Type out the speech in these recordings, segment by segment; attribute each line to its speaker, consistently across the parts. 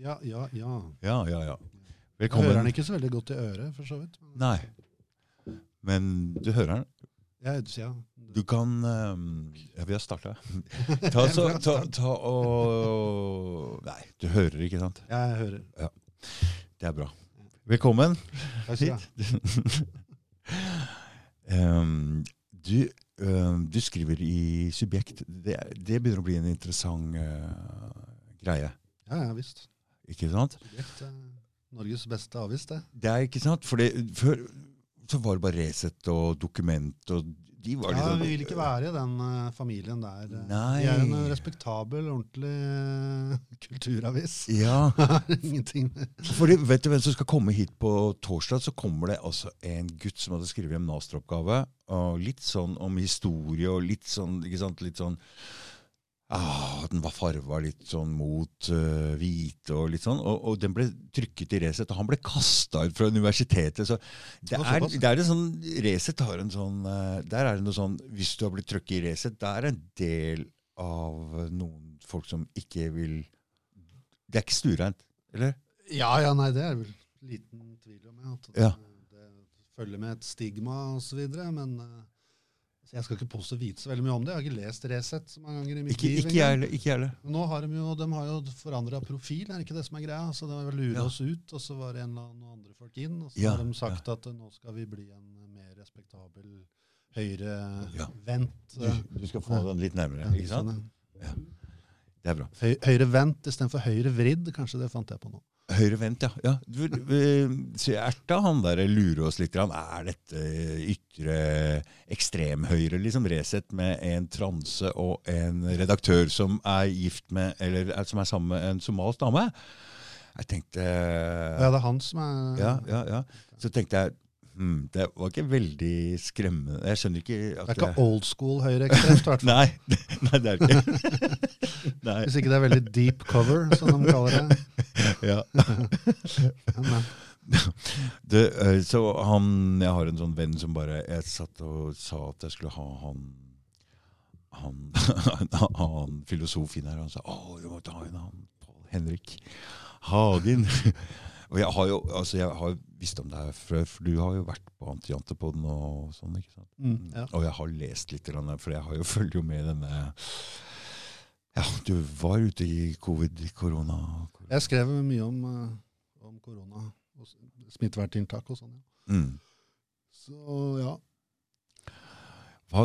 Speaker 1: Ja, ja, ja.
Speaker 2: Ja, ja, ja.
Speaker 1: Jeg hører den ikke så veldig godt i øret, for så vidt.
Speaker 2: Nei. Men du hører den.
Speaker 1: Ja, ja.
Speaker 2: Du kan ehm, Ja, vi har starta. Ta, ta, ta, ta og Nei, du hører, ikke sant?
Speaker 1: Ja, Jeg hører. Ja.
Speaker 2: Det er bra. Velkommen.
Speaker 1: Takk skal du.
Speaker 2: Ehm, du, skriver i Subjekt. Det, det begynner å bli en interessant uh, greie,
Speaker 1: Ja, ja visst.
Speaker 2: Ikke sant?
Speaker 1: Er Norges beste avis, det.
Speaker 2: Det er ikke sant? For det, før så var det bare Resett og Dokument, og de var
Speaker 1: Ja,
Speaker 2: liksom
Speaker 1: Vi vil ikke være i den uh, familien der. eh.
Speaker 2: Nei.
Speaker 1: Vi er en eh, respektabel, ordentlig uh, kulturavis.
Speaker 2: Ja,
Speaker 1: Ingenting
Speaker 2: Fordi, vet du hvem som skal komme hit på torsdag? Så kommer det altså en gutt som hadde skrevet en masteroppgave. Og litt sånn om historie og litt sånn, ikke sant, litt sånn ah, Den var farva litt sånn mot uh, hvite og litt sånn. Og, og den ble trykket i Resett, og han ble kasta ut fra universitetet. Så det er, det er en sånn Resett har en sånn uh, Der er det noe sånn Hvis du har blitt trykket i Resett, det er en del av noen folk som ikke vil Det er ikke stuereint, eller?
Speaker 1: Ja, ja, nei, det er vel liten tvil om. ja, At
Speaker 2: Ja.
Speaker 1: det, det følger med et stigma osv. Men eh, så jeg skal ikke påstå vite så veldig mye om det. Jeg har ikke lest Resett så mange ganger i mitt
Speaker 2: Ikke,
Speaker 1: liv.
Speaker 2: ikke
Speaker 1: gjerne.
Speaker 2: jeg heller. Ikke jeg heller.
Speaker 1: Nå har de jo, de har jo forandra profil, er det ikke det som er greia? Så de lurt lure
Speaker 2: Ja.
Speaker 1: oss ut, og så var det en eller annen andre folk inn. Og så
Speaker 2: Ja,
Speaker 1: har de sagt at eh, nå skal vi bli en mer respektabel
Speaker 2: Ja.
Speaker 1: høyrevendt
Speaker 2: Du,
Speaker 1: eh,
Speaker 2: du skal få den litt nærmere. ikke sant?
Speaker 1: sånn,
Speaker 2: Det er bra.
Speaker 1: Høy, høyrevendt istedenfor høyrevridd, kanskje det fant jeg på nå.
Speaker 2: Høyrevendt, ja. ja. Du, du, Erta han der lurer oss litt. Er dette ytre ekstremhøyre, liksom Resett, med en transe og en redaktør som er gift med, eller er, som er sammen med en somalisk dame? Jeg tenkte
Speaker 1: Ja, det er han som er
Speaker 2: ja, ja, ja. Så tenkte jeg hm, Det var ikke veldig skremmende. Jeg skjønner ikke
Speaker 1: Det er ikke old school høyreekstremt, i hvert fall.
Speaker 2: Nei, nei, det er ikke. Nei,
Speaker 1: Hvis ikke det er veldig deep cover, som de kaller det.
Speaker 2: ja. Det, eh, så han, Jeg har en sånn venn som bare Jeg satt og sa at jeg skulle ha han han, han filosof inn her, og han sa å, du må ta inn han Paul Henrik Hagen. og jeg har jo altså jeg har visst om det her før, for du har jo vært på Antijantepoden og sånn. ikke sant?
Speaker 1: mm, ja.
Speaker 2: Og jeg har lest litt, for jeg har jo følger jo med denne Ja, du var ute i covid, korona
Speaker 1: Jeg skrev mye om, eh, om korona og smitteverntiltak og sånn. Ja.
Speaker 2: mm.
Speaker 1: Så ja.
Speaker 2: Hva,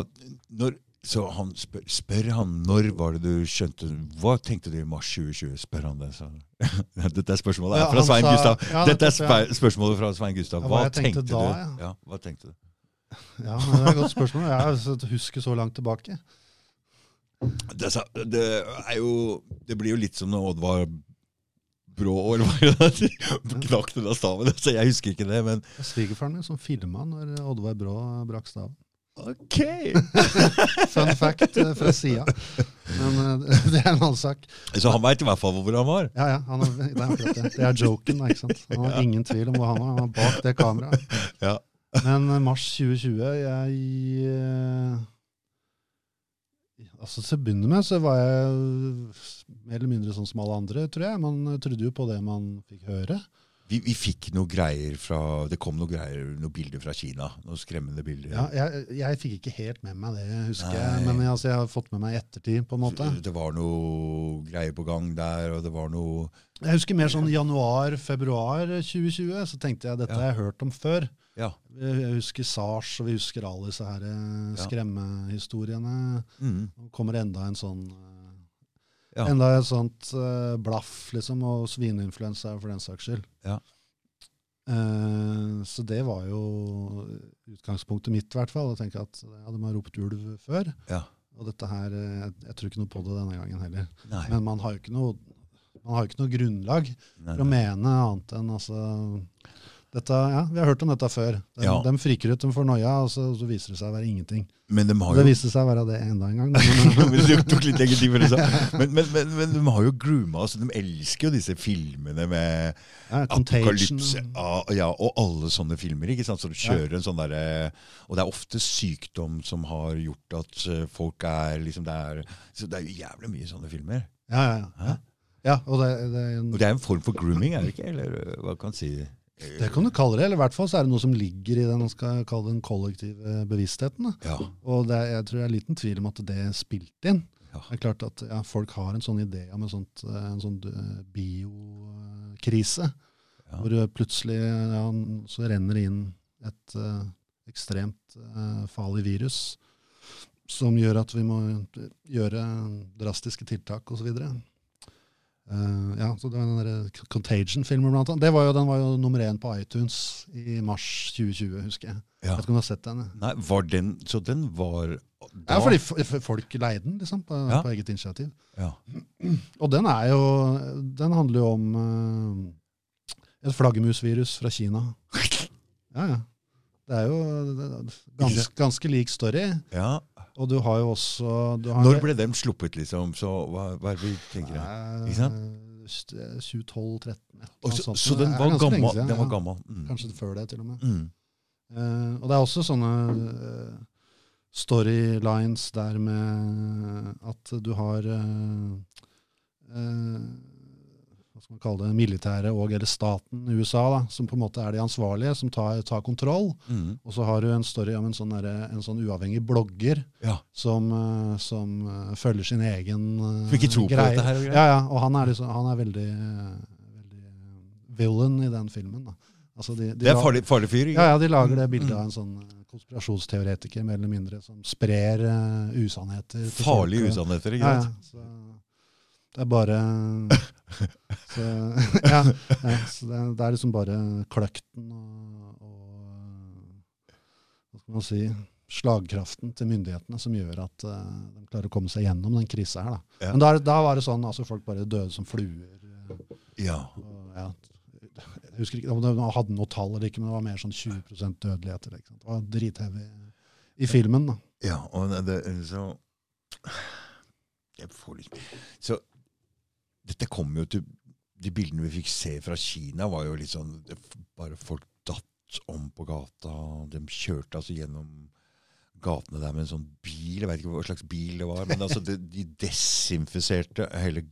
Speaker 2: når, så han spør, spør han når var det du skjønte Hva tenkte du i mars 2020? Spør han det. Så. Dette er spørsmålet
Speaker 1: Ja,
Speaker 2: fra Svein
Speaker 1: sa-
Speaker 2: Gustav.
Speaker 1: ja,
Speaker 2: Dette er spørsmålet fra Svein Gustav. Hva,
Speaker 1: hva tenkte
Speaker 2: tenkte,
Speaker 1: da,
Speaker 2: du?
Speaker 1: ja.
Speaker 2: Ja, hva tenkte du?
Speaker 1: ja, men det er et godt spørsmål. Jeg husker så langt tilbake.
Speaker 2: Det, det er jo Det blir jo litt som når Oddvar var knakk den av staven. Så jeg husker ikke det, men
Speaker 1: er svigerfaren min som filma når Oddvar Brå brakk staven.
Speaker 2: OK!
Speaker 1: Fun fact eh, fra sida. Men eh, det er en annen sak.
Speaker 2: Så han veit i hvert fall hvor han var.
Speaker 1: Ja, ja, han er, det er det. Det er joken, ikke sant. Han har ingen tvil om hvor han var. Han var bak det kameraet.
Speaker 2: Ja.
Speaker 1: Men eh, mars 2020, jeg Altså Til å begynne med så var jeg mer eller mindre sånn som alle andre, tror jeg. Man trodde jo på det man fikk høre.
Speaker 2: Vi, vi fikk noe greier fra Det kom noe greier, noen bilder fra Kina. Noen skremmende bilder.
Speaker 1: Ja, jeg, jeg fikk ikke helt med meg det, husker jeg. Men jeg, altså, jeg har fått med meg i ettertid, på en måte.
Speaker 2: Det var noe greier på gang der, og det var noe
Speaker 1: Jeg husker mer sånn januar-februar 2020. Så tenkte jeg dette
Speaker 2: Ja.
Speaker 1: har jeg hørt om før.
Speaker 2: Ja.
Speaker 1: Jeg husker SARS, og vi husker alle disse her eh, skremmehistoriene.
Speaker 2: mm,
Speaker 1: Nå kommer enda en sånn eh,
Speaker 2: Ja.
Speaker 1: Enda et sånt uh, blaff, liksom, og svineinfluensa for den saks skyld.
Speaker 2: Ja.
Speaker 1: Uh, så det var jo utgangspunktet mitt, i hvert fall. Jeg tenke at ja, de har ropt ulv før.
Speaker 2: Ja.
Speaker 1: Og dette her jeg, jeg tror ikke noe på det denne gangen heller.
Speaker 2: Nei.
Speaker 1: Men man har jo ikke noe, man har ikke noe grunnlag
Speaker 2: nei,
Speaker 1: for å mene annet enn altså dette, ja, Vi har hørt om dette før. De,
Speaker 2: Ja.
Speaker 1: de friker ut, de får noia, og så, så viser det seg å være ingenting.
Speaker 2: Men de har jo...
Speaker 1: Det viste seg å være det enda en gang. Men,
Speaker 2: det tok litt lenge tid før det men, men, men, men de har jo grooma oss. De elsker jo disse filmene med
Speaker 1: ja,
Speaker 2: apokalypse ja, ja, og alle sånne filmer. ikke sant? Så du kjører en sånn derre Og det er ofte sykdom som har gjort at eh, folk er liksom det er, Så det er jo jævlig mye sånne filmer.
Speaker 1: Ja, ja, ja. Ja, og det, det, er en,
Speaker 2: Og det er en form for grooming, er det ikke? Eller øh, hva kan man si?
Speaker 1: Det kan du kalle det. Eller i hvert fall så er det noe som ligger i den man skal kalle den kollektive bevisstheten.
Speaker 2: Ja.
Speaker 1: Og det, er- jeg tror det er liten tvil om at det spilte inn.
Speaker 2: Ja.
Speaker 1: Det er klart at ja, folk har en sånn idé om en, sånt, eh, en sånn eh, biokrise. Hvor det plutselig så renner det inn et uh, ekstremt uh, farlig virus som gjør at vi må gjøre drastiske tiltak osv. Uh, ja, så det var den der Contagion-filmen blant annet. Det var jo, den var jo nummer én på iTunes i mars 2020, husker jeg.
Speaker 2: Ja.
Speaker 1: Jeg vet ikke om du har sett den?
Speaker 2: Nei, var den Så den var da
Speaker 1: Ja, fordi folk leide den, liksom, på,
Speaker 2: Ja.
Speaker 1: på eget initiativ.
Speaker 2: Ja.
Speaker 1: Og den er jo Den handler jo om uh, et flaggermusvirus fra Kina. Ja, ja. Det er jo det er gans, ganske lik story.
Speaker 2: ja.
Speaker 1: Og du har jo også du har
Speaker 2: Når ble dem sluppet, liksom? Så hva, hva er det vi tenker?
Speaker 1: her?
Speaker 2: Ikke
Speaker 1: eh, 2012-13
Speaker 2: så, så den var gammel? Den var gammel. Mm.
Speaker 1: Kanskje før det, til og med.
Speaker 2: Mm.
Speaker 1: Uh, og det er også sånne uh, storylines der med at du har uh, eh, Hva skal man kalle det? Militære og eller staten USA, da, som på en måte er de ansvarlige, som tar, tar kontroll.
Speaker 2: Mm.
Speaker 1: Og så har du en story om en sånn, der, en sånn uavhengig blogger
Speaker 2: Ja.
Speaker 1: som, eh, som eh, følger sin egen eh,
Speaker 2: Som ikke tror på dette her og greier.
Speaker 1: Ja, ja, og han er, liksom, han er veldig, eh, veldig eh, villain i den filmen. Da. Altså de, de
Speaker 2: Det er farlig, farlig fyr.
Speaker 1: Ja, ja, de lager det bildet
Speaker 2: Mm.
Speaker 1: av en sånn eh, konspirasjonsteoretiker, mer eller mindre, som sprer uh, usannheter.
Speaker 2: Farlige
Speaker 1: folk,
Speaker 2: usannheter, ikke
Speaker 1: Ja, ja. Så det er bare så, ja, ja, så det, det er liksom bare kløkten og, og Hva skal man si slagkraften til myndighetene som gjør at uh, de klarer å komme seg gjennom den krisa her. Da.
Speaker 2: Ja.
Speaker 1: Men da, da var det sånn altså folk bare døde som fluer. eh,
Speaker 2: Ja.
Speaker 1: og, ja, jeg husker ikke om det hadde noe tall eller ikke, men det var mer sånn 20 dødelighet. Eller, ikke sant? Det var drithevig i filmen. da.
Speaker 2: ja og det, så Jeg får litt Så dette kom jo til De bildene vi fikk se fra Kina, var jo litt sånn Bare folk datt om på gata. De kjørte altså gjennom gatene der med en sånn bil. Jeg vet ikke hva slags bil det var. Men altså, de, de desinfiserte hele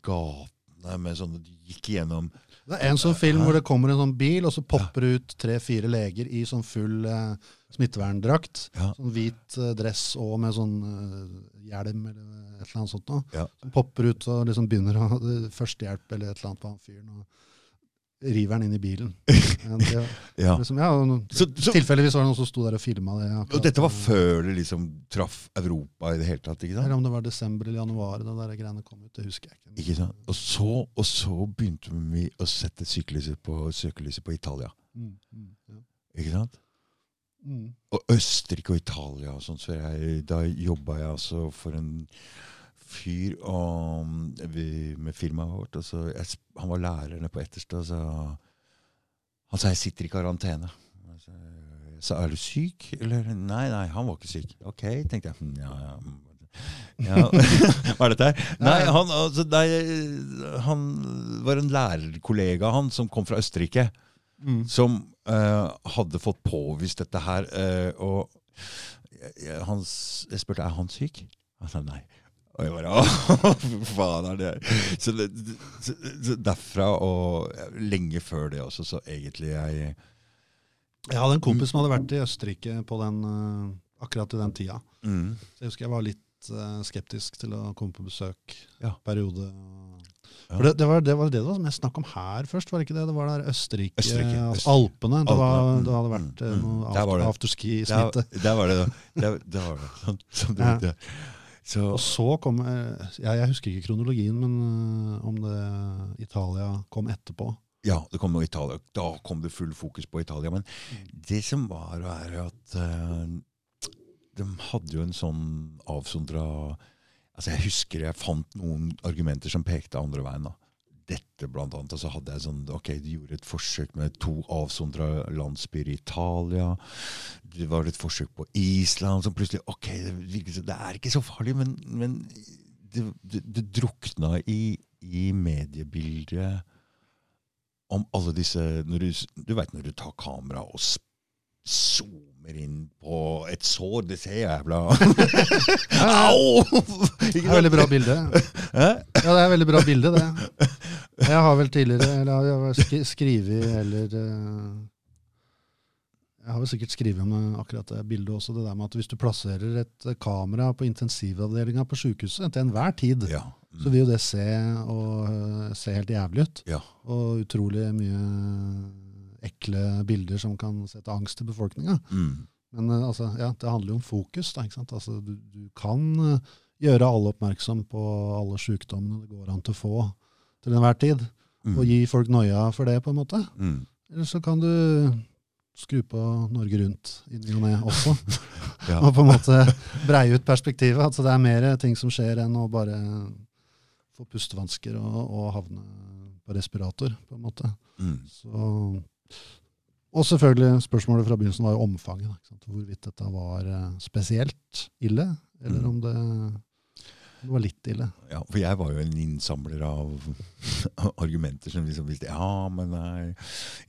Speaker 2: gatene med sånn De gikk igjennom
Speaker 1: Det er en sånn film hvor det kommer en sånn bil, og så popper det ut tre-fire leger i sånn full eh, smitteverndrakt.
Speaker 2: Ja.
Speaker 1: Sånn hvit eh, dress og med sånn eh, hjelm eller et eller annet sånt. Noe.
Speaker 2: Ja.
Speaker 1: Som popper ut og liksom begynner å ha førstehjelp eller et eller annet på han fyren. og river den inn i bilen. Ja, det,
Speaker 2: Ja.
Speaker 1: liksom, ja,
Speaker 2: Så, så,
Speaker 1: Tilfeldigvis var det noen som sto der og filma det. akkurat.
Speaker 2: og dette var før det liksom traff Europa i det hele tatt? ikke sant?
Speaker 1: Eller om det var desember eller januar da der greiene kom ut. Det husker jeg ikke.
Speaker 2: Ikke sant? Og så, og så begynte vi å sette søkelyset på, søkelyset på Italia.
Speaker 1: Mm, mm, ja.
Speaker 2: Ikke sant?
Speaker 1: mm.
Speaker 2: Og Østerrike og Italia og sånn. Så jeg, da jobba jeg altså for en fyr og, vi, med firmaet vårt. Så jeg, han var lærer nede på Etterstad. Så han sa jeg sitter i karantene. Så, sa, Jeg sa er du syk? Eller nei, nei, han var ikke syk. Ok, tenkte jeg. «Hm, Ja, ja. ja. Hva er dette her? Nei, han, altså, nei, han var en lærerkollega han som kom fra Østerrike
Speaker 1: Mm.
Speaker 2: som uh, hadde fått påvist dette her. Uh, og jeg, jeg, han, jeg spurte er han syk. Han sa nei. Og jeg bare Å, faen er det? Så, det, så, så derfra og lenge før det også, så egentlig jeg
Speaker 1: Jeg hadde en kompis som hadde vært i Østerrike på den, eh, akkurat i den tida.
Speaker 2: mm,
Speaker 1: Så jeg husker jeg var litt uh, skeptisk til å komme på besøk
Speaker 2: Ja.
Speaker 1: periode.
Speaker 2: Ja.
Speaker 1: For det, det, var, det var det det var mest snakk om her først, var det ikke det? Det var der Østerrike,
Speaker 2: Østerrike,
Speaker 1: altså
Speaker 2: Østerrike.
Speaker 1: Alpene. Det, var,
Speaker 2: mm,
Speaker 1: det hadde vært eh,
Speaker 2: mm,
Speaker 1: noe
Speaker 2: mm. Der
Speaker 1: after,
Speaker 2: det.
Speaker 1: afterski-smitte.
Speaker 2: der, der var det, da. Der, der var det. Sånn, sånn,
Speaker 1: Ja.
Speaker 2: Så,
Speaker 1: Og så kom eh, ja, Jeg husker ikke kronologien, men eh, om det Italia kom etterpå.
Speaker 2: Ja, det kom noe Italia. Da kom det full fokus på Italia. Men det som var, er at uh, de hadde jo en sånn avsondra altså Jeg husker jeg fant noen argumenter som pekte andre veien. da. Dette blant annet. Og så hadde jeg sånn Ok, du gjorde et forsøk med to avsondra landsbyer i Italia. Det var et forsøk på Island. Så plutselig Ok, det, virker det er ikke så farlig, men, men det, det, det drukna i, i mediebildet om alle disse Du, du veit når du tar kamera og zoomer inn på et sår, det ser jævla Au!
Speaker 1: Det er veldig bra bilde. Ja, det er veldig bra bilde, det. Jeg har vel tidligere eller jeg har skrevet eller eh, Jeg har vel sikkert skrevet om akkurat det bildet også, det der med at hvis du plasserer et eh, kamera på intensivavdelinga på sykehuset til enhver tid,
Speaker 2: Ja.
Speaker 1: så vil jo det se, og, eh, se helt jævlig ut.
Speaker 2: Ja.
Speaker 1: Og utrolig mye ekle bilder som kan sette angst til befolkninga.
Speaker 2: Mm.
Speaker 1: Men eh, altså, ja, det handler jo om fokus. Da, ikke sant? Altså, du, du kan eh, gjøre alle oppmerksom på alle sykdommene det går an til å få til enhver tid,
Speaker 2: Mm.
Speaker 1: og gi folk noia for det, på en måte.
Speaker 2: Mm.
Speaker 1: Eller så kan du skru på Norge Rundt i ny og ne også,
Speaker 2: Ja.
Speaker 1: og på en måte breie ut perspektivet. Altså, det er mer ting som skjer enn å bare få pustevansker og, og havne på respirator, på en måte.
Speaker 2: Mm.
Speaker 1: Så, og selvfølgelig, spørsmålet fra begynnelsen var jo omfanget. Hvorvidt dette var eh, spesielt ille, eller
Speaker 2: Mm.
Speaker 1: om det, det var litt ille.
Speaker 2: Ja, for jeg var jo en innsamler av argumenter som liksom visste Ja, men nei,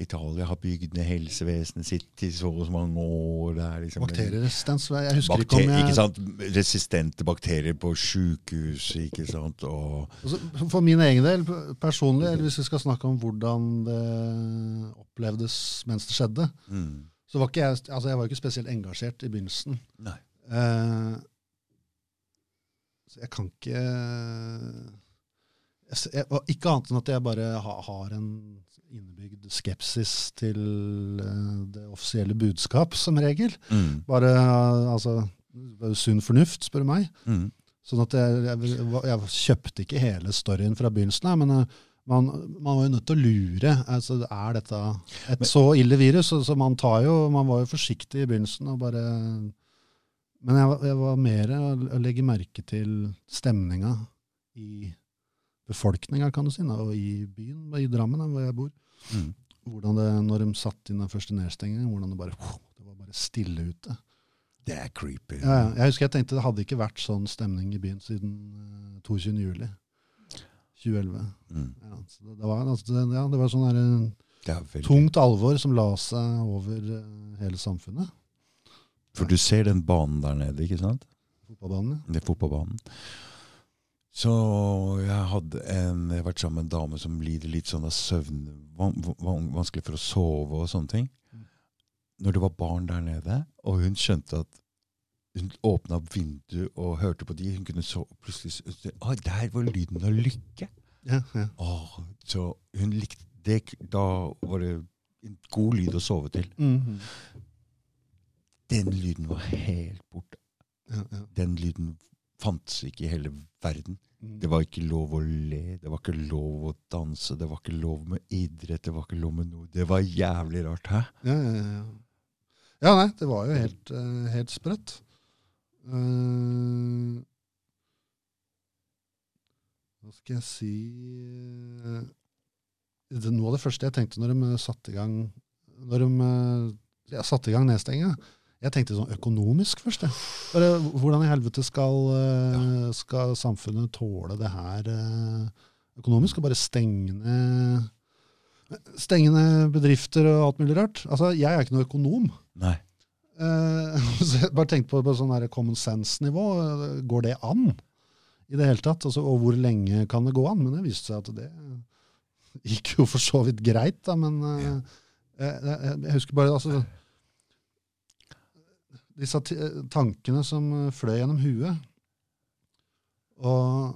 Speaker 2: Italia har bygd ned helsevesenet sitt i så og så mange år. Det er liksom
Speaker 1: Bakterieresistens Jeg husker
Speaker 2: Bakter
Speaker 1: ikke om jeg ikke
Speaker 2: sant? Resistente bakterier på sjukehus, ikke sant. Og
Speaker 1: altså, For min egen del, personlig, eller hvis vi skal snakke om hvordan det opplevdes mens det skjedde,
Speaker 2: mm.
Speaker 1: så var ikke jeg altså jeg var ikke spesielt engasjert i begynnelsen.
Speaker 2: Nei.
Speaker 1: Eh, så jeg kan ikke jeg, Ikke annet enn at jeg bare ha, har en innebygd skepsis til eh, det offisielle budskap, som regel.
Speaker 2: Mm.
Speaker 1: Bare altså, sunn fornuft, spør du meg.
Speaker 2: Mm.
Speaker 1: Sånn at jeg, jeg, jeg kjøpte ikke hele storyen fra begynnelsen av, men eh, man, man var jo nødt til å lure. Altså, er dette et så ille virus? Så, så man, tar jo, man var jo forsiktig i begynnelsen. og bare... Men jeg, jeg var mer å å legge merke til stemninga i befolkninga, kan du si, da, og i byen, i Drammen, da, hvor jeg bor.
Speaker 2: Mm.
Speaker 1: Hvordan det, når de satt inn den første nedstengingen, hvordan det bare, det var bare stille ute.
Speaker 2: Det er creepy.
Speaker 1: Ja, jeg husker jeg tenkte det hadde ikke vært sånn stemning i byen siden eh, 22. juli 2011.
Speaker 2: Mm.
Speaker 1: Ja, så det, det, var, altså, ja, det var sånn der, eh, tungt alvor som la seg over eh, hele samfunnet.
Speaker 2: For du ser den banen der nede, ikke sant?
Speaker 1: Fotballbanen.
Speaker 2: Det er fotballbanen. Så jeg hadde en, jeg har vært sammen med en dame som lider litt sånn av søvn, van, van, vanskelig for å sove og sånne ting.
Speaker 1: Mm.
Speaker 2: Når det var barn der nede, og hun skjønte at hun åpna vinduet og hørte på de, hun kunne så plutselig se, Å, der var lyden av lykke!
Speaker 1: Ja, ja.
Speaker 2: Åh, så hun likte det. Da var det en god lyd å sove til.
Speaker 1: Mhm.
Speaker 2: Den lyden var helt borte.
Speaker 1: ja, ja.
Speaker 2: Den lyden fantes ikke i hele verden.
Speaker 1: Mm.
Speaker 2: Det var ikke lov å le, det var ikke lov å danse, det var ikke lov med idrett, det var ikke lov med noe. Det var jævlig rart, hæ?
Speaker 1: Ja, ja, ja. ja, nei, det var jo helt, uh, helt sprøtt. Uh, hva skal jeg si uh, det, Noe av det første jeg tenkte når de satte i gang Når de satte i gang nedstenginga Jeg tenkte sånn økonomisk først. Bare, hvordan i helvete skal, eh, skal samfunnet tåle det her eh, økonomisk? Og bare stenge ned Stenge ned bedrifter og alt mulig rart. Altså, Jeg er ikke noe økonom.
Speaker 2: Nei.
Speaker 1: Eh, så jeg bare tenkte på, på sånn her common sense-nivå. Går det an i det hele tatt? Altså, og hvor lenge kan det gå an? Men det viste seg at det gikk jo for så vidt greit, da. Men ja. jeg, jeg, jeg husker bare altså, disse tankene som fløy gjennom huet. Og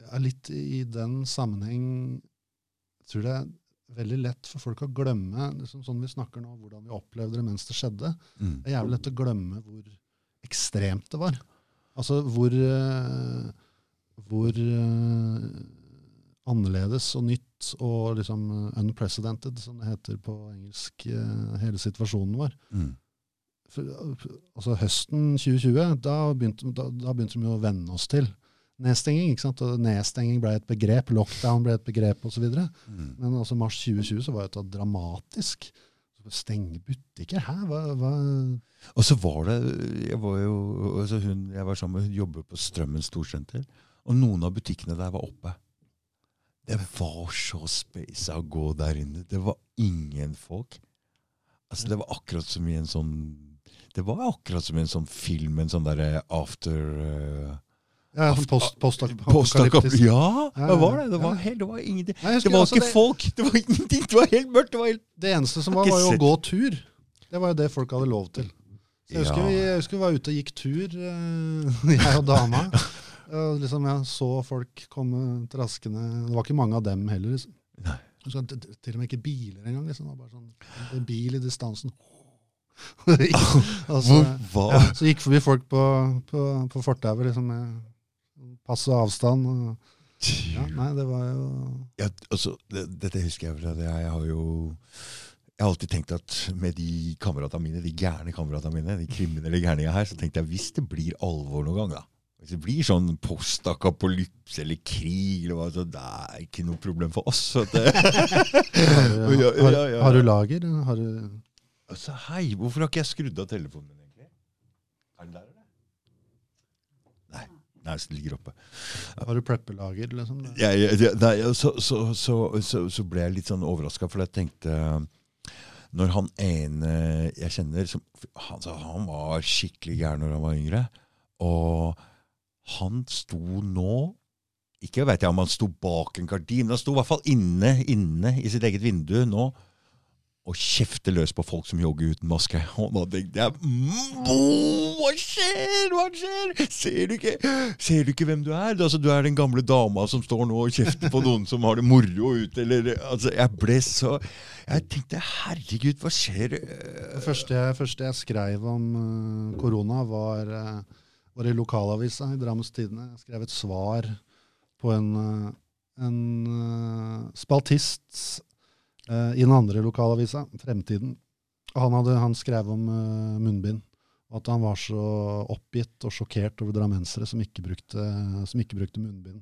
Speaker 1: ja, litt i den sammenheng jeg tror det er veldig lett for folk å glemme liksom sånn vi snakker nå, hvordan vi opplevde det mens det skjedde.
Speaker 2: Mm.
Speaker 1: Det er jævlig lett å glemme hvor ekstremt det var. Altså hvor, eh, hvor uh, annerledes og nytt og liksom eh, unprecedented, som det heter på engelsk, uh, hele situasjonen var.
Speaker 2: Mm.
Speaker 1: Altså Høsten 2020, da begynte, da, da begynte vi å venne oss til nedstenging. ikke sant? Og nedstenging ble et begrep, lockdown ble et begrep osv.
Speaker 2: Mm.
Speaker 1: Men altså mars 2020 så var det dramatisk. Stenge butikker? Hæ? Hva, hva?
Speaker 2: Og så var det Jeg var jo altså hun, jeg var sammen med hun jobber på Strømmen storsenter, og noen av butikkene der var oppe. Det var så space å gå der inne. Det var ingen folk. Altså Det var akkurat som i en sånn Det var akkurat som en sånn film, en sånn derre after uh,
Speaker 1: Ja, post, post,
Speaker 2: Ja, det var det. Det var, helt, det var ingenting.
Speaker 1: Nei,
Speaker 2: Det var
Speaker 1: altså
Speaker 2: ikke
Speaker 1: det-
Speaker 2: folk, det var ingenting. Det var helt mørkt. Det var helt
Speaker 1: Det eneste som var, var jo å gå tur. Det var jo det folk hadde lov til. Så jeg, husker
Speaker 2: Ja.
Speaker 1: vi, jeg husker vi var ute og gikk tur, eh, jeg og dama. Og liksom Jeg så folk komme traskende. Det var ikke mange av dem heller. Liksom. Til og med ikke biler engang. Liksom. Det var bare sånn, en bil i distansen. og så,
Speaker 2: Hvor
Speaker 1: ja, så gikk forbi folk på, på, på fortauet liksom, med passe avstand. Og, ja, nei, det var jo
Speaker 2: ja, altså, det, Dette husker jeg. At jeg, jeg har jo jeg har alltid tenkt at med de kameratene mine, de gærne kameratene mine, de kriminelle gærninga her, så tenkte jeg hvis det blir alvor noen gang, da Hvis det blir sånn postakapolypse eller krig, eller hva, så det er ikke noe problem for oss.
Speaker 1: Har, du- har,
Speaker 2: ja.
Speaker 1: har du lager? Har du
Speaker 2: altså, hei, hvorfor har ikke jeg skrudd av telefonen min, egentlig? Er den der, eller? Nei. Nei, den ligger oppe.
Speaker 1: Har du preppelager, liksom?
Speaker 2: Ja, ja, nei, så, så, så, så, så ble jeg litt sånn overraska, for jeg tenkte Når han ene jeg kjenner som, han, han var skikkelig gæren når han var yngre. Og han sto nå Ikke vet jeg om han sto bak en gardin, men han sto i hvert fall inne, inne i sitt eget vindu nå og kjefter løs på folk som jogger uten maske. Og da tenkte jeg Hva skjer? Hva skjer? Ser du ikke, ser du ikke hvem du er? Altså, du er den gamle dama som står nå og kjefter på noen som har det moro ute. Eller, altså, jeg ble så Jeg tenkte herregud, hva skjer?
Speaker 1: Det første jeg, første jeg skrev om eh, korona, var, eh, var i lokalavisa i Drammens Tidende. Jeg skrev et svar på en, eh, en eh, eh, i den andre lokalavisa, Fremtiden. Han, hadde, han skrev om uh, munnbind. At han var så oppgitt og sjokkert over drammensere som ikke brukte, som ikke brukte munnbind.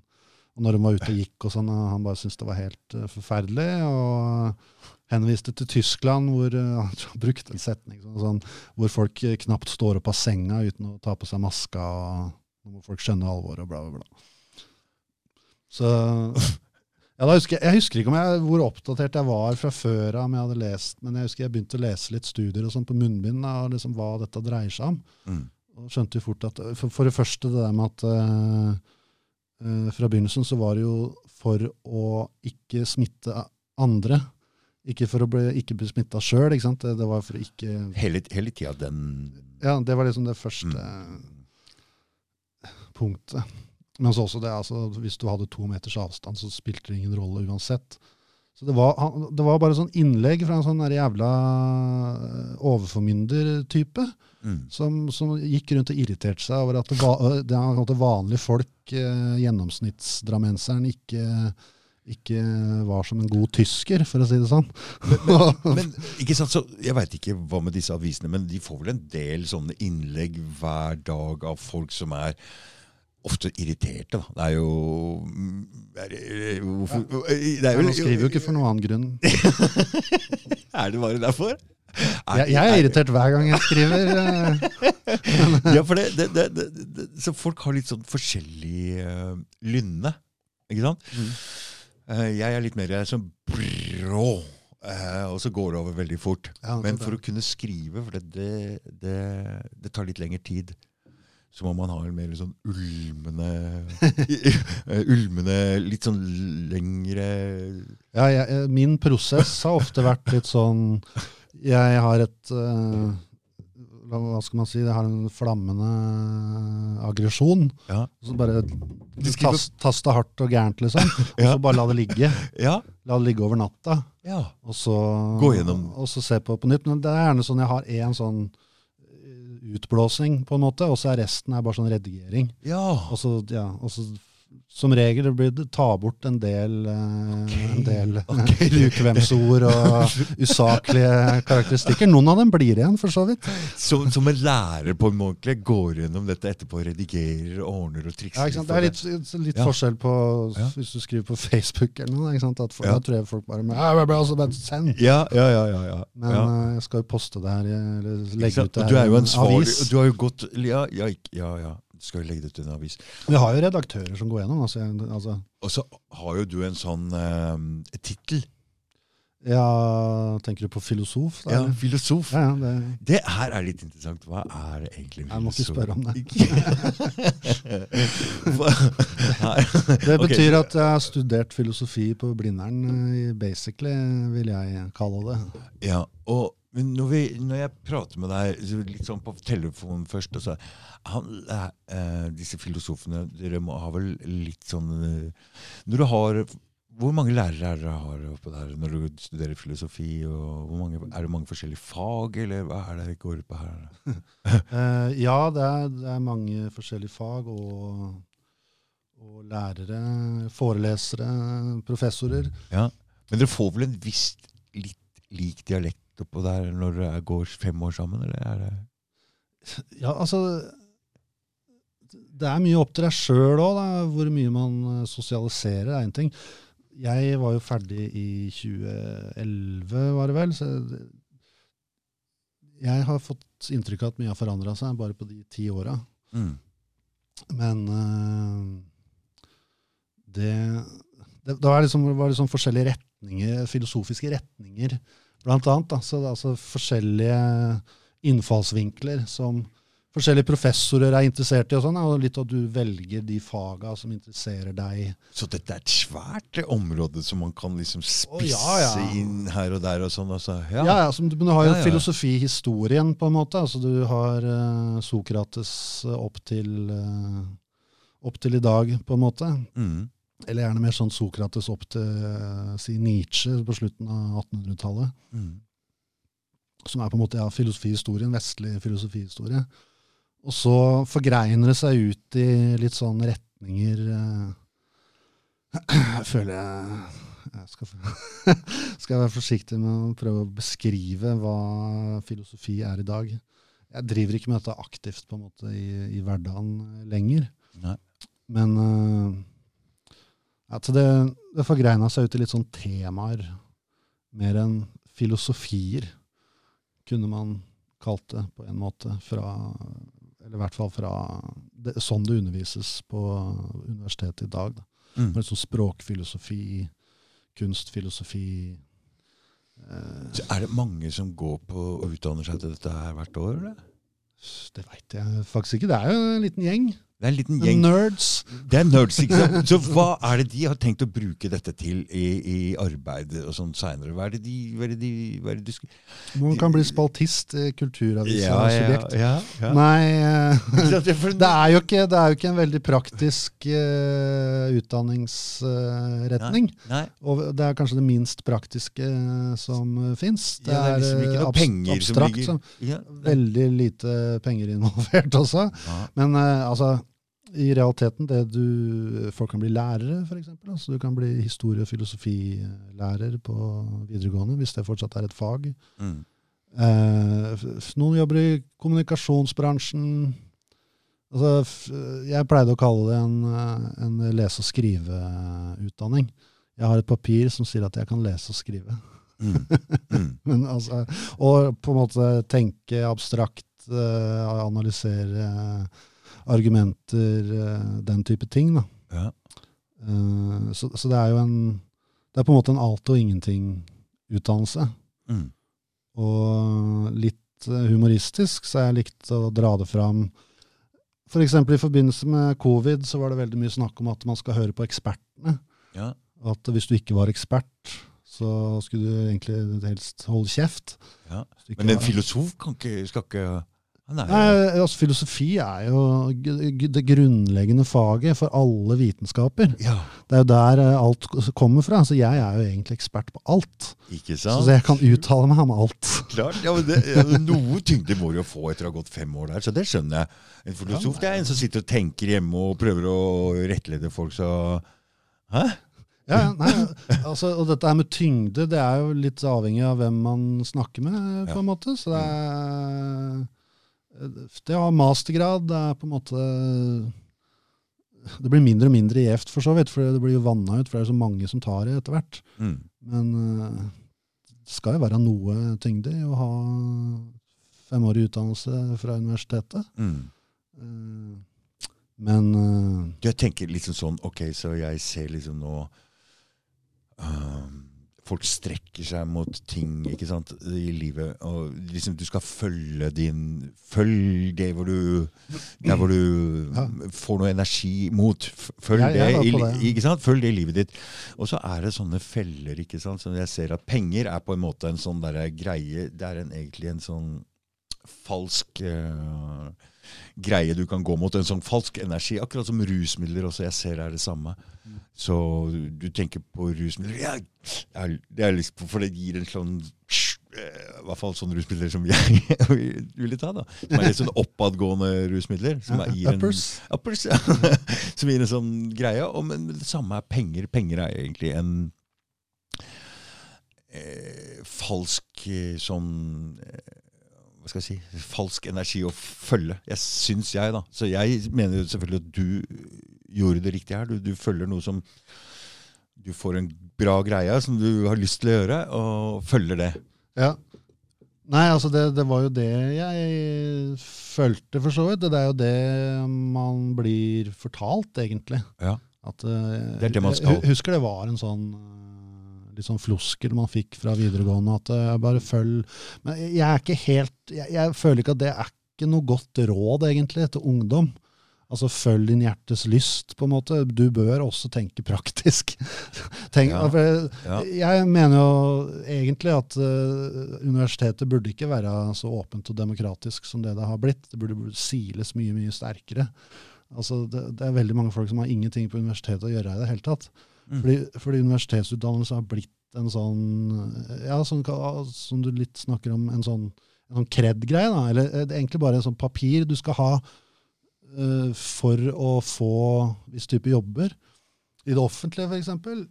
Speaker 1: Og når de var ute og gikk og sånn, han bare syntes det var helt uh, forferdelig. Og henviste til Tyskland, hvor uh, brukte en setning sånn, sånn, hvor folk eh, knapt står opp av senga uten å ta på seg maska, og nå folk skjønne alvoret, og bla, bla, bla. Så ja, husker jeg, jeg husker ikke om jeg, hvor oppdatert jeg var fra før av, om jeg hadde lest, men jeg husker jeg begynte å lese litt studier og sånn på munnbind, og liksom hva dette dreier seg om.
Speaker 2: Mm.
Speaker 1: Og skjønte jo fort at, for, for det første det der med at uh, uh, fra begynnelsen så var det jo for å ikke smitte andre. Ikke for å bli, ikke bli smitta sjøl, ikke sant. Det, det var for å ikke
Speaker 2: Hele, hele tida den
Speaker 1: Ja, det var liksom det første punktet. Men så også det, altså, hvis du hadde to meters avstand, så spilte det ingen rolle uansett. Så det var, det var bare sånn innlegg fra en sånn jævla eh, overformyndertype.
Speaker 2: mm.
Speaker 1: Som, som gikk rundt og irriterte seg over at det, var, det er at vanlige folk, eh, gjennomsnittsdrammenseren, ikke, ikke var som en god tysker, for å si det sånn.
Speaker 2: Men ikke sant, så Jeg veit ikke hva med disse avisene, men de får vel en del sånne innlegg hver dag av folk som er ofte irriterte. da. Det er jo hvorfor, det er
Speaker 1: Han skriver jo ikke for noen annen grunn.
Speaker 2: Er det bare derfor? Er-
Speaker 1: Jeg, jeg er irritert hver gang jeg skriver. eh,
Speaker 2: Ja, for det, det, det, det, det, Så folk har litt sånn forskjellig uh, lynne, ikke sant?
Speaker 1: Mm.
Speaker 2: Uh, jeg er litt mer sånn brå, uh, og så går det over veldig fort.
Speaker 1: Ja,
Speaker 2: Men
Speaker 1: det-
Speaker 2: for å kunne skrive, for det, det, det, det tar litt lengre tid, så må man ha en mer sånn ulmende Ulmende, litt sånn lengre
Speaker 1: Ja, jeg, eh, min prosess har ofte vært litt sånn Jeg har et uh, hva skal man si? Jeg har en flammende aggresjon.
Speaker 2: Ja.
Speaker 1: Så bare
Speaker 2: tast,
Speaker 1: tas, taste hardt og gærent, liksom. Og så bare la det ligge.
Speaker 2: Ja.
Speaker 1: La det ligge over natta.
Speaker 2: ja.
Speaker 1: Og så,
Speaker 2: Gå gjennom.
Speaker 1: og så se på på nytt. Men det er gjerne sånn jeg har én sånn utblåsning, på en måte, og så er resten er bare sånn redigering.
Speaker 2: ja.
Speaker 1: Og så, ja, og så som regel blir det ta bort en del, okay. en del ukvemsord og usaklige karakteristikker. Noen av dem blir igjen, for så vidt.
Speaker 2: Som, som en lærer på en måte går gjennom dette etterpå, redigerer, ordner og trikser.
Speaker 1: Ja, ikke sant? Det er litt, litt
Speaker 2: Ja.
Speaker 1: forskjell på
Speaker 2: Ja.
Speaker 1: hvis du skriver på Facebook eller noe. At for. Da tror jeg folk bare med, «Ja, jeg ble altså send.
Speaker 2: Ja, ja, ja. ja.
Speaker 1: Men
Speaker 2: ja.
Speaker 1: eh, jeg skal jo poste det her, eller legge ut det
Speaker 2: Og du
Speaker 1: her
Speaker 2: er jo
Speaker 1: en
Speaker 2: ansvarlig.
Speaker 1: avis.
Speaker 2: Du har jo gått Ja, ja, ja. ja. Du skal jo legge det ut i en avis.
Speaker 1: Vi har jo redaktører som går gjennom. Altså, altså,
Speaker 2: Og så har jo du en sånn eh, tittel.
Speaker 1: Ja, tenker du på filosof? Da,
Speaker 2: Ja, filosof.
Speaker 1: ja, ja det,
Speaker 2: Det her er litt interessant. Hva er egentlig filosof?
Speaker 1: Jeg må ikke spørre om det. Det betyr
Speaker 2: okay.
Speaker 1: at jeg har studert filosofi på Blindern, eh, basically, vil jeg kalle det.
Speaker 2: Ja, og når, vi, når jeg prater med deg litt sånn på telefonen først så, han, eh, Disse filosofene, dere må ha vel litt sånn eh, Når du har Hvor mange lærere er det dere har oppe der når du studerer filosofi? mange, Er det mange forskjellige fag, eller hva er det dere går på her?
Speaker 1: Eh, ja, det er, det er mange forskjellige fag og, og lærere, forelesere, professorer.
Speaker 2: Ja, Men dere får vel en viss litt lik dialekt oppå der når dere går fem år sammen, eller er det
Speaker 1: Ja, altså Det er mye opp til deg sjøl òg, hvor mye man eh, sosialiserer, er én ting. Jeg var jo ferdig i 2011, var det vel. Så jeg har fått inntrykk av at mye har forandra seg bare på de ti åra.
Speaker 2: mm.
Speaker 1: Men uh, det, det, det var liksom, var liksom forskjellige retninger, filosofiske retninger, blant annet. Da. Så det er altså forskjellige innfallsvinkler som forskjellige professorer er interessert i, og sånn, og litt at du velger de faga som interesserer deg.
Speaker 2: Så dette er et svært område som man kan liksom spisse
Speaker 1: ja, ja.
Speaker 2: inn her og der og sånn. Altså.
Speaker 1: Ja,
Speaker 2: Ja.
Speaker 1: ja, som, men du har jo filosofihistorien, på en måte. Altså, du har uh, Sokrates opp til, uh, opp til i dag, på en måte.
Speaker 2: Mm.
Speaker 1: Eller gjerne mer sånn Sokrates opp til eh, si Nietzsche på slutten av 1800-tallet.
Speaker 2: Mm.
Speaker 1: Som er på en måte ja, filosofihistorien, vestlig filosofihistorie. Og så forgreiner det seg ut i litt sånn retninger eh, Jeg føler jeg, jeg skal, skal jeg være forsiktig med å prøve å beskrive hva filosofi er i dag. Jeg driver ikke med dette aktivt på en måte i, i hverdagen lenger.
Speaker 2: Nei.
Speaker 1: Men eh, at det, det forgreina seg ut i litt sånn temaer mer enn filosofier, kunne man kalt det på en måte. Fra, eller i hvert fall fra det, sånn det undervises på universitetet i dag. Da.
Speaker 2: Mm.
Speaker 1: Litt sånn språkfilosofi, kunstfilosofi eh,
Speaker 2: Så er det mange som går på og utdanner seg til dette her hvert år? Eller?
Speaker 1: Det veit jeg faktisk ikke. Det er jo en liten gjeng.
Speaker 2: Det er en liten gjeng.
Speaker 1: Nerds.
Speaker 2: Det er nerds, ikke sant? Så hva er det de har tenkt å bruke dette til i, i arbeidet og sånn seinere? Hva er det de, hva er det de, hva er det de
Speaker 1: Noen kan bli spaltist i kulturavisa
Speaker 2: ja, ja,
Speaker 1: subjekt.
Speaker 2: ja, ja.
Speaker 1: Nei, eh, det er, jo ikke, det er jo ikke en veldig praktisk uh, utdanningsretning.
Speaker 2: Nei.
Speaker 1: Og det er kanskje det minst praktiske eh, som uh, fins. Det,
Speaker 2: Ja, det er liksom ikke
Speaker 1: eh,
Speaker 2: noe
Speaker 1: abs-
Speaker 2: penger som
Speaker 1: abstrakt.
Speaker 2: ligger-
Speaker 1: som- veldig lite penger involvert også. Men uh, altså, i realiteten, det du Folk kan bli lærere, f.eks. Altså, du kan bli historie- og filosofilærer på videregående, hvis det fortsatt er et fag.
Speaker 2: Mm.
Speaker 1: Eh, noen jobber i kommunikasjonsbransjen. Altså, jeg pleide å kalle det en, eh, en lese- og skriveutdanning. Jeg har et papir som sier at jeg kan lese og skrive.
Speaker 2: Mm. Mm.
Speaker 1: Men, altså, og på en måte tenke abstrakt, eh, analysere argumenter, eh, den type ting. Da.
Speaker 2: Ja.
Speaker 1: Eh, så, så det er jo en Det er på en måte en alt og ingenting-utdannelse.
Speaker 2: Mm.
Speaker 1: Og litt eh, humoristisk, så har jeg likt å dra det fram. F.eks. For i forbindelse med covid så var det veldig mye snakk om at man skal høre på ekspertene.
Speaker 2: Ja.
Speaker 1: At hvis du ikke var ekspert, så skulle du egentlig helst holde kjeft.
Speaker 2: Ja. Men en filosof kan ikke, skal ikke
Speaker 1: Nei, altså Filosofi er jo det grunnleggende faget for alle vitenskaper.
Speaker 2: Ja,
Speaker 1: Det er jo der eh, alt kommer fra. Så jeg er jo egentlig ekspert på alt.
Speaker 2: ikke sant?
Speaker 1: Så jeg kan uttale meg om alt.
Speaker 2: Klart, ja, men det, ja, Noe tyngde må du jo få etter å ha gått fem år der, så det skjønner jeg. En filosof det er en som sitter og tenker hjemme og prøver å rettlede folk, så Hæ?
Speaker 1: Ja, ja, nei, altså, og dette her med tyngde, det er jo litt avhengig av hvem man snakker med, på en måte. Så det er Det å ha mastergrad, det er på en måte Det blir mindre og mindre gjevt, for så vidt, for det blir jo vanna ut, for det er så mange som tar det etter hvert.
Speaker 2: Mm.
Speaker 1: Men eh, det skal jo være noe tyngde i å ha femårig utdannelse fra universitetet.
Speaker 2: Mm.
Speaker 1: Eh, Men eh,
Speaker 2: Jeg tenker liksom sånn Ok, så jeg ser liksom nå um, folk strekker seg mot ting ikke sant, i livet. Og liksom du skal følge din Følg det hvor du Der hvor du
Speaker 1: Ja.
Speaker 2: får noe energi mot. Følg,
Speaker 1: jeg
Speaker 2: det, i,
Speaker 1: det.
Speaker 2: Ikke sant? Følg det i livet ditt. Og så er det sånne feller. ikke sant? som jeg ser at penger er på en måte en sånn der greie Det er en, egentlig en sånn falsk eh, greie du kan gå mot. En sånn falsk energi. Akkurat som rusmidler også. Jeg ser det er det samme. Så du tenker på rusmidler ja, Det er liksom, For det gir en sånn eh, I hvert fall sånne rusmidler som jeg ville ta. da Som er litt sånn oppadgående rusmidler. Som er, gir en,
Speaker 1: Uppers.
Speaker 2: Uppers, ja. som gir en sånn greie. Og, men det samme er penger. Penger er egentlig en eh, falsk eh, sånn eh, Hva skal jeg si Falsk energi å følge. Jeg syns jeg, da. Så jeg mener selvfølgelig at du gjorde det riktige her. Du, du følger noe som Du får en bra greie som du har lyst til å gjøre, og følger det.
Speaker 1: Ja. Nei, altså det, det var jo det jeg følte, for så vidt. Det er jo det man blir fortalt, egentlig.
Speaker 2: Ja.
Speaker 1: At, eh,
Speaker 2: Det er det man skal.
Speaker 1: Jeg husker det var en sånn litt sånn floskel man fikk fra videregående, at jeg bare følg Men jeg er ikke helt jeg, jeg føler ikke at det er ikke noe godt råd, egentlig, til ungdom. Altså følg din hjertes lyst, på en måte. Du bør også tenke praktisk. Tenk,
Speaker 2: Ja. Ja.
Speaker 1: Jeg mener jo egentlig at uh, universitetet burde ikke være så åpent og demokratisk som det det har blitt. Det burde, burde siles mye, mye sterkere. Altså, det, det er veldig mange folk som har ingenting på universitetet å gjøre i det hele tatt.
Speaker 2: Mm.
Speaker 1: Fordi, fordi universitetsutdannelse har blitt en sånn Ja, sånn, som du litt snakker om, en sånn, en sånn kred-greie. Eller eh, det egentlig bare en sånn papir du skal ha uh, for å få viss type jobber. I det offentlige, f.eks.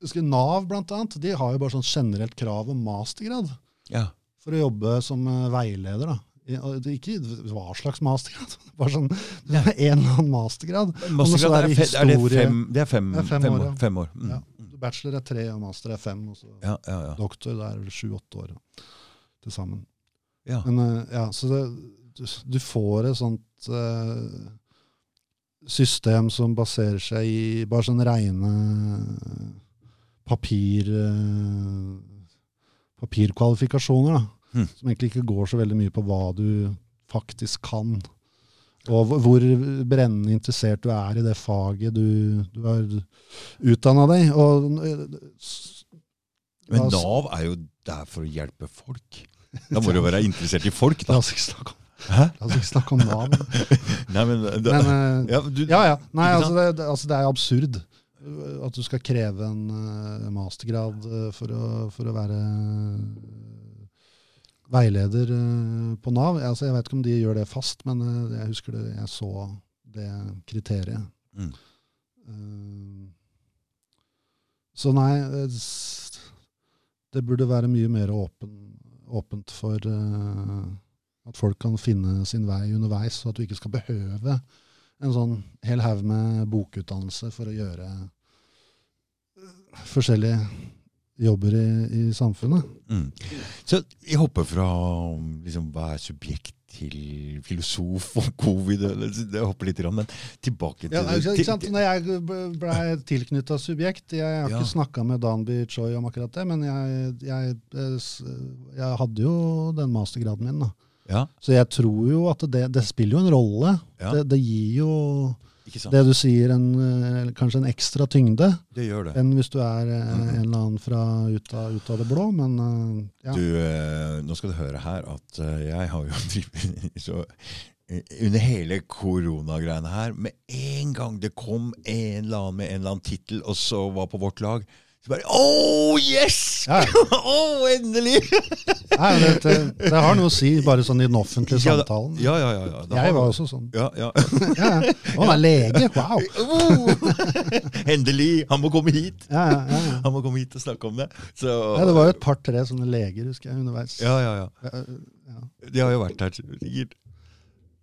Speaker 1: Husker Nav, blant annet, de har jo bare sånn generelt krav om mastergrad
Speaker 2: Ja.
Speaker 1: for å jobbe som eh, veileder. da. Ikke hva slags mastergrad, bare sånn
Speaker 2: Ja.
Speaker 1: en eller annen mastergrad.
Speaker 2: Mastergrad
Speaker 1: er det
Speaker 2: er det fem, det er fem,
Speaker 1: Det er fem
Speaker 2: fem,
Speaker 1: år,
Speaker 2: år.
Speaker 1: ja.
Speaker 2: Fem år. Mm.
Speaker 1: Ja. Bachelor er tre, og master er fem. Og så
Speaker 2: Ja, ja, ja.
Speaker 1: doktor det er vel sju-åtte år til sammen.
Speaker 2: ja.
Speaker 1: Men eh, ja, så det, du, du får et sånt uh, system som baserer seg i bare sånn reine papir uh, papirkvalifikasjoner, da.
Speaker 2: Hmm.
Speaker 1: Som egentlig ikke går så veldig mye på hva du faktisk kan. Og hvor- brennende interessert du er i det faget du, du har utdanna deg. Og, eh,
Speaker 2: Men Nav er jo der for å hjelpe folk. Da må du være interessert i folk,
Speaker 1: La
Speaker 2: da.
Speaker 1: oss ikke snakke om,
Speaker 2: Hæ?
Speaker 1: la oss ikke snakke om Nav.
Speaker 2: Nei, men, da,
Speaker 1: Men eh,
Speaker 2: ja, du,
Speaker 1: Ja, ja. Nei, altså det, altså det er absurd uh, at du skal kreve en uh, mastergrad for, å, for å være veileder uh, på Nav. Altså, jeg vet ikke om de gjør det fast, men uh, jeg husker det, jeg så det kriteriet.
Speaker 2: Mm.
Speaker 1: Uh, så nei, det burde være mye mer åpen, åpent for at folk kan finne sin vei underveis, så at du ikke skal behøve en sånn hel haug med bokutdannelse for å gjøre eh, forskjellige jobber i, i samfunnet.
Speaker 2: Mm. Så jeg hopper fra liksom, hva er subjekt til filosof og covid. eller- Jeg hopper litt, men tilbake til
Speaker 1: Ja, nei, ikke sant? Når jeg ble tilknytta subjekt Jeg har
Speaker 2: Ja.
Speaker 1: ikke snakka med Danby Choi om akkurat det, men jeg, jeg, eh, jeg hadde jo den mastergraden min. da.
Speaker 2: Ja,
Speaker 1: Så jeg tror jo at det, det spiller jo en rolle.
Speaker 2: Ja.
Speaker 1: Det, det gir jo
Speaker 2: ikke?
Speaker 1: Det du sier, en, eh, kanskje en ekstra tyngde
Speaker 2: Det gjør det.
Speaker 1: enn hvis du er eh, en eller annen fra ut av, ut av det blå. Men eh, ja.
Speaker 2: Du, nå skal du høre her at jeg har jo drevet så under hele koronagreiene her, med en gang det kom en eller annen med en eller annen tittel, og så var på vårt lag, så bare Oh, yes!
Speaker 1: Ja.
Speaker 2: oh, endelig!
Speaker 1: Nei, det, det, det har noe å si, bare sånn i den offentlige
Speaker 2: Ja,
Speaker 1: samtalen.
Speaker 2: Ja, ja, ja. ja.
Speaker 1: Jeg var også sånn.
Speaker 2: ja, ja.
Speaker 1: Ja. Å, han er lege! Wow!
Speaker 2: Oh, endelig! Han må komme hit!
Speaker 1: Ja, ja, ja.
Speaker 2: Han må komme hit og snakke om det. Så,
Speaker 1: ja, det var jo et par-tre sånne leger, husker jeg, underveis.
Speaker 2: ja, ja, ja.
Speaker 1: Ja, ja.
Speaker 2: De har jo vært her sikkert.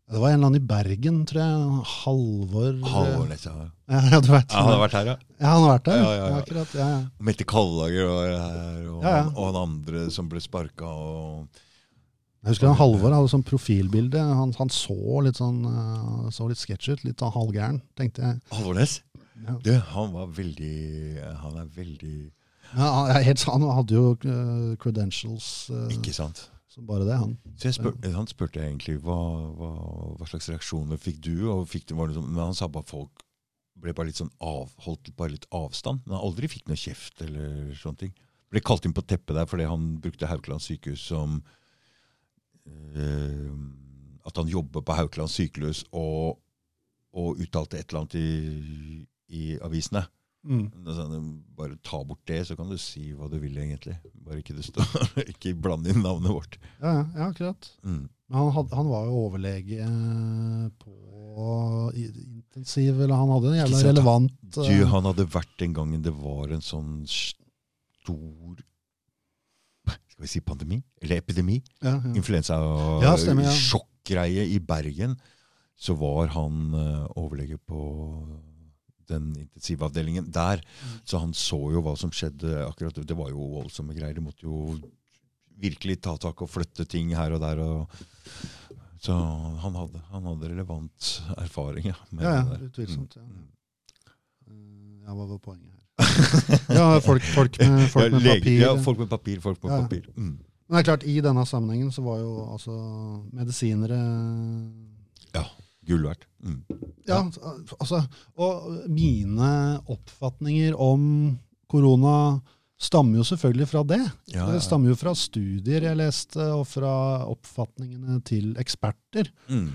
Speaker 1: Det var en eller annen i Bergen, tror jeg. Halvor
Speaker 2: Halvor Nessa.
Speaker 1: Ja, ja, du vet.
Speaker 2: Ja, han har vært her, ja.
Speaker 1: Ja, han har vært her.
Speaker 2: Ja, ja, ja.
Speaker 1: Akkurat, ja, ja.
Speaker 2: Mette Kallager var her, og,
Speaker 1: Ja,
Speaker 2: og han andre som ble sparka. Og...
Speaker 1: Jeg husker han Halvor hadde sånn profilbilde. Han, han så litt sånn eh, så litt sketsj ut. Litt sånn halvgæren, tenkte jeg.
Speaker 2: Halvornes?
Speaker 1: Ja.
Speaker 2: Du, han var veldig Han er veldig
Speaker 1: Ja, helt, han hadde jo eh, credentials eh,
Speaker 2: Ikke sant?
Speaker 1: Som bare det, han.
Speaker 2: Så spør, Han spurte egentlig hva, hva, hva slags reaksjoner fikk du, fikk du, sånn, men han sa bare folk ble bare litt sånn av, holdt bare litt avstand. Men han aldri fikk noe kjeft eller sånne ting. Ble kalt inn på teppet der fordi han brukte Haukeland sykehus som øh, At han jobber på Haukeland sykehus og, og uttalte et eller annet i, i avisene.
Speaker 1: Mm.
Speaker 2: Sånn, Bare ta bort det, så kan du si hva du vil, egentlig. Bare ikke ikke blande inn navnet vårt.
Speaker 1: Ja, ja, akkurat.
Speaker 2: Mm.
Speaker 1: Men han, had, han var jo overlege eh, på intensiv, eller han hadde en jævla
Speaker 2: sant,
Speaker 1: relevant
Speaker 2: Du,
Speaker 1: eh,
Speaker 2: han hadde vært den gangen det var en sånn stor Skal vi si pandemi? Eller epidemi?
Speaker 1: ja, ja.
Speaker 2: Influensa og
Speaker 1: Ja, stemmer, ja.
Speaker 2: sjokkgreie i Bergen. Så var han eh, overlege på den intensivavdelingen der.
Speaker 1: Mm.
Speaker 2: Så han så jo hva som skjedde. akkurat. Det var jo voldsomme greier. De måtte jo virkelig ta tak og flytte ting her og der. Og, så han hadde, han hadde relevant erfaring. Ja, med
Speaker 1: Ja, ja, utvilsomt. Ja.
Speaker 2: Mm.
Speaker 1: Eh, ja, hva var poenget her? ja, folk, folk med, folk
Speaker 2: Ja,
Speaker 1: med
Speaker 2: lege-
Speaker 1: papir.
Speaker 2: Ja, folk med papir. Folk med
Speaker 1: Ja.
Speaker 2: papir. Mm.
Speaker 1: Men det er klart, i denne sammenhengen så var jo altså medisinere
Speaker 2: Gull verdt. Mm.
Speaker 1: Ja, altså Og mine oppfatninger om korona stammer jo selvfølgelig fra det.
Speaker 2: Ja,
Speaker 1: Det
Speaker 2: ja.
Speaker 1: stammer jo fra studier jeg leste, og fra oppfatningene til eksperter.
Speaker 2: Mm.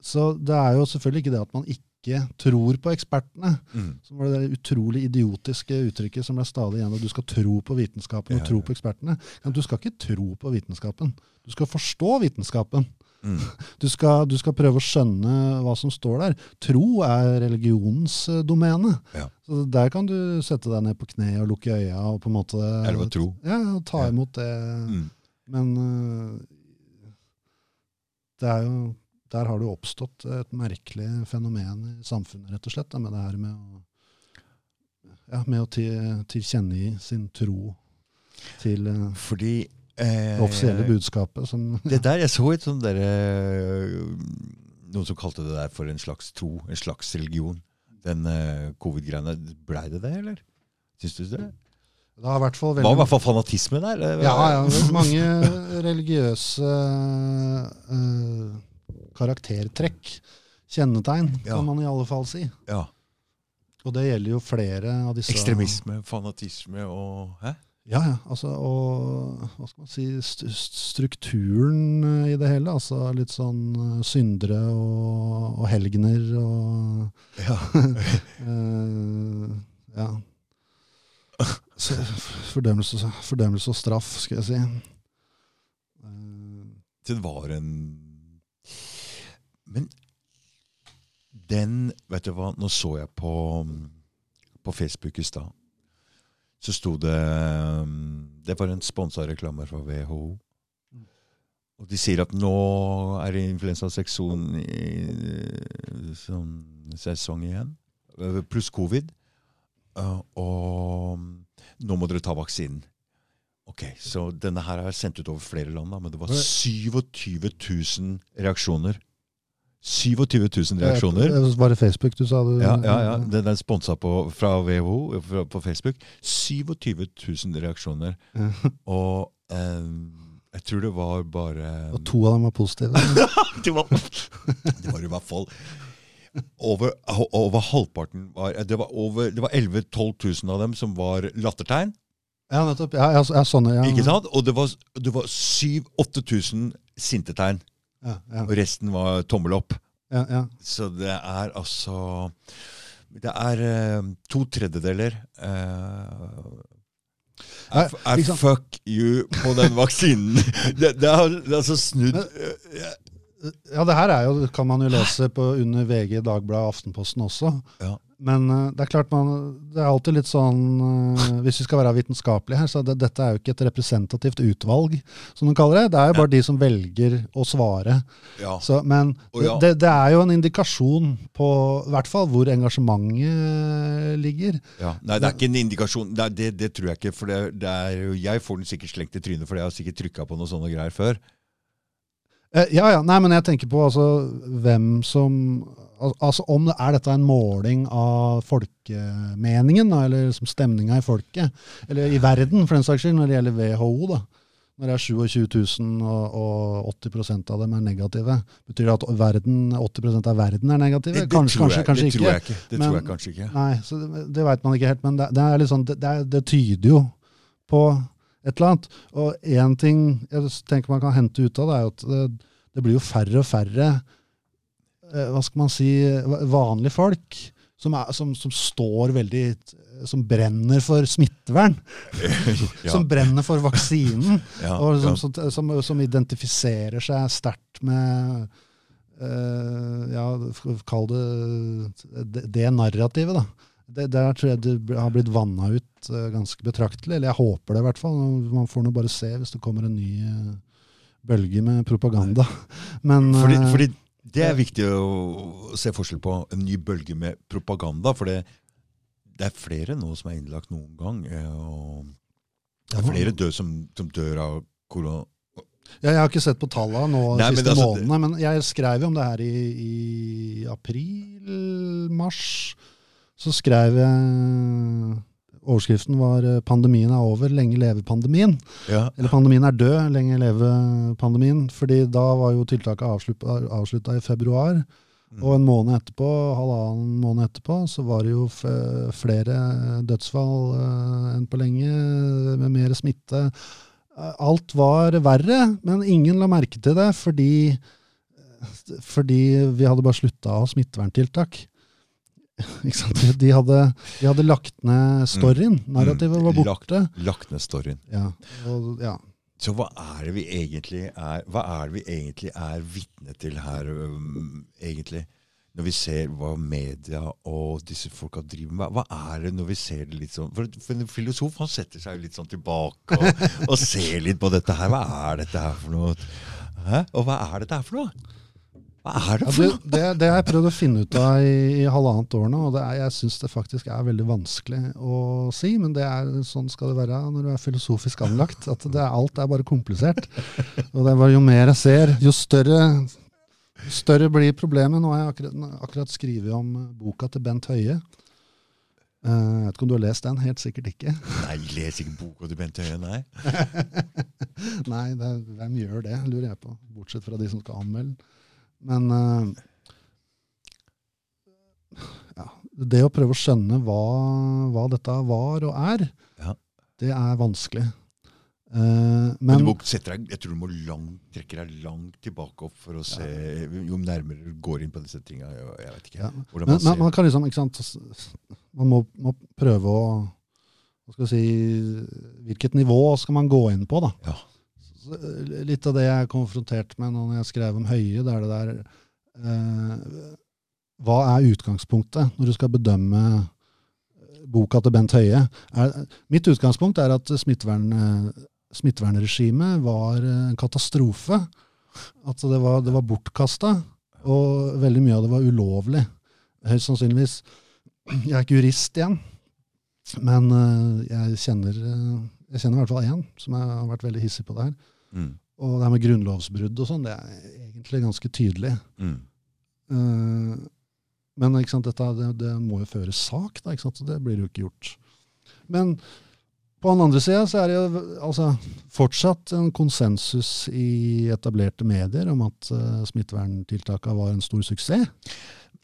Speaker 1: Så det er jo selvfølgelig ikke det at man ikke tror på ekspertene.
Speaker 2: Mm.
Speaker 1: som var det det utrolig idiotiske uttrykket som ble stadig igjen, at du skal tro på vitenskapen og
Speaker 2: Ja,
Speaker 1: tro på ekspertene. Men du skal ikke tro på vitenskapen. Du skal forstå vitenskapen.
Speaker 2: Mm.
Speaker 1: Du skal, du skal prøve å skjønne hva som står der. Tro er religionens eh, domene.
Speaker 2: Ja.
Speaker 1: Så der kan du sette deg ned på kne og lukke øya og på en måte
Speaker 2: Eller tro?
Speaker 1: Ja, og ta
Speaker 2: Ja.
Speaker 1: imot det.
Speaker 2: Mm.
Speaker 1: Men eh, det er jo Der har det jo oppstått et merkelig fenomen i samfunnet, rett og slett, med det her med å ja, med å til, tilkjennegi sin tro til eh,
Speaker 2: Fordi
Speaker 1: det
Speaker 2: eh,
Speaker 1: offisielle budskapet. Som,
Speaker 2: Det der, Jeg så et sånt derre Noen som kalte det der for en slags tro, en slags religion. Den eh, covid-greiene. Blei det det, eller? Syns du det?
Speaker 1: det har hvert fall
Speaker 2: veldig... var i hvert fall fanatisme der.
Speaker 1: Ja, ja. det Mange religiøse uh, karaktertrekk. Kjennetegn,
Speaker 2: Ja.
Speaker 1: kan man i alle fall si.
Speaker 2: Ja.
Speaker 1: Og det gjelder jo flere av disse
Speaker 2: Ekstremisme, fanatisme og Hæ?
Speaker 1: Ja, ja. Altså, og hva skal man si st st- Strukturen eh, i det hele. Altså litt sånn eh, syndere og, og helgener og
Speaker 2: Ja.
Speaker 1: uh, Ja. Så, fordømmelse, fordømmelse og straff, skal jeg si. Uh,
Speaker 2: Det var en Men den Vet du hva, nå så jeg på, på Facebook i stad. Så sto det um, Det var en sponsa reklame fra WHO. Og de sier at nå er det influensasesong sånn, sesong igjen. eh, Pluss covid. Uh, og nå må dere ta vaksinen. Ok, Så denne her er sendt ut over flere land, da, men det var 27 000 reaksjoner. 27 000 reaksjoner.
Speaker 1: Det Var det Facebook du sa? Du,
Speaker 2: Ja, ja, ja. Den er sponsa fra WHO fra, på Facebook. 27 000 reaksjoner. Og eh, jeg tror det var bare
Speaker 1: Og to av dem var positive.
Speaker 2: det, var, det var i hvert fall over, over halvparten var Det var, over- det var 11 000-12 000 av dem som var lattertegn.
Speaker 1: Ja, nettopp. Ja, ja, sånne, ja.
Speaker 2: Ikke sant? Og det var, det var 7000-8000 sintetegn.
Speaker 1: Ja, ja,
Speaker 2: Og resten var tommel opp.
Speaker 1: ja, ja.
Speaker 2: Så det er altså Det er uh, to tredjedeler
Speaker 1: uh,
Speaker 2: er, er fuck you på den vaksinen. det, det, er, altså snudd eh,
Speaker 1: Ja, det her er jo, kan man jo lese på under VG, Dagbladet, Aftenposten også.
Speaker 2: Ja.
Speaker 1: Men eh, det er klart man, det er alltid litt sånn eh, Hvis vi skal være vitenskapelige her, så det, dette er jo ikke et representativt utvalg, som de kaller det. Det er jo bare de som velger å svare.
Speaker 2: ja.
Speaker 1: Så, men
Speaker 2: ja.
Speaker 1: det, det er jo en indikasjon på i hvert fall hvor engasjementet ligger.
Speaker 2: ja. Nei, det er ikke en indikasjon. Det, er- det, det tror jeg ikke. For det, det er jeg får den sikkert slengt i trynet, for jeg har sikkert trykka på noen sånne greier før.
Speaker 1: Eh, ja, ja. Nei, men jeg tenker på altså hvem som altså Om det er dette en måling av folkemeningen, da, eller liksom stemninga i folket, eller i verden for den saks skyld, når det gjelder WHO, da. Når det er 27 000 og, og 80% av dem er negative. Betyr det at verden, 80% av verden er negative?
Speaker 2: Det, det
Speaker 1: kanskje,
Speaker 2: tror
Speaker 1: kanskje,
Speaker 2: jeg,
Speaker 1: kanskje
Speaker 2: det
Speaker 1: ikke.
Speaker 2: Tror jeg ikke. Det
Speaker 1: Men-
Speaker 2: jeg kanskje ikke.
Speaker 1: Nei, så det, det veit man ikke helt. Men det, det er sånn, det, det, det tyder jo på et eller annet. Og én ting jeg tenker man kan hente ut av det, er at det, det blir jo færre og færre eh, hva skal man si, vanlige folk som, er, som, som står veldig Som brenner for smittevern.
Speaker 2: ja,
Speaker 1: Som brenner for vaksinen.
Speaker 2: ja,
Speaker 1: og som,
Speaker 2: ja.
Speaker 1: som, som, identifiserer seg sterkt med uh, Ja, kall det det, det narrativet, da. Det, der tror jeg det har blitt vanna ut eh, ganske betraktelig. Eller jeg håper det, i hvert fall. Man får nå bare se hvis det kommer en ny eh, bølge med propaganda. Men
Speaker 2: Fordi,
Speaker 1: eh,
Speaker 2: fordi det er viktig å se forskjell på en ny bølge med propaganda. For det, det er flere nå som er innlagt noen gang. Og det er flere død som, som dør av korona.
Speaker 1: Ja, jeg har ikke sett på tallene nå de siste
Speaker 2: altså,
Speaker 1: månedene, men jeg skrev jo om det her i, i april-mars. Så skrev jeg Overskriften var eh, 'Pandemien er over, lenge leve pandemien'.
Speaker 2: Ja,
Speaker 1: Eller 'Pandemien er død, lenge leve pandemien'. Fordi da var jo tiltaket avslutta i februar.
Speaker 2: Mm.
Speaker 1: Og en måned etterpå, halvannen måned etterpå, så var det jo flere dødsfall eh, enn på lenge, med mer smitte. Alt var verre, men ingen la merke til det fordi, fordi vi hadde bare slutta å ha smitteverntiltak. De- De hadde, de hadde lagt ned storyen. Narrativet var
Speaker 2: borte. Lagt- Lagt ned storyen.
Speaker 1: Ja, og, ja.
Speaker 2: Så hva er det vi egentlig er Hva er det vi egentlig er vitne til her, um, egentlig? Når vi ser hva media og disse folka driver med. Hva er det når vi ser det litt sånn For, for en filosof han setter seg jo litt sånn tilbake og, og ser litt på dette her. Hva er dette her for noe? Hæ? Og hva er dette her for noe? Hva er det for noe?
Speaker 1: Ja, det, det har jeg prøvd å finne ut av i, i halvannet år nå, og det er, jeg syns det faktisk er veldig vanskelig å si. Men det er, sånn skal det være når du er filosofisk anlagt. at det er, Alt er bare komplisert. Og det er bare, jo mer jeg ser, jo større, større blir problemet. Nå har jeg akkurat, akkurat skrevet om boka til Bent Høie. Eh, Jeg vet ikke om du har lest den? Helt sikkert ikke.
Speaker 2: Nei, les ikke boka til Bent Høie, nei.
Speaker 1: Nei, det, hvem gjør det, lurer jeg på. Bortsett fra de som skal anmelde den. Men uh, ja, det å prøve å skjønne hva, hva dette var og er,
Speaker 2: Ja.
Speaker 1: det er vanskelig. Uh,
Speaker 2: Men
Speaker 1: men
Speaker 2: du må sette deg, jeg tror du må langt, trekke deg langt tilbake opp for å se Jo nærmere du går inn på disse tinga. Jeg, vet ikke.
Speaker 1: Ja. Men,
Speaker 2: man ser
Speaker 1: men man kan liksom, ikke sant Man må, må prøve å hva skal si, Hvilket nivå skal man gå inn på, da?
Speaker 2: Ja.
Speaker 1: Eh, Litt av det jeg er konfrontert med når jeg skrev om Høie, det er det der eh, Hva er utgangspunktet når du skal bedømme boka til Bent Høie? Er, mitt utgangspunkt er at smittevern, eh, smittevernregimet var en katastrofe. At det var, det var bortkasta, og veldig mye av det var ulovlig. Høyst sannsynligvis. Jeg er ikke jurist igjen, men eh, jeg kjenner, eh, jeg kjenner i hvert fall én som er- har vært veldig hissig på det her.
Speaker 2: Mm.
Speaker 1: Og det her med grunnlovsbrudd og sånn, det er egentlig ganske tydelig.
Speaker 2: Mm.
Speaker 1: Uh, men sant, dette, det, det må jo føre sak, da, så det blir jo ikke gjort. Men på den andre sida så er det jo altså, fortsatt en konsensus i etablerte medier om at uh, smitteverntiltakene var en stor suksess.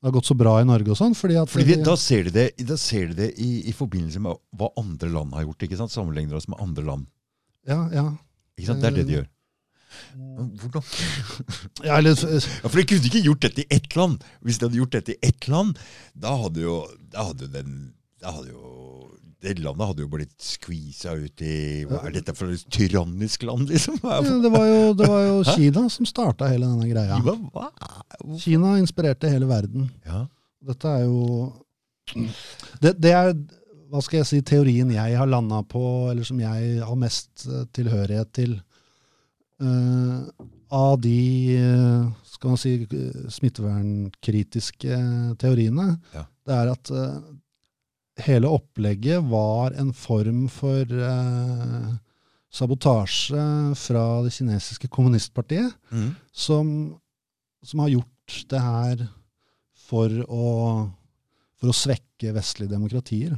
Speaker 1: Det har gått så bra i Norge og sånn. fordi at
Speaker 2: Fordi det, Da ser de det, ser de det i, i forbindelse med hva andre land har gjort. ikke sant? Sammenligner oss med andre land.
Speaker 1: ja, ja.
Speaker 2: Ikke sant? Det er det de gjør.
Speaker 1: Mm.
Speaker 2: Hvordan?
Speaker 1: ja, eller,
Speaker 2: Ja, For de kunne ikke gjort dette i ett land. Hvis de hadde gjort dette i ett land, da hadde jo, da hadde den da hadde jo, Det landet hadde jo blitt skvisa ut i Hva er dette for et tyrannisk land, liksom?
Speaker 1: Ja, det var jo, det var jo Kina som starta hele denne greia.
Speaker 2: hva, hva?
Speaker 1: Kina inspirerte hele verden.
Speaker 2: Ja.
Speaker 1: Dette er jo det, det er hva skal jeg si, teorien jeg har landa på, eller som jeg har mest eh, tilhørighet til. Uh, av de eh, skal man si, smittevernkritiske teoriene,
Speaker 2: Ja.
Speaker 1: det er at eh, hele opplegget var en form for eh, sabotasje fra det kinesiske kommunistpartiet
Speaker 2: Mm.
Speaker 1: som, som har gjort det her for å, for å svekke vestlige demokratier.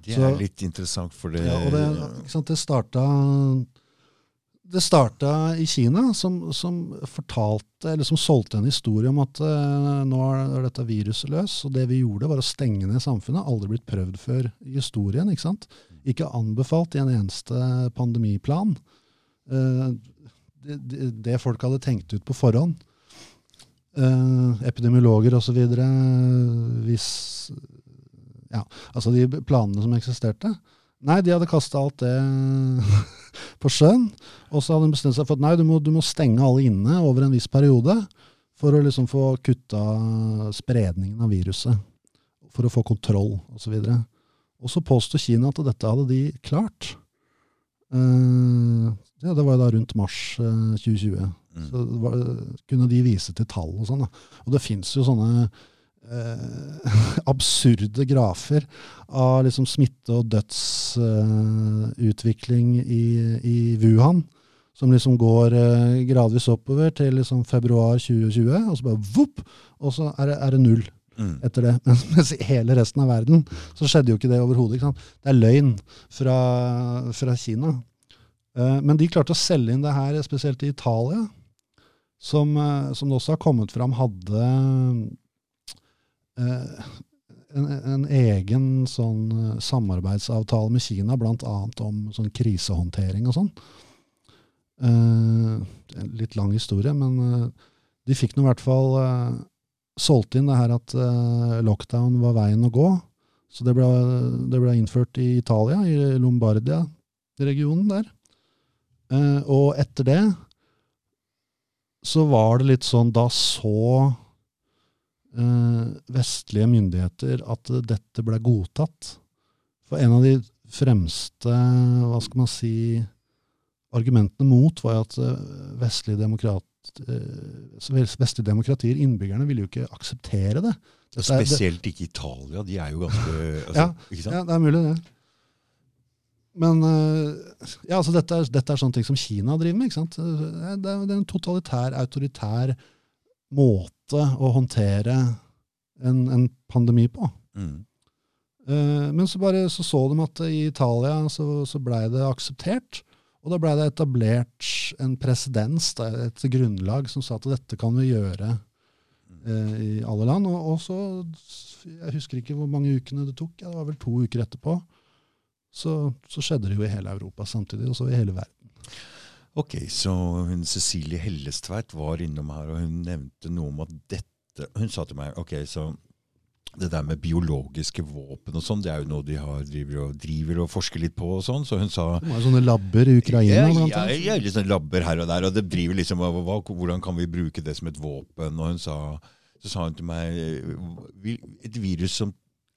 Speaker 2: Det
Speaker 1: Så-
Speaker 2: er litt interessant, for det,
Speaker 1: Ja, og det, det starta det starta i Kina, som, som fortalte, eller som solgte en historie om at uh, nå er dette viruset løs. Og det vi gjorde, var å stenge ned samfunnet. Aldri blitt prøvd før i historien. Ikke sant? Ikke anbefalt i en eneste pandemiplan. Uh, det, det, folk hadde tenkt ut på forhånd. Uh, epidemiologer osv. Hvis Ja, altså de planene som eksisterte. Nei, de hadde kasta alt det på sjøen. Og så hadde de bestemt seg for at nei, du må, du må stenge alle inne over en viss periode for å liksom få kutta spredningen av viruset. For å få kontroll osv. Og, så og så påstår Kina at dette hadde de klart. Uh, ja, det var jo da rundt mars uh, 2020.
Speaker 2: Mm.
Speaker 1: Så var, kunne de vise til tall og sånn. Og det fins jo sånne eh, absurde grafer av liksom smitte- og dødsutvikling i, i Wuhan. Som liksom går eh, gradvis oppover til liksom februar 2020, og så bare vopp! Og så er det, er det null
Speaker 2: Mm.
Speaker 1: etter det. Mens, i hele resten av verden så skjedde jo ikke det overhodet. Det er løgn fra, fra Kina. Eh, men de klarte å selge inn det her, spesielt i Italia, som, eh, som det også har kommet fram hadde en, en egen sånn eh, samarbeidsavtale med Kina, bl.a. om sånn krisehåndtering og sånn. Eh, litt lang historie, men eh, de fikk nå i hvert fall eh, solgt inn det her at eh, lockdown var veien å gå. Så det ble, det ble innført i Italia, i Lombardia-regionen der. Eh, og etter det så var det litt sånn Da så eh, vestlige myndigheter at dette ble godtatt. For en av de fremste, hva skal man si, argumentene mot var jo at eh, vestlige, demokrat, eh, vestlige demokratier, innbyggerne, ville jo ikke akseptere det. Dette er- det-
Speaker 2: Spesielt ikke Italia. De er jo ganske altså,
Speaker 1: Ja? Ja, det er mulig, det. Men eh, ja, altså dette, er, dette er sånne ting som Kina driver med. ikke sant? Det er, det er en totalitær, autoritær måte å håndtere en, en pandemi på.
Speaker 2: Mm.
Speaker 1: Eh, men så bare så, så de at i Italia så, så blei det akseptert. Og da blei det etablert en presedens, et grunnlag, som sa at dette kan vi gjøre eh, i alle land. Og, og så, jeg husker ikke hvor mange ukene det tok, ja, det var vel to uker etterpå, så, så skjedde det jo i hele Europa samtidig, og så i hele verden.
Speaker 2: Ok, så hun Cecilie Hellestveit var innom her, og hun nevnte noe om at dette Hun sa til meg ok, så det der med biologiske våpen og sånn, det er jo noe de har, driver, og, driver og forsker litt på og sånn. Så hun sa
Speaker 1: Det var sånne labber i Ukraina,
Speaker 2: ja, ja, ja, litt sånne labber her og der, og det driver liksom hva, Hvordan kan vi bruke det som et våpen? Og hun sa, så sa hun til meg Et virus som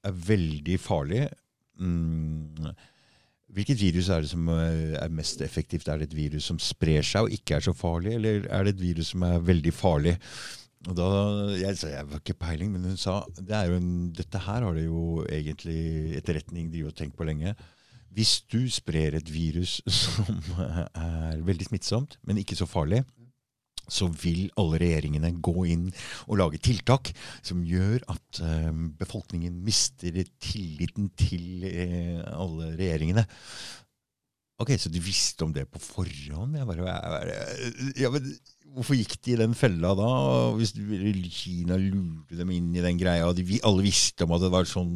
Speaker 2: er veldig farlig mm, Hvilket virus er det som eh, er mest effektivt? Er det et virus som sprer seg og ikke er så farlig, eller er det et virus som er veldig farlig? Og da, Jeg jeg var ikke peiling, men hun sa det en, dette her har det jo egentlig etterretning de har tenkt på lenge. Hvis du sprer et virus som er veldig smittsomt, men ikke så farlig, så vil alle regjeringene gå inn og lage tiltak som gjør at eh, befolkningen mister tilliten til eh, alle regjeringene. Ok, Så de visste om det på forhånd? Jeg bare, jeg bare, ja, men Hvorfor gikk de i den fella da? Hvis Kina lurte dem inn i den greia, og de, alle visste om at det var sånn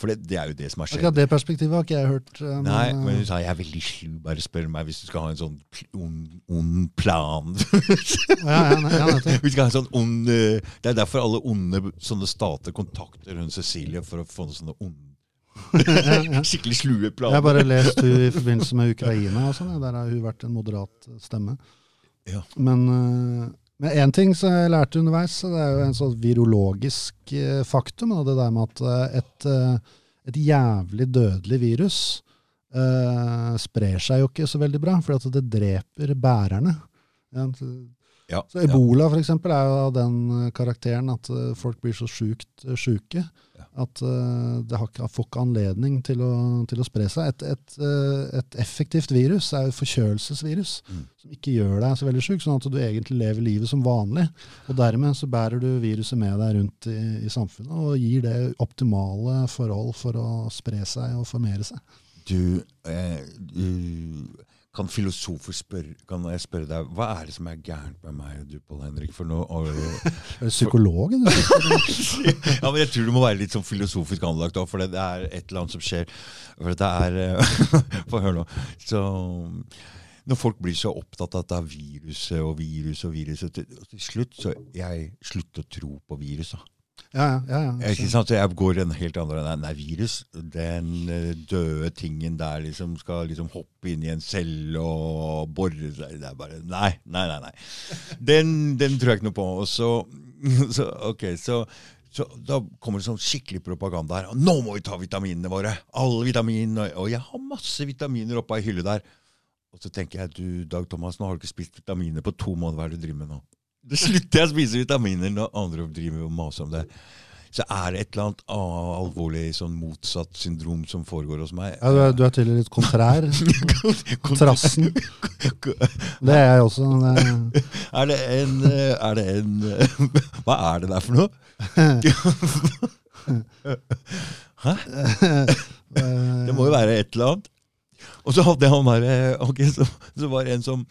Speaker 2: For det, det er jo det som har skjedd.
Speaker 1: Akkurat det perspektivet har ikke jeg hørt. eh, men,
Speaker 2: Nei,
Speaker 1: eh,
Speaker 2: men hun sa jeg er veldig slu, bare spør meg hvis du skal ha en sånn ond, ond plan.
Speaker 1: ja, ja, nei, ja.
Speaker 2: Vi skal ha en sånn ond, eh, det er derfor alle onde sånne stater kontakter hun Cecilie for å få noen sånne onde Skikkelig slue
Speaker 1: Jeg har bare lest hun i forbindelse med Ukraina. og sånn, Der har hun vært en moderat stemme.
Speaker 2: Ja.
Speaker 1: Men men én ting som jeg lærte underveis, det er jo en sånn virologisk eh, faktum. Og det der med at eh, et, eh, et jævlig dødelig virus eh, sprer seg jo ikke så veldig bra, for det dreper bærerne. Ja, Så Ebola for eksempel, er jo av den eh, karakteren at eh, folk blir så sjukt eh, sjuke
Speaker 2: Ja.
Speaker 1: at det har ikke, får ikke anledning til å, til å spre seg. Et, et, et effektivt virus er jo et forkjølelsesvirus,
Speaker 2: Mm.
Speaker 1: som ikke gjør deg så veldig sjuk, sånn at du egentlig lever livet som vanlig. Og dermed så bærer du viruset med deg rundt i, i samfunnet og gir det optimale forhold for å spre seg og formere seg.
Speaker 2: Du, eh, du Kan filosofer spørre Kan jeg spørre deg, hva er det som er gærent med meg og du, Pål Henrik? For nå
Speaker 1: Er du psykolog?
Speaker 2: ja, men Jeg tror du må være litt sånn filosofisk anlagt òg, for det er et eller annet som skjer. For det er eh, Få høre nå. Så når folk blir så opptatt av at det er viruset og virus og virus, og til, og til slutt så jeg slutter å tro på viruset.
Speaker 1: Ja, ja, ja. ja.
Speaker 2: Ikke sant? Jeg går en helt andre Nei, nei virus, den eh, døde tingen der liksom skal liksom hoppe inn i en celle og bore seg Det er bare Nei, nei, nei. nei. Den, den tror jeg ikke noe på. Og så, så ok, så, så da kommer det sånn skikkelig propaganda her. Nå må vi ta vitaminene våre! Alle vitaminene. Og jeg har masse vitaminer oppe ei hylle der. Og så tenker jeg du, Dag Thomas, nå har du ikke spist vitaminer på to måneder. Hva er det du driver med nå? Da slutter jeg å spise vitaminer når andre driver og maser om det. Så er det et eller annet alvorlig sånn motsatt syndrom som foregår hos meg.
Speaker 1: Ja, du, er, du er tydelig litt kontrær. Trassen. Det er jeg også. Det,
Speaker 2: Er det en, eh, er det en eh, Hva er det der for noe? Hæ?
Speaker 1: eh,
Speaker 2: Det må jo være et eller annet. Og så hadde jeg han derre okay, ok, så, så var det en som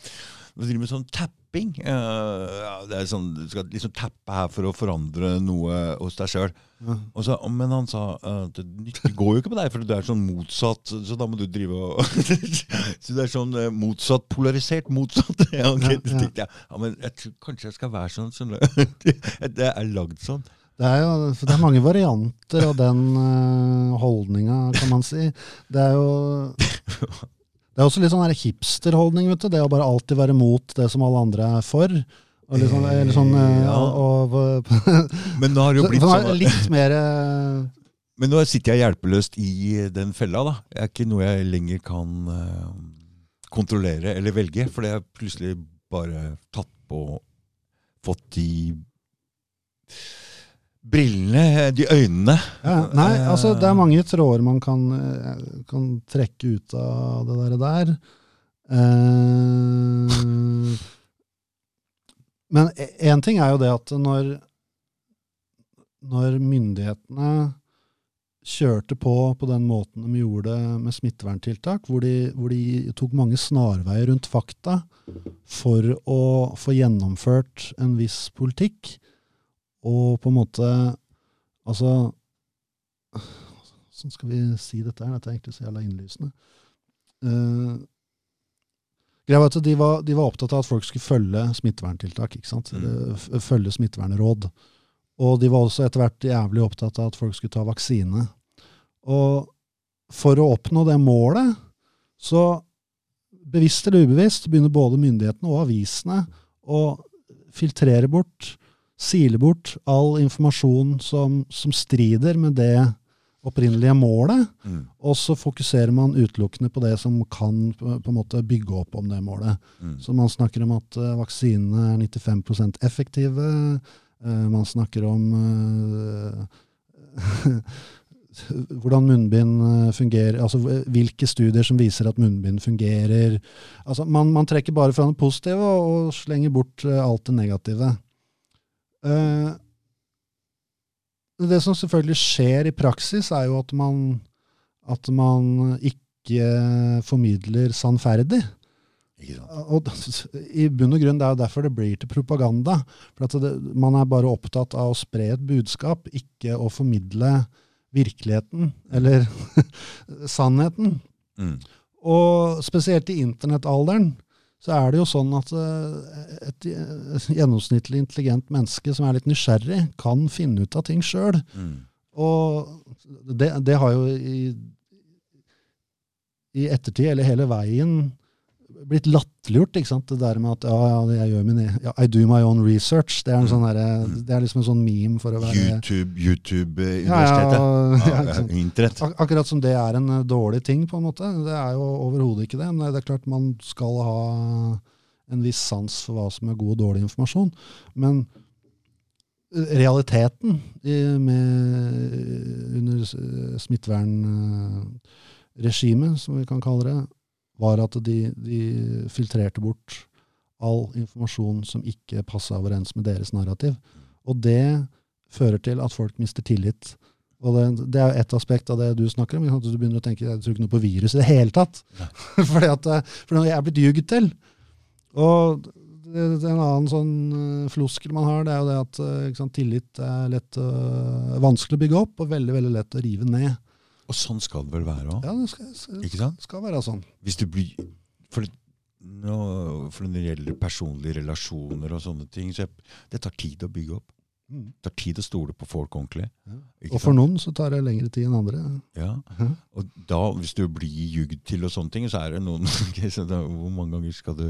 Speaker 2: driver med sånn tapping. Uh, ja, det er sånn, Du skal liksom tappe her for å forandre noe hos deg sjøl.
Speaker 1: Ja.
Speaker 2: Men han sa at det, det går jo ikke med deg, for du er sånn motsatt. Så da må du drive og Så det er sånn eh, motsatt polarisert motsatt. ja, okay,
Speaker 1: Ja, ja.
Speaker 2: jeg. Ja, men jeg tror kanskje jeg skal være sånn. sånn det er lagd sånn.
Speaker 1: Det er jo for det er mange varianter av den uh, holdninga, kan man si. Det er jo det er også litt sånn her hipsterholdning, vet du. Det å bare alltid være mot det som alle andre er for. Og litt sånn, eller sånn eh,
Speaker 2: Ja.
Speaker 1: og, og,
Speaker 2: Men nå har det jo blitt sånn
Speaker 1: litt mer eh,
Speaker 2: Men nå sitter jeg hjelpeløst i den fella. da. Det er ikke noe jeg lenger kan eh, kontrollere eller velge, for det er plutselig bare tatt på Fått de brillene, de øynene.
Speaker 1: ja, Nei, altså det er mange tråder man kan, eh, kan trekke ut av det der. der. Eh, men én ting er jo det at når, når myndighetene kjørte på på den måten de gjorde det med smitteverntiltak, hvor de, hvor de tok mange snarveier rundt fakta for å få gjennomført en viss politikk, og på en måte Altså Hvordan skal vi si dette her? Dette er egentlig så jævla innlysende. Uh, greia var at de var, de var opptatt av at folk skulle følge smitteverntiltak. ikke sant?
Speaker 2: Mm.
Speaker 1: Følge smittevernråd. Og de var også etter hvert jævlig opptatt av at folk skulle ta vaksine. Og for å oppnå det målet, så bevisst eller ubevisst begynner både myndighetene og avisene å filtrere bort, sile bort all informasjon som, som strider med det opprinnelige målet,
Speaker 2: Mm.
Speaker 1: og så fokuserer man utelukkende på det som kan på, en måte bygge opp om det målet.
Speaker 2: Mm.
Speaker 1: Så man snakker om at uh, vaksinene er 95% effektive. Uh, man snakker om uh, hvordan munnbind eh, fungerer, altså eh, hvilke studier som viser at munnbind fungerer. Altså man, man trekker bare fra det positive og, og slenger bort eh, alt det negative. Eh, det som selvfølgelig skjer i praksis, er jo at man, at man ikke formidler sannferdig. Og I bunn og grunn det er jo derfor det blir til propaganda. For at det, Man er bare opptatt av å spre et budskap, ikke å formidle virkeligheten, eller sannheten.
Speaker 2: Mm.
Speaker 1: Og spesielt i internettalderen så er det jo sånn at eh, et, et gjennomsnittlig intelligent menneske som er litt nysgjerrig, kan finne ut av ting sjøl.
Speaker 2: Mm.
Speaker 1: Og det, det har jo i, i ettertid, eller hele veien, blitt latterliggjort. Det der med at ja, ja, jeg gjør min, e- ja, I do my own research. Det er, en sånn
Speaker 2: Mm.
Speaker 1: det er liksom en sånn meme for å være
Speaker 2: YouTube, YouTube eh. Internett.
Speaker 1: Ak akkurat som det er en eh, dårlig ting, på en måte. Det er jo overhodet ikke det. Men det er klart man skal ha en viss sans for hva som er god og dårlig informasjon. Men realiteten i, med, under smittevernregimet, som vi kan kalle det, var at de, de filtrerte bort all informasjon som ikke passa overens med deres narrativ. Og det fører til at folk mister tillit. Og det, det er et aspekt av det du snakker om. At du begynner å tenke jeg tror ikke noe på virus i det hele tatt. Fordi at, for jeg er blitt ljugd til. Og det, det en annen sånn uh, floskel man har, det er jo det at uh, sant, tillit er lett, øh, vanskelig å bygge opp, og veldig veldig lett å rive ned.
Speaker 2: Og sånn skal det vel være òg?
Speaker 1: Ja, det skal, skal,
Speaker 2: Ikke sant?
Speaker 1: skal være sånn.
Speaker 2: Hvis du blir for, nå, for når det gjelder personlige relasjoner og sånne ting, så jeg, det tar tid å bygge opp.
Speaker 1: Mm.
Speaker 2: Det tar tid å stole på folk ordentlig.
Speaker 1: Ja. Og for
Speaker 2: sant?
Speaker 1: noen så tar det lengre tid enn andre.
Speaker 2: Ja.
Speaker 1: Mhm.
Speaker 2: Og da, hvis du blir jugd til og sånne ting, så er det noen ok, så da, Hvor mange ganger skal du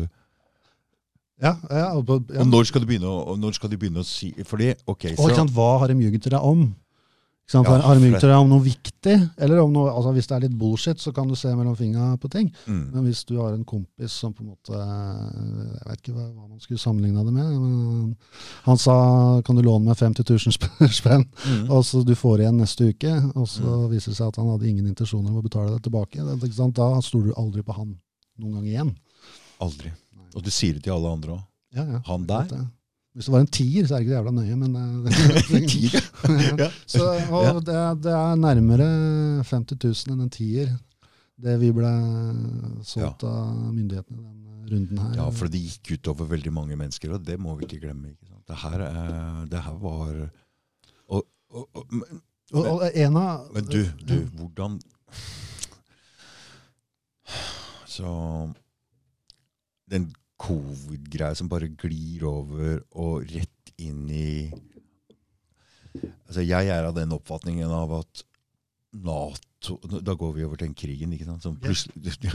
Speaker 1: Ja, ja, og, ja.
Speaker 2: Og når skal du begynne å, når skal du begynne å si Fordi, ok,
Speaker 1: Og ikke sant, hva har de ljuget til deg om? Sant?
Speaker 2: Ja,
Speaker 1: har de deg om noe viktig? Eller om noe, altså Hvis det er litt bullshit, så kan du se mellom fingra på ting.
Speaker 2: mm,
Speaker 1: Men hvis du har en kompis som på en måte Jeg vet ikke hva, hva man skulle sammenligne det med. Han sa 'kan du låne meg 50 000 spenn',
Speaker 2: mm.
Speaker 1: og så du får igjen neste uke. Og så viser det seg at han hadde ingen intensjoner om å betale det tilbake. Det? Da stoler du aldri på han noen gang igjen.
Speaker 2: Aldri. Og du sier det til alle andre òg.
Speaker 1: Ja, ja.
Speaker 2: Han der?
Speaker 1: Det. Hvis det var en tier, så er det ikke det jævla nøye, men eh,
Speaker 2: ja.
Speaker 1: Så, og
Speaker 2: Ja.
Speaker 1: det, det er nærmere 50 000 enn en tier, det vi ble solgt av myndighetene i denne runden her.
Speaker 2: Ja, for det gikk utover veldig mange mennesker, og det må vi ikke glemme. Ikke? Det, her, er- det her var og, og, og, men,
Speaker 1: og, og en av
Speaker 2: men du, du, hvordan Så Den covid-greia som bare glir over og rett inn i Altså, jeg er av den oppfatningen av at Nato Da går vi over til den krigen, ikke sant? Som plutselig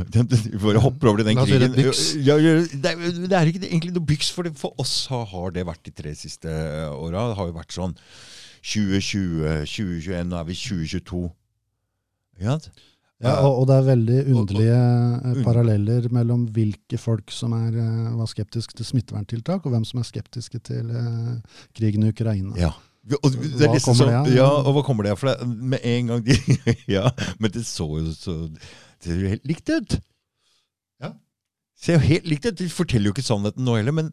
Speaker 2: Vi bare hopper over til den krigen. Ja, det, er, ikke egentlig noe byks, for, det, for oss har, har det vært de tre siste åra. Det har jo vært sånn 2020, 2021, nå er vi 2022. Ikke sant?
Speaker 1: Ja, og, og det er veldig
Speaker 2: Og- og-
Speaker 1: underlige eh, paralleller mellom hvilke folk som er, eh, var skeptiske til smitteverntiltak, og hvem som er skeptiske til eh, krigen i Ukraina.
Speaker 2: Ja. Og
Speaker 1: Hva
Speaker 2: liksom
Speaker 1: kommer det av?
Speaker 2: ja, og hva kommer det av? For det, med en gang de Ja, men det så jo så Det ser jo helt likt ut.
Speaker 1: Ja.
Speaker 2: Ser jo helt likt ut. De forteller jo ikke sannheten nå heller, men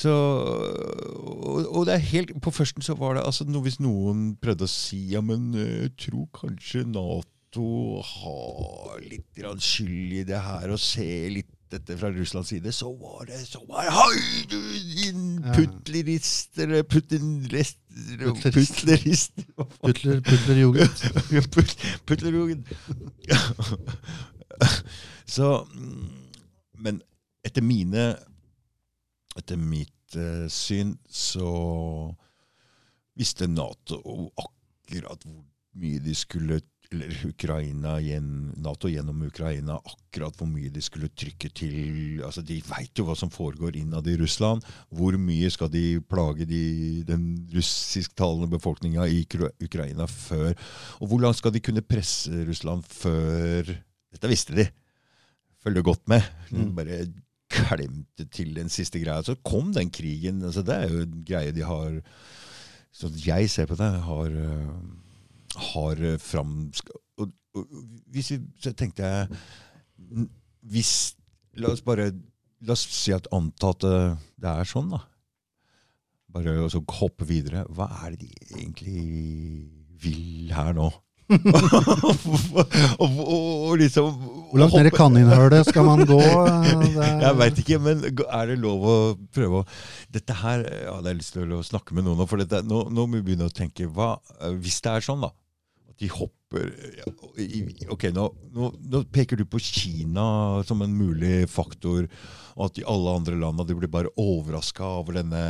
Speaker 2: så og, og det er helt På førsten så var det altså no, Hvis noen prøvde å si Ja, men eh, jeg tror kanskje Nato har litt skyld i det her, og ser litt dette fra Russlands side, så var det så var det, Hei, du din
Speaker 1: Ja.
Speaker 2: putlerist, eller putinlist
Speaker 1: Putlerist.
Speaker 2: Putlerist.
Speaker 1: Putler,
Speaker 2: Putlerjugend. Putlerjugend. Så mm, Men etter mine Etter mitt uh, syn så visste Nato akkurat hvor mye de skulle eller Ukraina Nato gjennom Ukraina akkurat hvor mye de skulle trykke til altså De veit jo hva som foregår innad i Russland. Hvor mye skal de plage de, den russisktalende befolkninga i Ukraina før Og hvor langt skal de kunne presse Russland før Dette visste de. Følger godt med.
Speaker 1: Mm.
Speaker 2: Bare klemte til den siste greia. Så kom den krigen. altså Det er jo en greie de har Sånn jeg ser på det, har øh, har eh, fram... Og, og, hvis vi, så tenkte jeg hvis, La oss bare La oss si at anta at det er sånn, da. Bare og så hoppe videre. Hva er det de egentlig vil her nå? og, og, liksom
Speaker 1: Hvor langt ned i kaninhølet skal man gå?
Speaker 2: jeg veit ikke, men er det lov å prøve å Dette her ja, det har jeg lyst til å snakke med noen om. For dette, nå, nå må vi begynne å tenke hva, Hvis det er sånn, da. De hopper Ok, nå, nå, nå peker du på Kina som en mulig faktor, og at de alle andre landa de blir bare overraska over denne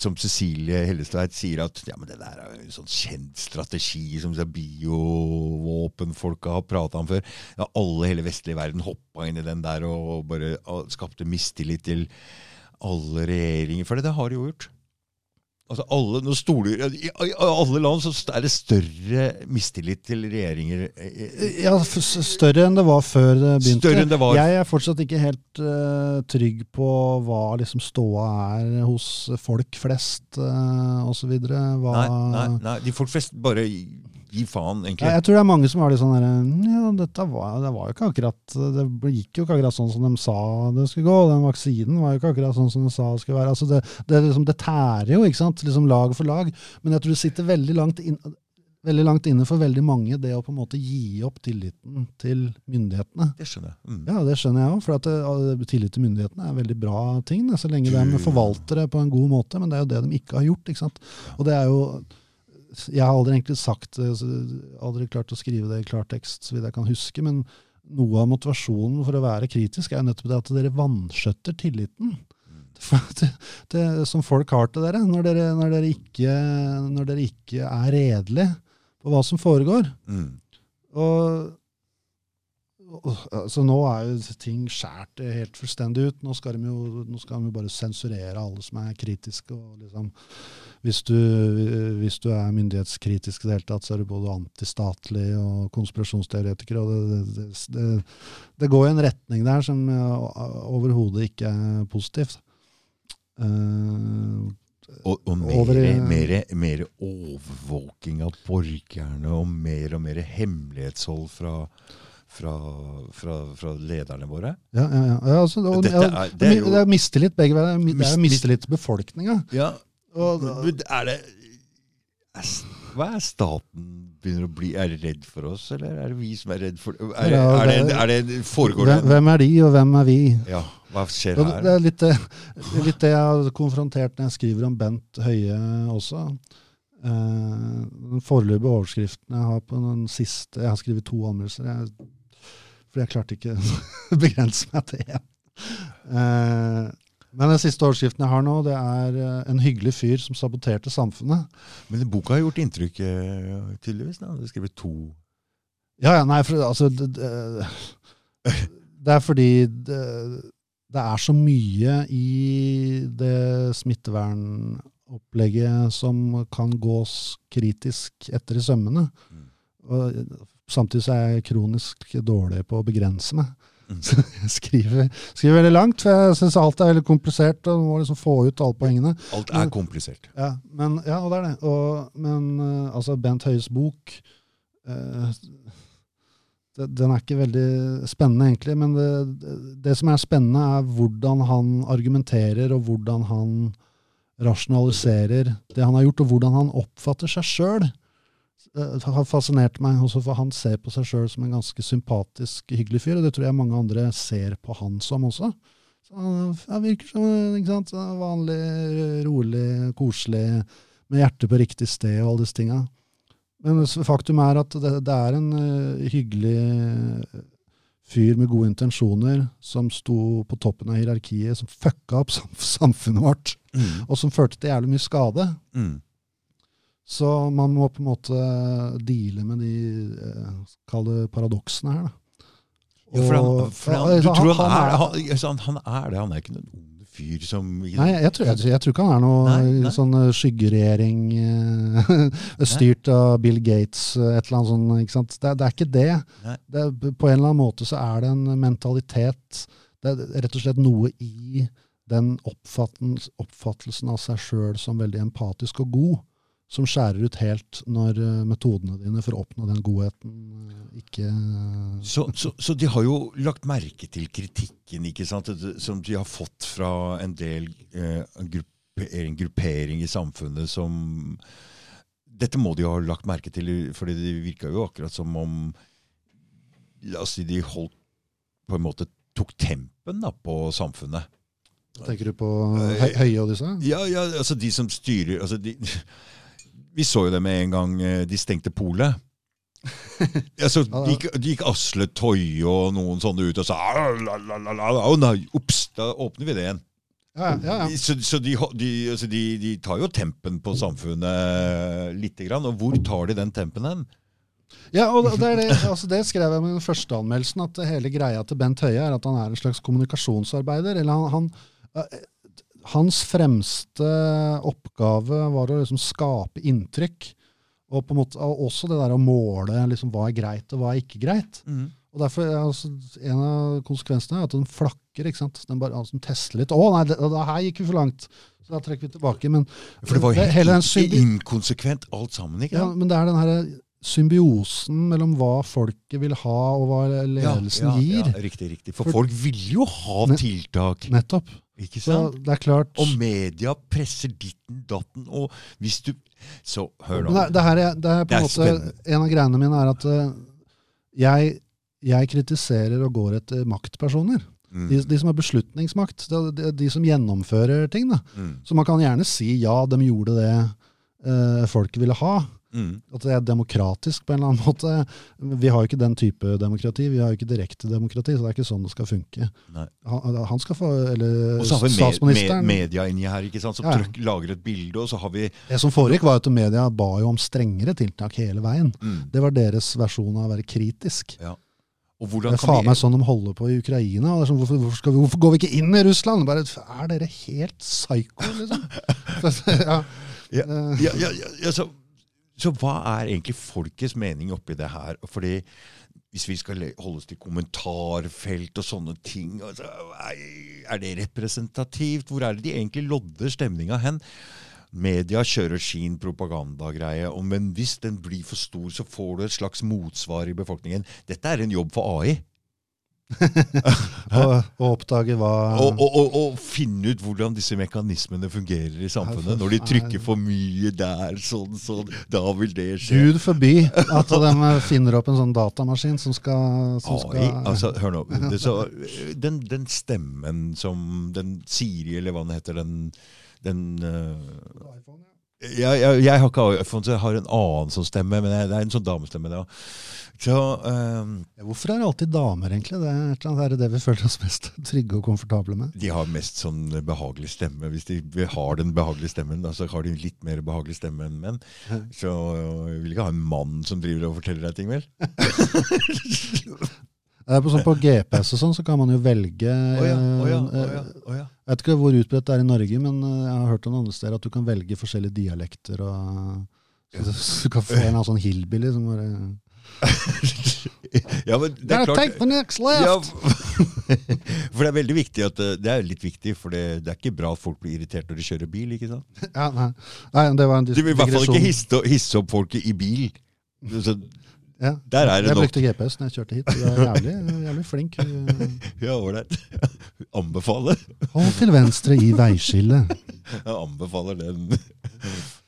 Speaker 2: som Cecilie Hellestveit sier, at ja, men det der er en sånn kjent strategi som biovåpenfolka har prata om før. Ja, alle hele vestlige verden hoppa inn i den der og bare skapte mistillit til alle regjeringer. For det, det har de jo gjort. Altså alle, stoler, I i alle land så er det større mistillit til regjeringer.
Speaker 1: Ja, f- større enn det var før det begynte.
Speaker 2: Større enn det var.
Speaker 1: Jeg er fortsatt ikke helt uh, trygg på hva liksom ståa er hos folk flest uh, osv. Hva
Speaker 2: Nei, nei, nei, de folk flest bare gi faen, egentlig.
Speaker 1: Ja, jeg tror det er mange som har litt sånn derre Ja, dette var, det var jo ikke akkurat Det gikk jo ikke akkurat sånn som de sa det skulle gå. Den vaksinen var jo ikke akkurat sånn som de sa det skulle være. Altså det, det, liksom, det tærer jo, ikke sant? Liksom lag for lag. Men jeg tror det sitter veldig langt, inn, veldig langt inne for veldig mange, det å på en måte gi opp tilliten til myndighetene.
Speaker 2: Det skjønner jeg. Mm.
Speaker 1: Ja, det skjønner jeg òg. For at det, tillit til myndighetene er en veldig bra ting, så lenge de forvalter det på en god måte. Men det er jo det de ikke har gjort. ikke sant? Og det er jo Jeg har aldri egentlig sagt det, aldri klart å skrive det i klartekst, så vidt jeg kan huske. Men noe av motivasjonen for å være kritisk er jo nettopp det at dere vanskjøtter tilliten. For det, det, som folk har til dere når dere, når dere, ikke, når dere ikke er redelige på hva som foregår.
Speaker 2: Mm.
Speaker 1: Og, altså nå er jo ting skjært helt fullstendig ut. Nå skal de jo, skal de jo bare sensurere alle som er kritiske. Og liksom, hvis, du, hvis du er myndighetskritisk i det hele tatt, så er du både antistatlig og konspirasjonsteoretiker. og det, det, det, det går i en retning der som overhodet ikke er positivt. Uh,
Speaker 2: Og, og mer,
Speaker 1: i-
Speaker 2: mer, mer overvåking av borgerne, og mer og mer hemmelighetshold fra, fra, fra, fra lederne våre.
Speaker 1: ja, ja, ja. ja altså, og,
Speaker 2: Dette er- det er jo-
Speaker 1: det er mistillit begge veier. Det er er mistillit til befolkninga.
Speaker 2: Ja,
Speaker 1: Og,
Speaker 2: er det er, Hva er staten begynner å bli? Er det redd for oss, eller er det vi som er redd for Er, det-
Speaker 1: Ja,
Speaker 2: er, det,
Speaker 1: det-
Speaker 2: er det Foregår
Speaker 1: hvem,
Speaker 2: det
Speaker 1: hvem er de, og hvem er vi?
Speaker 2: Ja, hva skjer
Speaker 1: her? det er litt er litt det jeg har konfrontert når jeg skriver om Bent Høie også. Eh, den foreløpige overskriften jeg har på den siste Jeg har skrevet to anmeldelser, jeg, for jeg klarte ikke å begrense meg til én. Eh, men den siste overskriften jeg har nå, det er eh, 'En hyggelig fyr som saboterte samfunnet'.
Speaker 2: Men boka har gjort inntrykk, eh, tydeligvis. da. Du har skrevet to
Speaker 1: Ja, ja, nei, for altså Det, det, det er fordi det, det er så mye i det smittevernopplegget som kan gås kritisk etter i sømmene.
Speaker 2: Mm.
Speaker 1: Og samtidig så er jeg kronisk dårlig på å begrense meg.
Speaker 2: Mm.
Speaker 1: Så jeg skriver, skriver veldig langt, for jeg syns alt er veldig komplisert. og må liksom få ut alle poengene.
Speaker 2: Alt er komplisert.
Speaker 1: Ja, men, ja, og det er det. Og, men eh, altså, Bent Høies bok eh, det, Den er ikke veldig spennende, egentlig. Men det, det, det som er spennende, er hvordan han argumenterer, og hvordan han rasjonaliserer det han har gjort, og hvordan han oppfatter seg sjøl. Det har fascinert meg, også for han ser på seg sjøl som en ganske sympatisk, hyggelig fyr. Og det tror jeg mange andre ser på han som også. Så han virker som sant, vanlig, rolig, koselig, med hjertet på riktig sted og alle disse tinga. Men faktum er at det, det er en uh, hyggelig fyr med gode intensjoner som sto på toppen av hierarkiet, som fucka opp samfunnet vårt,
Speaker 2: Mm.
Speaker 1: og som førte til jævlig mye skade.
Speaker 2: Mm.
Speaker 1: Så man må på en måte deale med de eh, Kall det paradoksene her, da.
Speaker 2: Ja, for han, for han, du tror han, er, han, altså, han, er det? Han er ikke noen ond fyr som
Speaker 1: Nei, jeg tror, jeg, jeg tror ikke han er noe
Speaker 2: Nei, nei.
Speaker 1: sånn eh, skyggeregjering eh, styrt av Bill Gates, et eller annet sånt. Ikke sant? Det, det er ikke det. Det på en eller annen måte så er det en mentalitet Det er rett og slett noe i den oppfattelsen av seg sjøl som veldig empatisk og god, som skjærer ut helt når eh, metodene dine for å oppnå den godheten eh, ikke
Speaker 2: Så, så, så de har jo lagt merke til kritikken ikke sant? Som de har fått fra en del eh, gruppering, gruppering i samfunnet som Dette må de ha lagt merke til, for det virka jo akkurat som om La oss si de holdt på en måte tok tempen da, på samfunnet.
Speaker 1: Tenker du på Høie og disse?
Speaker 2: Ja, ja, altså de som styrer altså de, Vi så jo det med en gang eh, de stengte polet. altså, de gikk, de gikk Asle Toje og noen sånne ut og sa «Ah, la, la, la, la, la, Å nei, ups, da åpner vi det igjen.
Speaker 1: Ja, ja, ja.
Speaker 2: Så, så de, de, altså de, de tar jo tempen på samfunnet lite grann. Og hvor tar de den tempen hen?
Speaker 1: Ja, og det, det, altså det skrev jeg med den første anmeldelsen, at hele greia til Bent Høie er at han er en slags kommunikasjonsarbeider. eller han, han hans fremste oppgave var å liksom skape inntrykk. Og på en måte, også det der å måle liksom, hva er greit og hva er ikke greit.
Speaker 2: Mm.
Speaker 1: Og derfor, er altså, En av konsekvensene er at den flakker. ikke sant? Den bare altså, den tester litt. 'Å nei, det, det her gikk vi for langt.' Så da trekker vi tilbake. Men,
Speaker 2: For det var jo helt inkonsekvent alt sammen, ikke
Speaker 1: ja, men det er den her symbiosen mellom hva folket vil ha, og hva ledelsen
Speaker 2: ja,
Speaker 1: gir.
Speaker 2: Ja, riktig, riktig. For,
Speaker 1: For-
Speaker 2: folk vil jo ha tiltak,
Speaker 1: Nettopp.
Speaker 2: Ikke
Speaker 1: Så
Speaker 2: sant?
Speaker 1: det er klart
Speaker 2: Og media presser ditten datten, og hvis du Så hør nå.
Speaker 1: det, det, her er, det er på en måte
Speaker 2: spennende.
Speaker 1: En av greiene mine er at eh, jeg, jeg kritiserer og går etter maktpersoner.
Speaker 2: Mm,
Speaker 1: De, de som har beslutningsmakt. De, de, som gjennomfører ting.
Speaker 2: Mm,
Speaker 1: Så man kan gjerne si ja, de gjorde det eh, folket ville ha.
Speaker 2: Mm.
Speaker 1: At det er demokratisk på en eller annen måte. Vi har jo ikke den type demokrati. Vi har jo ikke direkte demokrati, så det er ikke sånn det skal funke. Han, han skal få, eller
Speaker 2: Og så har vi med, med, media inni her, ikke sant, som
Speaker 1: Ja.
Speaker 2: trykk, lager et bilde, og så har vi
Speaker 1: Det som foregikk, var at media ba jo om strengere tiltak hele veien.
Speaker 2: mm,
Speaker 1: Det var deres versjon av å være kritisk.
Speaker 2: Og
Speaker 1: Det er faen meg sånn de holder på i Ukraina. sånn, hvorfor, hvorfor, skal vi, hvorfor går vi ikke inn i Russland? Bare, er dere helt psyko, liksom? ja.
Speaker 2: Ja,
Speaker 1: Eh,
Speaker 2: ja, ja, ja, ja, så, så hva er egentlig folkets mening oppi det her? Fordi hvis vi skal holde oss til kommentarfelt og sånne ting, altså, er- det representativt? Hvor er det de egentlig lodder stemninga hen? Media kjører sin propagandagreie, men hvis den blir for stor, så får du et slags motsvar i befolkningen. Dette er en jobb for AI.
Speaker 1: og, og oppdage hva
Speaker 2: Og, og, og, finne ut hvordan disse mekanismene fungerer i samfunnet. Når de trykker for mye der, sånn, sånn, da vil det skje.
Speaker 1: Gud forby at de finner opp en sånn datamaskin som skal, som
Speaker 2: AI,
Speaker 1: skal
Speaker 2: altså, hør nå. Det, så, den, den stemmen som den Siri, eller hva den heter, den, den øh, jeg, jeg, jeg har ikke iPhone, så jeg har en annen som stemme, men jeg, det er en sånn damestemme. Da. Så,
Speaker 1: um, Hvorfor er det alltid damer, egentlig? Er, det er det vi føler oss mest trygge og komfortable med.
Speaker 2: de har mest sånn behagelig stemme. Hvis de har den behagelige stemmen, da, så har de litt mer behagelig stemme enn menn. Så øh, jeg vil ikke ha en mann som driver og forteller deg ting, vel?
Speaker 1: Eh, På, sånn, på GPS og sånn, så kan man jo velge
Speaker 2: oh ja, oh ja, oh ja.
Speaker 1: Jeg vet ikke hvor utbredt det er i Norge, men eh, jeg har hørt noen andre steder at du kan velge forskjellige dialekter. og så, så du kan få en sånn hillbilly som bare
Speaker 2: ja, men det er klart! Ja, for det er veldig viktig at Det er litt viktig, for det, det er ikke bra at folk blir irritert når de kjører bil. ikke sant?
Speaker 1: Ja, nei. nei, det var en
Speaker 2: Du vil i hvert fall ikke hisse, hisse opp folket i bil. Så,
Speaker 1: Ja.
Speaker 2: Der er det
Speaker 1: jeg
Speaker 2: nok.
Speaker 1: brukte GPS når jeg kjørte hit. Du er jævlig, jævlig flink.
Speaker 2: ja, ålreit. Anbefaler.
Speaker 1: Hold til venstre i veiskillet.
Speaker 2: Jeg anbefaler den.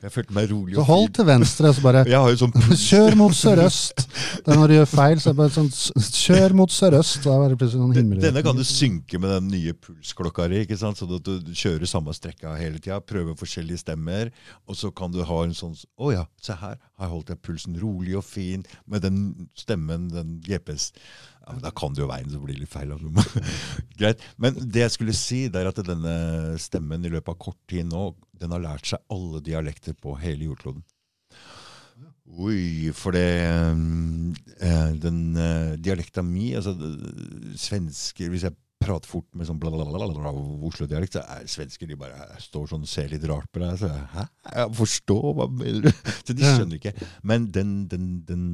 Speaker 2: Jeg følte meg rolig
Speaker 1: Så hold til venstre, så bare
Speaker 2: Jeg har sånn.
Speaker 1: Kjør mot sørøst. Når du gjør feil, så er det bare sånn Kjør mot sørøst. Da er det plutselig sånn himmel.
Speaker 2: Denne kan du synke med den nye pulsklokka di, ikke sant? sånn at du kjører samme strekka hele tida. Prøver forskjellige stemmer. Og så kan du ha en sånn Å ja, se her. Her holdt jeg pulsen rolig og fin med den stemmen, den GPS. Ja, men Da kan det jo veien, så blir litt feil. Greit. Men det jeg skulle si, det er at denne stemmen i løpet av kort tid nå, den har lært seg alle dialekter på hele jordkloden. Oi, for det eh, Den eh, dialekta mi, altså svensker Hvis jeg prater fort med sånn Oslo-dialekt, så er svensker de bare står sånn og ser litt rart på deg. Så, Hæ? Jeg forstår, hva mener du? Så de skjønner ikke. Men den, den, den,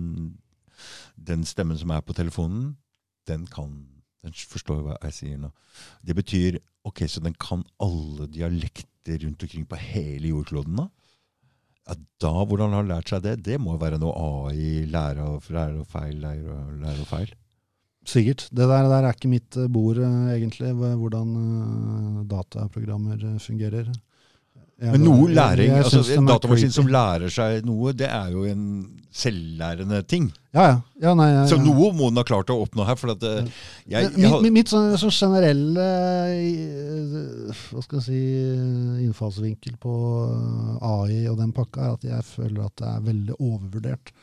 Speaker 2: den stemmen som er på telefonen, den kan Den forstår hva jeg sier nå. Det betyr Ok, så den kan alle dialekter rundt omkring på hele jordkloden, da? Ja, da, hvordan har lært seg det? Det må jo være noe AI, lære og, lære og feil, lære og, lære og feil.
Speaker 1: Sikkert. Det der, der er ikke mitt eh, bord, eh, egentlig, hvordan eh, dataprogrammer fungerer. Jeg
Speaker 2: Men noe læring,
Speaker 1: jeg
Speaker 2: altså en datamaskin som lærer seg noe, det er jo en selvlærende ting.
Speaker 1: Ja, ja. ja, nei, ja,
Speaker 2: Så noe må den ha klart å oppnå her. for at eh, jeg, jeg,
Speaker 1: mitt, mitt, sånn, sånn generelle eh, hva skal jeg si, innfallsvinkel på eh, AI og den pakka er at jeg føler at det er veldig overvurdert.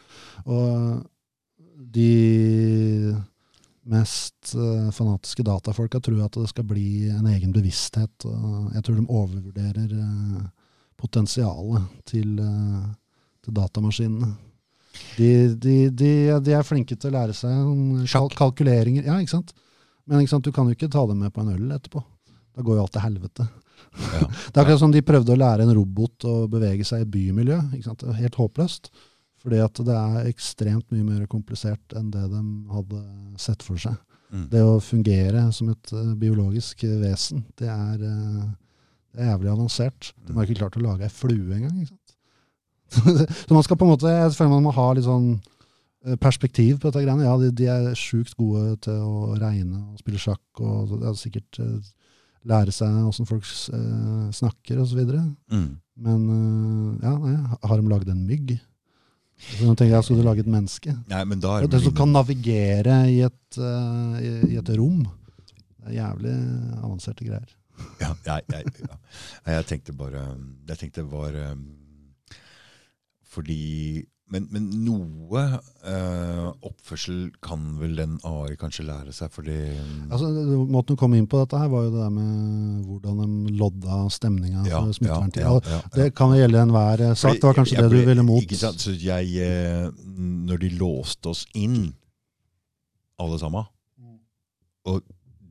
Speaker 1: Og de mest eh, fanatiske datafolka tror at det skal bli en egen bevissthet. jeg tror de overvurderer eh, potensialet til, eh, til datamaskinene. De, de, de, de er flinke til å lære seg
Speaker 2: kalk
Speaker 1: kalkuleringer. Ja, ikke sant? Men ikke sant, du kan jo ikke ta dem med på en øl etterpå. Da går jo alt til helvete.
Speaker 2: Ja.
Speaker 1: Det er akkurat som de prøvde å lære en robot å bevege seg i bymiljø. Helt håpløst. Fordi at det er ekstremt mye mer komplisert enn det de hadde sett for seg.
Speaker 2: Mm.
Speaker 1: Det å fungere som et eh, biologisk vesen, det er, eh, det er jævlig avansert. De har ikke klart å lage ei flue engang. ikke sant? Så man skal på en måte, jeg føler man må ha litt sånn eh, perspektiv på dette greiene. Ja, de, de er sjukt gode til å regne og spille sjakk, og ja, sikkert lære seg åssen folk snakker osv.
Speaker 2: Mm.
Speaker 1: Men ja, nei, har de laget en mygg? Så nå tenker jeg, Skulle du lage et menneske?
Speaker 2: Nei, men da er
Speaker 1: Det
Speaker 2: det
Speaker 1: som kan navigere i et, uh, i, i et rom. Det er jævlig avanserte greier.
Speaker 2: Ja, jeg, jeg, ja. Nei, jeg tenkte bare Jeg tenkte det var um, Fordi men, men noe eh, oppførsel kan vel den AI kanskje lære seg, fordi um,
Speaker 1: Altså, Måten du kom inn på dette, her var jo det der med hvordan de lodda stemninga
Speaker 2: ja,
Speaker 1: for smitteverntid.
Speaker 2: ja, ja,
Speaker 1: Det kan gjelde enhver eh, sak. Det var kanskje
Speaker 2: Jeg
Speaker 1: det du ville mot.
Speaker 2: Ikke sant? Så jeg, eh, når de låste oss inn, alle sammen Og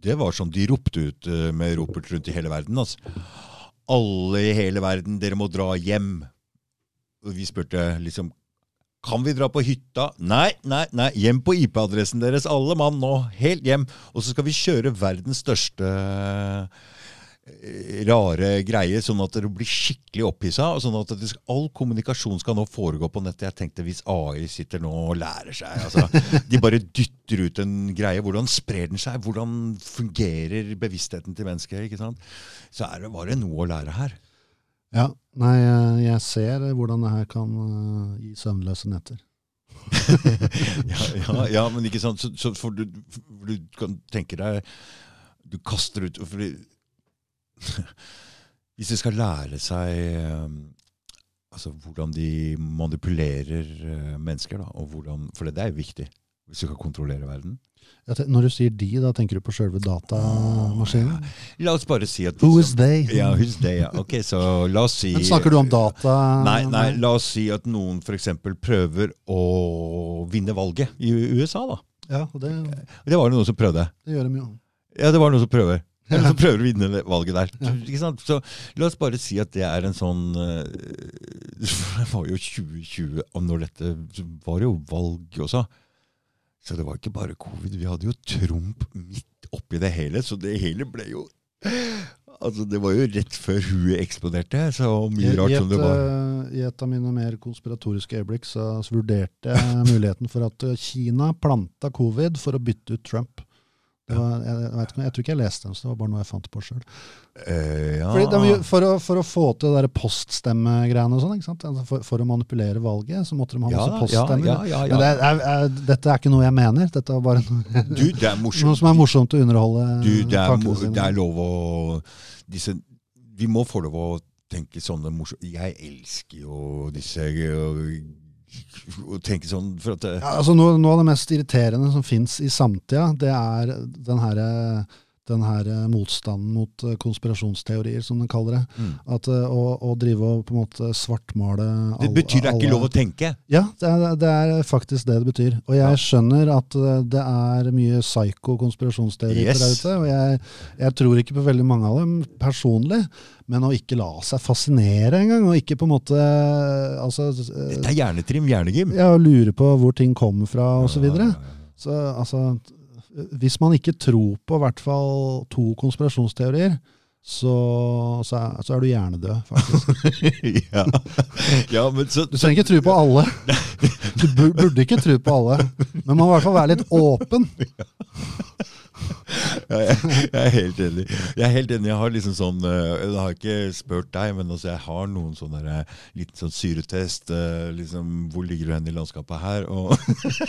Speaker 2: det var sånn de ropte ut eh, med ropert rundt i hele verden. Altså. Alle i hele verden, dere må dra hjem. Og vi spurte liksom Kan vi dra på hytta? Nei, nei, nei. Hjem på IP-adressen deres, alle mann nå. Helt hjem. Og så skal vi kjøre verdens største eh, rare greie, sånn at dere blir skikkelig opphissa. Sånn at skal, all kommunikasjon skal nå foregå på nettet. Jeg tenkte hvis AI sitter nå og lærer seg altså, De bare dytter ut en greie. Hvordan sprer den seg? Hvordan fungerer bevisstheten til mennesker? ikke sant? Så det, var det noe å lære her.
Speaker 1: Ja, Nei, eh, jeg ser hvordan det her kan eh, gi søvnløse netter.
Speaker 2: ja, ja, ja, men ikke sant. Så, så for du, for du kan tenke deg Du kaster ut fordi, Hvis de skal lære seg eh, altså hvordan de manipulerer eh, mennesker, da, og hvordan, for det er jo viktig hvis du skal kontrollere verden.
Speaker 1: Når du sier de, da tenker du på sjølve datamaskinen?
Speaker 2: La oss bare si at
Speaker 1: Who is they?
Speaker 2: Ja, who's they, ja. Ok, så la oss si
Speaker 1: Men snakker du om data?
Speaker 2: Nei, nei, la oss si at noen f.eks. prøver å vinne valget i USA, da.
Speaker 1: Ja, og det,
Speaker 2: Det var det noen som prøvde.
Speaker 1: det gjør de jo.
Speaker 2: Ja, det var noen som prøver. Noen som prøver å vinne valget der. Ikke sant? Så la oss bare si at det er en sånn eh, Det var jo 2020, og når dette var jo valg også. Så det var ikke bare covid. Vi hadde jo Trump midt oppi det hele, så det hele ble jo Altså, Det var jo rett før huet eksploderte. Så mye rart som det var.
Speaker 1: eh, I et av mine mer konspiratoriske øyeblikk så, så vurderte jeg muligheten for at eh, Kina planta covid for å bytte ut Trump. Var, jeg, jeg, vet jeg tror ikke jeg leste den, så det var bare noe jeg fant på sjøl.
Speaker 2: Eh, ja.
Speaker 1: For, for å få til det der poststemmegreiene og sånn? Altså for, for å manipulere valget, så måtte de ha masse
Speaker 2: ja,
Speaker 1: poststemmer.
Speaker 2: ja, ja,
Speaker 1: Men det er, er, dette er ikke noe jeg mener. Dette er bare noe,
Speaker 2: Du, er
Speaker 1: noe som er morsomt å underholde
Speaker 2: Du, det er, mo- det er lov å disse, Vi må få lov å tenke sånne morsomme Jeg elsker jo disse Å tenke sånn for at det,
Speaker 1: Ja, altså noe, noe av det mest irriterende som fins i samtida, det er den her, den her motstanden mot eh, konspirasjonsteorier, som den kaller det.
Speaker 2: mm.
Speaker 1: At, eh, å, å drive og på en måte svartmale
Speaker 2: det betyr det er ikke lov å tenke.
Speaker 1: Ja, det er, det er faktisk det det betyr. Og jeg
Speaker 2: Ja.
Speaker 1: skjønner at eh, det er mye psyko-konspirasjonsteorier
Speaker 2: Yes.
Speaker 1: der ute. Og jeg, jeg tror ikke på veldig mange av dem personlig, men å ikke la seg fascinere engang, og ikke på en måte altså, eh,
Speaker 2: Dette er hjernetrim, hjernegym.
Speaker 1: ja, lure på hvor ting kommer fra, osv. Så,
Speaker 2: videre.
Speaker 1: så altså Hvis man ikke tror på i hvert fall to konspirasjonsteorier, så, så, er, så er du hjernedød, faktisk.
Speaker 2: ja. ja, men så,
Speaker 1: Du trenger ikke tro på alle. Du burde ikke tro på alle, men man må i hvert fall være litt åpen.
Speaker 2: Ja, jeg, jeg er helt enig. Jeg er helt enig. Jeg har liksom sånn eh, Jeg har ikke spurt deg, men altså jeg har noen sånne eh, liten sånn syretest. eh, liksom, Hvor ligger du hen i landskapet her? Og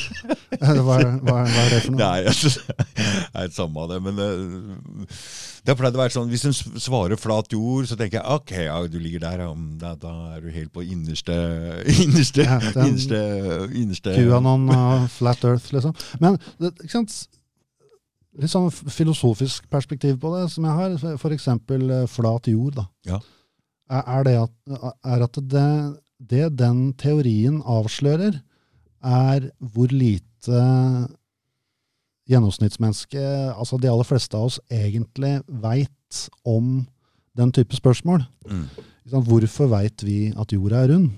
Speaker 1: Hva, hva, hva er det for noe?
Speaker 2: Nei, altså, det er samme av det. Men det har pleid å være sånn hvis hun svarer flat jord, så tenker jeg ok, ja, du ligger der. ja, mm, da er du helt på innerste Innerste,
Speaker 1: Ja,
Speaker 2: innerste, innerste
Speaker 1: QAnon og Flat Earth, liksom. Men det, ikke sant? Litt sånn filosofisk perspektiv på det, som jeg har. Eksempel eh, flat jord. da.
Speaker 2: Ja.
Speaker 1: Er, det at, er at det, det den teorien avslører, er hvor lite gjennomsnittsmennesket, altså de aller fleste av oss, egentlig veit om den type spørsmål.
Speaker 2: Mm.
Speaker 1: Hvorfor veit vi at jorda er rund?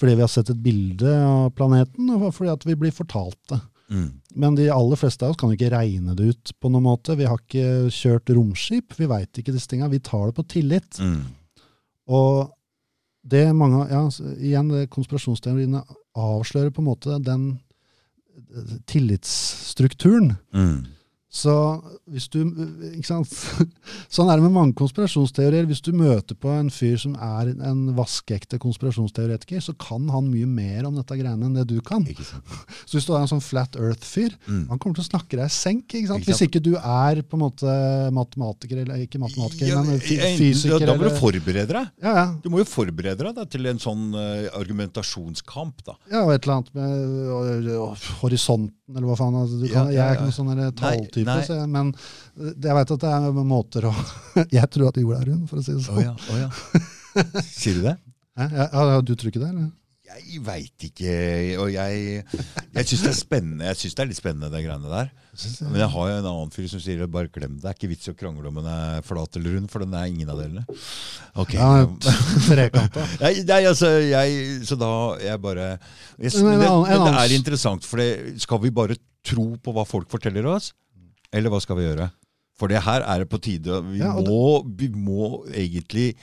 Speaker 1: Fordi vi har sett et bilde av planeten, og fordi at vi blir fortalt det.
Speaker 2: Mm.
Speaker 1: Men de aller fleste av oss kan jo ikke regne det ut på noen måte. Vi har ikke kjørt romskip, vi veit ikke disse tinga. Vi tar det på tillit.
Speaker 2: Mm.
Speaker 1: Og det mange, ja, igjen, konspirasjonsteoriene avslører på en måte den eh, tillitsstrukturen.
Speaker 2: Mm.
Speaker 1: Så hvis du ikke sant? Sånn er det med mange konspirasjonsteorier. Hvis du møter på en fyr som er en vaskeekte konspirasjonsteoretiker, så kan han mye mer om dette greiene enn det du kan. Så hvis du er en sånn flat earth-fyr,
Speaker 2: Mm.
Speaker 1: han kommer til å snakke deg i senk. Ikke sant? Hvis ikke du er på en måte matematiker, eller ikke matematiker,
Speaker 2: Ja,
Speaker 1: men fysiker.
Speaker 2: Da, da må du forberede deg.
Speaker 1: ja, ja.
Speaker 2: Du må jo forberede deg da, til en sånn uh, argumentasjonskamp. da.
Speaker 1: Ja, og et eller annet med uh, horisonten, eller hva faen. Altså, du kan,
Speaker 2: Ja, ja,
Speaker 1: Jeg er ikke noen sånn talltype, så jeg, men det, jeg vet at det er måter å Jeg tror at jorda er rund, for å si det sånn.
Speaker 2: ja, oh, ja. Sier du det?
Speaker 1: Ja, ja, du tror ikke det, eller?
Speaker 2: Jeg veit ikke. Og jeg, jeg syns det er spennende. Jeg synes det er litt spennende, de greiene der. Men jeg har jo en annen fyr som sier bare glem det. Det er ikke vits i å krangle om den er flat eller rund, for den er ingen av delene. Ok.
Speaker 1: Ja,
Speaker 2: Nei, altså, jeg, så da jeg bare jeg, det, men det er interessant, for det, skal vi bare tro på hva folk forteller oss? Eller hva skal vi gjøre? For det her er det på tide. Vi,
Speaker 1: Ja,
Speaker 2: må, vi må egentlig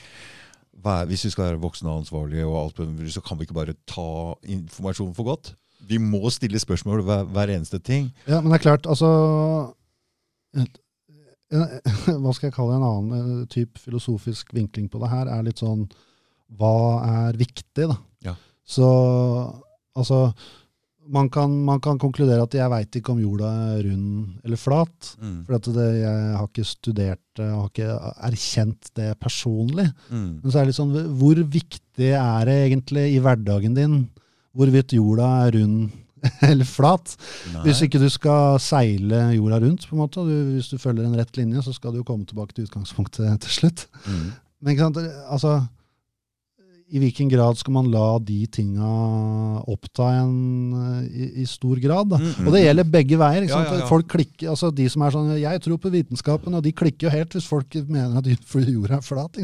Speaker 2: være, Hvis vi skal være voksne og ansvarlige, og alt, så kan vi ikke bare ta informasjonen for godt. Vi må stille spørsmål hver, hver eneste ting.
Speaker 1: Ja, men det er klart, altså Hva skal jeg kalle en annen eh, type filosofisk vinkling på det her, er litt sånn Hva er viktig, da?
Speaker 2: Ja.
Speaker 1: Så altså man kan, man kan konkludere at jeg veit ikke om jorda er rund eller flat.
Speaker 2: Mm.
Speaker 1: For det, jeg har ikke studert det, har ikke erkjent det personlig.
Speaker 2: Mm.
Speaker 1: Men så er det litt sånn, hvor viktig er det egentlig i hverdagen din hvorvidt jorda er rund eller flat?
Speaker 2: Nei.
Speaker 1: Hvis ikke du skal seile jorda rundt, på en måte, du, hvis du følger en rett linje, så skal du jo komme tilbake til utgangspunktet til slutt.
Speaker 2: Mm.
Speaker 1: Men ikke sant, altså, i hvilken grad skal man la de tinga oppta en eh, i, i stor grad?
Speaker 2: Mm, -hmm.
Speaker 1: Og det gjelder begge veier.
Speaker 2: Ja, ja, ja.
Speaker 1: Folk klikker, altså De som er sånn 'Jeg tror på vitenskapen', og de klikker jo helt hvis folk mener at jorda er flat.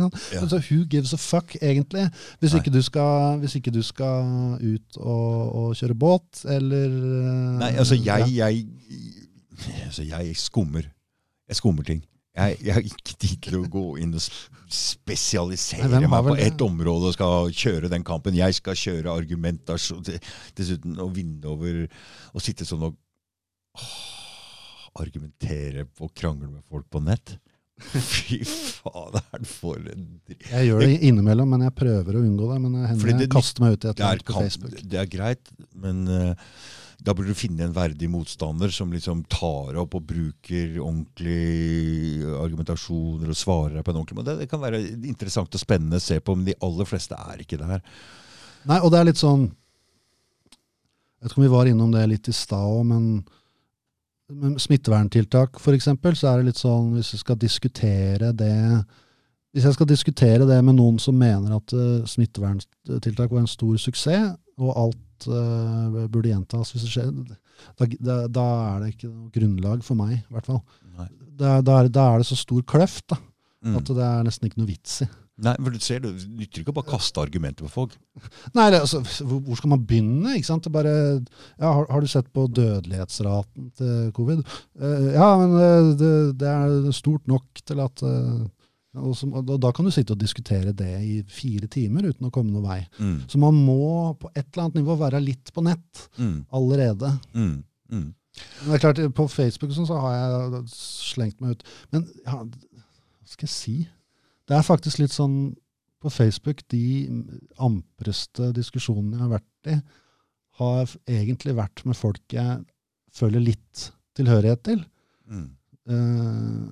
Speaker 1: Så who gives a fuck, egentlig? Hvis ikke, du skal, hvis ikke du skal ut og, og kjøre båt, eller eh,
Speaker 2: Nei, altså jeg, jeg, altså jeg skummer. Jeg skummer ting. Jeg, jeg har ikke tid til å gå inn og spesialisere
Speaker 1: Nei,
Speaker 2: meg på ett område og skal kjøre den kampen. Jeg skal kjøre argumentasjon til- Dessuten å vinne over Å sitte sånn og åh, argumentere og krangle med folk på nett. Fy fader, for en dritt.
Speaker 1: Jeg gjør det innimellom, men jeg prøver å unngå det. Men det hender jeg kaster meg ut i et eller
Speaker 2: er,
Speaker 1: annet på Facebook.
Speaker 2: det er greit, men eh, da burde du finne en verdig motstander som liksom tar opp og bruker ordentlige argumentasjoner og svarer på en ordentlig måte. Det, kan være interessant og spennende å se på, men de aller fleste er ikke der.
Speaker 1: Nei, og det er litt sånn Jeg vet ikke om vi var innom det litt i stad òg, men, med smitteverntiltak eksempel, så er det litt sånn hvis jeg skal diskutere det Hvis jeg skal diskutere det med noen som mener at uh, smitteverntiltak var en stor suksess, og alt eh, burde gjentas hvis det skjer, da, da, da er det ikke noe grunnlag for meg, i hvert fall. Da, da, er, er det så stor kløft da,
Speaker 2: Mm.
Speaker 1: at det er nesten ikke noe vits i.
Speaker 2: Nei, for du ser, det nytter ikke å bare kaste argumenter på folk.
Speaker 1: Nei, altså, hvor, skal man begynne? ikke sant? Det bare, ja, har, har du sett på dødelighetsraten til covid? Uh, ja, men eh, det, det er stort nok til at eh, og, så, og da kan du sitte og diskutere det i fire timer uten å komme noen vei.
Speaker 2: Mm.
Speaker 1: Så man må på et eller annet nivå være litt på nett
Speaker 2: Mm.
Speaker 1: allerede.
Speaker 2: Mm. Mm.
Speaker 1: Men det er klart, På Facebook sånn, så har jeg slengt meg ut. Men ja, hva skal jeg si? Det er faktisk litt sånn på Facebook De ampreste diskusjonene jeg har vært i, har egentlig vært med folk jeg føler litt tilhørighet til.
Speaker 2: Mm.
Speaker 1: Eh,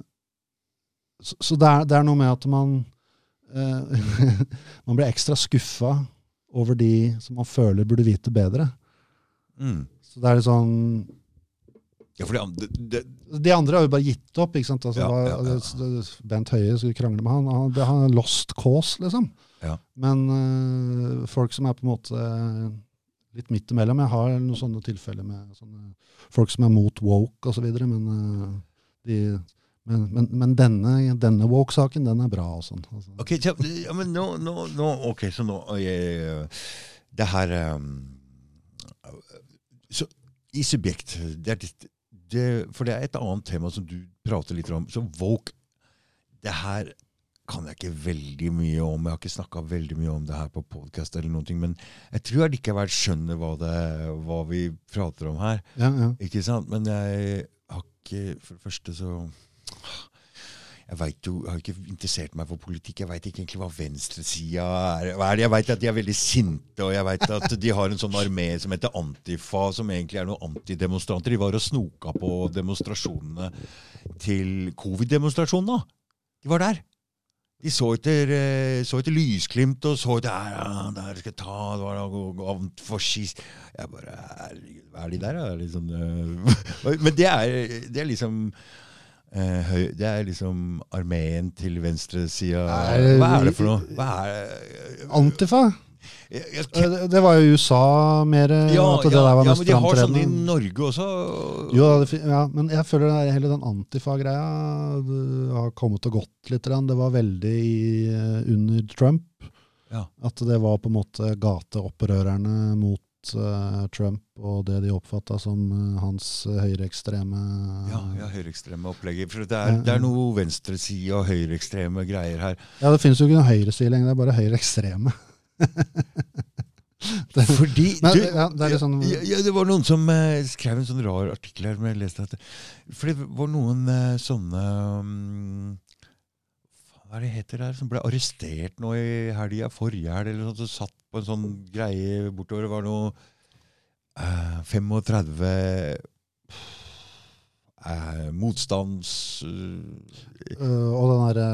Speaker 1: så så det, er, det er noe med at man eh, Man blir ekstra skuffa over de som man føler burde vite bedre.
Speaker 2: Mm.
Speaker 1: Så det er litt sånn
Speaker 2: Ja, for de andre- det,
Speaker 1: De andre har jo bare gitt opp. ikke sant? Altså,
Speaker 2: Ja, ja, ja.
Speaker 1: det- Bent Høie skulle krangle med han. Han, han er lost cause, liksom.
Speaker 2: Ja.
Speaker 1: Men uh, folk som er på en måte litt midt imellom. Jeg har noen sånne tilfeller med sånne folk som er mot woke osv., men, uh, de, men, men, men denne, denne woke-saken, den er bra og sånn. Altså.
Speaker 2: Ok, så, ja, men nå, nå, nå Ok, så nå jeg, Det her um, Så i subjekt det er litt, det, For det er et annet tema som du prater litt om. Så woke Det her kan jeg ikke veldig mye om. Jeg har ikke snakka veldig mye om det her på podkast, men jeg tror jeg likevel skjønner hva, det, hva vi prater om her.
Speaker 1: Ja, ja.
Speaker 2: Ikke sant? Men jeg har ikke For det første så jeg vet jo, har ikke interessert meg for politikk. Jeg veit ikke egentlig hva venstresida er. Er? Jeg veit at de er veldig sinte, og jeg veit at de har en sånn armé som heter Antifa, som egentlig er noen antidemonstranter. De var og snoka på demonstrasjonene til covid-demonstrasjonene. De var der. De så etter, eh, så etter lysglimt og så etter ja, der skal jeg ta det var for. Jeg bare hva er de der? da? uh, men det er, det er liksom Det er liksom armeen til venstresida. Hva er det for noe? Hva er,
Speaker 1: Antifa?
Speaker 2: Jeg,
Speaker 1: det, var jo USA mer
Speaker 2: ja,
Speaker 1: at det
Speaker 2: ja,
Speaker 1: der var
Speaker 2: ja,
Speaker 1: mest
Speaker 2: men de har sånn i. Norge også.
Speaker 1: Jo, ja, men jeg føler er hele den Antifa-greia har kommet og gått litt. Det var veldig eh, under Trump.
Speaker 2: Ja.
Speaker 1: At det var på en måte gateopprørerne mot eh, Trump og det de oppfatta som uh, hans eh, høyreekstreme
Speaker 2: Ja, ja høyreekstreme opplegger. For det er, det er noe venstreside og høyreekstreme greier her.
Speaker 1: Ja, det finnes jo ikke noen høyreside lenger, det er bare høyreekstreme. Det-
Speaker 2: Fordi
Speaker 1: Men,
Speaker 2: du,
Speaker 1: ja, det sånn
Speaker 2: ja, ja, det var noen som eh, skrev en sånn rar artikkel her. Men jeg leste at For det var noen eh, sånne um, Hva er det heter der? Som ble arrestert nå i helga, forrige helg, eller noe sånt. Som satt på en sånn greie bortover. Det var noe eh, 35 eh, motstands... eh,
Speaker 1: øh, og den derre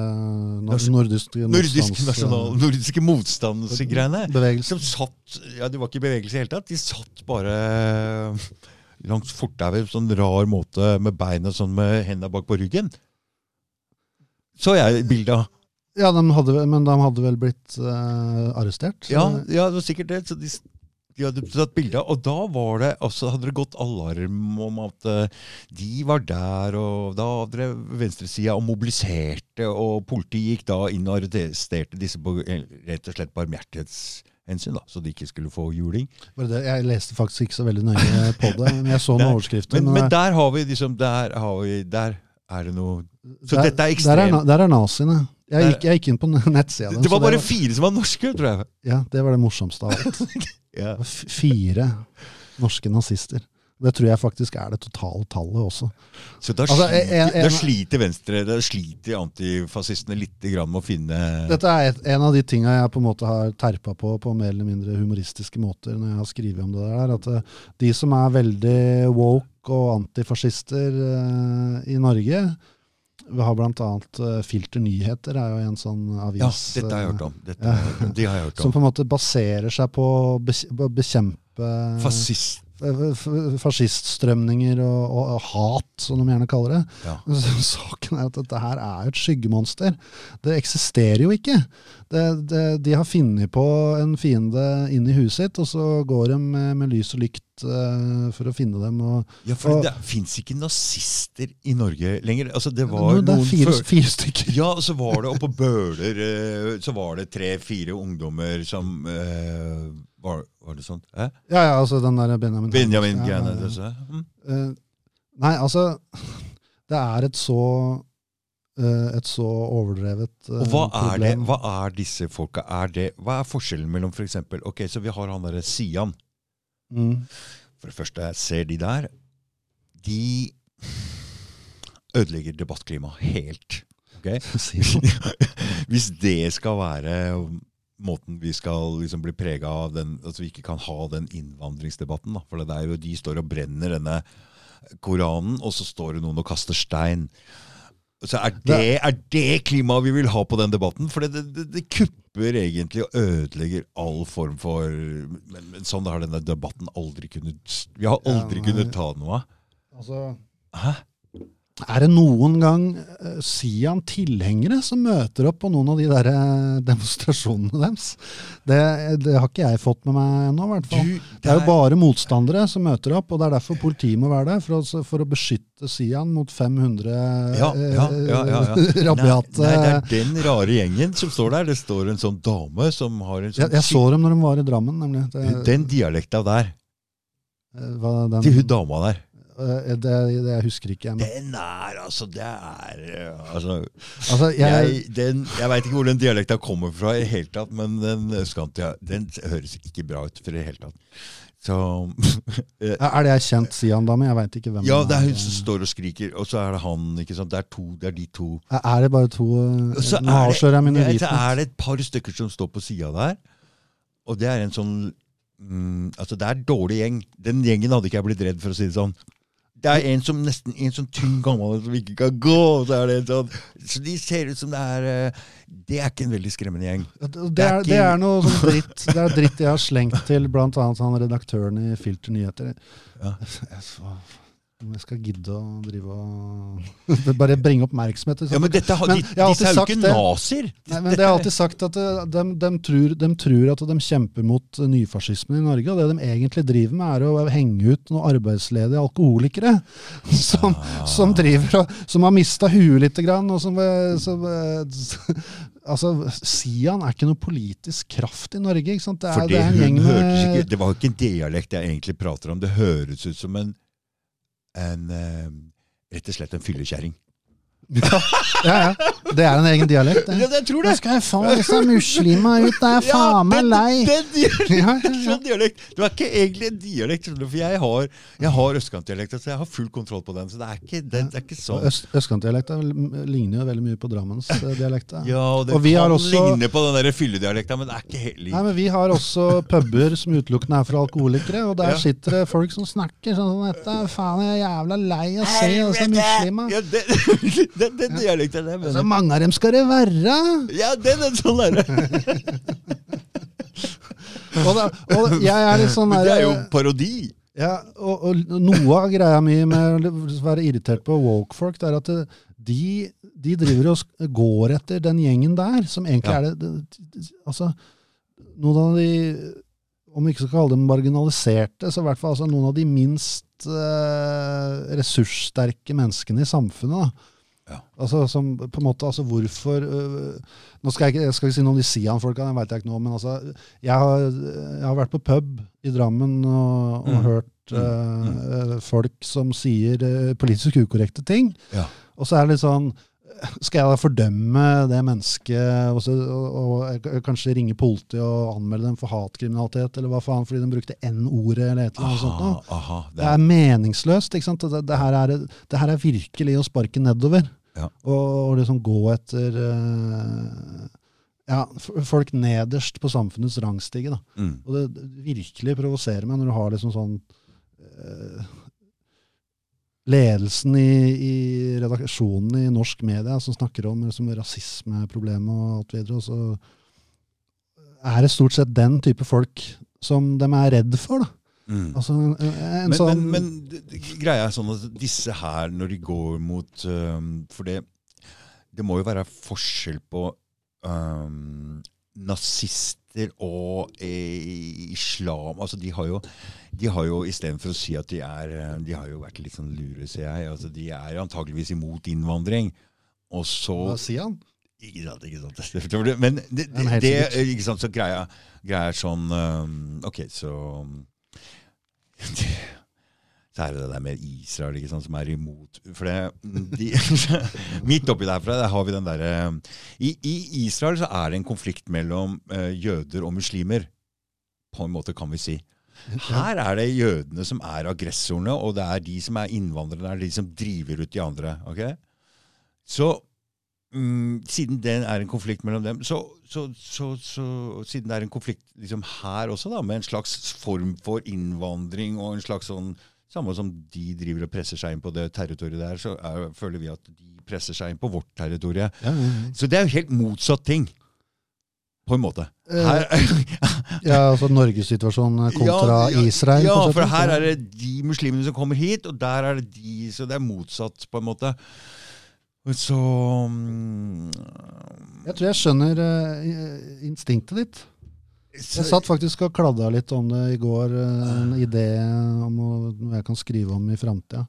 Speaker 2: Norsk-
Speaker 1: nordiske
Speaker 2: nordiske,
Speaker 1: motstands-
Speaker 2: nasjonal, nordiske motstandsgreiene.
Speaker 1: Bevegelse.
Speaker 2: Som satt Ja, de var ikke i bevegelse i det hele tatt. De satt bare langs fortauet på sånn rar måte med beina sånn med hendene bak på ryggen. Så jeg bildet.
Speaker 1: Ja, de hadde, men de hadde vel blitt eh, arrestert? så-
Speaker 2: Ja, ja, det var sikkert det. Så de, de hadde tatt bilde. Og da var det, altså, hadde det gått alarm om at eh, de var der, og da hadde venstresida og mobiliserte, og politiet gikk da inn og arresterte disse på eh, rett og slett barmhjertighetshensyn, da, så de ikke skulle få juling.
Speaker 1: Var det det? Jeg leste faktisk ikke så veldig nøye på det, men jeg så noen overskrifter.
Speaker 2: Men, men
Speaker 1: men,
Speaker 2: der har vi liksom Der, har vi, der er det noe Så
Speaker 1: der,
Speaker 2: dette er
Speaker 1: Der er,
Speaker 2: ekstremt.
Speaker 1: der er naziene. Jeg
Speaker 2: Der-
Speaker 1: gikk, jeg gikk inn på nettsida
Speaker 2: Det
Speaker 1: var
Speaker 2: var
Speaker 1: det
Speaker 2: bare fire som var norske, tror jeg.
Speaker 1: Ja, det var det morsomste av alt.
Speaker 2: Ja.
Speaker 1: Var Fire norske nazister. Det tror jeg faktisk er det totale tallet også.
Speaker 2: Så da,
Speaker 1: Altså,
Speaker 2: da sliter venstre Da sliter antifascistene litt med å finne
Speaker 1: Dette er et, en av de tinga jeg på en måte har terpa på på mer eller mindre humoristiske måter når jeg har skrevet om det der. At eh, de som er veldig woke og antifascister uh, i Norge Vi har blant annet eh, Filter Nyheter, er jo en sånn avis
Speaker 2: Ja, dette har jeg hørt om. Dette, jeg om. De har jeg hørt
Speaker 1: som på en måte baserer seg på å bekjempe
Speaker 2: Fascist.
Speaker 1: F- fasciststrømninger og, og, og hat, som de gjerne kaller det.
Speaker 2: Ja.
Speaker 1: Saken er at dette her er et skyggemonster. Det eksisterer jo ikke. Det, det, de har funnet på en fiende inn i huset sitt, og så går de med, med lys og lykt uh, for å finne dem. Og,
Speaker 2: Ja, for
Speaker 1: Og-
Speaker 2: det fins ikke nazister i Norge lenger. Altså, det
Speaker 1: var
Speaker 2: var
Speaker 1: det er fire,
Speaker 2: før-
Speaker 1: fire stykker.
Speaker 2: Ja, og så var det oppe på Bøler uh, Så var det tre-fire ungdommer som uh, var, var det sånn? Eh?
Speaker 1: Ja, ja, altså den der Benjamin
Speaker 2: Benjamin-greiene.
Speaker 1: Ja, ja, ja.
Speaker 2: Mm.
Speaker 1: Nei, altså Det er et så et så overdrevet problem
Speaker 2: Og hva er, det, hva er disse folka? Er det, hva er forskjellen mellom for eksempel, Ok, så vi har han derre Sian.
Speaker 1: Mm.
Speaker 2: For det første, jeg ser de der. De ødelegger debattklimaet helt.
Speaker 1: Okay?
Speaker 2: Hvis det skal være måten vi skal liksom bli prega av den, at vi ikke kan ha den innvandringsdebatten. Da. For det er jo de står og brenner denne Koranen, og så står det noen og kaster stein. Så er det, er det klimaet vi vil ha på den debatten? For det, det, det kupper egentlig og ødelegger all form for Men, men sånn har denne debatten aldri kunnet Vi har aldri
Speaker 1: Ja,
Speaker 2: kunnet ta noe av.
Speaker 1: Altså,
Speaker 2: Hæ?
Speaker 1: Er det noen gang uh, Sian-tilhengere som møter opp på noen av de der uh, demonstrasjonene deres? Det, det, har ikke jeg fått med meg ennå, i hvert fall. Det, er jo bare motstandere som møter opp, og det er derfor politiet må være der. For å, for å beskytte Sian mot 500 ja, ja, ja, ja, rabiate
Speaker 2: nei, nei, det er den rare gjengen som står der. Det står en sånn dame som har en sånn
Speaker 1: Jeg, jeg så dem når de var i Drammen, nemlig.
Speaker 2: Det, den dialekta der. Hva, den, Til hun dama der.
Speaker 1: Eh, det, det, jeg husker ikke.
Speaker 2: jeg. Den er altså Det er eh, Altså, altså jeg, jeg, den, jeg veit ikke hvor den dialekta kommer fra, i hele tatt, men den østkantia den høres ikke bra ut for i hele tatt. Så,
Speaker 1: er det jeg kjent Sian-dame? Jeg veit ikke hvem
Speaker 2: Ja, det er hun som står og skriker, og så er det han. ikke sant? Det er, to, det er de to.
Speaker 1: Er det bare to Nå avslører jeg mine.
Speaker 2: Så er det et par stykker som står på sida der, og det er en sånn mm, Altså, det er en dårlig gjeng. Den gjengen hadde ikke jeg blitt redd, for å si det sånn. Det er en som nesten en sånn tynn gammel som ikke kan gå. Så, er det sånn, så de ser ut som det er eh, Det er ikke en veldig skremmende gjeng.
Speaker 1: Det er, det er, det er noe sånn dritt Det er dritt jeg har slengt til bl.a. han redaktøren i Filter Nyheter. Ja. Om jeg skal gidde å drive og Bare bringe oppmerksomhet
Speaker 2: Ja, Men dette, men, de, disse er jo ikke nazier!
Speaker 1: Nei, men det har alltid sagt at de, de, de, tror, de, tror, at de kjemper mot nyfascismen i Norge. Og det de egentlig driver med, er å henge ut noen arbeidsledige alkoholikere. Som, ah. som driver og, som har mista huet lite grann. og som, som altså, Sian er ikke noe politisk kraft i Norge. ikke?
Speaker 2: Det er, det er gjeng med Det var ikke en dialekt jeg egentlig prater om. Det høres ut som en en, eh, rett og slett en fyllekjerring.
Speaker 1: Ja, ja, ja. Det er en egen dialekt.
Speaker 2: Det. Ja, jeg tror det.
Speaker 1: Jeg skal få disse muslima ut, jeg er faen meg lei.
Speaker 2: Den, den ja, dialekt. Det var ikke egentlig en dialekt, for jeg har, jeg har østkantdialekt, så jeg har full kontroll på den. Så det er ikke, det, det er ikke sånn.
Speaker 1: Øst, østkantdialekta ligner jo veldig mye på Drammensdialekta.
Speaker 2: Ja, og det og kan også, ligne på den der fylledialekta, men det er ikke helt lik.
Speaker 1: Nei, men Vi har også puber som utelukkende er for alkoholikere, og der sitter det folk som snakker sånn som dette. Faen, jeg er jævla lei av å se disse muslima. Ja,
Speaker 2: den, den dialekten der.
Speaker 1: Så mange av dem skal det være.
Speaker 2: Ja, den er sånn der.
Speaker 1: og, og jeg er litt sånn
Speaker 2: der, Det er jo parodi.
Speaker 1: Ja, og, og, noe av greia mi med å være irritert på woke-folk, det er at de, de, driver og går etter den gjengen der, som egentlig ja. er det, det, Altså, noen av de Om vi ikke skal kalle dem marginaliserte, så i hvert fall altså, noen av de minst eh, ressurssterke menneskene i samfunnet. da, ja. Altså, som, på en måte, altså hvorfor øh, Nå skal jeg, ikke, jeg skal ikke si noe om de Sian-folka, det veit jeg ikke noe om. Men altså, jeg har, jeg har, vært på pub i Drammen og, og mm. hørt øh, folk som sier øh, politisk ukorrekte ting. Ja. Og så er det litt sånn skal jeg da fordømme det mennesket og, så, og, og, kanskje ringe politiet og anmelde dem for hatkriminalitet, eller hva faen, fordi de brukte N-ordet eller et eller annet sånt noe? Aha, det, er... det, er meningsløst. ikke sant? Det, det, her er, det, her er, virkelig å sparke nedover. Ja. Og, og, liksom gå etter uh, ja, folk nederst på samfunnets rangstige. da. Mm. Og det virkelig provoserer meg når du har liksom sånn uh, ledelsen i, i, redaksjonen i norsk media som snakker om liksom, rasismeproblemet og alt videre, og så er det stort sett den type folk som de er redd for. da. Mm. Altså,
Speaker 2: men, sånn men, men, greia er sånn at disse her, når de går mot um, For det, det må jo være forskjell på um, nazister og eh, islam altså De har jo de har jo istedenfor å si at de er eh, De har jo vært litt sånn lure, ser jeg. Altså, de er antageligvis imot innvandring. Og så
Speaker 1: Hva sier han?
Speaker 2: Ikke sant, ikke sant. Men det, det, det, ikke sant, så greia, greia er sånn um, Ok, så så er det det der med Israel ikke sant, som er imot For det, de, Midt oppi derfra der har vi den derre i, I Israel så er det en konflikt mellom uh, jøder og muslimer. På en måte, kan vi si. Her er det jødene som er aggressorene, og det er de som er innvandrerne, det er de som driver ut de andre. ok? Så mm, siden det er en konflikt mellom dem, så, så, så, så siden det er en konflikt liksom her også, da, med en slags form for innvandring og en slags sånn Samme som de driver og presser seg inn på det territoriet der, så er, føler vi at de presser seg inn på vårt territorium. Ja, ja, ja. Så det er jo helt motsatt ting. På en måte.
Speaker 1: Eh,
Speaker 2: Her,
Speaker 1: Ja, altså Norgesituasjonen kontra
Speaker 2: Ja, ja,
Speaker 1: Israel.
Speaker 2: Ja, for her er det de muslimene som kommer hit, og der er det de Så det er motsatt, på en måte. Så um,
Speaker 1: Jeg tror jeg skjønner uh, instinktet ditt. Jeg satt faktisk og kladda litt om det i går. eh, En idé om noe jeg kan skrive om i framtida.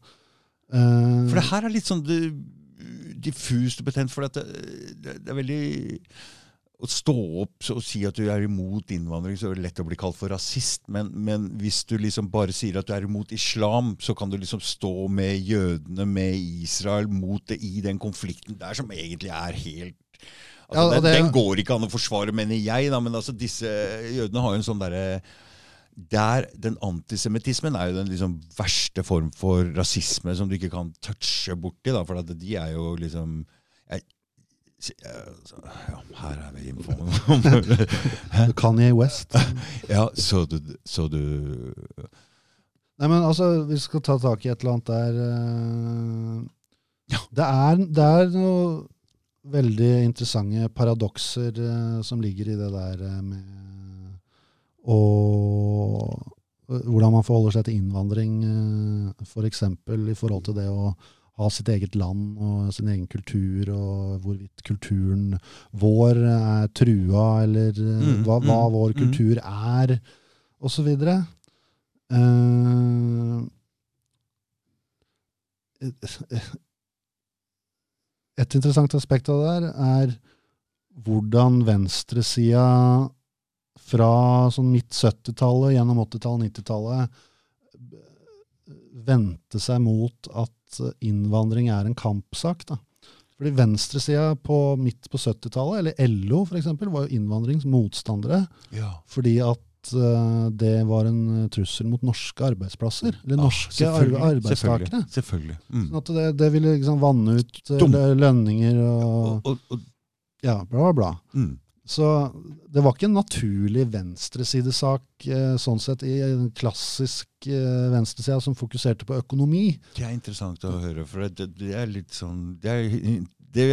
Speaker 1: Uh,
Speaker 2: For det her er litt sånn diffust og betent, for det, det, det er veldig å stå opp og si at du er imot innvandring, så er det lett å bli kalt for rasist. Men, men hvis du liksom bare sier at du er imot islam, så kan du liksom stå med jødene, med Israel, mot det i den konflikten der som egentlig er helt altså,
Speaker 1: Ja, det,
Speaker 2: den, den går ikke an å forsvare, mener jeg. Da, men altså, disse jødene har jo en sånn derre der, Den antisemittismen er jo den liksom verste form for rasisme som du ikke kan touche borti. Da, for de er jo liksom ja, Her er vi inne
Speaker 1: Kanye West.
Speaker 2: Ja, så du, så du
Speaker 1: Nei, men altså, vi skal ta tak i et eller annet der eh,
Speaker 2: Ja.
Speaker 1: det, er, det er noe veldig interessante paradokser eh, som ligger i det der eh, med å Hvordan man forholder seg til innvandring, uh, f.eks. For i forhold til det å ha sitt eget land og sin egen kultur, og hvorvidt kulturen vår er trua, eller eh,
Speaker 2: Mm,
Speaker 1: hva, hva
Speaker 2: mm,
Speaker 1: vår
Speaker 2: mm.
Speaker 1: kultur er, osv. Uh, et interessant aspekt av det der er hvordan venstresida fra sånn midt 70-tallet gjennom 80-tallet, 90-tallet vendte seg mot at innvandring er en kampsak. da. Fordi venstresida på midt på 70-tallet, eller LO f.eks., var jo innvandringsmotstandere
Speaker 2: Ja.
Speaker 1: fordi at uh, det var en trussel mot norske arbeidsplasser. Eller norske
Speaker 2: Ah, selvfølgelig,
Speaker 1: arbeidstakere.
Speaker 2: Selvfølgelig. selvfølgelig. Mm.
Speaker 1: Sånn at det, det ville liksom vanne ut eh,
Speaker 2: Dum.
Speaker 1: lønninger og
Speaker 2: Og, og, og,
Speaker 1: ja, bla, bla.
Speaker 2: mm.
Speaker 1: Så det var ikke en naturlig venstresidesak eh, sånn sett i en klassisk eh, venstresida som fokuserte på økonomi.
Speaker 2: Det er interessant å høre, for det, det er litt sånn det er, det,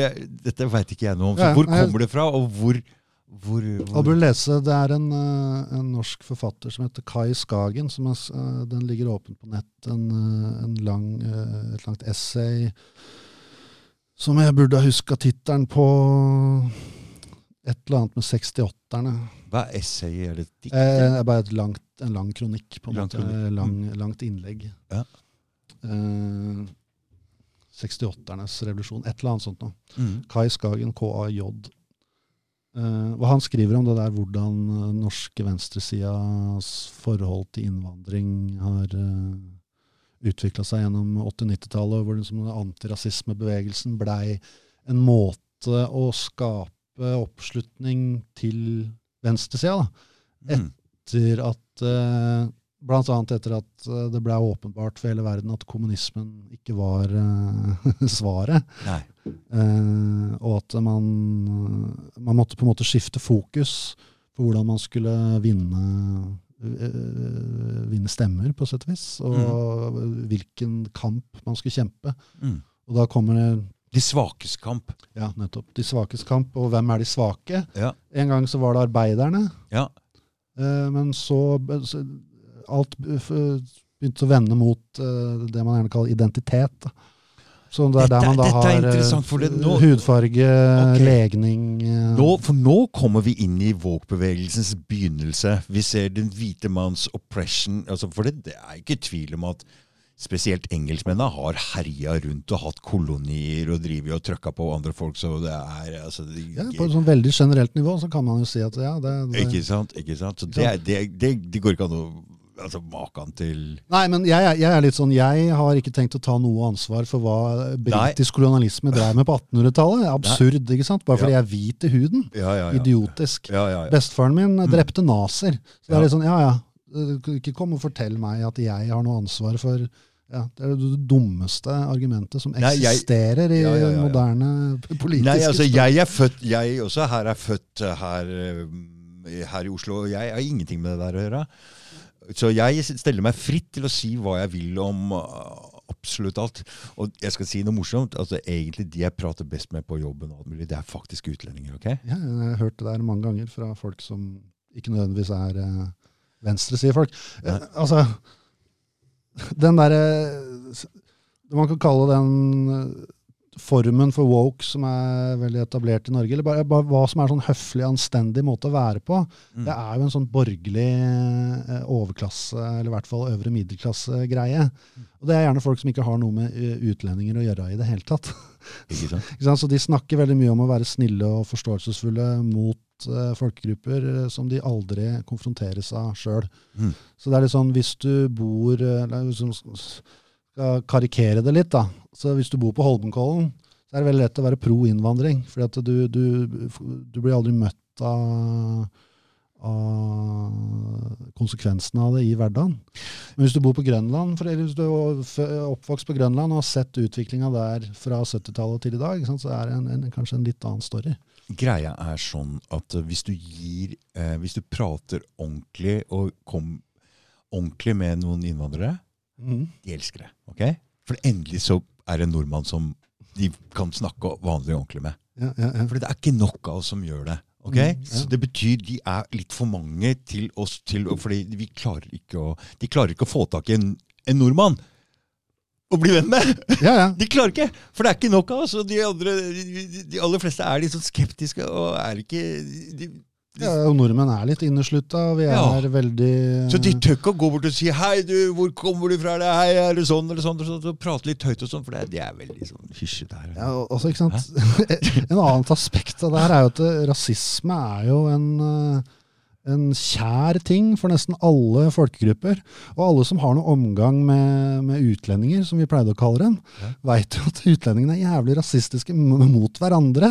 Speaker 2: Dette veit ikke jeg noe om. Så hvor kommer det fra, og hvor, hvor, hvor
Speaker 1: bør lese, Det er en, eh, en norsk forfatter som heter Kai Skagen. Som er, eh, den ligger åpen på nett. En, eh, en lang, et langt essay som jeg burde ha huska tittelen på. Et eller annet med 68-erne.
Speaker 2: Hva er essayet det dikt?
Speaker 1: Eh, bare et langt, en lang kronikk, på en
Speaker 2: Lang
Speaker 1: måte.
Speaker 2: kronikk.
Speaker 1: Lang, langt innlegg.
Speaker 2: Ja.
Speaker 1: Eh, 68-ernes revolusjon. Et eller annet sånt noe.
Speaker 2: Mm.
Speaker 1: Kai Skagen, KAJ. Eh, og han skriver om det der hvordan uh, norske venstresidas forhold til innvandring har eh, utvikla seg gjennom 80-90-tallet, hvor liksom antirasismebevegelsen blei en måte å skape oppslutning til venstresida. da
Speaker 2: Mm.
Speaker 1: etter at eh, Blant annet etter at eh, det ble åpenbart for hele verden at kommunismen ikke var eh, svaret. Eh, og at man, man måtte på en måte skifte fokus på hvordan man skulle vinne, øh, vinne stemmer, på sett og vis. Og hvilken kamp man skulle kjempe.
Speaker 2: Mm.
Speaker 1: Og da kommer det
Speaker 2: De svakes kamp.
Speaker 1: ja, nettopp de svakes kamp. Og hvem er de svake?
Speaker 2: Ja.
Speaker 1: En gang så var det arbeiderne.
Speaker 2: Ja.
Speaker 1: Eh, men så, så alt begynte å vende mot eh, det man gjerne kaller identitet. Så det er
Speaker 2: Dette-
Speaker 1: der man da har eh,
Speaker 2: nå-
Speaker 1: hudfarge,
Speaker 2: okay.
Speaker 1: legning
Speaker 2: Nå, for nå kommer vi inn i Våg-bevegelsens begynnelse. Vi ser den hvite manns oppression. Altså, for det, det er ikke tvil om at spesielt engelskmennene har herja rundt og hatt kolonier og drevet og trøkka på andre folk, så det er altså, det,
Speaker 1: ja, På et sånn veldig generelt nivå så kan man jo si at ja, det, det
Speaker 2: Ikke sant? ikke sant? Så det, det, det, går ikke an å altså, Maken til
Speaker 1: Nei, men jeg, jeg er litt sånn Jeg har ikke tenkt å ta noe ansvar for hva britisk kolonialisme drev med på 1800-tallet. Absurd, ikke sant? Bare fordi
Speaker 2: Ja.
Speaker 1: jeg er hvit i huden.
Speaker 2: Ja, ja, ja.
Speaker 1: Idiotisk. Bestefaren min drepte nazier. Så det er litt sånn, ja ja, ikke kom og fortell meg at jeg har noe ansvar for ja, Det er det dummeste argumentet som
Speaker 2: Nei, jeg-
Speaker 1: eksisterer i
Speaker 2: Ja, ja, ja, i
Speaker 1: moderne politiske
Speaker 2: Nei, altså jeg er født Jeg også her er født eh, her, eh, her i Oslo, og jeg har ingenting med det der å gjøre. Så jeg steller meg fritt til å si hva jeg vil om, eh, absolutt alt. Og jeg skal si noe morsomt. altså Egentlig de jeg prater best med på jobben, det er faktisk utlendinger. ok?
Speaker 1: Ja, jeg har hørt det der mange ganger fra folk som ikke nødvendigvis er venstre, venstresidefolk. folk.
Speaker 2: Nei.
Speaker 1: altså, den derre Man kan kalle den eh, formen for woke som er veldig etablert i Norge, eller bare, bare hva som er sånn høflig, anstendig måte å være på.
Speaker 2: Mm.
Speaker 1: Det er jo en sånn borgerlig eh, overklasse, eller i hvert fall øvre middelklasse-greie. Og det er gjerne folk som ikke har noe med eh, utlendinger å gjøre i det hele tatt.
Speaker 2: Ikke sant?
Speaker 1: Ikke sant? Så de snakker veldig mye om å være snille og forståelsesfulle mot eh, folkegrupper uh, som de aldri konfronteres av sjøl.
Speaker 2: Mm.
Speaker 1: Så det er litt sånn hvis du bor eh, liksom skal karikere det litt, da. Så hvis du bor på Holmenkollen, så er det veldig lett å være pro innvandring. fordi du, du, du blir aldri møtt av, av konsekvensene av det i hverdagen. Men hvis du bor på Grønland, for hvis du er oppvokst på Grønland og har sett utviklinga der fra 70-tallet til i dag, så er det en, en, kanskje en litt annen story.
Speaker 2: Greia er sånn at eh, hvis du gir eh, Hvis du prater ordentlig og kom ordentlig med noen innvandrere, de elsker det. ok? For endelig så er det en nordmann som de kan snakke vanlig og ordentlig med.
Speaker 1: Ja, ja, ja.
Speaker 2: For det er ikke nok av oss som gjør det. ok?
Speaker 1: Mm.
Speaker 2: Så det betyr de er litt for mange til oss, til, fordi vi klarer ikke å, de klarer ikke å få tak i en, en nordmann å bli venn med!
Speaker 1: ja, ja.
Speaker 2: De klarer ikke! For det er ikke nok av oss. De, andre, de, de aller fleste er litt sånn skeptiske og er ikke de,
Speaker 1: ja og nordmenn er litt inneslutta. Vi er
Speaker 2: Ja.
Speaker 1: veldig
Speaker 2: Så de tør ikke å gå bort og si 'Hei, du, hvor kommer du fra?' Eller, 'Hei, er det sånn?' eller sånn, og prate litt høyt og sånn, for det, er veldig sånn hysjete her.
Speaker 1: Ja, og- også, ikke sant? en annet aspekt av det her er jo at eh, rasisme er jo en, eh, en kjær ting for nesten alle folkegrupper. Og alle som har noe omgang med, med utlendinger, som vi pleide å kalle dem,
Speaker 2: Ja.
Speaker 1: veit jo at utlendingene er jævlig rasistiske mot hverandre.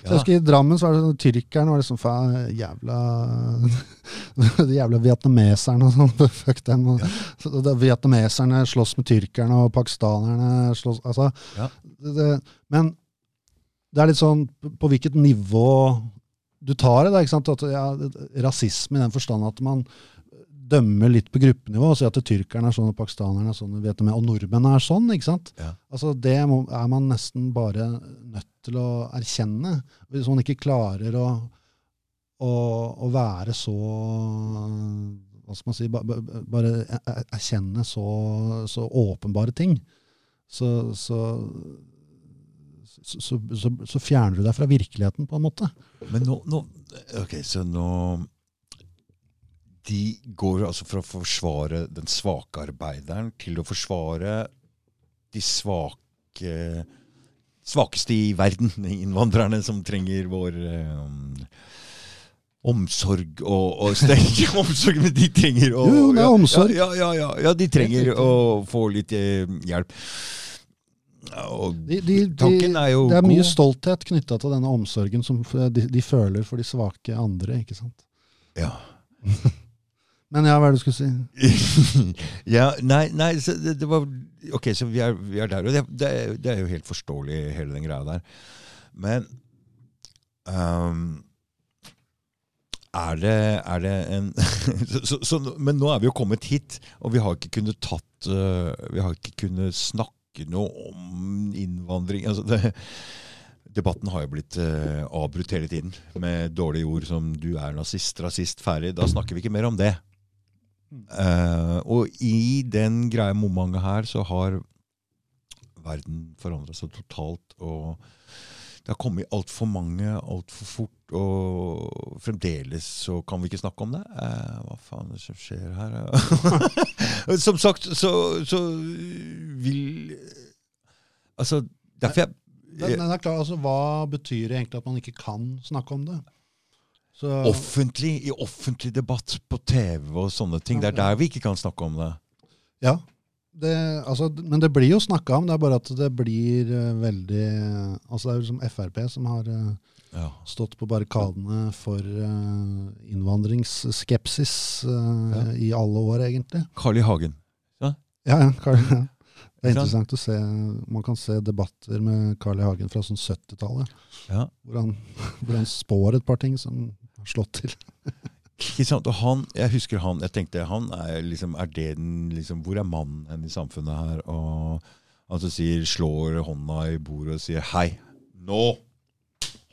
Speaker 1: Så jeg husker I Drammen så var det sånn, tyrkerne var liksom faen, jævla De jævla vietnameserne og sånn. Fuck dem. Og, så det, vietnameserne slåss med tyrkerne, og pakistanerne slåss altså,
Speaker 2: Ja.
Speaker 1: det, Men det er litt sånn på, på hvilket nivå du tar det. Da, ikke sant? At, ja, rasisme i den forstand at man dømmer litt på gruppenivå og sier at tyrkerne er sånn, og pakistanerne er sånn, og og nordmenn er sånn. ikke sant?
Speaker 2: Ja.
Speaker 1: Altså, Det må, er man nesten bare nødt til å erkjenne. Hvis man ikke klarer å, å, å være så Hva skal man si ba- ba- Bare er- er- erkjenne så, så åpenbare ting, så, så, så, så, så, fjerner du deg fra virkeligheten, på en måte.
Speaker 2: Men nå, nå Ok, så nå De går altså fra å forsvare den svake arbeideren til å forsvare de svake svakeste i verden, innvandrerne som trenger vår um, omsorg og, og Ikke omsorg, men de trenger å
Speaker 1: Jo, det er
Speaker 2: ja,
Speaker 1: omsorg.
Speaker 2: Ja, ja, ja, ja, de trenger å få litt eh, hjelp.
Speaker 1: De, de,
Speaker 2: tanken er jo
Speaker 1: det er mye
Speaker 2: god.
Speaker 1: stolthet knytta til denne omsorgen som de, de føler for de svake andre. ikke sant?
Speaker 2: Ja.
Speaker 1: Men ja, hva er det du skulle si?
Speaker 2: ja, nei, nei det, det var Ok, så vi er, vi er der. Og det, det, det er jo helt forståelig, hele den greia der. Men um, er det, er det en så, så, Men nå er vi jo kommet hit, og vi har ikke kunnet tatt øh, Vi har ikke kunnet snakke noe om innvandring. Altså det, debatten har jo blitt uh, avbrutt hele tiden med dårlige ord som 'du er nazist', 'rasist', ferdig. Da snakker vi ikke mer om det. Eh, og i den greia momentet her så har verden forandra seg totalt. Og det har kommet altfor mange altfor fort. Og fremdeles så kan vi ikke snakke om det. Eh, hva faen er det som skjer her? som sagt, så, så vil Altså, derfor jeg
Speaker 1: jeg men det er klart, altså, Hva betyr det egentlig at man ikke kan snakke om det? Så,
Speaker 2: Offentlig, I offentlig debatt på TV og sånne ting. Det er der vi ikke kan snakke om det.
Speaker 1: Ja, det, altså, men det blir jo snakka om, det er bare at det blir eh, veldig altså Det er jo som Frp som har eh,
Speaker 2: Ja.
Speaker 1: stått på barrikadene for uh, innvandringsskepsis uh,
Speaker 2: Ja.
Speaker 1: i alle år, egentlig.
Speaker 2: Carl I. Hagen.
Speaker 1: Ja, ja, Carl, ja. Det er interessant å se. Man kan se debatter med Carl I. Hagen fra sånn 70-tallet,
Speaker 2: Ja.
Speaker 1: hvor, han- hvor han spår et par ting som har slått til.
Speaker 2: Ikke sant? Og han, jeg husker han, jeg tenkte han er liksom, er det den liksom, Hvor er mannen hen i samfunnet her? Og Han som sier, slår hånda i bordet og sier 'hei, nå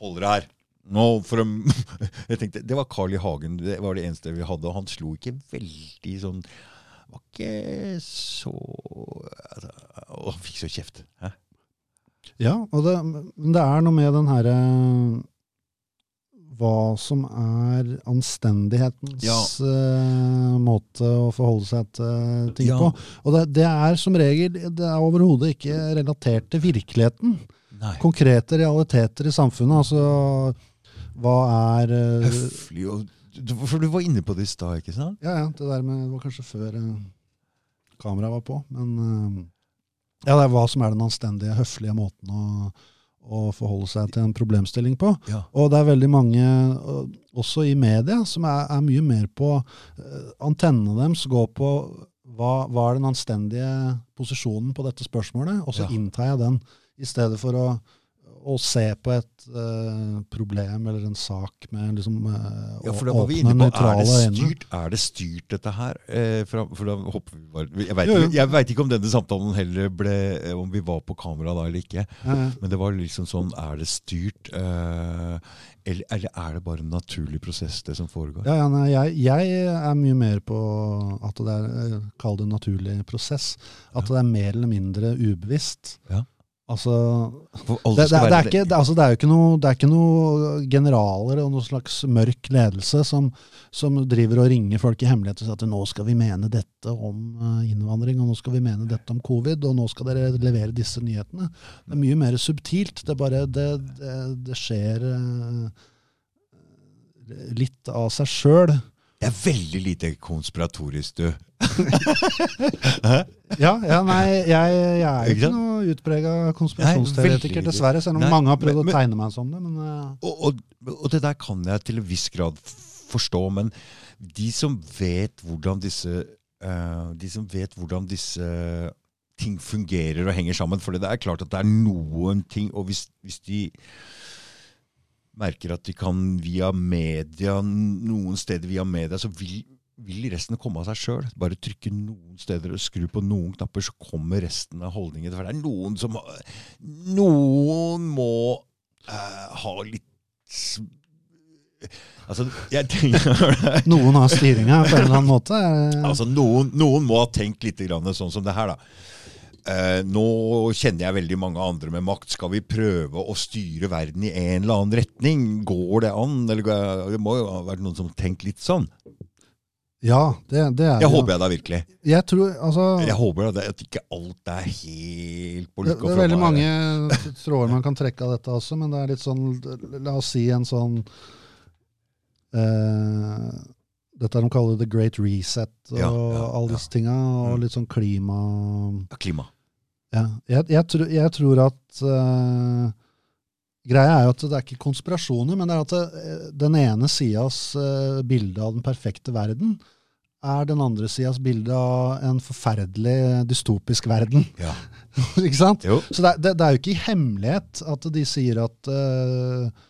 Speaker 2: holder det her'. Nå for jeg tenkte, Det var Carl I. Hagen, det var det eneste vi hadde. Og han slo ikke veldig sånn Var ikke så altså, Og han fikk så kjeft. Hæ?
Speaker 1: Ja, og det, det er noe med den herre Hva som er anstendighetens
Speaker 2: Ja.
Speaker 1: uh, måte å forholde seg til ting
Speaker 2: Ja.
Speaker 1: på. Og det, det er som regel det er overhodet ikke relatert til virkeligheten.
Speaker 2: Nei.
Speaker 1: Konkrete realiteter i samfunnet. Altså hva er uh,
Speaker 2: Høflig og For du var inne på det i stad, ikke sant?
Speaker 1: Ja, ja. Det der med Det var kanskje før uh, kameraet var på. Men uh, ja, det er hva som er den anstendige, høflige måten å, å forholde seg til en problemstilling på.
Speaker 2: Ja.
Speaker 1: Og det er veldig mange, også i media, som er, er mye mer på Antennene deres går på hva, hva er den anstendige posisjonen på dette spørsmålet, og så
Speaker 2: Ja.
Speaker 1: inntar jeg den, i stedet for å, å se på et uh, problem eller en sak med liksom uh,
Speaker 2: Ja,
Speaker 1: å
Speaker 2: for da var vi
Speaker 1: åpne nøytrale øyne.
Speaker 2: er det styrt dette her? Eh, for, for da hopper vi bare Jeg
Speaker 1: jo.
Speaker 2: ikke- ikke om denne samtalen heller ble eh, Om vi var på kamera da eller ikke.
Speaker 1: Ja, ja.
Speaker 2: Men det var liksom sånn Er det styrt? Eh, eller, eller er det bare en naturlig prosess, det som foregår?
Speaker 1: Ja, ja, nei, jeg, jeg er mye mer på at det er Kall det en naturlig prosess. At det er mer eller mindre ubevisst.
Speaker 2: Ja.
Speaker 1: Altså, det, det, det, er ikke, altså, det er jo ikke noe, er noe generaler og noen slags mørk ledelse som, som driver og ringer folk i hemmelighet og sier at nå skal vi mene dette om eh, innvandring, og nå skal vi mene dette om covid, og nå skal dere levere disse nyhetene. Det er mye mer subtilt. Det, bare, det, det, det skjer eh, litt av seg sjøl.
Speaker 2: Det er veldig lite konspiratorisk, du.
Speaker 1: Ja, ja, nei, jeg, jeg er
Speaker 2: Ikke
Speaker 1: noe utprega konspirasjonsteoretiker, dessverre, selv om
Speaker 2: Nei,
Speaker 1: mange har prøvd
Speaker 2: men-
Speaker 1: å tegne meg som det. Men eh,
Speaker 2: Og, og, og det der kan jeg til en viss grad forstå, men de som vet hvordan disse uh, De som vet hvordan disse ting fungerer og henger sammen For det er klart at det er noen ting Og hvis, hvis de merker at de kan via media, noen steder via media, så vil, vil resten komme av seg sjøl. Bare trykke noen steder og skru på noen knapper, så kommer resten av holdningen. For det er noen som Noen må eh, ha litt Altså, jeg tenker
Speaker 1: noen har styringa på en eller annen måte.
Speaker 2: Altså, noen, noen må ha tenkt litt grann sånn som det her, da. Eh, nå kjenner jeg veldig mange andre med makt. Skal vi prøve å styre verden i en eller annen retning? Går det an? Eller, det må jo ha vært noen som har tenkt litt sånn.
Speaker 1: Ja, det, det er
Speaker 2: Jeg håper jeg da virkelig.
Speaker 1: Jeg tror, altså,
Speaker 2: Jeg håper da at ikke alt er helt på
Speaker 1: det,
Speaker 2: lukka
Speaker 1: det er veldig mange tråder man kan trekke av dette også, men det er litt sånn La oss si en sånn eh, Dette de kaller the great reset og
Speaker 2: Ja, ja,
Speaker 1: alle disse tinga, og
Speaker 2: Mm.
Speaker 1: litt sånn klima...
Speaker 2: Klima.
Speaker 1: Ja, jeg, jeg, tror, jeg tror at eh, Greia er jo at det er ikke konspirasjoner, men det er at det, den ene sidas uh, bilde av den perfekte verden er den andre sidas bilde av en forferdelig dystopisk verden.
Speaker 2: Ja.
Speaker 1: ikke sant?
Speaker 2: Jo.
Speaker 1: Så det, det, det er jo ikke i hemmelighet at de sier at uh,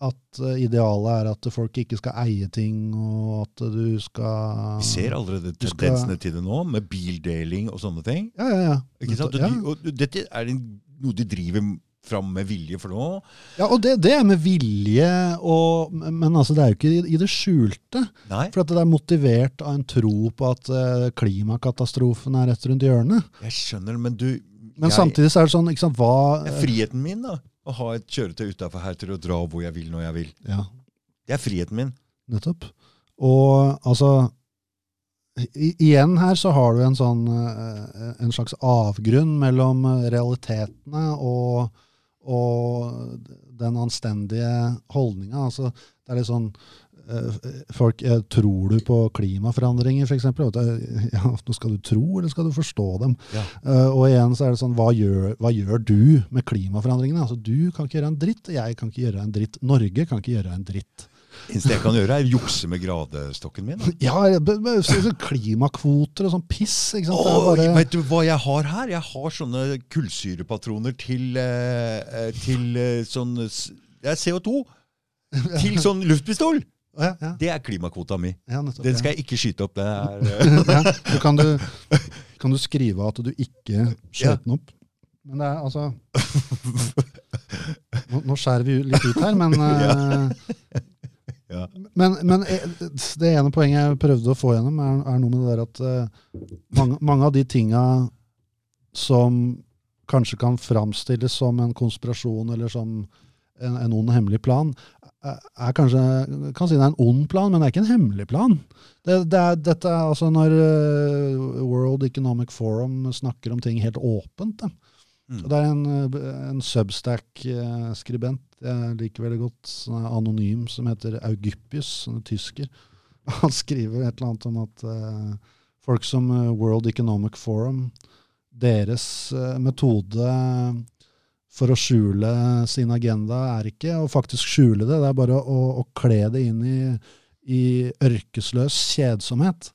Speaker 1: at eh, idealet er at folk ikke skal eie ting, og at du skal
Speaker 2: Vi ser allerede
Speaker 1: tendensene skal-
Speaker 2: til det nå, med bildeling og sånne ting.
Speaker 1: Ja, ja, ja.
Speaker 2: Ikke sant? Og, de, og dette er en, noe de driver fram med vilje for noe.
Speaker 1: Ja, og det, det er med vilje, og, men altså, det er jo ikke i, i det skjulte.
Speaker 2: Nei,
Speaker 1: For at det er motivert av en tro på at uh, klimakatastrofen er rett rundt hjørnet.
Speaker 2: jeg skjønner, men du
Speaker 1: Men
Speaker 2: jeg,
Speaker 1: samtidig så er det sånn, ikke sant, hva
Speaker 2: Det er friheten min, da. Å ha et kjøretøy utafor her til å dra hvor jeg vil når jeg vil.
Speaker 1: Ja,
Speaker 2: Det er friheten min.
Speaker 1: nettopp. Og altså i, Igjen her så har du en sånn eh, en slags avgrunn mellom realitetene og, og den anstendige holdninga. Altså, det er litt sånn eh, Folk, eh, Tror du på klimaforandringer, f.eks.? Ja, nå skal du tro, eller skal du forstå dem?
Speaker 2: Ja.
Speaker 1: Eh, og igjen så er det sånn, hva gjør, hva gjør du med klimaforandringene? Altså, Du kan ikke gjøre en dritt, jeg kan ikke gjøre en dritt. Norge kan ikke gjøre en dritt.
Speaker 2: Eneste jeg kan gjøre, er jukse med gradestokken min. da.
Speaker 1: Ja, så- så klimakvoter og sånn piss. ikke sant?
Speaker 2: Åh,
Speaker 1: bare,
Speaker 2: Vet du hva jeg har her? Jeg har sånne kullsyrepatroner til, eh, eh, til eh, sånn Det er CO2. Til sånn luftpistol!
Speaker 1: ja, ja,
Speaker 2: Det er klimakvota mi.
Speaker 1: ja, nettopp,
Speaker 2: Den skal jeg ikke skyte opp.
Speaker 1: Kan du, kan du skrive at du ikke skjøt den opp? Men det er altså Nå, nå skjærer vi litt ut her, men eh, Men, men eh, det ene poenget jeg prøvde å få gjennom, er, er noe med det der at uh, mange, mange av de tinga som kanskje kan framstilles som en konspirasjon eller som en, en ond hemmelig plan, er, er kanskje kan si det er en ond plan, men det er ikke en hemmelig plan. Det, det er, dette er altså Når eh, World Economic Forum snakker om ting helt åpent da.
Speaker 2: Mm.
Speaker 1: Det er en, eh, en Substack-skribent jeg liker veldig godt, som er anonym, som heter Augypius, som er tysker. Han skriver et eller annet om at uh, folk som eh, World Economic Forum, deres uh, metode for å skjule sin agenda er ikke å faktisk skjule det, det er bare å, å kle det inn i, i ørkesløs kjedsomhet.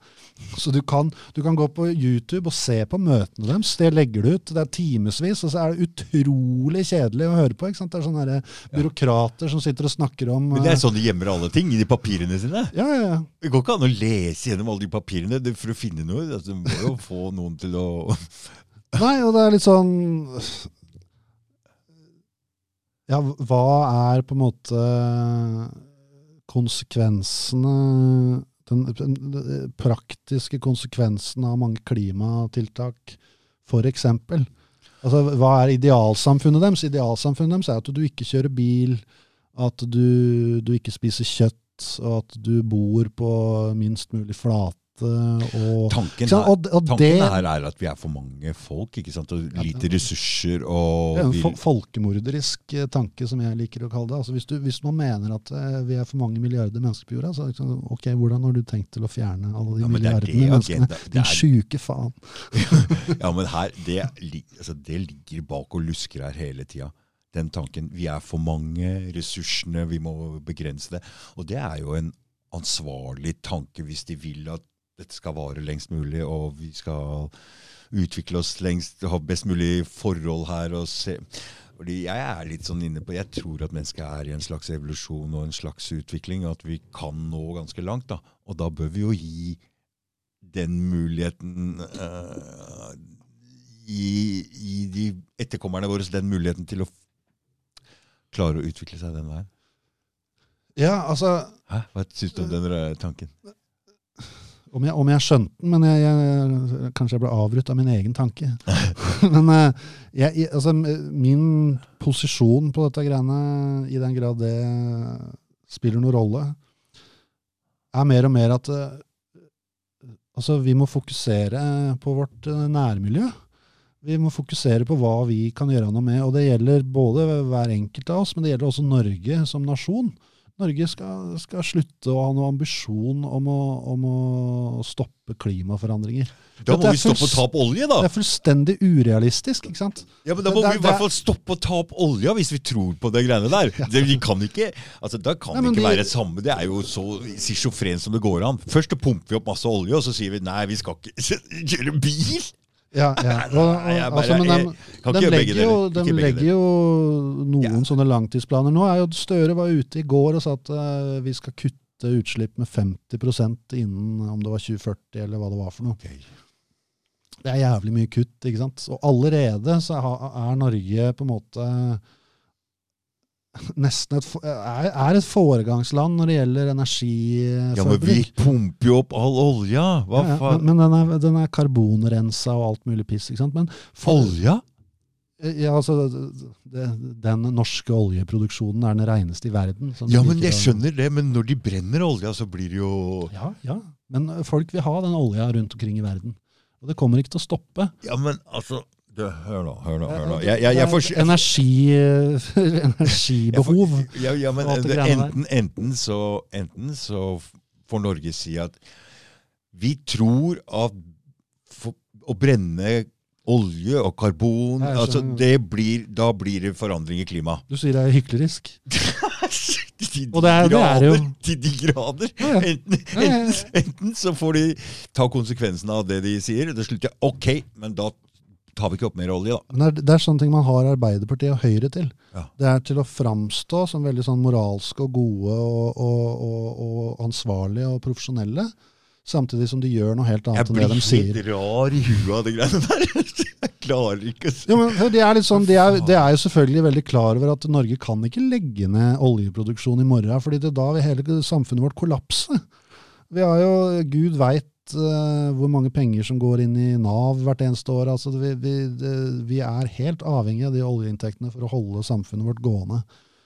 Speaker 1: Så du kan, du kan gå på YouTube og se på møtene deres. Det legger du ut. Det er timevis, og så er det utrolig kjedelig å høre på. ikke sant? Det er sånne der byråkrater som sitter og snakker om
Speaker 2: Men det er
Speaker 1: eh,
Speaker 2: sånn de gjemmer alle ting i de papirene sine.
Speaker 1: ja, ja, ja.
Speaker 2: Det går ikke an å lese gjennom alle de papirene for å finne noe. Altså, du må jo få noen til å
Speaker 1: Nei, og det er litt sånn Ja, hva er på en måte konsekvensene den, praktiske konsekvensen av mange klimatiltak, eksempel? Altså, hva er idealsamfunnet deres? Idealsamfunnet deres er at du ikke kjører bil, at du, du ikke spiser kjøtt, og at du bor på minst mulig flate. Og,
Speaker 2: Tanken, her,
Speaker 1: og, og
Speaker 2: tanken
Speaker 1: det,
Speaker 2: her er at vi er for mange folk, ikke sant? og lite
Speaker 1: ressurser.
Speaker 2: ressurser.
Speaker 1: Det er en vil... folkemorderisk eh, tanke, som jeg liker å kalle det. Altså hvis, du, hvis man mener at eh, vi er for mange milliarder mennesker på jorda, så liksom, ok, hvordan har du tenkt til å fjerne alle de
Speaker 2: Ja, er
Speaker 1: milliardene menneskene?
Speaker 2: Okay,
Speaker 1: Din
Speaker 2: er-
Speaker 1: sjuke faen.
Speaker 2: Ja, men her, det, altså, det ligger bak og lusker her hele tida. Den tanken. Vi er for mange, ressursene, vi må begrense det. Og det er jo en ansvarlig tanke hvis de vil at dette skal vare lengst mulig, og vi skal utvikle oss lengst, ha best mulig forhold her. og se. Fordi jeg er litt sånn inne på, jeg tror at mennesket er i en slags evolusjon og en slags utvikling, at vi kan nå ganske langt. da. Og da bør vi jo gi den muligheten uh, gi, gi de etterkommerne våre den muligheten til å klare å utvikle seg den veien.
Speaker 1: Ja, altså,
Speaker 2: Hæ? Hva syns du om den eh, tanken?
Speaker 1: Om jeg, om jeg skjønte den, men jeg, jeg, kanskje jeg ble avbrutt av min egen tanke. men eh, jeg, altså, min posisjon på dette greiene, i den grad det spiller noen rolle, er mer og mer at eh, altså, vi må fokusere på vårt eh, nærmiljø. Vi må fokusere på hva vi kan gjøre noe med. Og det gjelder både hver enkelt av oss, men det gjelder også Norge som nasjon. Norge skal, skal slutte å ha noen ambisjon om å, om å stoppe klimaforandringer.
Speaker 2: Da må vi stoppe å ta opp olje, da!
Speaker 1: Det er fullstendig urealistisk, ikke sant?
Speaker 2: Ja, men Da må
Speaker 1: Det-
Speaker 2: vi i hvert fall stoppe å ta opp olja hvis vi tror på de greiene der. Det, vi kan ikke, altså Da kan
Speaker 1: Nei,
Speaker 2: det ikke
Speaker 1: de-
Speaker 2: være samme. Det er jo så schizofrent som det går an. Først pumper vi opp masse olje, og så sier vi nei, vi skal ikke kjøre bil!
Speaker 1: Ja, ja. Og, altså, men de, de legger jo, de legger jo noen
Speaker 2: Ja.
Speaker 1: sånne langtidsplaner. Nå er jo Støre var ute i går og sa at uh, vi skal kutte utslipp med 50% innen om det var 2040 eller hva det var for noe.
Speaker 2: Okay.
Speaker 1: Det er jævlig mye kutt, ikke sant. Og allerede så er Norge på en måte nesten et, er, et foregangsland når det gjelder
Speaker 2: Ja, men vi pumper jo opp all olja! Hva
Speaker 1: Ja, ja,
Speaker 2: faen?
Speaker 1: men, den, er, den er karbonrensa og alt mulig piss. ikke sant? Men for-
Speaker 2: Olja?
Speaker 1: Ja, altså, det, Den norske oljeproduksjonen er den reneste i verden.
Speaker 2: Ja, men jeg skjønner det, men når de brenner olja, så blir det jo
Speaker 1: Ja, ja. Men folk vil ha den olja rundt omkring i verden. Og det kommer ikke til å stoppe.
Speaker 2: Ja, men altså du, Hør nå, hør nå. hør nå. Jeg, jeg, jeg, får-
Speaker 1: Energi, energibehov.
Speaker 2: Jeg får- Ja, ja, men enten, enten, så, enten så får Norge si at vi tror at for, å brenne olje og karbon altså det blir, Da blir det forandring i klimaet.
Speaker 1: Du sier det er hyklerisk.
Speaker 2: Til de
Speaker 1: Og det er- det er jo.
Speaker 2: grader, Til de grader!
Speaker 1: Ja, ja.
Speaker 2: Enten, enten, enten så får de ta konsekvensen av det de sier, det slutter ok, men da tar vi ikke opp mer olje, da.
Speaker 1: Men det er, det er sånne ting man har Arbeiderpartiet og Høyre til.
Speaker 2: Ja.
Speaker 1: Det er til å framstå som veldig sånn moralske og gode og, og, og, og ansvarlige og profesjonelle, samtidig som de gjør noe helt annet enn det de sier.
Speaker 2: Jeg blir helt rar i huet av de greiene der. Jeg klarer ikke å
Speaker 1: Ja, det er, litt sånn, det, er, de er jo selvfølgelig veldig klar over at Norge kan ikke legge ned oljeproduksjon i morgen, fordi det, da vil hele samfunnet vårt kollapse. Vi har jo, Gud veit hvor mange penger som går inn i Nav hvert eneste år. Altså, vi, vi, det, vi er helt avhengig av de oljeinntektene for å holde samfunnet vårt gående.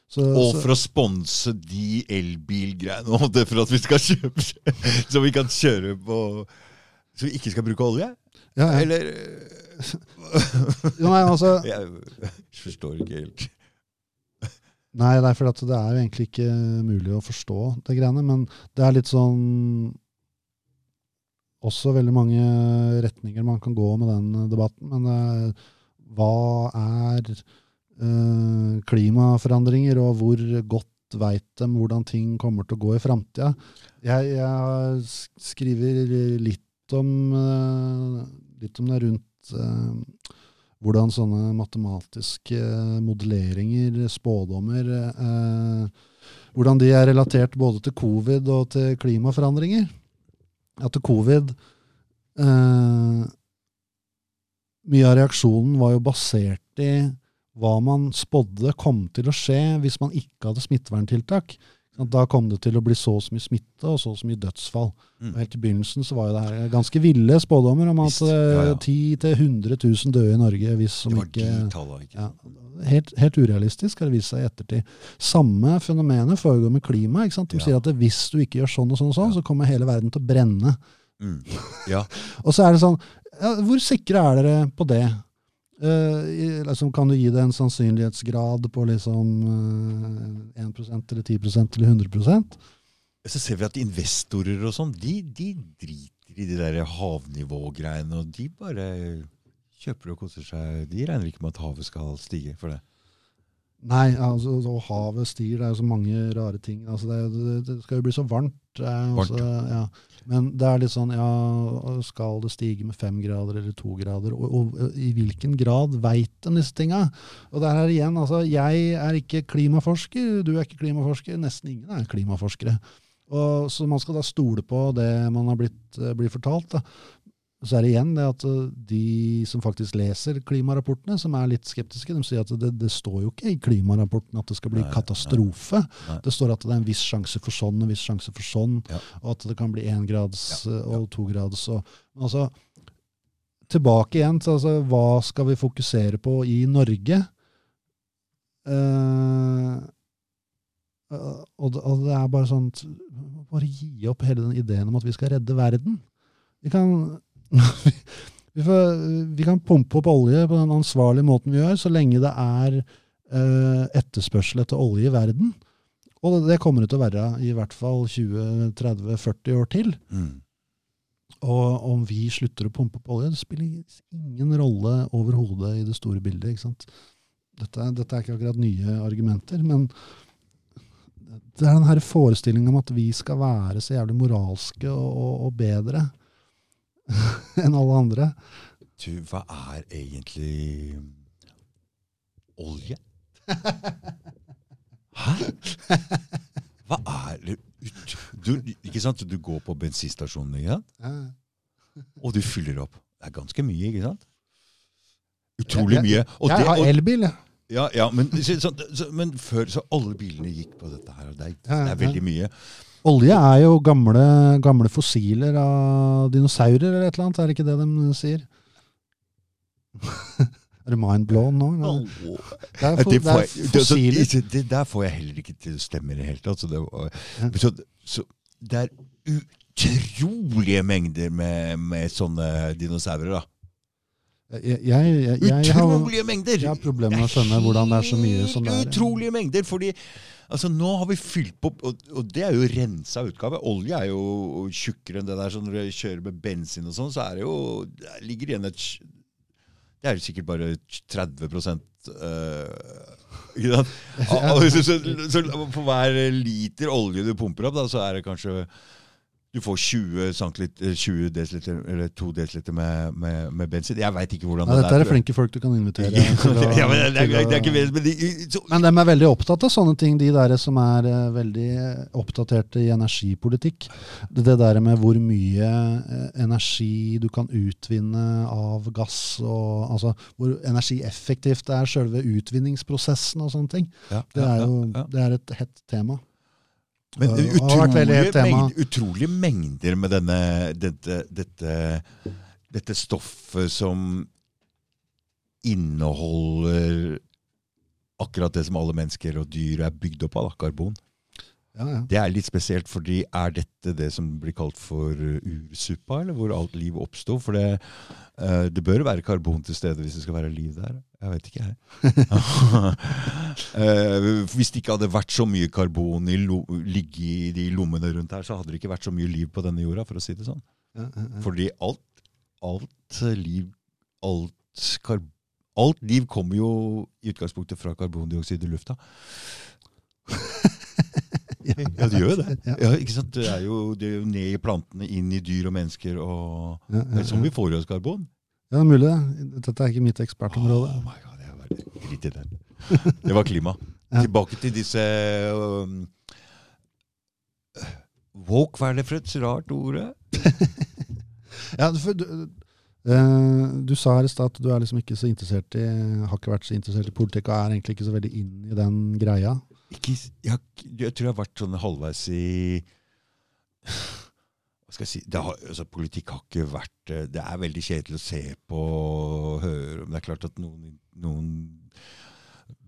Speaker 1: Så,
Speaker 2: Og
Speaker 1: så-
Speaker 2: for å sponse de elbilgreiene, og det for at vi skal kjøpe Så vi kan kjøre på Så vi ikke skal bruke olje?
Speaker 1: ja, ja.
Speaker 2: Eller
Speaker 1: nei, altså,
Speaker 2: Jeg forstår ikke helt.
Speaker 1: Nei, det er fordi at det er jo egentlig ikke mulig å forstå det greiene, men det er litt sånn Også veldig mange retninger man kan gå med den debatten, men er, hva er uh, klimaforandringer, og hvor godt veit de hvordan ting kommer til å gå i framtida? Jeg, jeg skriver litt om, uh, litt om det rundt eh, hvordan sånne matematiske modelleringer, spådommer, eh, hvordan de er relatert både til covid og til klimaforandringer. At covid eh, Mye av reaksjonen var jo basert i hva man spådde kom til å skje hvis man ikke hadde smitteverntiltak. Da kom det til å bli så og så mye smitte og så og så mye dødsfall.
Speaker 2: Mm.
Speaker 1: Helt i begynnelsen så var jo det her ganske ville spådommer om at
Speaker 2: ja, ja.
Speaker 1: eh, 10 000-100 000 døde i Norge hvis som ikke
Speaker 2: tallene, ikke
Speaker 1: ja, helt, helt urealistisk, har det vist seg i ettertid. Samme fenomenet foregår med klima. ikke sant? De
Speaker 2: Ja.
Speaker 1: sier at hvis du ikke gjør sånn og sånn, og sånn,
Speaker 2: Ja.
Speaker 1: så kommer hele verden til å brenne.
Speaker 2: Mm. Ja.
Speaker 1: Og så er det sånn ja, Hvor sikre er dere på det? Eh, liksom, kan du gi det en sannsynlighetsgrad på liksom eh, 1 eller 10% eller 100
Speaker 2: Så ser vi at investorer og sånn, de, de driter i de der havnivågreiene, og de bare kjøper og koser seg. De regner ikke med at havet skal stige for det.
Speaker 1: Nei, altså, og havet stiger, det er jo så mange rare ting. Altså, det, det, det skal jo bli så varmt.
Speaker 2: Varmt,
Speaker 1: ja. Men det er litt sånn, ja, skal det stige med fem grader eller to grader? Og, og i hvilken grad veit de disse tinga? Og det er her igjen, altså, jeg er ikke klimaforsker, du er ikke klimaforsker, nesten ingen er klimaforskere. Og, så man skal da stole på det man har blitt, eh, blir fortalt. Da. Så er det igjen det at eh, de som faktisk leser klimarapportene, som er litt skeptiske, de sier at det, det står jo ikke i klimarapporten at det skal bli
Speaker 2: Nei,
Speaker 1: katastrofe.
Speaker 2: Nei.
Speaker 1: Det står at det er en viss sjanse for sånn, en viss sjanse for sånn,
Speaker 2: Ja.
Speaker 1: og at det kan bli éngrads
Speaker 2: Ja,
Speaker 1: eh, og tograds. Og, altså, tilbake igjen til altså, hva skal vi fokusere på i Norge? Uh, og, det, og det er bare sånn Bare gi opp hele den ideen om at vi skal redde verden. Vi kan vi, får, vi kan pumpe opp olje på den ansvarlige måten vi gjør, så lenge det er eh, etterspørsel etter olje i verden. Og det, kommer det til å være i hvert fall 20-30-40 år til.
Speaker 2: Mm.
Speaker 1: Og om vi slutter å pumpe opp olje, det spiller ingen rolle overhodet i det store bildet. ikke sant? Dette, dette er ikke akkurat nye argumenter, men det er den her forestillingen om at vi skal være så jævlig moralske og, og, og bedre enn alle andre.
Speaker 2: Du, hva er egentlig olje? Hæ? Hva er det du, Ikke sant? Du går på bensinstasjonen, ikke sant? og du fyller opp. Det er ganske mye, ikke sant? Utrolig mye. Og
Speaker 1: Jeg har elbil, jeg.
Speaker 2: ja, ja, men, så, så, men før så alle bilene gikk på dette her, og det er, det er veldig mye.
Speaker 1: Olje er jo gamle, gamle fossiler av dinosaurer eller et eller annet, er det ikke det de sier? er du mindblown nå? Oh. Det er, fo
Speaker 2: Det, får
Speaker 1: er
Speaker 2: jeg, det, så, det, der får jeg heller ikke til å stemme i det hele tatt. Så det, så, så det er utrolige mengder med, med sånne dinosaurer. da.
Speaker 1: Jeg, jeg, jeg, jeg, har,
Speaker 2: Utrolige mengder!
Speaker 1: jeg har problemer med å skjønne hvordan det er så mye som det er.
Speaker 2: Utrolige mengder, fordi altså, nå har vi fylt på og, og det er jo rensa utgave. Olje er jo tjukkere enn det der. Så når du kjører med bensin og sånn, så er det jo Det ligger igjen et Det er jo sikkert bare 30 uh, så, så, så, For hver liter olje du pumper opp, da, så er det kanskje du får 20, centiliter, 20 dl eller 2 dl med, med, med bensin. Jeg veit ikke hvordan
Speaker 1: Ja,
Speaker 2: det
Speaker 1: dette er flinke folk du kan invitere.
Speaker 2: ja, men det, er, det er ikke men de, så,
Speaker 1: Men de er veldig opptatt av sånne ting, de der som er eh, veldig eh, oppdaterte i energipolitikk. Det, der med hvor mye eh, energi du kan utvinne av gass, og altså hvor energieffektivt det er selve utvinningsprosessen og sånne ting.
Speaker 2: ja,
Speaker 1: Det er jo det er et hett tema.
Speaker 2: Men utrolige, mengder, utrolige mengder med denne, dette, dette, dette stoffet som inneholder akkurat det som alle mennesker og dyr er bygd opp av, da, karbon.
Speaker 1: Ja, ja.
Speaker 2: Det er litt spesielt, fordi er dette det som blir kalt for uh, ursuppa, eller hvor alt liv oppsto? For det, eh, det bør være karbon til stede hvis det skal være liv der. Jeg vet ikke, jeg. Eh, hvis det ikke hadde vært så mye karbon i ligge i de lommene rundt her, så hadde det ikke vært så mye liv på denne jorda, for å si det sånn.
Speaker 1: Ja, ja, ja.
Speaker 2: Fordi alt, alt liv alt, kar, alt liv kommer jo i utgangspunktet fra karbondioksid i lufta. Ja, det gjør jo det.
Speaker 1: Ja.
Speaker 2: Ikke sant? Det er, jo, det er jo ned i plantene, inn i dyr og mennesker. og Det er sånn vi får i oss karbon.
Speaker 1: Ja, det er mulig det. Dette er ikke mitt ekspertområde.
Speaker 2: Oh my God, jeg var litt Drit i den. Det var klima.
Speaker 1: Ja.
Speaker 2: Tilbake til disse um, Woke, hva er det for et rart ord?
Speaker 1: Ja, for du, Uh, du sa her i stad at du er liksom ikke så interessert i, har ikke vært så interessert i politikk, og er egentlig ikke så veldig inn i den greia.
Speaker 2: Ikke, jeg, jeg tror jeg har vært sånn halvveis i si det har, altså, Politikk har ikke vært eh, Det er veldig kjedelig å se på og høre Men Det er klart at noen, noen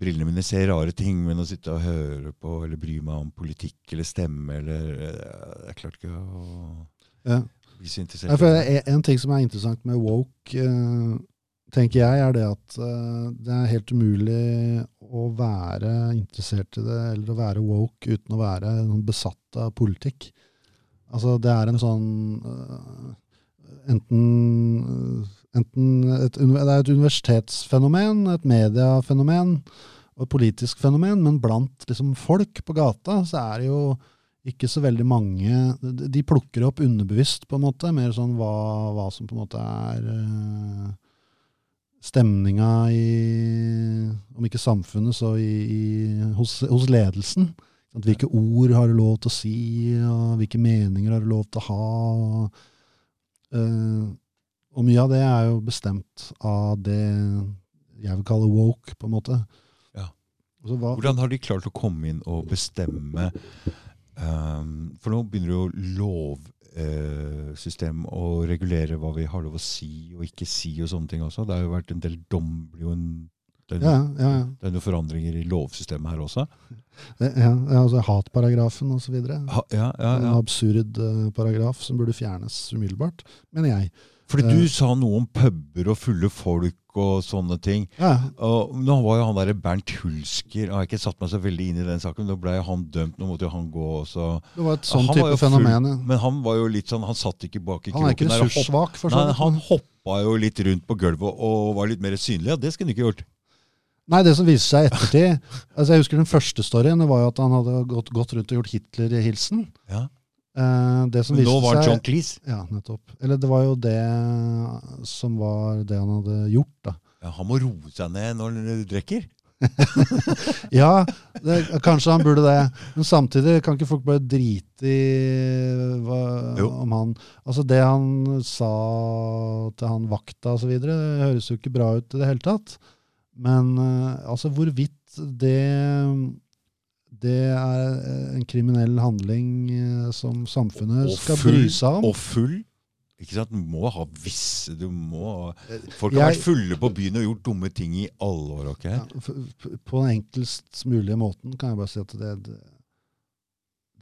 Speaker 2: Brillene mine ser rare ting, men å sitte og høre på eller bry meg om politikk eller stemme eller Det Jeg klarte ikke å
Speaker 1: Ja.
Speaker 2: bli så interessert.
Speaker 1: Ja, for en, ting som er interessant med woke, eh, tenker jeg, er det at eh, det er helt umulig å være interessert i det, eller å være woke uten å være besatt av politikk. Altså, det er en sånn eh, Enten, eh, enten et, Det er et universitetsfenomen, et mediefenomen og et politisk fenomen, men blant liksom, folk på gata så er det jo ikke så veldig mange De plukker opp underbevisst, på en måte. Mer sånn hva, hva som på en måte er eh, stemninga i Om ikke samfunnet, så i, i, hos, hos ledelsen. At hvilke ord har du lov til å si, og hvilke meninger har du lov til å ha. Og, eh, og mye av det er jo bestemt av det jeg vil kalle woke, på en måte.
Speaker 2: Ja.
Speaker 1: Altså, hva,
Speaker 2: Hvordan har de klart å komme inn og bestemme um, For nå begynner jo lovsystem å regulere hva vi har lov å si og ikke si og sånne ting også. Det har jo vært en del dom blir jo en, det, er,
Speaker 1: ja, ja, ja.
Speaker 2: det er noen forandringer i lovsystemet her også.
Speaker 1: Ja, altså hatparagrafen osv.
Speaker 2: Ha, ja, ja,
Speaker 1: En absurd eh, paragraf som burde fjernes umiddelbart, mener jeg.
Speaker 2: Fordi
Speaker 1: Eh.
Speaker 2: du sa noe om puber og fulle folk og sånne ting.
Speaker 1: Ja,
Speaker 2: Og nå var jo han der Bernt Hulsker Jeg har ikke satt meg så veldig inn i den saken. Nå ble han dømt, nå måtte jo han gå også.
Speaker 1: Det var et sånn
Speaker 2: Han
Speaker 1: type fenomen. Ja.
Speaker 2: Men han var jo litt sånn Han satt ikke bak i
Speaker 1: Han er ikke
Speaker 2: kroken
Speaker 1: ressurssvak, for så
Speaker 2: Nei,
Speaker 1: vidt.
Speaker 2: han hoppa jo litt rundt på gulvet og var litt mer synlig. Ja, det skulle han ikke gjort.
Speaker 1: Nei, det som viste seg i ettertid altså Jeg husker den første storyen. Det var jo at han hadde gått, gått rundt og gjort Hitler-hilsen.
Speaker 2: Ja.
Speaker 1: Eh, det som
Speaker 2: Men
Speaker 1: viste
Speaker 2: nå var det
Speaker 1: seg
Speaker 2: John Cleese.
Speaker 1: Ja, nettopp. Eller det var jo det som var det han hadde gjort, da.
Speaker 2: Ja, han må roe seg ned når han drikker.
Speaker 1: Ja, det, kanskje han burde det. Men samtidig kan ikke folk bare drite i hva,
Speaker 2: Jo.
Speaker 1: om han Altså, det han sa til han vakta osv., høres jo ikke bra ut i det hele tatt. Men eh, altså, hvorvidt det det er en kriminell handling eh, som samfunnet
Speaker 2: Og
Speaker 1: skal
Speaker 2: full,
Speaker 1: bry seg om.
Speaker 2: Og full. Ikke sant? Du må ha visse du må, Folk
Speaker 1: har Jeg-
Speaker 2: vært fulle på byen og gjort dumme ting i alle år. Okay?
Speaker 1: Ja, på den enklest mulige måten kan jeg bare si at det, det,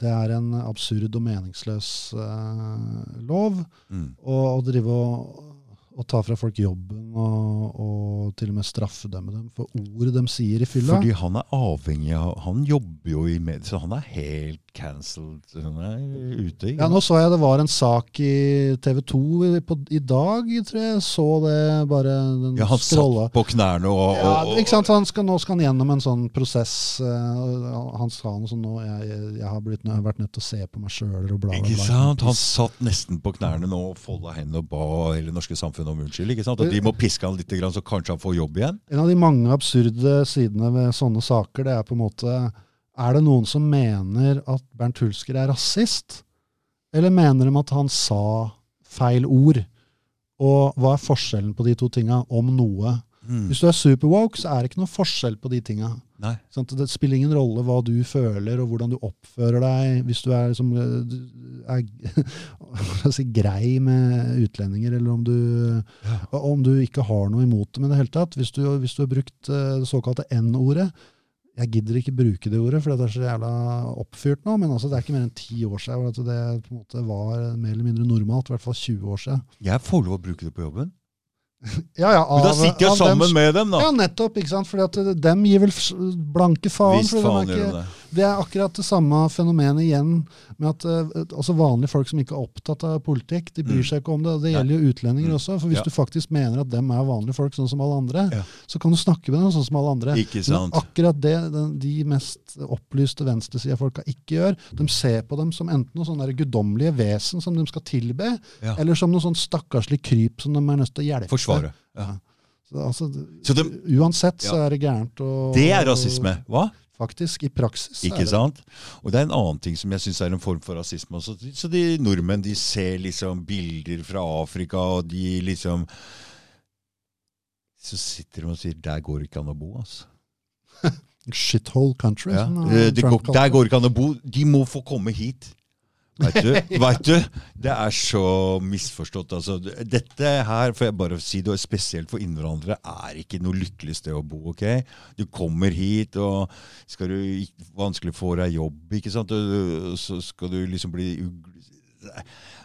Speaker 1: det er en absurd og meningsløs uh, lov.
Speaker 2: Mm.
Speaker 1: Og å drive og å ta fra folk jobben og, og til og med straffedømme dem for ord de sier i fylla.
Speaker 2: Fordi han er avhengig av Han jobber jo i medier, så han er helt cancelled. Han er ute.
Speaker 1: Ja, Nå så jeg det var en sak i TV 2 i, på, i dag, tror jeg. Så det bare den
Speaker 2: Ja, han
Speaker 1: scrolla.
Speaker 2: satt på knærne og,
Speaker 1: Ja,
Speaker 2: og,
Speaker 1: ikke sant? Han skal, nå skal han gjennom en sånn prosess. eh, han sa noe sånn nå jeg, jeg har blitt, nø- vært nødt til å se på meg sjøl og bla, bla,
Speaker 2: Ikke sant? Han satt nesten på knærne nå og folda hendene og ba hele norske samfunnet om unnskyld. ikke sant? At de må piske han litt, så kanskje han får jobb igjen.
Speaker 1: En av de mange absurde sidene ved sånne saker, det er på en måte Er det noen som mener at Bernt Hulsker er rasist? Eller mener de at han sa feil ord? Og hva er forskjellen på de to tinga, om noe?
Speaker 2: Mm.
Speaker 1: Hvis du er superwoke, så er det ikke noe forskjell på de tinga. Sant? Det spiller ingen rolle hva du føler, og hvordan du oppfører deg. Hvis du er, liksom, eh, du er si, grei med utlendinger, eller om du, om du ikke har noe imot dem i det hele tatt. Hvis du, hvis du har brukt eh, det såkalte N-ordet Jeg gidder ikke bruke det ordet, for det er så jævla oppfyrt nå, men altså, det er ikke mer enn ti år siden det var mer eller mindre normalt. I hvert fall 20 år siden.
Speaker 2: Jeg får lov å bruke det på jobben.
Speaker 1: Ja, ja,
Speaker 2: Men da sitter jeg
Speaker 1: av dem-
Speaker 2: sammen med dem, da.
Speaker 1: Ja, nettopp. ikke sant? Fordi at dem gir vel blanke faen.
Speaker 2: Visst faen de
Speaker 1: ikke,
Speaker 2: de det.
Speaker 1: Det er akkurat det samme fenomenet igjen med at eh, altså vanlige folk som ikke er opptatt av politikk, de bryr
Speaker 2: Mm.
Speaker 1: seg ikke om det. og Det gjelder jo utlendinger
Speaker 2: Mm.
Speaker 1: også. for Hvis
Speaker 2: Ja.
Speaker 1: du faktisk mener at dem er vanlige folk sånn som alle andre,
Speaker 2: Ja.
Speaker 1: så kan du snakke med dem sånn som alle andre.
Speaker 2: Ikke sant.
Speaker 1: Men akkurat det den, de mest opplyste venstresida-folka ikke gjør, de ser på dem som enten noe sånn der guddommelige vesen som de skal tilbe,
Speaker 2: Ja.
Speaker 1: eller som noe sånn stakkarslig kryp som de er nødt til å hjelpe.
Speaker 2: Forsvare. Ja.
Speaker 1: Så, altså,
Speaker 2: Så det,
Speaker 1: uansett så er det gærent. å-
Speaker 2: det er rasisme. Hva?
Speaker 1: Faktisk, i praksis.
Speaker 2: Ikke sant? Og det er en annen ting som jeg syns er en form for rasisme også. Så de nordmenn de ser liksom bilder fra Afrika, og de liksom Så sitter de og sier 'der går det ikke an å bo', altså.
Speaker 1: Shithole country.
Speaker 2: Ja. eh,
Speaker 1: uh, kalte
Speaker 2: der går det ikke an å bo. De må få komme hit. Vet du? Vet du? Det er så misforstått. Altså, dette her, får jeg bare si det, spesielt for innvandrere, er ikke noe lykkelig sted å bo. ok? Du kommer hit, og skal du vanskelig få deg jobb, ikke sant? Og så skal du liksom bli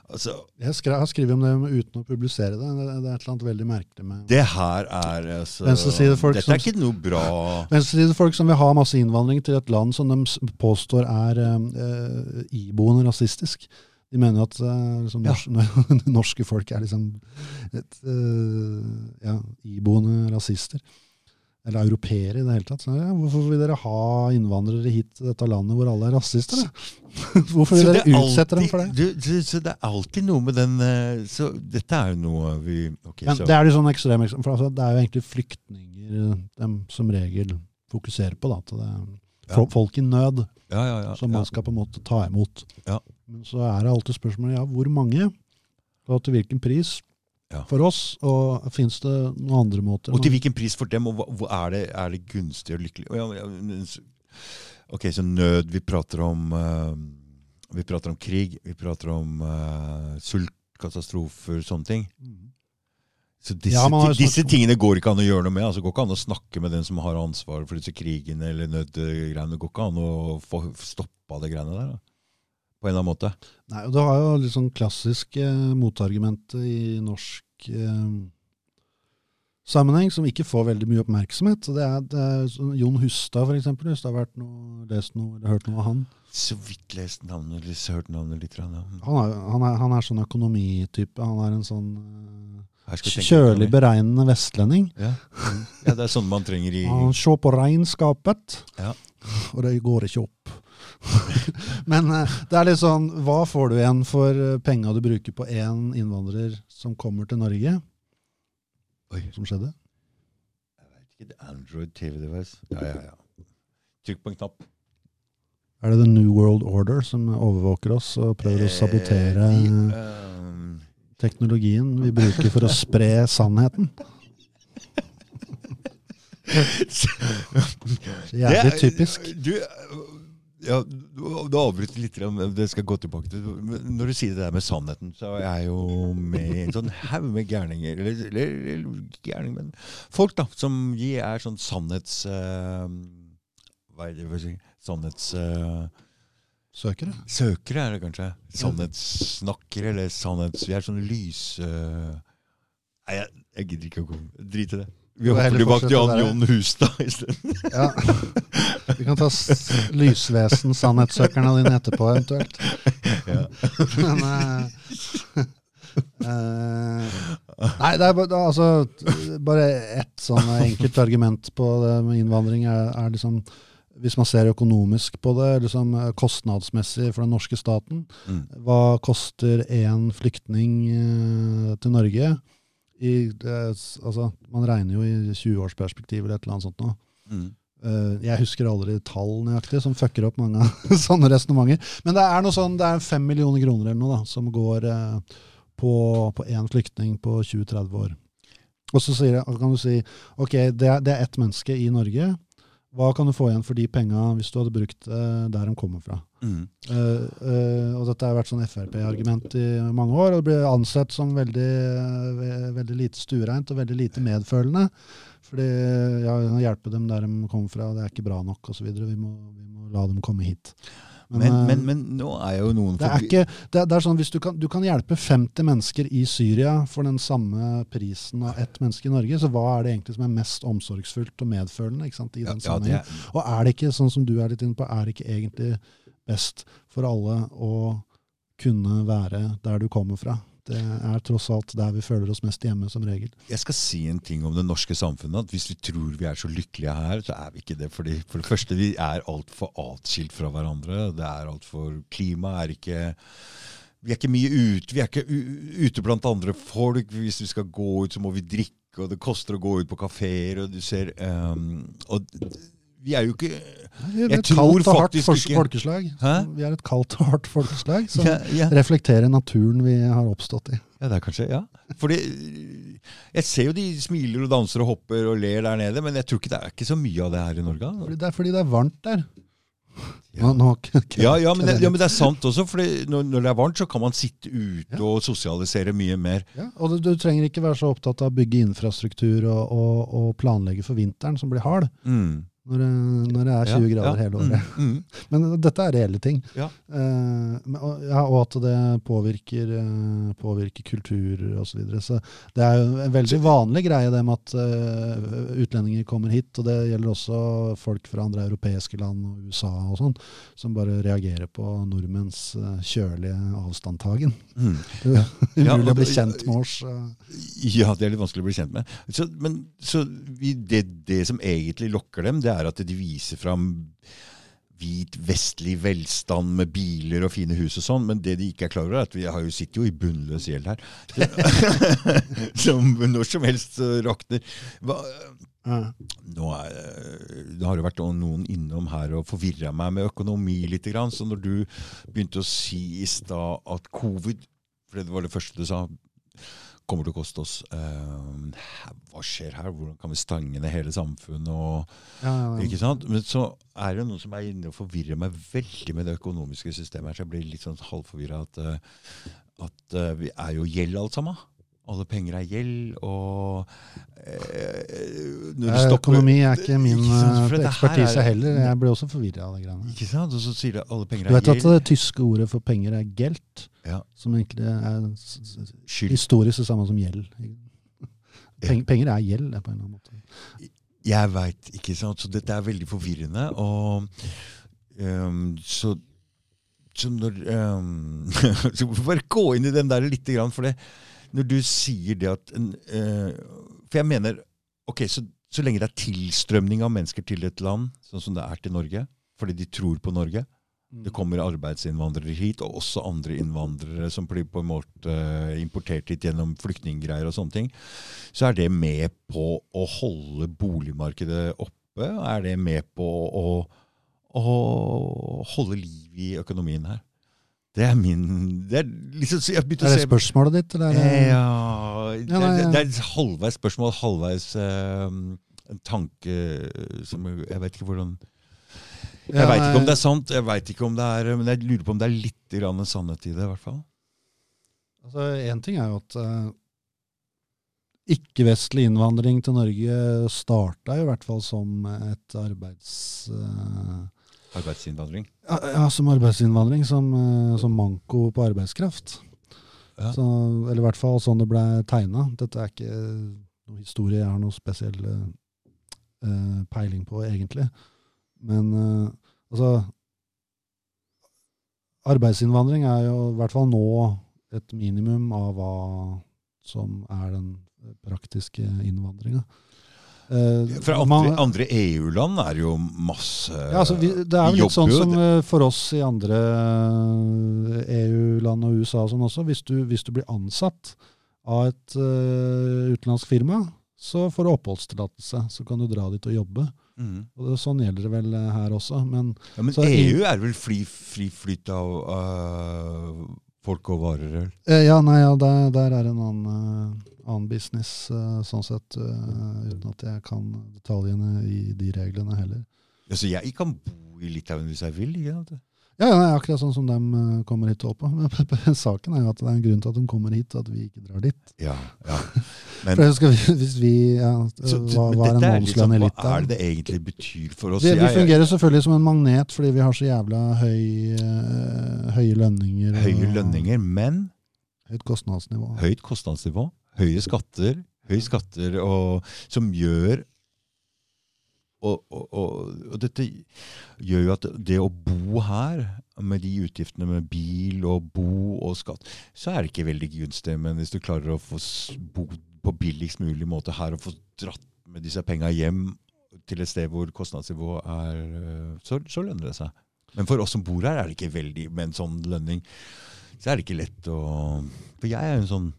Speaker 2: Altså,
Speaker 1: Jeg skrev, har skrevet om det uten å publisere det. Det, det er et eller annet veldig merkelig med
Speaker 2: det her er altså Dette er ikke noe bra
Speaker 1: Venstresidefolk som vil ha masse innvandring til et land som de påstår er eh, iboende rasistisk. De mener at eh, liksom,
Speaker 2: Ja.
Speaker 1: norsk, norske folk er liksom et, eh, ja, iboende rasister. Eller europeere i det hele tatt. Så, ja, hvorfor vil dere ha innvandrere hit til dette landet hvor alle er rasister? Hvorfor vil dere
Speaker 2: er
Speaker 1: utsette dem for det?
Speaker 2: Du, du, så det er alltid noe med den eh, Så dette er jo noe vi okay,
Speaker 1: Men
Speaker 2: så,
Speaker 1: det er jo sånn ekstrem, for altså, det er jo egentlig flyktninger de som regel fokuserer på. Da, det
Speaker 2: Ja.
Speaker 1: folk i nød
Speaker 2: ja, ja, ja,
Speaker 1: som
Speaker 2: ja.
Speaker 1: man skal på en måte ta imot.
Speaker 2: Ja.
Speaker 1: Men så er det alltid spørsmålet ja, hvor mange, og til hvilken pris
Speaker 2: Ja.
Speaker 1: for oss, og fins det noen andre måter?
Speaker 2: Og til hvilken pris for dem, og hva, er, det, er det gunstig og lykkelig? Ok, så nød Vi prater om uh, Vi prater om krig, vi prater om uh, sultkatastrofer, sånne ting. Så disse,
Speaker 1: Ja,
Speaker 2: disse tingene går ikke an å gjøre noe med. altså går ikke an å snakke med den som har ansvaret for disse krigene eller nødgreiene. Går ikke an å få stoppa det greiene der. Da. På en eller annen måte.
Speaker 1: Nei, og Du har jo litt sånn klassisk eh, motargument i norsk eh, sammenheng som ikke får veldig mye oppmerksomhet. Det er, det er sånn Jon Hustad, for eksempel, hvis du har noe, lest noe eller hørt noe av han.
Speaker 2: Så vidt lest navnet, eller hørt navnet litt.
Speaker 1: Han er, han er, han er sånn økonomitype. Han er en sånn eh, kjølig beregnende vestlending.
Speaker 2: Ja. ja, det er sånn man trenger i
Speaker 1: Han ser på regnskapet,
Speaker 2: Ja.
Speaker 1: og det går ikke opp. Men eh, det er litt sånn, hva får du igjen for eh, penga du bruker på én innvandrer som kommer til Norge?
Speaker 2: Oi.
Speaker 1: Som skjedde?
Speaker 2: Jeg vet ikke, Android TV-device. Ja, ja, ja. Trykk på en knapp.
Speaker 1: Er det The New World Order som overvåker oss og prøver å sabotere
Speaker 2: Eh, de, ehm,
Speaker 1: teknologien vi bruker for å spre sannheten? Jævlig
Speaker 2: det
Speaker 1: typisk.
Speaker 2: Du, ja, du avbryter litt, det skal jeg gå tilbake til. Når du sier det der med sannheten, så er jeg jo med i en sånn haug med gærninger. Eller, eller, eller gærninger, men folk da, som vi er sånn sannhets... Uh, hva er det for å si? Sannhets... Uh,
Speaker 1: Søkere.
Speaker 2: Søkere er det kanskje. Sannhetssnakkere eller sannhets... Vi er sånn lys... Uh, Nei, jeg, jeg gidder ikke å gå. Drit i det. Vi hopper tilbake til Jan. Jon Hustad isteden.
Speaker 1: Ja. Vi kan ta lysvesen-sannhetssøkerne dine etterpå, eventuelt.
Speaker 2: Ja.
Speaker 1: Men uh, uh, Nei, det er bare, altså, bare ett sånn enkelt argument på det med innvandring. Er, er liksom, hvis man ser økonomisk på det, liksom eh, kostnadsmessig for den norske staten,
Speaker 2: Mm.
Speaker 1: hva koster én flyktning uh, til Norge? I, altså, man regner jo i 20-årsperspektiv eller et eller annet sånt nå.
Speaker 2: Mm.
Speaker 1: Eh, jeg husker aldri tall nøyaktig, som fucker opp mange sånne resonnementer. Men det er noe sånn, det er fem millioner kroner eller noe da, som går eh, på, på én flyktning på 20-30 år. Og så sier jeg, kan du si ok, det er, det er ett menneske i Norge. Hva kan du få igjen for de penga hvis du hadde brukt uh, der de kommer fra?
Speaker 2: Mm.
Speaker 1: Uh, uh, og dette har vært sånn Frp-argument i mange år, og det blir ansett som veldig, veldig lite stuereint og veldig lite medfølende. Fordi ja, hjelpe dem der de kommer fra, det er ikke bra nok osv. Vi, må- vi må la dem komme hit.
Speaker 2: Men,
Speaker 1: men,
Speaker 2: men, men nå er jo noen
Speaker 1: det er ikke, det er, det er sånn hvis du kan, du kan hjelpe 50 mennesker i Syria for den samme prisen av ett menneske i Norge, så hva er det egentlig som er mest omsorgsfullt og medfølende sant, i den
Speaker 2: ja,
Speaker 1: sammenhengen?
Speaker 2: er,
Speaker 1: Og er det ikke, sånn som du er litt inne på, er det ikke egentlig best for alle å kunne være der du kommer fra? Det er tross alt der vi føler oss mest hjemme, som regel.
Speaker 2: Jeg skal si en ting om det norske samfunnet. at Hvis vi tror vi er så lykkelige her, så er vi ikke det. Fordi for det første, vi er altfor atskilt fra hverandre. Det er alt for Klimaet er ikke Vi er ikke mye ute. Vi er ikke ute blant andre folk. Hvis vi skal gå ut, så må vi drikke, og det koster å gå ut på kafeer, og du ser um, Og vi er jo ikke Jeg
Speaker 1: et
Speaker 2: tror
Speaker 1: kaldt og hardt
Speaker 2: ikke-
Speaker 1: folkeslag.
Speaker 2: Hæ?
Speaker 1: Vi er et kaldt og hardt folkeslag som
Speaker 2: ja, ja.
Speaker 1: reflekterer naturen vi har oppstått i.
Speaker 2: Ja, det er kanskje, ja. Fordi Jeg ser jo de smiler og danser og hopper og ler der nede, men jeg tror ikke det er ikke så mye av det her i Norge.
Speaker 1: Fordi det er fordi det er varmt der.
Speaker 2: Ja.
Speaker 1: Nå, nå,
Speaker 2: Ja, ja, men det, ja, men det er sant også, for når, når det er varmt, så kan man sitte ute og sosialisere mye mer.
Speaker 1: Ja, og du, du trenger ikke være så opptatt av å bygge infrastruktur og, og, og planlegge for vinteren, som blir hard
Speaker 2: Mm.
Speaker 1: Når det, når det er 20
Speaker 2: Ja,
Speaker 1: grader hele året.
Speaker 2: Mm, mm.
Speaker 1: Men dette er reelle ting.
Speaker 2: Ja.
Speaker 1: Eh, men- og, ja, og at det påvirker, eh, påvirker kultur osv. Så, videre. så det er jo en veldig vanlig greie det med at uh, utlendinger kommer hit. Og det gjelder også folk fra andre europeiske land og USA og sånn, som bare reagerer på nordmenns eh, kjølige avstandtagen.
Speaker 2: Mm. Ja,
Speaker 1: Umulig å bli kjent med oss.
Speaker 2: Ja, det er litt vanskelig å bli kjent med. Så, men så vi, det, det som egentlig lokker dem, det er at de viser fram hvit, vestlig velstand med biler og fine hus og sånn, men det de ikke er klar over, er at vi har jo, sitter jo i bunnløs gjeld her. som når som helst eh, rakner. Hva, nå, er, nå, har jo vært noen innom her og forvirra meg med økonomi litt. grann, Så når du begynte å si i stad at covid, for det var det første du sa, kommer til å koste oss Uh, Hva skjer her? Hvordan kan vi stange ned hele samfunnet? og
Speaker 1: Ja, ja, ja.
Speaker 2: ikke sant? Men så er det noen som er inne og forvirrer meg veldig med det økonomiske systemet. her, så Jeg blir litt sånn halvforvirra at, uh, at uh, vi er jo gjeld alt sammen. Alle penger er gjeld, og eh,
Speaker 1: Eh, Økonomi er ikke min
Speaker 2: Ikke
Speaker 1: eh,
Speaker 2: det
Speaker 1: ekspertise
Speaker 2: er-
Speaker 1: heller. Jeg ble også forvirra av de greiene.
Speaker 2: Ikke sant? Og så sier det alle penger er gjeld.
Speaker 1: Du vet at det tyske ordet for penger er gelt,
Speaker 2: Ja.
Speaker 1: som egentlig er
Speaker 2: Skyld.
Speaker 1: historisk det samme som gjeld. Peng, penger er gjeld, det, på en eller annen måte.
Speaker 2: Jeg veit, ikke sant. Så dette er veldig forvirrende. Og um, så så når um, Så bare gå inn i den der lite grann. For det, når du sier det at eh, For jeg mener ok, så, så lenge det er tilstrømning av mennesker til et land, sånn som det er til Norge, fordi de tror på Norge Det kommer arbeidsinnvandrere hit, og også andre innvandrere som blir på en måte importert hit gjennom flyktninggreier og sånne ting. Så er det med på å holde boligmarkedet oppe? Er det med på å, å holde liv i økonomien her? Det er min det er liksom,
Speaker 1: Er det
Speaker 2: se
Speaker 1: spørsmålet ditt, eller er det
Speaker 2: Eh, Ja, det, er- det er et halvveis spørsmål, halvveis eh, en tanke som jeg, vet ikke hvordan Jeg veit ikke om det er sant, jeg vet ikke om det er, men jeg lurer på om det er litt grann en sannhet i det. i hvert fall.
Speaker 1: Altså, Én ting er jo at eh, ikke-vestlig innvandring til Norge starta i hvert fall som et arbeids... eh,
Speaker 2: Arbeidsinnvandring.
Speaker 1: ja, ja, som arbeidsinnvandring, som, eh, som manko på arbeidskraft.
Speaker 2: Ja.
Speaker 1: Så, eller i hvert fall sånn det ble tegna. Dette er ikke noe historie jeg har noe spesiell uh, peiling på, egentlig. Men uh, altså Arbeidsinnvandring er jo i hvert fall nå et minimum av hva som er den praktiske innvandringa. Eh,
Speaker 2: Fra andre, andre EU-land er det jo masse
Speaker 1: ja, altså vi, det er jo litt sånn som eh, for oss i andre eh, EU-land og USA og sånn også. Hvis du, hvis du blir ansatt av et uh, utenlandsk firma, så får du oppholdstillatelse. Så kan du dra dit og jobbe.
Speaker 2: Mm.
Speaker 1: Og det, sånn gjelder det vel her også. Men
Speaker 2: ja, Men
Speaker 1: Så
Speaker 2: EU er vel fri, fri flyt av øh, folk og varer? eller?
Speaker 1: eh, ja, nei, ja, der, der er en annen, uh, annen business, uh, sånn sett. Uh, uten at jeg kan detaljene i de reglene heller.
Speaker 2: Ja, så jeg kan bo i Litauen hvis jeg vil? ikke sant?
Speaker 1: Ja, ja, akkurat sånn som de eh, kommer hit og opp på. Men saken er jo at det er en grunn til at de kommer hit, og at vi ikke drar dit.
Speaker 2: Ja, ja. Men,
Speaker 1: For skal vi, hvis vi, ja,
Speaker 2: så,
Speaker 1: hva,
Speaker 2: men
Speaker 1: hva er en månedslønn i
Speaker 2: Hva er det det egentlig betyr for oss?
Speaker 1: Vi, vi fungerer selvfølgelig som en magnet fordi vi har så jævla høy, eh, høye lønninger.
Speaker 2: Høye lønninger, men
Speaker 1: Høyt kostnadsnivå.
Speaker 2: høyt kostnadsnivå, høye skatter, høye skatter og, som gjør og, og, og, og dette gjør jo at det å bo her, med de utgiftene med bil og bo og skatt, så er det ikke veldig gunstig. Men hvis du klarer å få bo på billigst mulig måte her og få dratt med disse penga hjem til et sted hvor kostnadsnivået er øh, så, så lønner det seg. Men for oss som bor her, er det ikke veldig med en sånn lønning. Så er det ikke lett å For jeg er jo en sånn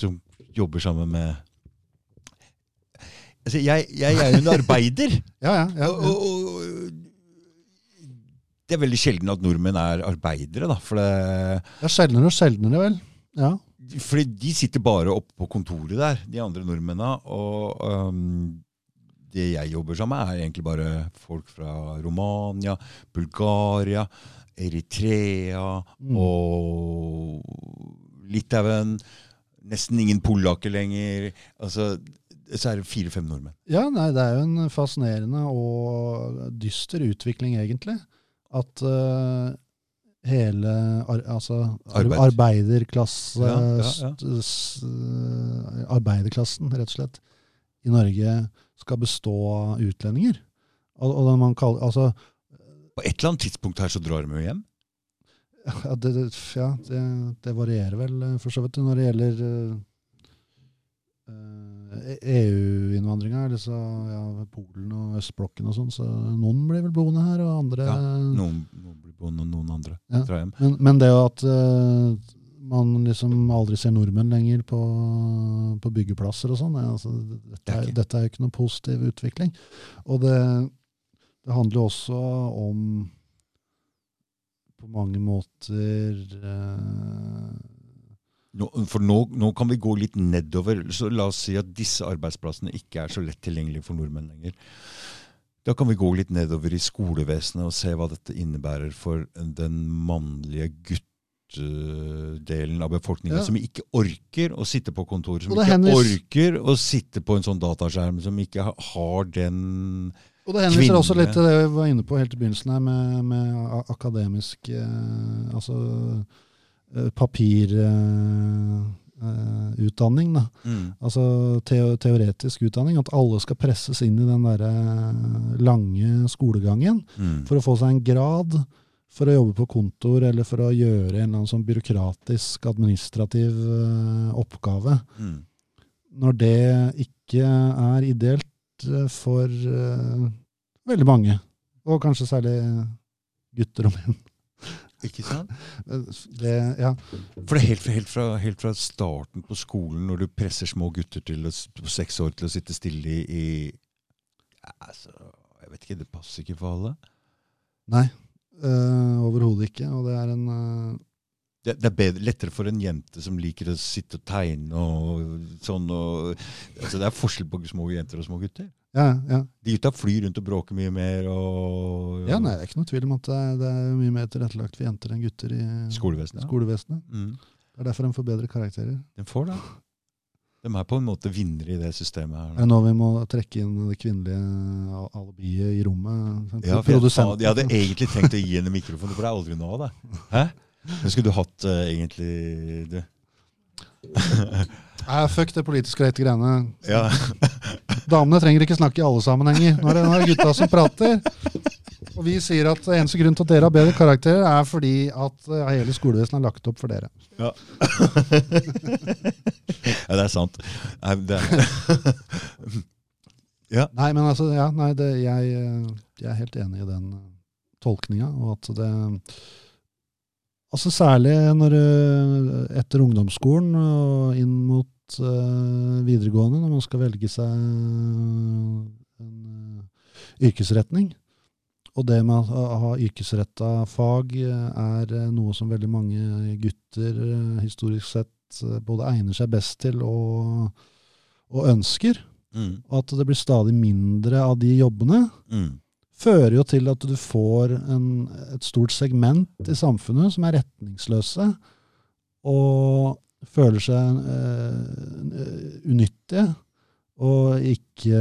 Speaker 2: som jobber sammen med Altså, jeg, jeg er jo en arbeider.
Speaker 1: Ja, ja. ja,
Speaker 2: og, og, det er veldig sjelden at nordmenn er arbeidere, da. For det,
Speaker 1: Det er sjeldnere og sjeldnere, vel. Ja.
Speaker 2: fordi de sitter bare oppe på kontoret der, de andre nordmennene. Og um, det jeg jobber sammen med, er egentlig bare folk fra Romania, Bulgaria, Eritrea
Speaker 1: Mm.
Speaker 2: og Litauen. Nesten ingen polakker lenger. Altså, så er det fire-fem nordmenn.
Speaker 1: Ja, nei, det er jo en fascinerende og dyster utvikling, egentlig. At uh, hele ar altså, ar
Speaker 2: Arbeid.
Speaker 1: arbeiderklasse
Speaker 2: Ja, ja, ja.
Speaker 1: eh, Arbeiderklassen, rett og slett, i Norge skal bestå av utlendinger. Og, og man kaller, altså,
Speaker 2: På et eller annet tidspunkt her så drar de jo hjem.
Speaker 1: ja, det, det- det, det varierer vel eh, for så vidt når det gjelder eh, EU-innvandringa, altså ja, Polen og østblokken og sånn. Så noen blir vel boende her, og andre
Speaker 2: Ja, Noen, noen blir boende, noen andre
Speaker 1: Ja.
Speaker 2: drar hjem.
Speaker 1: Men, men det at uh, man liksom aldri ser nordmenn lenger på, på byggeplasser og sånn, ja, altså, dette,
Speaker 2: Det er
Speaker 1: dette er jo ikke noe positiv utvikling. Og det, det handler jo også om på mange måter eh,
Speaker 2: Nå, for nå, nå kan vi gå litt nedover. så La oss si at disse arbeidsplassene ikke er så lett tilgjengelige for nordmenn lenger. Da kan vi gå litt nedover i skolevesenet og se hva dette innebærer for den mannlige guttedelen av befolkningen
Speaker 1: Ja.
Speaker 2: som ikke orker å sitte på kontor, som ikke
Speaker 1: henvis.
Speaker 2: orker å sitte på en sånn dataskjerm, som ikke har den
Speaker 1: Og det henviser også litt til det vi var inne på helt i begynnelsen her, med, med akademisk eh, Altså papirutdanning, da. Altså teo teoretisk utdanning. At alle skal presses inn i den derre lange skolegangen
Speaker 2: Mm.
Speaker 1: for å få seg en grad, for å jobbe på kontor eller for å gjøre en eller annen sånn byråkratisk, administrativ eh, oppgave.
Speaker 2: Mm.
Speaker 1: Når det ikke er ideelt eh, for uh, veldig mange, og kanskje særlig gutter og menn.
Speaker 2: Ikke sant?
Speaker 1: Det, ja.
Speaker 2: For det er helt, helt, fra, helt fra starten på skolen, når du presser små gutter til å, på seks år til å sitte stille i, i ja, altså, Jeg vet ikke, det passer ikke for alle.
Speaker 1: Nei, øh, overhodet ikke. Og det er en øh,
Speaker 2: Det, det er bedre, lettere for en jente som liker å sitte og tegne og sånn. Og, altså, det er forskjell på små jenter og små gutter.
Speaker 1: Ja, ja.
Speaker 2: De gutta flyr rundt og bråker mye mer. Og,
Speaker 1: ja, nei, det er ikke noe tvil om at det er, mye mer tilrettelagt for jenter enn gutter i
Speaker 2: Skolevesenet.
Speaker 1: skolevesenet.
Speaker 2: Mm.
Speaker 1: Det er derfor de får bedre karakterer.
Speaker 2: De får det. De er på en måte vinnere i det systemet her.
Speaker 1: Nå. nå vi må trekke inn det kvinnelige al- alibiet i rommet?
Speaker 2: Ja, jeg, jeg hadde egentlig tenkt å gi henne mikrofon, for det er aldri nå, det. Hæ? Men skulle du hatt uh, egentlig du,
Speaker 1: Nei, fuck det politisk korrekte greiene.
Speaker 2: Ja.
Speaker 1: Damene trenger ikke snakke i alle sammenhenger. Nå er det, nå er det gutta som prater. Og vi sier at eneste grunn til at dere har bedre karakterer, er fordi at eh, hele skolevesenet er lagt opp for dere.
Speaker 2: Ja. ja, det er sant. Nei, det er.
Speaker 1: Nei, men altså, ja, nei, det, jeg, eh, jeg er helt enig i den eh, tolkninga. Og at det Altså Særlig når etter ungdomsskolen og inn mot eh, videregående, når man skal velge seg en eh, yrkesretning. Og det med å ha yrkesretta fag eh, er noe som veldig mange gutter historisk sett både egner seg best til og, og ønsker.
Speaker 2: Mm.
Speaker 1: Og at det blir stadig mindre av de jobbene,
Speaker 2: Mm.
Speaker 1: fører jo til at du får en, et stort segment i samfunnet som er retningsløse og føler seg uh, unyttige og ikke,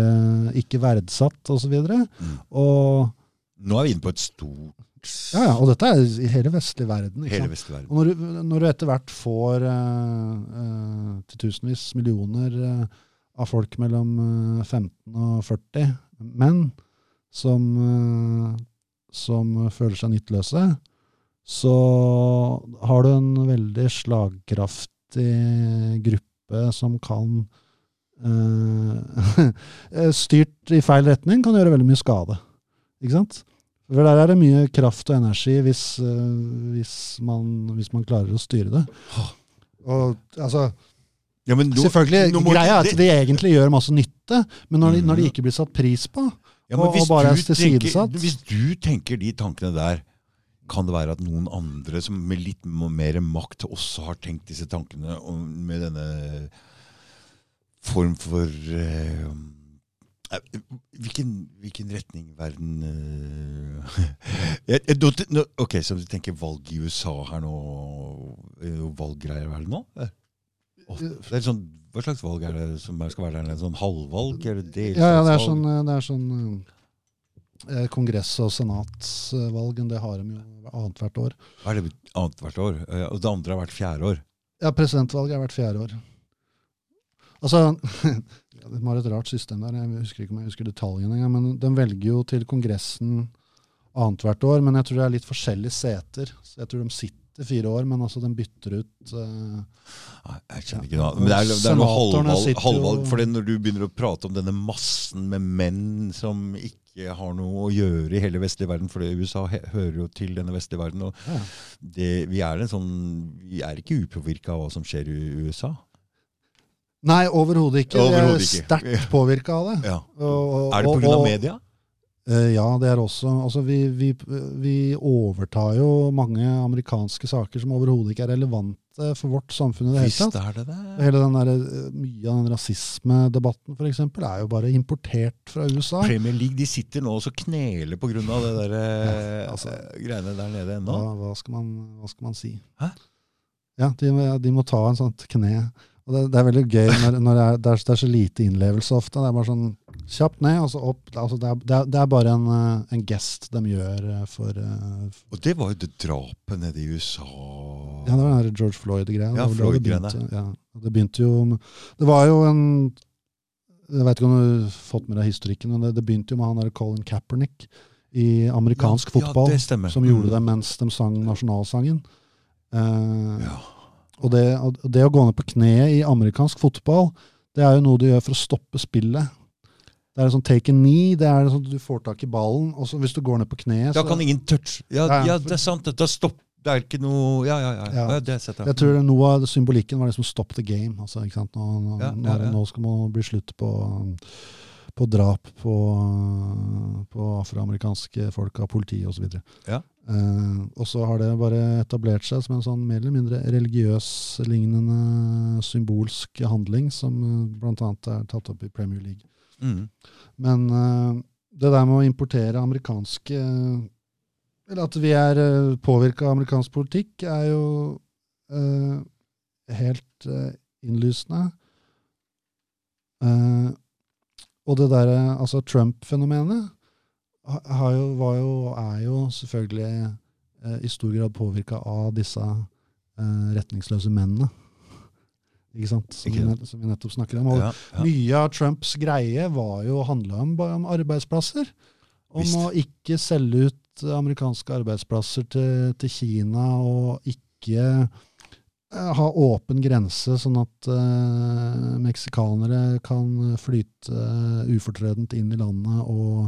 Speaker 1: ikke verdsatt osv. Og,
Speaker 2: Mm.
Speaker 1: og
Speaker 2: Nå er vi inne på et stort
Speaker 1: ja, ja, og dette er i hele vestlig verden.
Speaker 2: Hele vestlige verden.
Speaker 1: Og når du, når du etter hvert får uh, eh, til tusenvis millioner uh, av folk mellom eh, 15 og 40 menn som, uh, som føler seg nytteløse, så har du en veldig slagkraftig gruppe som kan eh, Styrt i feil retning kan gjøre veldig mye skade. Ikke sant? For der er det mye kraft og energi hvis, eh, hvis, man, hvis man klarer å styre det. Og altså,
Speaker 2: Ja, men nå-
Speaker 1: selvfølgelig,
Speaker 2: nå må-
Speaker 1: Greia er at
Speaker 2: det-
Speaker 1: de egentlig gjør masse nytte, men når de, når de
Speaker 2: Mhm.
Speaker 1: ikke blir satt pris på
Speaker 2: Ja,
Speaker 1: og- og bare er tilsidesatt.
Speaker 2: tenker- Hvis du tenker de tankene der, kan det være at noen andre som med litt mer makt også har tenkt disse tankene om, med denne form for eh, hvilken, hvilken retning verden nå- Ok, så du tenker valg i USA her nå Er det nå? Det er sånn, hva slags valg er det som skal være der? Sånn halvvalg? Er det
Speaker 1: Ja, ja, det er sånn, det er sånn kongress- og senatsvalg, det har de jo annethvert år.
Speaker 2: Hva er det annethvert år? Eh, Og det andre har vært fjerde år.
Speaker 1: Ja, presidentvalget er hvert fjerde år. Altså, De har et rart system der, jeg husker ikke om jeg husker detaljene engang. Men de velger jo til Kongressen annethvert år, men jeg tror det er litt forskjellige seter. Så jeg tror de sitter fire år, men altså de bytter ut
Speaker 2: uh, Jeg skjønner ikke noe. Men det er, det er noe halvvalg. halvvalg for når du begynner å prate om denne massen med menn som ikke har noe å gjøre i hele vestlige verden, for USA hører jo til denne vestlige verden. og
Speaker 1: ja.
Speaker 2: det, vi, er en sånn, vi er ikke upåvirka av hva som skjer i USA.
Speaker 1: Nei, overhodet ikke.
Speaker 2: Overhodet
Speaker 1: jeg er sterkt påvirka av det.
Speaker 2: Ja.
Speaker 1: Og- og-
Speaker 2: Er det pga. media?
Speaker 1: Eh, ja, det er også altså vi, vi, vi overtar jo mange amerikanske saker som overhodet ikke er relevante for vårt samfunn i det hele tatt.
Speaker 2: er det det.
Speaker 1: Hele den der, eh, mye av den rasismedebatten for eksempel, er jo bare importert fra USA.
Speaker 2: Premier League de sitter nå og så kneler pga. det der eh,
Speaker 1: Ja, altså.
Speaker 2: greiene der nede ennå.
Speaker 1: Hva, hva, skal man, hva skal man si?
Speaker 2: Hæ?
Speaker 1: Ja, de, de må ta en sånt kne. Og det, det er veldig gøy når, når det, er, det er så lite innlevelse ofte. Det er bare sånn kjapt ned, og så opp. Altså det, er, det, er, bare en, eh, en gest de gjør eh, for eh,
Speaker 2: Og det var jo det drapet nede i USA.
Speaker 1: Ja, det var den George Floyd-greia.
Speaker 2: Ja,
Speaker 1: Det det begynte, Ja, det begynte jo Det var jo en Jeg vet ikke om du har fått med deg historikken, men det, det begynte jo med han der Colin Kaepernick i amerikansk
Speaker 2: ja,
Speaker 1: fotball,
Speaker 2: Ja,
Speaker 1: som gjorde
Speaker 2: Mm.
Speaker 1: det mens de sang nasjonalsangen. Eh,
Speaker 2: Ja.
Speaker 1: og, det, og det å gå ned på kneet i amerikansk fotball, det er jo noe du gjør for å stoppe spillet. Det er en sånn take a knee, det er sånn at du får tak i ballen, og så hvis du går ned på kneet
Speaker 2: Da kan ingen touch Ja,
Speaker 1: Ja,
Speaker 2: ja det er sant. Da stopp. Det er ikke noe Ja, ja, ja.
Speaker 1: Ja.
Speaker 2: ja. det setter jeg
Speaker 1: Jeg tror noe av symbolikken var liksom 'stop the game'. Altså, ikke sant? Nå, nå,
Speaker 2: Ja,
Speaker 1: nå, nå skal man bli slutt på, på drap på, på afroamerikanske folk av politi osv.
Speaker 2: Ja.
Speaker 1: Eh, og så har det bare etablert seg som en sånn mer eller mindre religiøs lignende symbolsk handling, som bl.a. blant annet er tatt opp i Premier League.
Speaker 2: Mm.
Speaker 1: Men uh, det der med å importere amerikanske Eller at vi er uh, påvirka av amerikansk politikk, er jo uh, helt uh, innlysende. Eh, og det derre Altså, Trump-fenomenet har jo, var jo, er jo selvfølgelig eh, i stor grad påvirka av disse eh, retningsløse mennene. Som, vi, nettopp snakker om. Og
Speaker 2: Ja, ja.
Speaker 1: Mye av Trumps greie var jo handla om, om arbeidsplasser. Om
Speaker 2: Visst.
Speaker 1: å ikke selge ut amerikanske arbeidsplasser til, til Kina, og ikke eh, ha åpen grense, sånn at uh, meksikanere kan flyte uh, ufortrødent inn i landet og,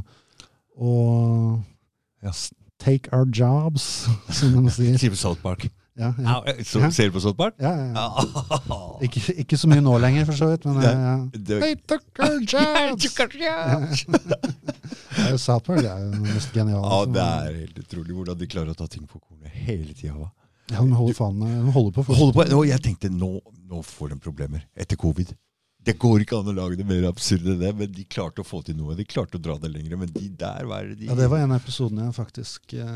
Speaker 1: og yes. take our jobs, som de sier.
Speaker 2: På South Park.
Speaker 1: Ja, ja.
Speaker 2: Au, eh, så,
Speaker 1: Ja.
Speaker 2: Ser du på South Park?
Speaker 1: Ja, ja, ja. Ikke, ikke så mye nå lenger, for så vidt. Men
Speaker 2: Nei,
Speaker 1: ja.
Speaker 2: det-
Speaker 1: They took our jobs! Ja, South Park er jo det mest geniale.
Speaker 2: Ja, det er helt utrolig hvordan de klarer å ta ting på kornet hele tida.
Speaker 1: Ja, de holder faen De holder på.
Speaker 2: Holder på, nå, jeg tenkte nå, nå får de problemer etter covid. Det går ikke an å lage det mer absurd enn det, men de klarte å få til noe. De klarte å dra det lenger, men de der, hva er det de
Speaker 1: Ja, Det var en av episodene jeg faktisk eh,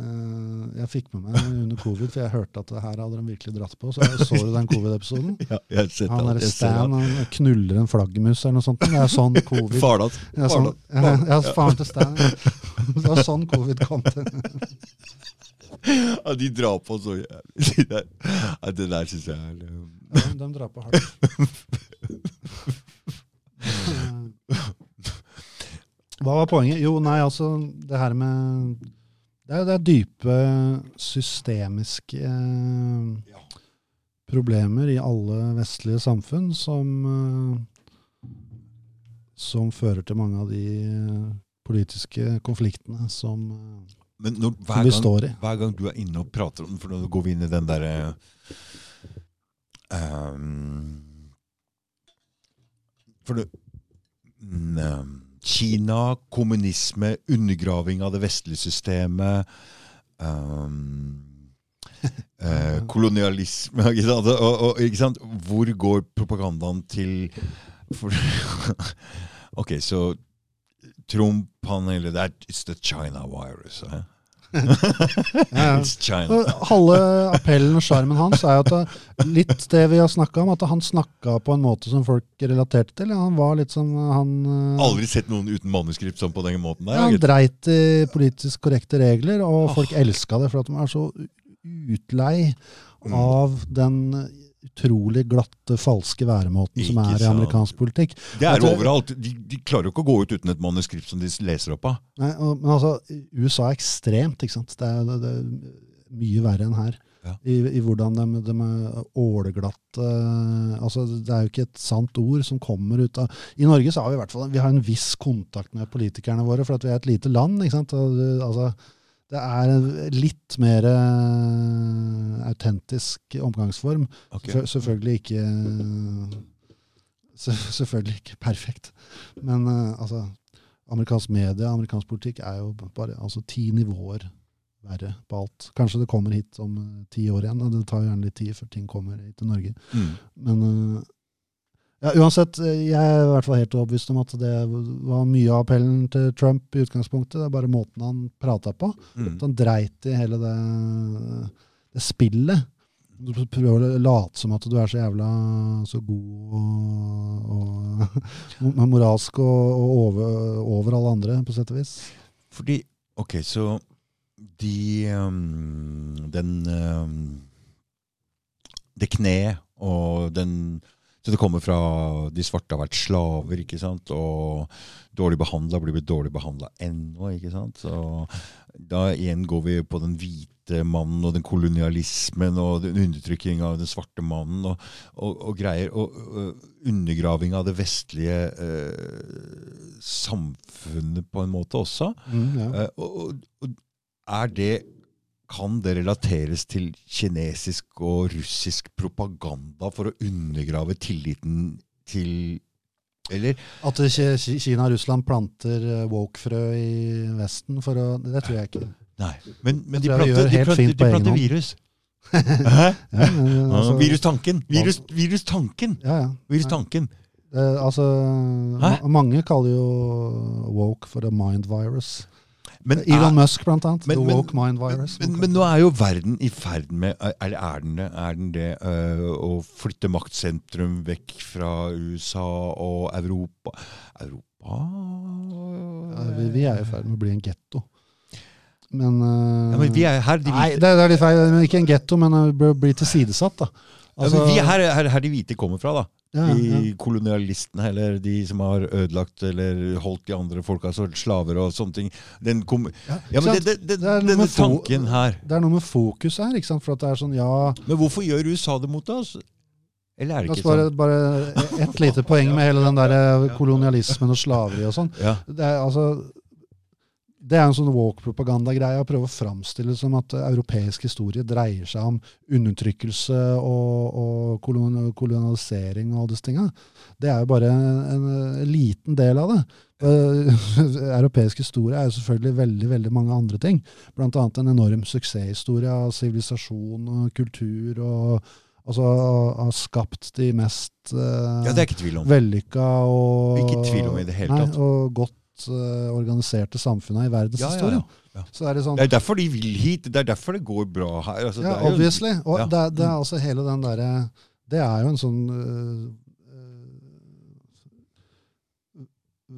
Speaker 1: Jeg fikk med meg under covid, for jeg hørte at det her hadde de virkelig dratt på. Så jeg så du den covid-episoden?
Speaker 2: Ja, jeg har sett
Speaker 1: Han derre Stan han knuller en flaggermus eller noe sånt. Det er sånn covid
Speaker 2: hans.
Speaker 1: ja, sånn, ja, ja, faren til Stan. Det var sånn covid kom til.
Speaker 2: Ja, de drar på så jævlig. De der- Ja, det der syns jeg er
Speaker 1: Ja, de drar på hardt. Hva var poenget? Jo, nei, altså det her med Det er, det er dype systemiske eh,
Speaker 2: Ja.
Speaker 1: problemer i alle vestlige samfunn som eh, som fører til mange av de eh, politiske konfliktene som, eh,
Speaker 2: Men når,
Speaker 1: som vi
Speaker 2: gang,
Speaker 1: står i.
Speaker 2: hver gang du er inne og prater om For nå går vi inn i den derre um, For det mm, um, Kina, kommunisme, undergraving av det vestlige systemet um, eh, kolonialisme ikke sant? Og, og, ikke sant? Hvor går propagandaen til for, Ok, så Trump han eller er It's the China virus. Eh?
Speaker 1: Ja, Halve appellen og sjarmen hans er jo at litt det vi har snakka om, at han snakka på en måte som folk relaterte til. Han var litt som han eh,
Speaker 2: Aldri sett noen uten manuskript sånn på den måten der.
Speaker 1: ja, Han dreit i politisk korrekte regler, og folk elska det for at de er så utlei
Speaker 2: Mm.
Speaker 1: av den utrolig glatte, falske væremåten som er i amerikansk politikk.
Speaker 2: Det er
Speaker 1: tror,
Speaker 2: overalt. De, de klarer jo ikke å gå ut uten et manuskript som de leser opp av.
Speaker 1: Nei, og, men altså, USA er ekstremt, ikke sant. Det er, det, det er mye verre enn her.
Speaker 2: Ja.
Speaker 1: I, I hvordan de, de er åleglatte altså, Det er jo ikke et sant ord som kommer ut av I Norge så har vi i hvert fall vi har en viss kontakt med politikerne våre, for at vi er et lite land. ikke sant? Altså, det er en litt mer eh, autentisk omgangsform.
Speaker 2: Okay.
Speaker 1: Selvfø- Selvfølgelig ikke Selvfølgelig ikke perfekt. Men eh, altså, amerikansk media, amerikansk politikk, er jo bare altså, ti nivåer verre på alt. Kanskje det kommer hit om eh, ti år igjen. og Det tar jo gjerne litt tid før ting kommer hit til Norge.
Speaker 2: Mm.
Speaker 1: Men ja, uansett, eh, jeg er i hvert fall helt overbevist om at det var mye av appellen til Trump i utgangspunktet. Det er bare måten han prata på.
Speaker 2: Mm.
Speaker 1: At han dreit i hele det, det spillet. Du prøver å late som at du er så jævla så god og, og moralsk og, og over, over alle andre, på sett og vis.
Speaker 2: Fordi Ok, så de um, Den um, Det kneet og den Så det kommer fra de svarte har vært slaver, ikke sant? Og dårlig behandla blir blitt dårlig behandla ennå, ikke sant? Så da igjen går vi på den hvite mannen og den kolonialismen og den undertrykking av den svarte mannen og, og, og greier. Og, og undergraving av det vestlige eh, samfunnet på en måte også.
Speaker 1: Mm, ja.
Speaker 2: Eh, og er det Kan det relateres til kinesisk og russisk propaganda for å undergrave tilliten til Eller?
Speaker 1: At Ki- Ki- Kina og Russland planter eh, woke-frø i Vesten, for å, det tror jeg ikke.
Speaker 2: Nei. Men, men de planter, de planter, de planter virus.
Speaker 1: Ja, altså,
Speaker 2: virustanken! Virus, virustanken!
Speaker 1: Ja, ja.
Speaker 2: Virustanken.
Speaker 1: Det, altså, ma mange kaller jo woke for a mind virus.
Speaker 2: Men,
Speaker 1: Elon
Speaker 2: er,
Speaker 1: Musk, blant annet.
Speaker 2: Men-
Speaker 1: the
Speaker 2: men-
Speaker 1: mind virus.
Speaker 2: men, men nå er jo verden i ferd med Er, er, den, det, er den det øh, å flytte maktsentrum vekk fra USA og Europa Europa
Speaker 1: Ja, vi, vi er i ferd med å bli en getto. Men, eh,
Speaker 2: Ja, er her. De
Speaker 1: Nei, det, det er litt feil. Ikke en getto, men bli- tilsidesatt. da. Altså,
Speaker 2: ja, her, her, her de hvite kommer fra, da.
Speaker 1: Ja,
Speaker 2: De
Speaker 1: ja.
Speaker 2: kolonialistene, eller de som har ødelagt eller holdt de andre folka som slaver og sånne ting. Den kom,
Speaker 1: Ja,
Speaker 2: ja, men det, det, det, denne tanken her
Speaker 1: Det er noe med fokus her. ikke sant? For at det er sånn, ja
Speaker 2: Men hvorfor gjør USA det mot oss? Eller er det ikke
Speaker 1: bare,
Speaker 2: sånn?
Speaker 1: bare ett lite poeng med hele den der eh, kolonialismen og slaveri og sånn.
Speaker 2: Ja.
Speaker 1: Det er, altså, det er en sånn walk-propaganda-greie å prøve å framstille det som at eh, europeisk historie dreier seg om undertrykkelse og, og kolon kolonialisering og alle disse tinga. Det er jo bare en, en liten del av det. Uh, europeisk historie er jo selvfølgelig veldig veldig mange andre ting. Blant annet en enorm suksesshistorie av sivilisasjon og kultur. og altså har skapt de mest uh,
Speaker 2: ja,
Speaker 1: vellykka og, nei, og godt eh, organiserte samfunna i
Speaker 2: Ja, ja,
Speaker 1: ja.
Speaker 2: ja.
Speaker 1: Så er det sånn
Speaker 2: Det er derfor de vil hit. Det er derfor det går bra her. Altså,
Speaker 1: Ja,
Speaker 2: er jo-
Speaker 1: obviously. Og
Speaker 2: Ja.
Speaker 1: det, er- det er altså hele den derre Det er jo en sånn øh,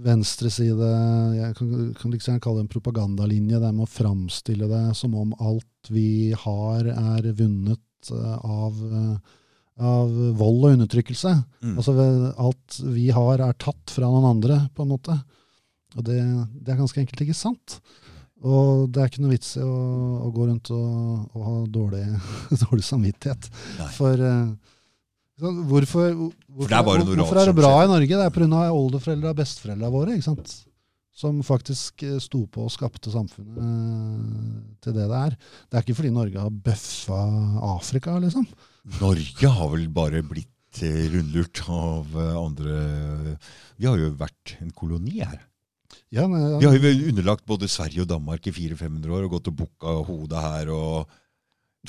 Speaker 1: venstreside Jeg kan, kan liksom gjerne kalle det en propagandalinje. Det med å framstille det som om alt vi har, er vunnet øh, av, av vold og undertrykkelse.
Speaker 2: Mm.
Speaker 1: Altså alt vi har, er tatt fra noen andre, på en måte. Og det, det er ganske enkelt ikke sant. Og det er ikke noe vits i å, å gå rundt og, og ha dårlig, dårlig samvittighet.
Speaker 2: Nei.
Speaker 1: For uh, hvorfor, hvorfor, hvorfor,
Speaker 2: det er
Speaker 1: hvorfor er det bra i Norge? Det er pga. oldeforeldra og besteforeldra våre. ikke sant? Som faktisk eh, sto på og skapte samfunnet eh, til det det er. Det er ikke fordi Norge har bøffa Afrika, liksom.
Speaker 2: Norge har vel bare blitt rundlurt av andre Vi har jo vært en koloni her.
Speaker 1: Ja, men,
Speaker 2: Vi har jo underlagt både Sverige og Danmark i 400-500 år og gått og bukka hodet her og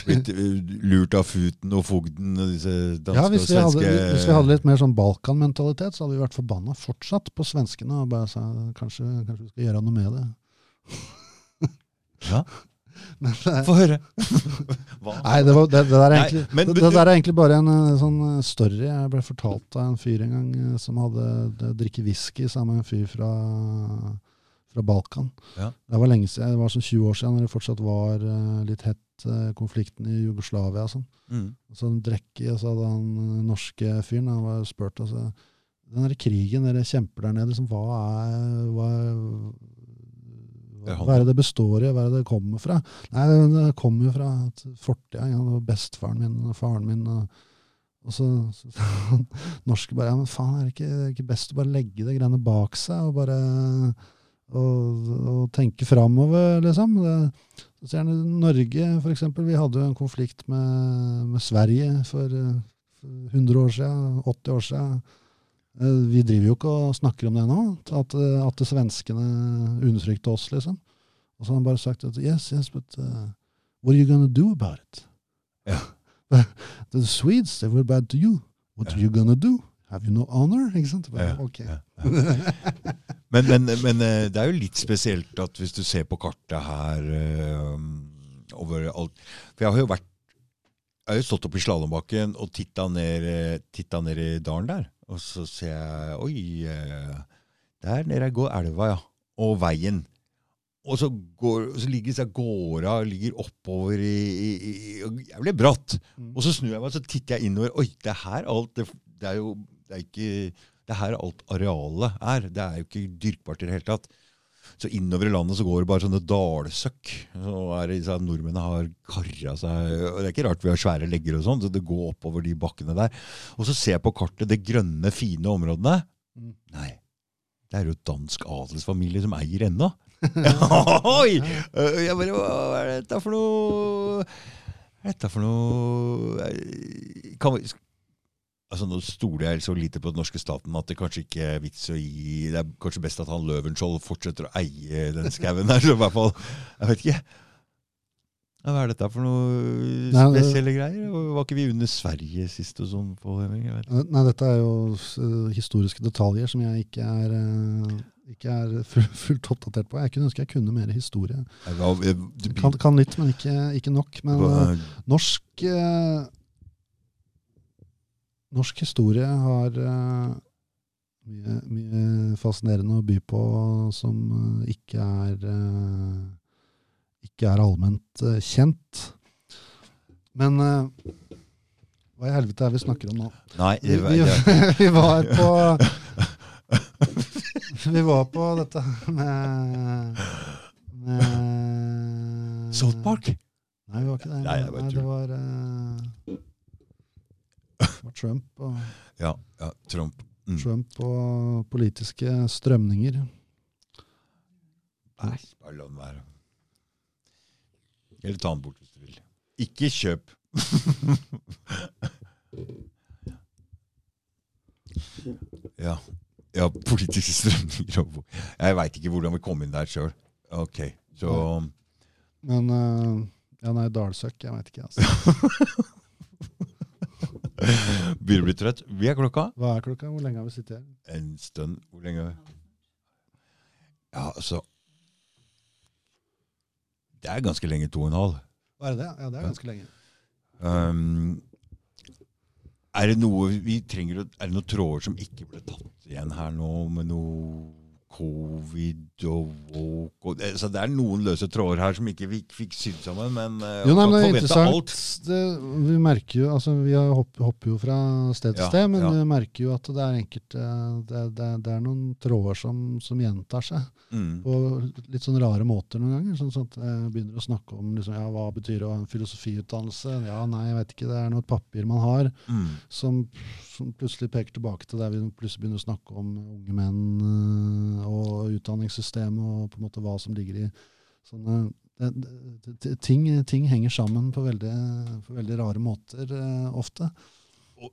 Speaker 2: blitt eh, lurt av Futen og Fogden og disse danske
Speaker 1: Ja,
Speaker 2: og
Speaker 1: vi, hadde, hvis vi hadde litt mer sånn Balkan-mentalitet, så hadde vi vært forbanna fortsatt på svenskene og bare sa kanskje, kanskje vi skal gjøre noe med det.
Speaker 2: Ja,
Speaker 1: Men, eh,
Speaker 2: Få høre.
Speaker 1: Nei, det, var, det, det, der er
Speaker 2: Nei,
Speaker 1: egentlig,
Speaker 2: men-
Speaker 1: det, det der er egentlig bare en eh, sånn eh, story jeg ble fortalt av en fyr en gang som hadde drikke whisky sammen med en fyr fra, fra Balkan.
Speaker 2: Ja.
Speaker 1: Det var lenge siden, det var sånn 20 år siden, når det fortsatt var litt hett, konflikten i Jugoslavia og sånn.
Speaker 2: Mm.
Speaker 1: Så han drekke, og så hadde han den norske fyren han var spurt altså, Den der krigen dere kjemper der nede, liksom, hva er hva,
Speaker 2: er
Speaker 1: hva, er det det består i, hva er det det kommer fra? Nei, det kommer jo fra fortida. Ja, det var bestefaren min og faren min. Og, og så, så norske bare Ja, men faen, er det ikke, ikke best å bare legge det greiene bak seg og bare og, og tenke framover, liksom? Det, så han Norge, for eksempel. Vi hadde jo en konflikt med, med Sverige eh, for 100 år siden, 80 år siden. Eh, Vi driver jo ikke og snakker om det nå, at, eh, at svenskene undertrykte oss, liksom. Og så har han bare sagt at yes, yes, but uh, what are you gonna do about it?
Speaker 2: Ja.
Speaker 1: the Swedes, they were bad to you. What are you gonna do? Have you no honor? Ikke sant? Bare,
Speaker 2: Ja,
Speaker 1: ok.
Speaker 2: ja, ja. Men, men, men det er jo litt spesielt at hvis du ser på kartet her eh, over alt For jeg har jo vært Jeg har jo stått oppe i slalåmbakken og titta ned, titta ned i dalen der. Og så ser jeg Oi, eh, der nede går elva, ja. Og veien. Og så, går, så ligger disse gårda ligger oppover i, i, i Jævlig bratt.
Speaker 1: Mm.
Speaker 2: Og så snur jeg meg og så titter jeg innover. Oi, det er her alt det, det er jo det er ikke det er her alt arealet er. Det er jo ikke dyrkbart i det hele tatt. Så innover i landet så går det bare sånne dalsøkk. Så nordmennene har karra seg og Det er ikke rart vi har svære legger og sånn, så det går oppover de bakkene der. Og så ser jeg på kartet det grønne, fine områdene.
Speaker 1: Mm.
Speaker 2: Nei. Det er jo dansk adelsfamilie som eier ennå. Oi! Jeg bare Hva er dette for noe Hva er dette for noe kan vi, Altså Nå stoler jeg så lite på den norske staten at det kanskje ikke er vits å gi Det er kanskje best at han Løvenskiold fortsetter å eie den skauen her. Så i hvert fall Jeg vet ikke. Ja, Hva er dette for noe
Speaker 1: Nei, det-
Speaker 2: spesielle greier? Var ikke vi under Sverige sist og sånn?
Speaker 1: Eh, Nei, dette er jo eh, historiske detaljer som jeg ikke er, eh, ikke er fullt oppdatert på. Jeg kunne ønske jeg kunne mer historie.
Speaker 2: Det
Speaker 1: Kan, kan litt, men ikke, ikke nok. Men eh, norsk eh, Norsk historie har eh, mye, mye fascinerende å by på som eh, ikke er eh, ikke er allment kjent. Men Hva i helvete er vi snakker om nå?
Speaker 2: Nei,
Speaker 1: Vi,
Speaker 2: var-
Speaker 1: vi, vi var på Vi var på dette med, med
Speaker 2: South Park?
Speaker 1: Nei, vi var ikke det.
Speaker 2: Nei, jeg bare
Speaker 1: Nei, det var, det var Trump og,
Speaker 2: Ja, ja, Trump. Mm.
Speaker 1: Trump og politiske strømninger.
Speaker 2: Nei, bare la den være. Eller ta den bort hvis du vil. Ikke kjøp. ja. ja, politiske strømninger. Jeg veit ikke hvordan vi kom inn der sjøl. Ok, så
Speaker 1: Men uh, Ja, nei, Dalsøkk, jeg veit ikke. Altså.
Speaker 2: Begynner å bli trøtt. Vi er klokka
Speaker 1: Hva er klokka? Hvor lenge har vi sittet her?
Speaker 2: en stund. Hvor lenge Ja, altså Det er ganske lenge, to og en halv.
Speaker 1: Hva er det? Ja, det er ganske lenge.
Speaker 2: Um, er det noe vi trenger Er det noen tråder som ikke ble tatt igjen her nå, med noe covid og woke og, det- Så det er noen løse tråder her som ikke vi ikke fikk sydd sammen, men uh,
Speaker 1: Jo, nei, men det er interessant.
Speaker 2: alt.
Speaker 1: Det, vi merker jo, altså vi har hopp, hopper jo fra sted til
Speaker 2: Ja,
Speaker 1: sted, men
Speaker 2: ja.
Speaker 1: vi merker jo at det er enkelte det, det, det er noen tråder som, som gjentar seg
Speaker 2: Mm.
Speaker 1: på litt sånn rare måter noen ganger. Sånn at jeg begynner å snakke om liksom, ja, hva betyr å ha en filosofiutdannelse. Ja, nei, jeg vet ikke. Det er noe papir man har
Speaker 2: Mm.
Speaker 1: som, som plutselig peker tilbake til der vi plutselig begynner å snakke om unge menn og utdanningssystemet og på en måte hva som ligger i sånne det, ting, ting henger sammen på veldig, på veldig rare måter eh, ofte.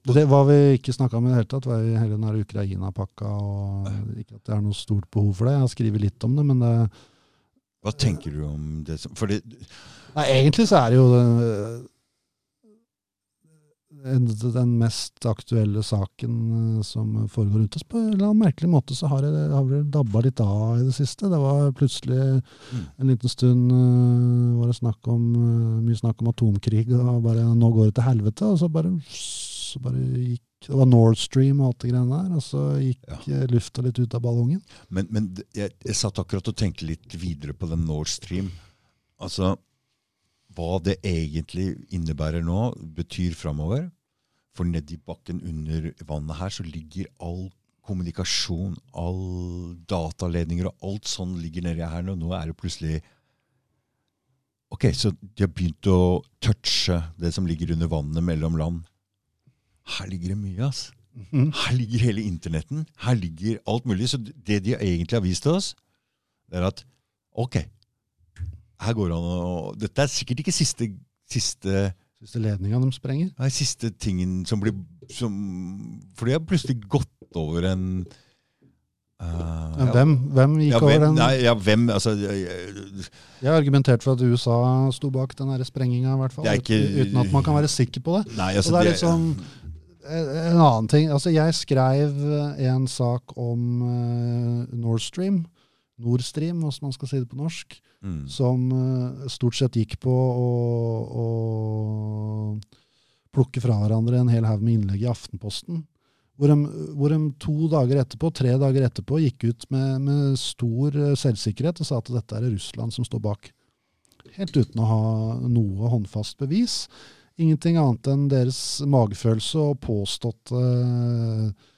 Speaker 1: Det var vi ikke snakka om i det hele tatt, var jo hele den Ukraina-pakka. og Ikke at det er noe stort behov for det. Jeg har skrevet litt om det, men det,
Speaker 2: Hva tenker du om det? som- Fordi
Speaker 1: Nei, egentlig så er det jo øh, den, den mest aktuelle saken øh, som foregår rundt oss. På en eller annen merkelig måte så har det, har det dabba litt av i det siste. Det var plutselig
Speaker 2: Mm.
Speaker 1: en liten stund øh, var det snakk om, øh, mye snakk om atomkrig, og bare nå går det til helvete. Og så bare, så bare gikk Det var Nord Stream og alt det greiene der, og så gikk
Speaker 2: Ja.
Speaker 1: lufta litt ut av ballongen.
Speaker 2: Men, men jeg, jeg satt akkurat og tenkte litt videre på den Nord Stream. Altså, hva det egentlig innebærer nå, betyr framover. For nedi bakken under vannet her så ligger all kommunikasjon, all dataledninger og alt sånn ligger nedi her nå. Nå er det plutselig Ok, så de har begynt å touche det som ligger under vannet mellom land. Her ligger det mye, ass.
Speaker 1: Mm.
Speaker 2: Her ligger hele internetten. Her ligger alt mulig. Så det de egentlig har vist oss, det er at ok, her går det an å Dette er sikkert ikke siste, siste,
Speaker 1: Siste ledninga de sprenger.
Speaker 2: nei, siste tingen som blir som, For de har plutselig gått over en uh,
Speaker 1: ja, hvem, hvem gikk
Speaker 2: ja,
Speaker 1: over den?
Speaker 2: Nei, ja, hvem altså, jeg-
Speaker 1: har argumentert for at USA sto bak den sprenginga, Uten at man kan være sikker på det.
Speaker 2: Nei,
Speaker 1: Og
Speaker 2: altså
Speaker 1: det er liksom En annen ting. Altså, jeg skrev en sak om uh, Nord Stream. Nord Stream, hvordan man skal si det på norsk.
Speaker 2: mm,
Speaker 1: Som eh, stort sett gikk på å, å plukke fra hverandre en hel haug med innlegg i Aftenposten. Hvor de, hvor de to dager etterpå, tre dager etterpå gikk ut med, med stor eh, selvsikkerhet og sa at dette er Russland som står bak. Helt uten å ha noe håndfast bevis. Ingenting annet enn deres magefølelse og påståtte eh,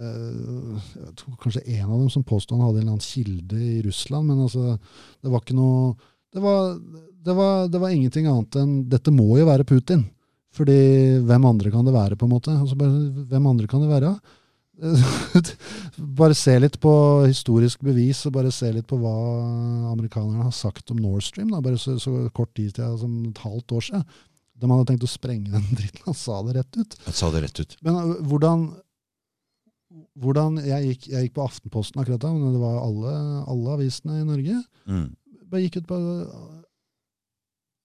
Speaker 1: jeg tror Kanskje en av dem som påstod han hadde en eller annen kilde i Russland, men altså, det var ikke noe det var, det, var, det var ingenting annet enn Dette må jo være Putin. Fordi hvem andre kan det være, på en måte? Altså bare, hvem andre kan det være? bare se litt på historisk bevis, og bare se litt på hva amerikanerne har sagt om Nord Stream. Da, bare så, så kort tid til som et halvt år siden. De hadde tenkt å sprenge den dritten. Han sa det rett ut.
Speaker 2: Jeg sa det rett ut.
Speaker 1: Men øh, hvordan, hvordan jeg, gikk, jeg gikk på Aftenposten akkurat da, men det var alle, alle avisene i Norge.
Speaker 2: Mm.
Speaker 1: Bare gikk ut på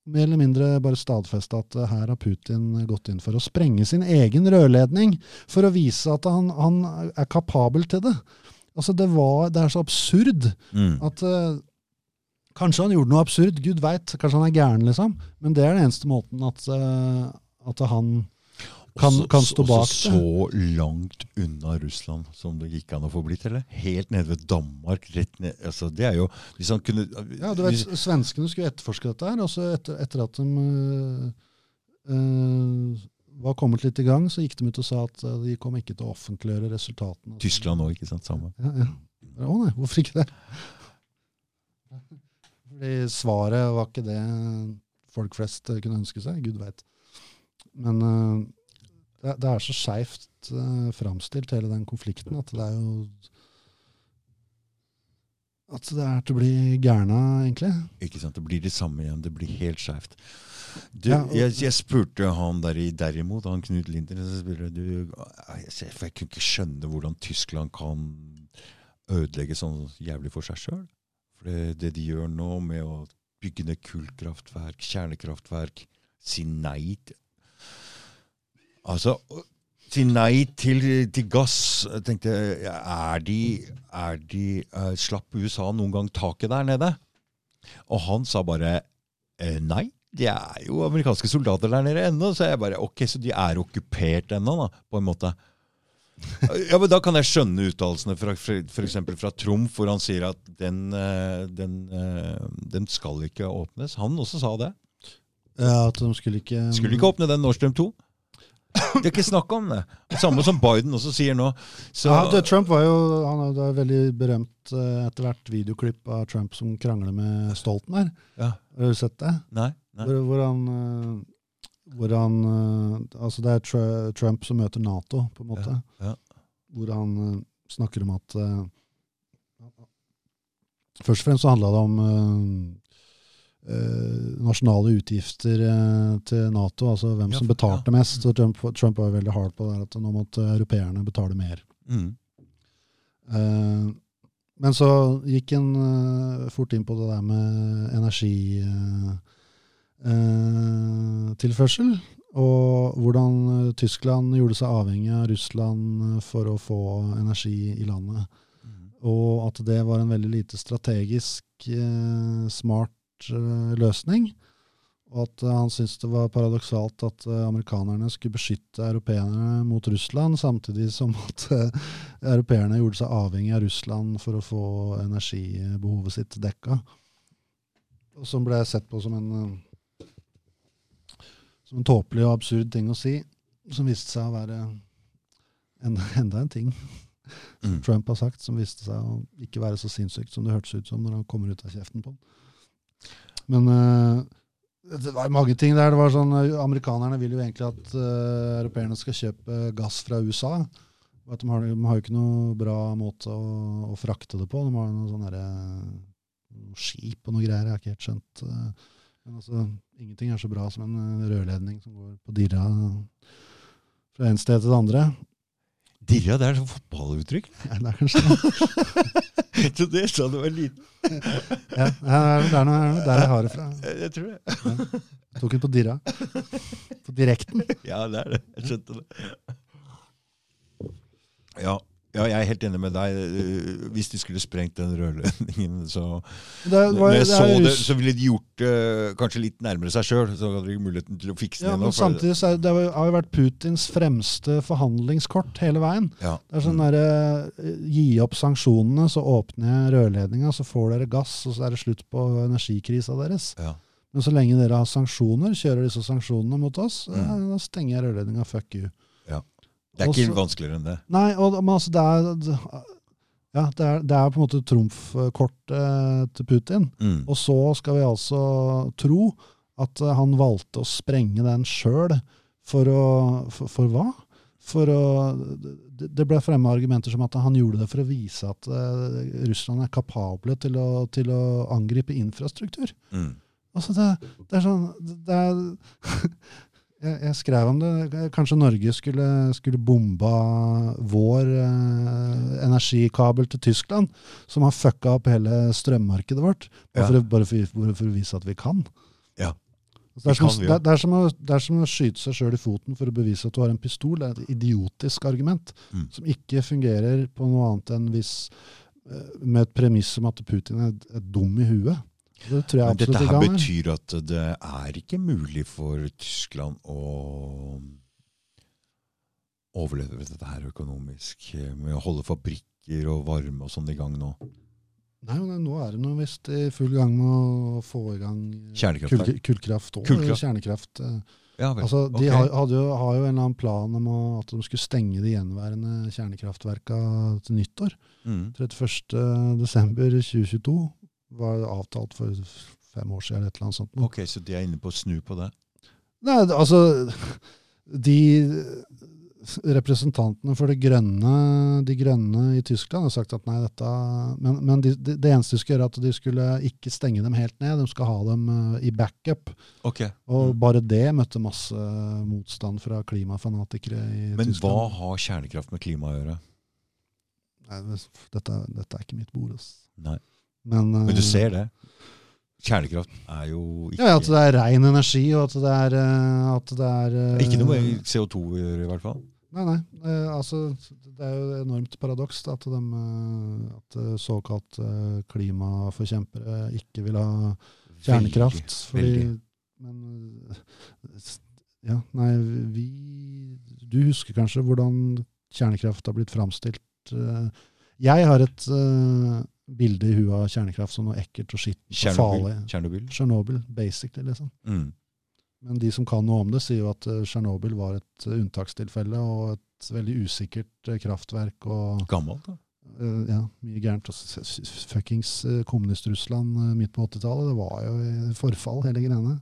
Speaker 1: mer eller mindre bare stadfesta at her har Putin gått inn for å sprenge sin egen rørledning for å vise at han, han er kapabel til det. Altså det, var, det er så absurd
Speaker 2: Mm.
Speaker 1: at uh, Kanskje han gjorde noe absurd, gud veit. Kanskje han er gæren, liksom. Men det er den eneste måten at, uh, at han kan, kan stå bak
Speaker 2: også
Speaker 1: det.
Speaker 2: så langt unna Russland som det gikk an å få blitt, eller? Helt nede ved Danmark. rett ned, altså Det er jo Hvis han kunne
Speaker 1: Ja, du vet,
Speaker 2: hvis,
Speaker 1: Svenskene skulle etterforske dette her, og så etter, etter at de øh, øh, var kommet litt i gang, så gikk de ut og sa at eh, de kom ikke til å offentliggjøre resultatene.
Speaker 2: Tyskland òg, ikke sant? Samme.
Speaker 1: Ja, ja. Å nei, hvorfor ikke det? Fordi svaret var ikke det folk flest kunne ønske seg. Gud veit. Men det, det er så skeivt uh, framstilt, hele den konflikten, at det er jo At det er til å bli gærna, egentlig.
Speaker 2: Ikke sant? Det blir det samme igjen. Det blir helt skjevt. Du,
Speaker 1: Ja,
Speaker 2: jeg, jeg spurte han der i derimot, han Knut Linder spurte du, jeg, for jeg kunne ikke skjønne hvordan Tyskland kan ødelegge sånn jævlig for seg sjøl. For det, det de gjør nå med å bygge ned kullkraftverk, kjernekraftverk, si nei til Altså, å si nei til, til gass jeg tenkte Er de, er de uh, Slapp USA noen gang taket der nede? Og han sa bare eh, nei. De er jo amerikanske soldater der nede ennå. Så jeg bare ok, så de er okkupert ennå, da, på en måte. Ja, men Da kan jeg skjønne uttalelsene fra f.eks. fra Trumf, hvor han sier at den, den, den skal ikke åpnes. Han også sa det.
Speaker 1: Ja, At de skulle ikke
Speaker 2: Skulle ikke åpne den Nord Stream 2. Det er ikke snakk om det. Samme som Biden også sier nå. Så,
Speaker 1: ja, det, Trump var jo han Det er veldig berømt eh, etter hvert videoklipp av Trump som krangler med Stoltenberg.
Speaker 2: Ja.
Speaker 1: Har du sett det?
Speaker 2: Nei, nei.
Speaker 1: Hvor, hvor han, eh, hvor han eh, Altså, det er Trump som møter Nato, på en måte.
Speaker 2: Ja, ja.
Speaker 1: Hvor han snakker om at Først og fremst så handla det om nasjonale utgifter eh, til Nato, altså hvem som betalte mest. Så Trump, Trump var veldig hard på det, at nå måtte europeerne betale mer.
Speaker 2: Mm.
Speaker 1: Eh, men så gikk han eh, fort inn på det der med energitilførsel. og hvordan eh, Tyskland gjorde seg avhengig av Russland eh, for å få energi i landet.
Speaker 2: Mm.
Speaker 1: Og at det var en veldig lite strategisk eh, smart eh, løsning. Og at eh, han syntes det var paradoksalt at eh, amerikanerne skulle beskytte europeerne mot Russland, samtidig som at eh, europeerne gjorde seg avhengig av Russland for å få energibehovet sitt dekka. Og som ble sett på som en, eh, som en tåpelig og absurd ting å si, som viste seg å være en, enda en ting
Speaker 2: Mm.
Speaker 1: Trump har sagt, som viste seg å ikke være så sinnssykt som det hørtes ut som når han kommer ut av kjeften på den. Men eh, det var mange ting der. Det var sånn, eh, Amerikanerne vil jo egentlig at uh, europeerne skal kjøpe gass fra USA. At de, har, de har jo ikke noe bra måte å, å frakte det på. De har noe sånn noe skip og noe greier. Jeg har ikke helt skjønt. men altså, ingenting er så bra som en rørledning som går på dirra fra en sted til det andre.
Speaker 2: Dirra, det er sånn fotballuttrykk.
Speaker 1: Ja, det er kanskje det.
Speaker 2: Så det sa du var liten.
Speaker 1: Ja, det er noe der jeg har det fra.
Speaker 2: Jeg, jeg tror det.
Speaker 1: Tok den på dirra. På direkten.
Speaker 2: Ja, det er det. Jeg skjønte det. Ja, ja, jeg er helt enig med deg. Eh, Hvis de skulle sprengt den rørledningen, så
Speaker 1: Det var, det
Speaker 2: så det, så ville de gjort det kanskje litt nærmere seg sjøl. Så hadde de muligheten til å fikse det
Speaker 1: ja, men samtidig så er det, har jo vært Putins fremste forhandlingskort hele veien.
Speaker 2: Ja.
Speaker 1: Det er sånn
Speaker 2: der,
Speaker 1: derre Gi opp sanksjonene, så åpner jeg rørledninga, så får dere gass, og så er det slutt på energikrisa deres.
Speaker 2: Ja.
Speaker 1: Men så lenge dere har sanksjoner, kjører disse sanksjonene mot oss,
Speaker 2: Mm.
Speaker 1: ja, da stenger jeg rørledninga. Fuck you.
Speaker 2: Det er ikke
Speaker 1: Også-
Speaker 2: vanskeligere enn det.
Speaker 1: Nei, og, men altså, det er ja, det er, det er på en måte trumfkortet til Putin.
Speaker 2: Mm.
Speaker 1: Og så skal vi altså tro at han valgte å sprenge den sjøl for å for, for hva? For å Det det ble fremma argumenter som at han gjorde det for å vise at eh, Russland er kapable til å, til å angripe infrastruktur.
Speaker 2: Mm.
Speaker 1: Altså, det, det er sånn det er, jeg, jeg skrev om det. Kanskje Norge skulle, skulle bomba vår eh, energikabel til Tyskland, som har fucka opp hele strømmarkedet vårt, bare, for, bare, for, for å vise at vi kan.
Speaker 2: Ja.
Speaker 1: Det, er som, det, er- det, er å, det er som å skyte seg sjøl i foten for å bevise at du har en pistol. Det er et idiotisk argument
Speaker 2: Mm.
Speaker 1: som ikke fungerer på noe annet enn hvis eh, med et premiss om at Putin er, er dum i huet. Det tror jeg absolutt
Speaker 2: dette her
Speaker 1: er.
Speaker 2: betyr at det er ikke mulig for Tyskland å overleve dette her økonomisk, eh, med å holde fabrikker og varme og sånn i gang nå.
Speaker 1: Nei, men nå er det nå visst i full gang med å få i gang eh, kull, kullkraft og
Speaker 2: Kullkraft.
Speaker 1: kjernekraft. eh.
Speaker 2: Ja vel.
Speaker 1: Altså, de
Speaker 2: okay.
Speaker 1: har, hadde jo, har jo en eller annen plan om at de skulle stenge de gjenværende kjernekraftverka til nyttår.
Speaker 2: Mm.
Speaker 1: 31.12.2022 var avtalt for fem år siden eller et eller annet sånt.
Speaker 2: Ok, så de er inne på å snu på det?
Speaker 1: Nei, altså De representantene for det grønne, de grønne i Tyskland har sagt at nei, dette Men, men de, de, det eneste de skulle gjøre, er at de skulle ikke stenge dem helt ned. De skal ha dem eh, i backup.
Speaker 2: Ok.
Speaker 1: Og
Speaker 2: Mm.
Speaker 1: bare det møtte masse motstand fra klimafanatikere i
Speaker 2: Men hva har kjernekraft med klima å gjøre?
Speaker 1: Nei, dette, dette er ikke mitt bord. ass.
Speaker 2: Nei.
Speaker 1: Men,
Speaker 2: Men du
Speaker 1: eh,
Speaker 2: ser det. Kjernekraft er jo ikke
Speaker 1: ja, At det er ren energi, og at det er, eh, at det er eh,
Speaker 2: Ikke noe med CO2 å gjøre, i hvert fall.
Speaker 1: Nei, nei. eh, altså, det er jo et enormt paradoks at, de, at såkalt klimaforkjempere ikke vil ha kjernekraft. fordi,
Speaker 2: veldig.
Speaker 1: Men eh, ja, nei, vi Du husker kanskje hvordan kjernekraft har blitt framstilt. Jeg har et eh, bilde i huet av kjernekraft som noe ekkelt og skittent og farlig.
Speaker 2: Tsjernobyl.
Speaker 1: Tsjernobyl, basically, liksom.
Speaker 2: Mm.
Speaker 1: Men de som kan noe om det, sier jo at eh, Tsjernobyl var et eh, unntakstilfelle og et veldig usikkert eh, kraftverk. og
Speaker 2: Gammelt, da.
Speaker 1: Uh, ja, Mye gærent. Fuckings kommunist-Russland midt på 80-tallet, det var jo i forfall, hele greiene.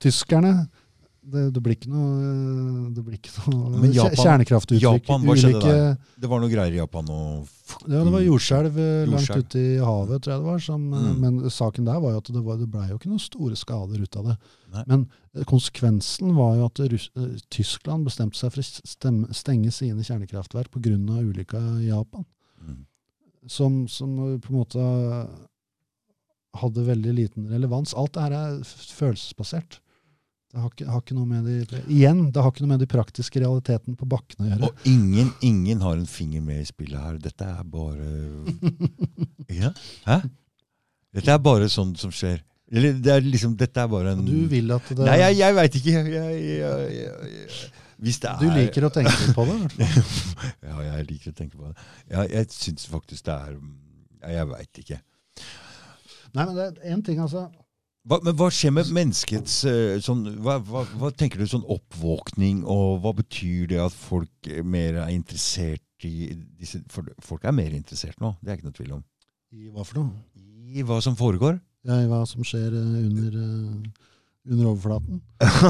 Speaker 1: Tyskerne det, det blir ikke noe, det blir ikke noe
Speaker 2: Men Japan-
Speaker 1: kjernekraftuttrykk.
Speaker 2: Japan, hva skjedde
Speaker 1: ulike-
Speaker 2: Det var noe greier i Japan og
Speaker 1: Ja, det var jordskjelv eh, langt ute i havet, tror jeg det var. Som, eh,
Speaker 2: Mm.
Speaker 1: Men saken der var jo at det, var, det ble jo ikke noen store skader ut av det.
Speaker 2: Nei.
Speaker 1: Men eh, konsekvensen var jo at Russ, eh, Tyskland bestemte seg for å stemme, stenge sine kjernekraftverk pga. ulykka i Japan.
Speaker 2: Mm.
Speaker 1: Som, som på en måte hadde veldig liten relevans. Alt det her er følelsesbasert. Det har ikke, har ikke noe med de, igjen, det har ikke noe med de praktiske realitetene på bakken å gjøre.
Speaker 2: Og ingen, ingen har en finger med i spillet her. Dette er bare ja? Hæ? Dette er bare sånn som skjer. Eller det er liksom, dette er bare en
Speaker 1: du vil at det
Speaker 2: Nei, jeg, jeg veit ikke. Jeg, jeg, jeg, hvis det er
Speaker 1: Du liker å tenke på det?
Speaker 2: Ja, jeg liker å tenke på det. Ja, jeg syns faktisk det er Jeg veit ikke.
Speaker 1: Nei, men det er én ting, altså.
Speaker 2: Hva, men hva skjer med menneskets eh, sånn, hva, hva, hva tenker du sånn oppvåkning, og hva betyr det at folk er mer er interessert i disse For folk er mer interessert nå, det er ikke noe tvil om.
Speaker 1: I hva for noe?
Speaker 2: I hva som foregår?
Speaker 1: Ja, I hva som skjer eh, under, eh, under overflaten?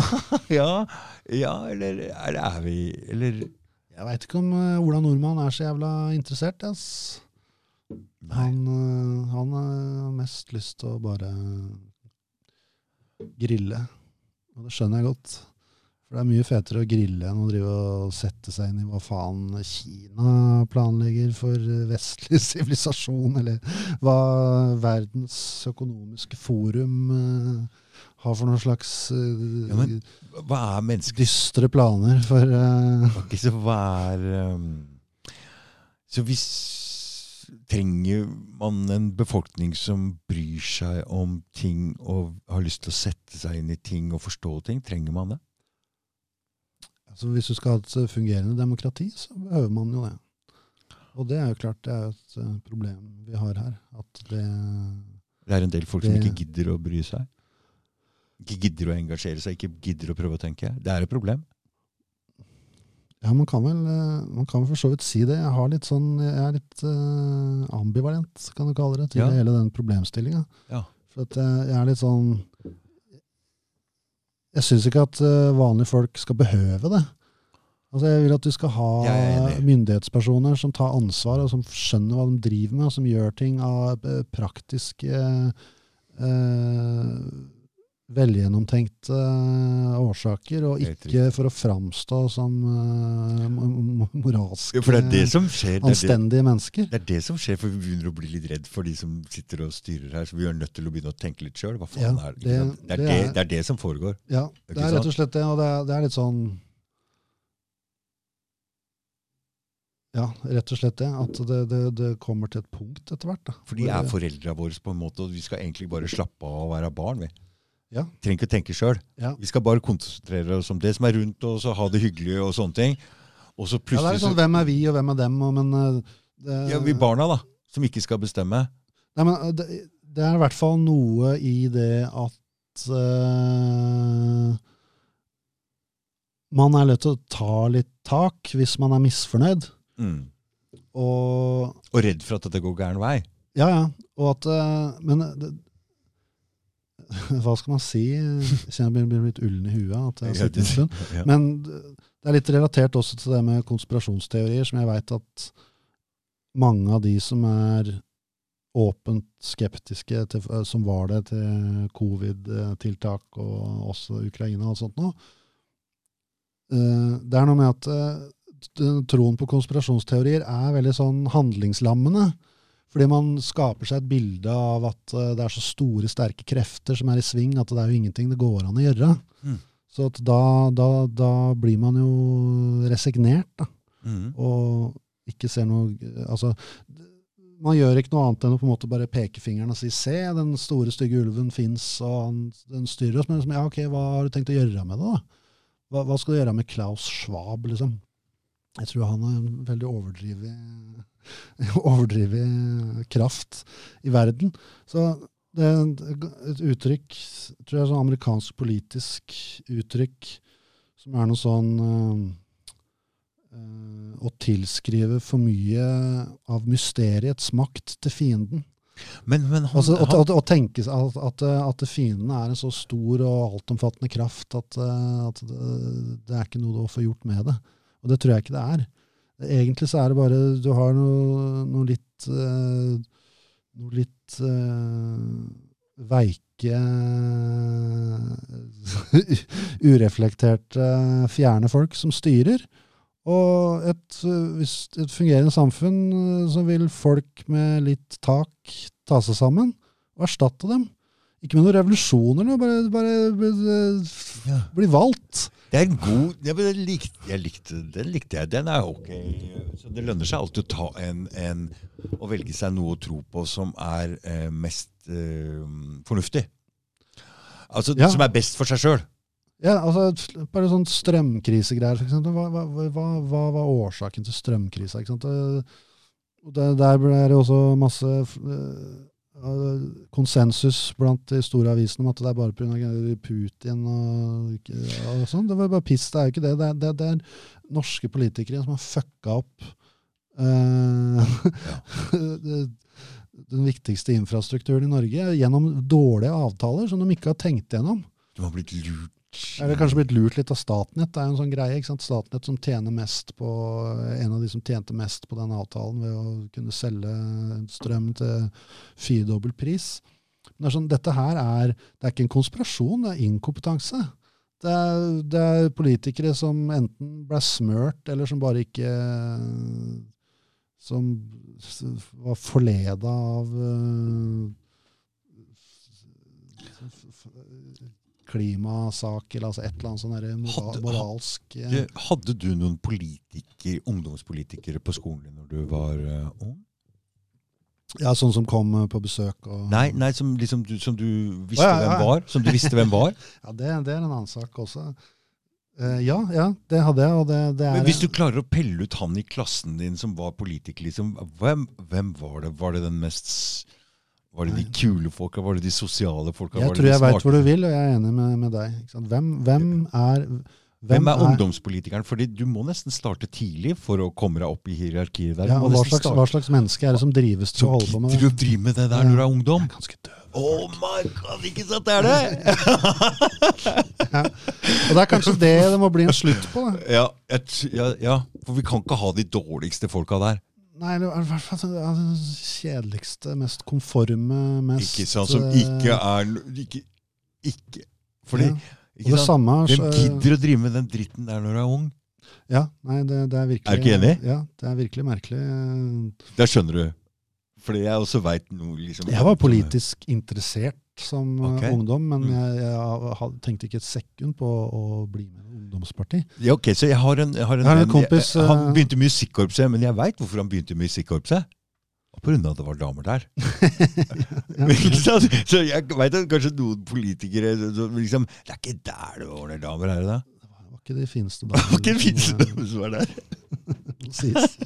Speaker 2: ja, ja, eller er, er vi Eller
Speaker 1: Jeg veit ikke om eh, Ola Nordmann er så jævla interessert. Ass. Han, eh, han eh, har mest lyst til å bare grille. Og det skjønner jeg godt. For det er mye fetere å grille enn å drive og sette seg inn i hva faen Kina planlegger for eh, vestlig sivilisasjon, eller hva Verdens økonomiske forum eh, har for noen slags eh,
Speaker 2: Ja, men Hva er mennesket?
Speaker 1: dystre planer for uh,
Speaker 2: okay, så hva er um, Så hvis Trenger man en befolkning som bryr seg om ting og har lyst til å sette seg inn i ting og forstå ting? Trenger man det?
Speaker 1: altså Hvis du skal ha et fungerende demokrati, så behøver man jo det. Og det er jo klart det er et eh, problem vi har her. At det
Speaker 2: Det er en del folk som ikke gidder å bry seg. Ikke gidder å engasjere seg, ikke gidder å prøve å tenke. Det er et problem.
Speaker 1: Ja, man kan vel eh, man kan vel for så vidt si det. Jeg har litt sånn, jeg er litt uh, ambivalent, kan du kalle det, til
Speaker 2: Ja.
Speaker 1: hele den problemstillinga.
Speaker 2: Ja.
Speaker 1: For at jeg, jeg er litt sånn Jeg syns ikke at eh, vanlige folk skal behøve det. Altså Jeg vil at du skal ha
Speaker 2: er
Speaker 1: myndighetspersoner som tar ansvar, og som skjønner hva de driver med, og som gjør ting av eh, praktiske eh, velgjennomtenkte eh, årsaker, og ikke for å framstå som eh, mo- mo- moralske,
Speaker 2: er som skjer. Det er det,
Speaker 1: anstendige mennesker.
Speaker 2: det er det som skjer, for vi begynner å bli litt redd for de som sitter og styrer her. Så vi er nødt til å begynne å tenke litt sjøl.
Speaker 1: Ja,
Speaker 2: det?
Speaker 1: det-
Speaker 2: Det, er
Speaker 1: det
Speaker 2: det, det som foregår.
Speaker 1: Ja, det er rett og slett det, og det er, er litt sånn Ja, rett og slett det. At det, det, det kommer til et punkt etter hvert. da.
Speaker 2: For de er foreldra våre på en måte, og vi skal egentlig bare slappe av og være barn. vi.
Speaker 1: Ja.
Speaker 2: Trenger ikke å tenke sjøl.
Speaker 1: Ja.
Speaker 2: Vi skal bare konsentrere oss om det som er rundt oss, og ha det hyggelig og sånne ting. Og så
Speaker 1: Ja, det er sånn, Hvem er vi, og hvem er dem? Og, men eh, det,
Speaker 2: Ja, vi barna, da. Som ikke skal bestemme.
Speaker 1: Nei, men eh, det, det er i hvert fall noe i det at uh, man er nødt til å ta litt tak hvis man er misfornøyd.
Speaker 2: Mm.
Speaker 1: Og
Speaker 2: Og redd for at dette går gæren vei.
Speaker 1: Ja, ja. Og at uh, Men det, hva skal man si? Kjenner jeg blir litt ullen i huet. stund.
Speaker 2: Ja.
Speaker 1: Men det er litt relatert også til det med konspirasjonsteorier, som jeg veit at mange av de som er åpent skeptiske, til, som var det til covid-tiltak og også Ukraina og sånt noe, eh, det er noe med at eh, troen på konspirasjonsteorier er veldig sånn handlingslammende. Fordi man skaper seg et bilde av at eh, det er så store, sterke krefter som er i sving, at det er jo ingenting det går an å gjøre.
Speaker 2: Mm.
Speaker 1: Så at da, da, da blir man jo resignert, da.
Speaker 2: Mm.
Speaker 1: Og ikke ser noe Altså, man gjør ikke noe annet enn å på en måte bare peke fingeren og si 'se, den store, stygge ulven fins, og han, den styrer oss'. Men liksom, ja, ok, hva har du tenkt å gjøre med det, da? Hva, hva skal du gjøre med Klaus Schwab, liksom? Jeg tror han er en veldig overdrevet overdrevet kraft i verden. Så det er et uttrykk, tror jeg, sånn amerikansk politisk uttrykk, som er noe sånn øh, Å tilskrive for mye av mysteriets makt til fienden.
Speaker 2: Men, men han,
Speaker 1: Altså, å, å, å tenke at, at, at fienden er en så stor og altomfattende kraft at, eh, at det, er ikke noe å få gjort med det. Og det tror jeg ikke det er. Egentlig så er det bare Du har noe, noe litt eh, Noe litt uh, veike Ureflekterte, fjerne folk som styrer. Og et, hvis et fungerende samfunn, eh, så vil folk med litt tak ta seg sammen og erstatte dem. Ikke med noen revolusjoner, bare, bare, bli,
Speaker 2: ja.
Speaker 1: bli valgt.
Speaker 2: Det er en god jeg, jeg, likte, jeg likte, Den likte jeg. Den er ok. Så det lønner seg alltid å ta en, en Å velge seg noe å tro på som er eh, mest eh, fornuftig. Altså
Speaker 1: Ja.
Speaker 2: Som er best for seg sjøl.
Speaker 1: Ja, altså, bare sånn strømkrisegreier. Hva, hva, hva, hva var årsaken til strømkrisa? Ikke sant? Det, og der ble det også masse eh, konsensus blant de store avisene om at det er bare pga. Putin og, og sånn. Det var bare piss, det er jo ikke det. Det er, det, det er norske politikere som har fucka opp eh, den viktigste infrastrukturen i Norge gjennom dårlige avtaler som de ikke har tenkt gjennom.
Speaker 2: Du har blitt lurt.
Speaker 1: Er det kanskje blitt lurt litt av Statnett? Det er jo en sånn greie. ikke sant? Statnett som tjener mest på, en av de som tjente mest på den avtalen ved å kunne selge strøm til firedobbel pris. Men det sånn, dette her er, det er ikke en konspirasjon, det er inkompetanse. Det er, det er politikere som enten ble smørt, eller som bare ikke Som var forleda av klimasak, eller altså et eller annet sånn moral,
Speaker 2: Hadde-
Speaker 1: moralsk eh,
Speaker 2: hadde du noen politiker, ungdomspolitikere på skolen din når du var uh, ung?
Speaker 1: Ja, sånn som kom eh, på besøk og
Speaker 2: Nei, nei som, liksom, du, som du visste
Speaker 1: Å, ja, ja,
Speaker 2: hvem var? Som du visste hvem var?
Speaker 1: Ja, det, det er en annen sak også. Uh, ja, ja, det hadde jeg, og det, det er
Speaker 2: Men hvis du klarer å pelle ut han i klassen din som var politiker, liksom, hvem, hvem var det? Var det den mest Var det de kule folka? Var det de sosiale folka?
Speaker 1: Jeg tror jeg veit hvor du vil, og jeg er enig med, med deg. Hvem, hvem er
Speaker 2: Hvem er ungdomspolitikeren? Fordi du må nesten starte tidlig for å komme deg opp i hierarkiet der.
Speaker 1: Ja, og hva slags, hva slags menneske er det som drives til å holde på med det?
Speaker 2: å driver med det der når du er ungdom?
Speaker 1: Jeg er ganske døv.
Speaker 2: Oh my god, ikke sant det er det?
Speaker 1: Og det er kanskje det det må bli en slutt på. Da.
Speaker 2: ja, et, ja, ja, for vi kan ikke ha de dårligste folka der.
Speaker 1: Nei, eller i hvert fall det er kjedeligste, mest konforme, mest
Speaker 2: Ikke sant, Som
Speaker 1: eh,
Speaker 2: ikke er ikke, ikke Fordi
Speaker 1: Ja.
Speaker 2: ikke sant?
Speaker 1: samme
Speaker 2: Hvem gidder å drive med den dritten der når du er ung?
Speaker 1: Ja, nei, det, det er virkelig
Speaker 2: Er du ikke enig?
Speaker 1: Ja, det er virkelig merkelig.
Speaker 2: Der skjønner du. Fordi jeg også veit noe liksom
Speaker 1: Jeg var politisk interessert som
Speaker 2: okay.
Speaker 1: Ungdom, men
Speaker 2: Mm.
Speaker 1: jeg, jeg had- tenkte ikke et sekund på å bli med i ungdomsparti.
Speaker 2: Ja, ok, Så jeg har en, jeg har en,
Speaker 1: har en
Speaker 2: venn-
Speaker 1: kompis,
Speaker 2: jeg, Han
Speaker 1: eh,
Speaker 2: begynte i musikkorpset, men jeg veit hvorfor han begynte i musikkorpset. På grunn av at det var damer der. ja. Så jeg veit at kanskje noen politikere så- liksom, Det er ikke der det ordner damer, er det
Speaker 1: ikke de fineste
Speaker 2: damene. ikke de fineste
Speaker 1: eh,
Speaker 2: som var der.
Speaker 1: sies.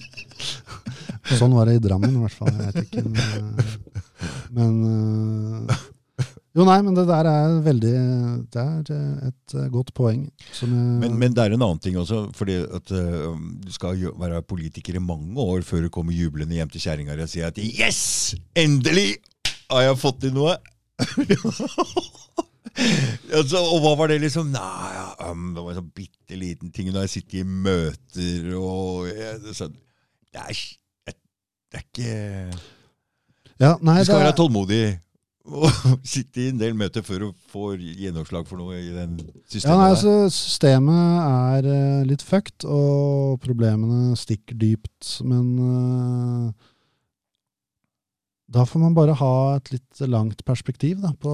Speaker 1: Sånn var det i Drammen, i hvert fall. Jeg vet ikke. Men, eh, men eh, Jo, nei, men det der er veldig Det er et godt poeng.
Speaker 2: Men, men det er en annen ting også. fordi at Du skal være politiker i mange år før du kommer jublende hjem til kjerringa og sier at 'yes! Endelig har jeg fått til noe'. altså, og hva var det liksom? Nei, ja, um, Det var en sånn bitte liten ting når jeg sitter i møter og jeg, det, sånn, det, er, ikke- det er ikke
Speaker 1: ja, nei,
Speaker 2: Du skal
Speaker 1: er-
Speaker 2: være tålmodig og sitte i en del møter før du får gjennomslag for noe i den systemet.
Speaker 1: Ja, nei, altså, Systemet er eh, litt fucked, og problemene stikker dypt. Men eh, da får man bare ha et litt langt perspektiv da, på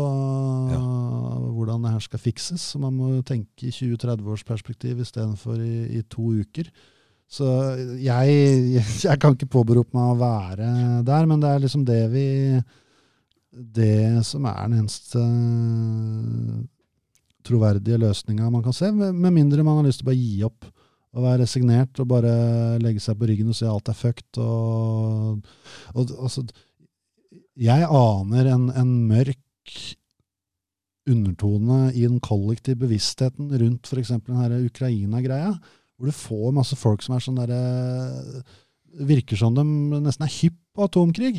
Speaker 1: hvordan det her skal fikses. Så man må tenke i 20-30 års perspektiv istedenfor i, i to uker. Så jeg, jeg kan ikke påberope meg å være der, men det er liksom det vi Det som er den eneste troverdige løsninga man kan se, med mindre man har lyst til å bare gi opp og være resignert og bare legge seg på ryggen og si alt er fucked. Og, og, altså, jeg aner en, en mørk undertone i den kollektive bevisstheten rundt f.eks. denne Ukraina-greia, hvor du får masse folk som er sånn derre Virker som de nesten er hypp på atomkrig.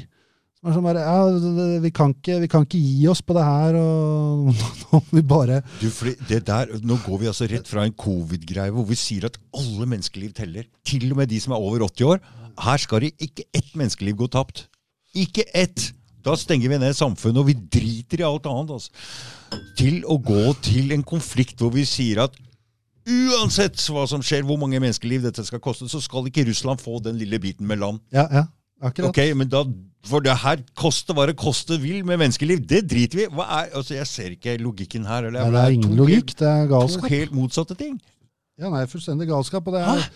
Speaker 1: Som er sånn bare Ja, vi kan ikke, vi kan ikke gi oss på det her, og nå må vi bare
Speaker 2: Du, det der, Nå går vi altså rett fra en covid-greie hvor vi sier at alle menneskeliv teller. Til og med de som er over 80 år. Her skal det ikke ett menneskeliv gå tapt. Ikke ett! Da stenger vi ned samfunnet, og vi driter i alt annet. Altså. Til å gå til en konflikt hvor vi sier at uansett hva som skjer, hvor mange menneskeliv dette skal koste, så skal ikke Russland få den lille biten med land.
Speaker 1: Ja, ja. Akkurat.
Speaker 2: Ok, men da, For det her koster hva det koste vil med menneskeliv. Det driter vi i. Altså Jeg ser ikke logikken her. Eller,
Speaker 1: Nei, det er ingen logikk, det er galskap.
Speaker 2: to helt motsatte ting.
Speaker 1: Ja, nei, fullstendig galskap. Og det er,
Speaker 2: Hæ?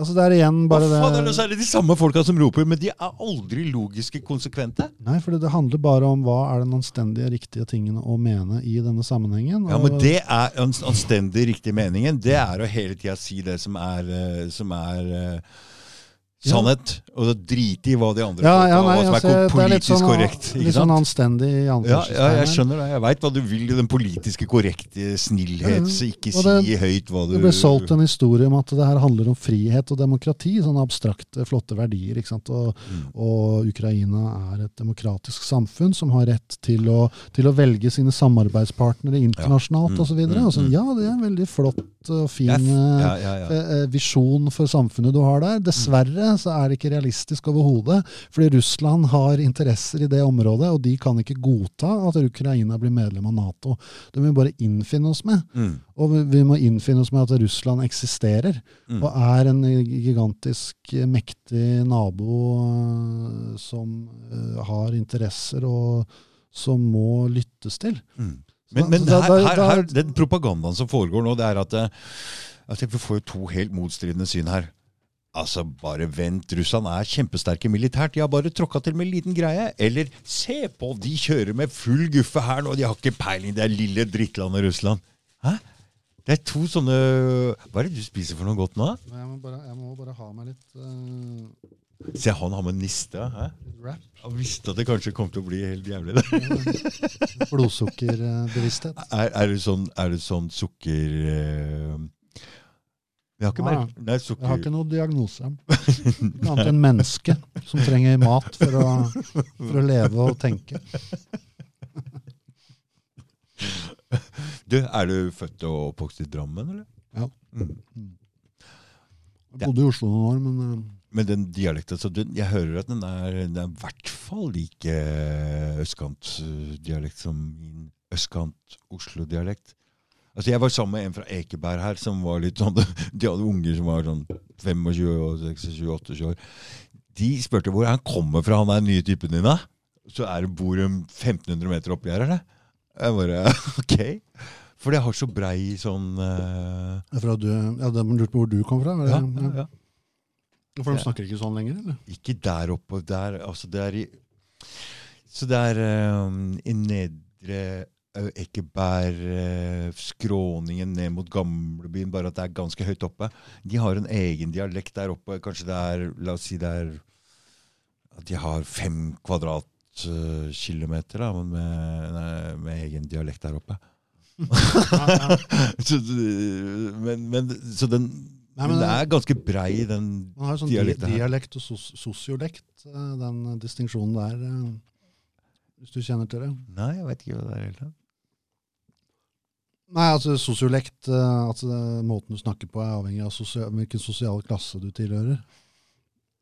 Speaker 1: Altså det er igjen
Speaker 2: Hva faen er det, så er det de samme folka som roper, men de er aldri logiske konsekvente.
Speaker 1: Nei, for det handler bare om hva er den anstendige, riktige tingen å mene i denne sammenhengen.
Speaker 2: Ja, men Det er an- anstendig riktig meningen. Det er å hele tida si det som er, eh, som er eh, sannhet. Og drite i hva de andre
Speaker 1: ja, ja, nei,
Speaker 2: hva som
Speaker 1: altså,
Speaker 2: er
Speaker 1: er
Speaker 2: politisk
Speaker 1: sånn,
Speaker 2: korrekt.
Speaker 1: litt sånn anstendig i
Speaker 2: Ja, ja, jeg skjønner det. Jeg veit hva du vil i den politiske korrekte snillhet. Så ikke
Speaker 1: Og det-
Speaker 2: si høyt hva du
Speaker 1: Det ble solgt en historie om at det her handler om frihet og demokrati, sånne abstrakte, flotte verdier. ikke sant? Og,
Speaker 2: Mm.
Speaker 1: og Ukraina er et demokratisk samfunn som har rett til å, til å velge sine samarbeidspartnere internasjonalt
Speaker 2: Mm,
Speaker 1: osv. Og,
Speaker 2: mm,
Speaker 1: og så,
Speaker 2: mm.
Speaker 1: ja, det er en veldig flott og fin
Speaker 2: Ja,
Speaker 1: eh,
Speaker 2: ja, ja, ja.
Speaker 1: eh, visjon for samfunnet du har der. Dessverre så er det ikke realistisk overhodet, fordi Russland har interesser i det området, og de kan ikke godta at Ukraina blir medlem av Nato. Det må vi bare innfinne oss med.
Speaker 2: Mm.
Speaker 1: Og vi- må innfinne oss med at Russland eksisterer,
Speaker 2: Mm.
Speaker 1: og er en gigantisk, eh, mektig nabo eh, som eh, har interesser, og som må lyttes til.
Speaker 2: Mm. Men, men her, her, her, den propagandaen som foregår nå, det er at, at vi får jo to helt motstridende syn her. Altså, bare vent. Russland er kjempesterke militært. De har bare tråkka til med en liten greie. Eller se på, de kjører med full guffe her nå. De har ikke peiling. Det er lille drittlandet Russland. Hæ? Det er to sånne Hva er det du spiser for noe godt nå?
Speaker 1: Jeg må bare, jeg må bare ha meg litt uh,
Speaker 2: Se, han har med niste. Hæ?
Speaker 1: rap.
Speaker 2: Han visste at det kanskje kom til å bli helt jævlig.
Speaker 1: Blodsukkerbevissthet.
Speaker 2: Er, er, det sånn, er det sånn sukker... eh, Jeg har ikke
Speaker 1: Nei,
Speaker 2: merket Nei, sukker...
Speaker 1: Jeg har ikke noen diagnose. Annet enn menneske som trenger mat for å, for å leve og tenke.
Speaker 2: Du, er du født og oppvokst i Drammen, eller?
Speaker 1: Ja.
Speaker 2: Mm.
Speaker 1: Jeg bodde i Oslo noen år, men uh,
Speaker 2: Men den dialekten så den, Jeg hører at den er, den er i hvert fall like eh, østkantdialekt som min østkant-Oslo-dialekt. Altså Jeg var sammen med en fra Ekeberg her som var litt sånn De hadde unger som var sånn 25-26-28 år. De spurte hvor han kommer fra, han er den nye typen din, da. Så er det bor de 1500 meter oppi her, eller? Jeg bare OK. For det har så brei sånn
Speaker 1: uh... er fra du, ja, De lurte på hvor du kom fra? Eller?
Speaker 2: ja, ja, ja.
Speaker 1: For de snakker ikke sånn lenger, eller?
Speaker 2: Ikke der oppe. Der, altså det er i Så det er um, i nedre Ekeberg, uh, skråningen ned mot gamlebyen, bare at det er ganske høyt oppe. De har en egen dialekt der oppe. Kanskje det er La oss si det er at de har fem kvadratkilometer da, med, med egen dialekt der oppe. Så, men, men, så den,
Speaker 1: Nei,
Speaker 2: men
Speaker 1: men
Speaker 2: det er ganske brei, den
Speaker 1: Man har jo sånn
Speaker 2: dialekten
Speaker 1: di dialekt og sos sosiolekt, eh, den distinksjonen der, eh, hvis du kjenner til det.
Speaker 2: Nei, jeg vet ikke hva det er. helt.
Speaker 1: Nei, altså sosiolekt, altså måten du snakker på er avhengig av sosial, hvilken sosial klasse du tilhører,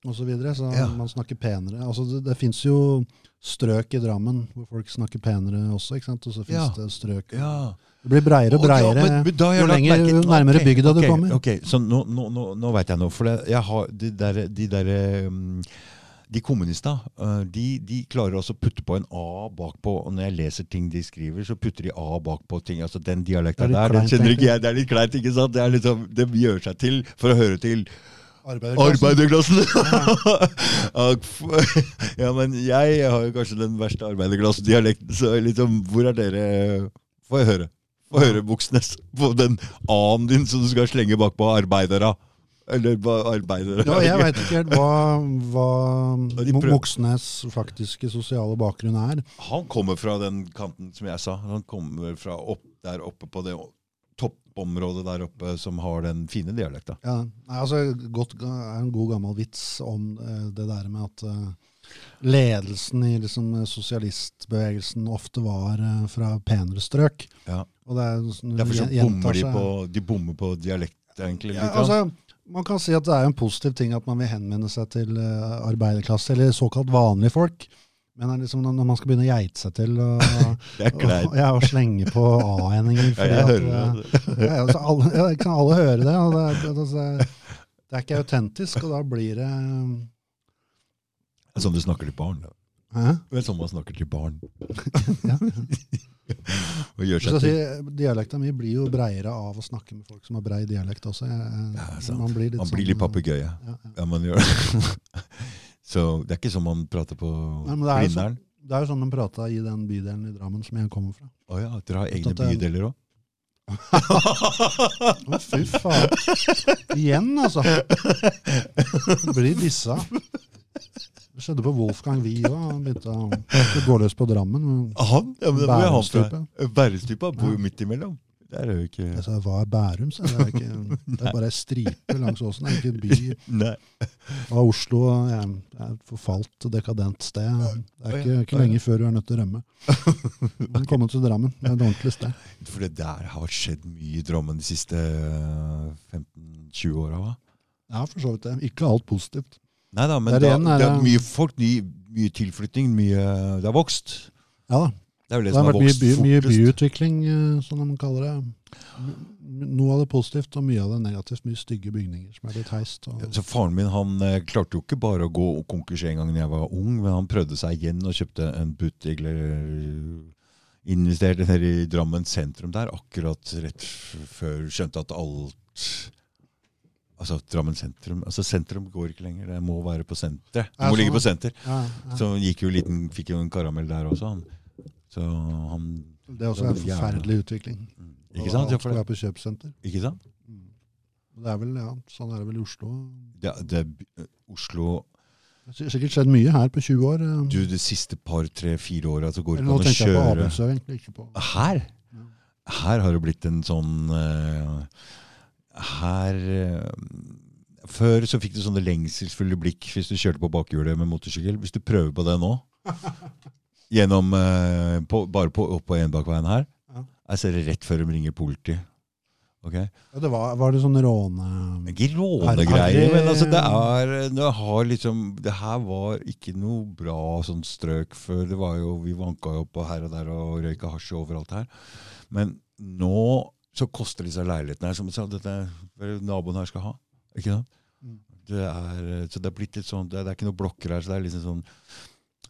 Speaker 1: og så videre, så
Speaker 2: Ja.
Speaker 1: man snakker penere. Altså det, det finnes jo strøk i Drammen hvor folk snakker penere også, ikke sant? Og så finnes
Speaker 2: Ja.
Speaker 1: det strøk.
Speaker 2: Ja.
Speaker 1: Det blir breiere og breiere
Speaker 2: men- men jeg
Speaker 1: jo lenger, merket, nærmere
Speaker 2: okay,
Speaker 1: bygda du kommer.
Speaker 2: Ok, så nå, nå, nå, nå vet jeg noe. For det, jeg har de der, de der um, de kommunistene, uh, de, de klarer også å putte på en A bakpå. Og når jeg leser ting de skriver, så putter de A bakpå ting. Altså Den dialekta
Speaker 1: er
Speaker 2: der, den kjenner ikke jeg. Det er litt kleint, ikke sant? Det, liksom, det gjør seg til for å høre til
Speaker 1: Arbeiderklassen.
Speaker 2: arbeiderklassen. Ja, men jeg har jo kanskje den verste arbeiderklassedialekten, så liksom Hvor er dere Få høre. Få høre, Buksnes, på den A-en din som du skal slenge bakpå arbeidere. Eller arbeidere
Speaker 1: Ja, jeg veit ikke helt hva, hva Moxnes faktiske sosiale bakgrunn er.
Speaker 2: Han kommer fra den kanten som jeg sa. Han kommer fra opp der oppe på det toppområdet der oppe som har den fine dialekta.
Speaker 1: Ja, altså, godt, er en god gammel vits om eh, det der med at eh, ledelsen i liksom, sosialistbevegelsen ofte var eh, fra penere strøk.
Speaker 2: Ja.
Speaker 1: Og det er, sånn-
Speaker 2: Derfor så bommer de på, de bommer på dialekt, egentlig.
Speaker 1: ja,
Speaker 2: litt,
Speaker 1: altså, Man kan si at det er en positiv ting at man vil henvende seg til eh, arbeiderklasse, eller såkalt vanlige folk. Men er liksom når man skal begynne å geite seg til og, og, ja, og slenge på A-endinger
Speaker 2: Ja, jeg hører
Speaker 1: eh,
Speaker 2: det.
Speaker 1: Ja, altså, alle, ja, kan alle høre det? Det, det, det er ikke autentisk, og da blir det
Speaker 2: Det er Sånn du snakker til barn. Da.
Speaker 1: Hæ?
Speaker 2: Det er sånn man snakker til barn.
Speaker 1: Ja.
Speaker 2: Og gjør seg
Speaker 1: si, dialekta mi blir jo breiere av å snakke med folk som har brei dialekt også. Jeg,
Speaker 2: Ja,
Speaker 1: man blir litt,
Speaker 2: Man blir litt
Speaker 1: sånn,
Speaker 2: papegøye.
Speaker 1: Ja, ja.
Speaker 2: Man gjør det. Så det er ikke sånn man prater på
Speaker 1: er
Speaker 2: Blindern.
Speaker 1: Det er jo sånn de prata i den bydelen i Drammen som jeg kommer fra.
Speaker 2: Å ja, dere har egne
Speaker 1: er-
Speaker 2: bydeler òg?
Speaker 1: Å, fy faen. Igjen, altså. Det blir dissa. Det skjedde på Wolfgang Wie òg. Han begynte å gå løs på Drammen.
Speaker 2: Han? Ja, men det var jo han fra. Bærumstypa bor jo midt imellom. Der er jo ikke
Speaker 1: Jeg sa hva er Bærum? Så det, er ikke, det er bare ei stripe langs åsen. Det er ikke en by.
Speaker 2: Nei.
Speaker 1: Og Oslo er et forfalt, dekadent sted. Det er ikke, ikke lenge før du er nødt til å rømme. Men komme til Drammen. Det er et ordentlig sted.
Speaker 2: For det der har skjedd mye i Drammen de siste øh, 15-20 åra. hva?
Speaker 1: Ja, for så vidt det. Ikke alt positivt.
Speaker 2: Nei da, men da,
Speaker 1: igjen er
Speaker 2: det er mye folk, mye, mye tilflytting, mye Det har vokst.
Speaker 1: Ja da.
Speaker 2: Det det,
Speaker 1: Det har
Speaker 2: som har
Speaker 1: vært mye, by, mye byutvikling, eh, som de kaller det. Noe av det positivt og mye av det negativt. Mye stygge bygninger som er blitt heist. Og,
Speaker 2: Så Faren min han eh, klarte jo ikke bare å gå konkurs en gang da jeg var ung, men han prøvde seg igjen og kjøpte en butikk eller eh, investerte i Drammen sentrum der, akkurat rett før skjønte at alt Altså Drammen sentrum altså Sentrum går ikke lenger, det må være på senteret. Det må
Speaker 1: sånn,
Speaker 2: ligge på senter.
Speaker 1: ja, ja.
Speaker 2: Så jo liten, fikk jo en karamell der også, han. Så han
Speaker 1: Det er også en forferdelig utvikling.
Speaker 2: Ikke sant?
Speaker 1: Alt skal være på kjøpesenter.
Speaker 2: ikke sant?
Speaker 1: Det er vel, ja, Sånn er det vel i Oslo.
Speaker 2: Det, det, Oslo
Speaker 1: Det har sikkert skjedd mye her på 20 år. eh.
Speaker 2: Du, de siste par, tre, fire åra så går det
Speaker 1: nå
Speaker 2: ikke an å
Speaker 1: tenker jeg på
Speaker 2: kjøre
Speaker 1: Amundsø, egentlig. Ikke på
Speaker 2: Her? Her har det blitt en sånn eh, Her eh, Før så fikk du sånne lengselsfulle blikk hvis du kjørte på bakhjulet med motorsykkel. Hvis du prøver på det nå, gjennom eh, på, bare på, opp på Enbakveien her, jeg ser det rett før de ringer politiet. Okay.
Speaker 1: ja, det var, var det sånn råne...
Speaker 2: Ikke rånegreier, men altså det er det har liksom, Det her var ikke noe bra sånn strøk før. Det var jo, Vi vanka jo på her og der og røyka hasj overalt her. Men nå så koster disse leilighetene her som sa, dette er naboen her skal ha. Ikke sant?
Speaker 1: Mm.
Speaker 2: Det er, så det er blitt litt sånn, det, det er ikke noen blokker her. så det er liksom sånn,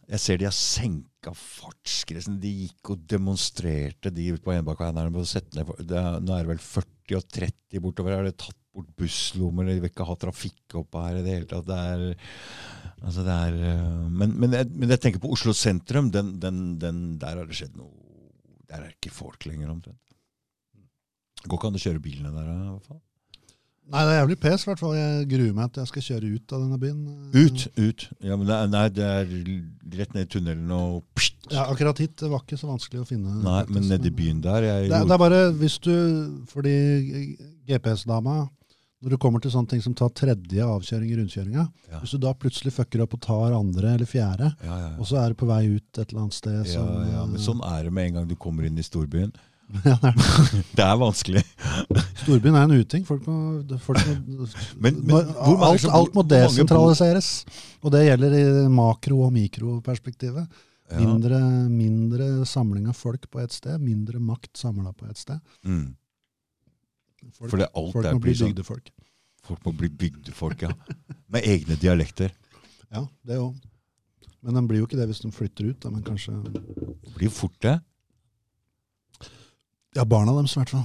Speaker 2: Jeg ser de har senka fartsgrensen. De gikk og demonstrerte de ute på Enbakveien er, nå er det vel 40 og 30 bortover. Har de tatt bort busslommer? De vil ikke ha trafikk oppe her i det hele tatt. Det er, altså det er, øh, men, men, jeg, men jeg tenker på Oslo sentrum. Den, den, den, der har det skjedd noe Der er ikke folk lenger, omtrent. Går ikke an å kjøre bilene der, i hvert fall.
Speaker 1: Nei, det er jævlig pes, i hvert fall. Jeg gruer meg til jeg skal kjøre ut av denne byen.
Speaker 2: Ut, ut. Ja, men det er, nei, det er rett ned i tunnelen og pst.
Speaker 1: Ja, akkurat hit det var ikke så vanskelig å finne.
Speaker 2: Nei,
Speaker 1: faktisk,
Speaker 2: men nedi i byen der jeg
Speaker 1: Det, det er bare hvis du Fordi GPS-dama Når du kommer til sånne ting som tar tredje avkjøring i rundkjøringa
Speaker 2: Ja.
Speaker 1: Hvis du da plutselig fucker opp og tar andre eller fjerde,
Speaker 2: ja, ja,
Speaker 1: og så er du på vei ut et eller annet sted
Speaker 2: ja, ja, men sånn er det med en gang du kommer inn i storbyen.
Speaker 1: Det er-
Speaker 2: vanskelig.
Speaker 1: Storbyen er en uting. Folk må, folk må,
Speaker 2: Men- men mange
Speaker 1: alt, alt må desentraliseres. Og det gjelder i makro- og mikroperspektivet. Mindre, mindre samling av folk på et sted, mindre makt samla på et sted.
Speaker 2: Mm.
Speaker 1: Folk,
Speaker 2: For det alt
Speaker 1: folk må bli
Speaker 2: sånn-
Speaker 1: bygdefolk.
Speaker 2: Folk må bli bygdefolk, ja. Med egne dialekter.
Speaker 1: Ja, det òg. Men de blir jo ikke det hvis de flytter ut. Da, men kanskje
Speaker 2: Det blir fort det.
Speaker 1: Ja, barna deres i hvert fall.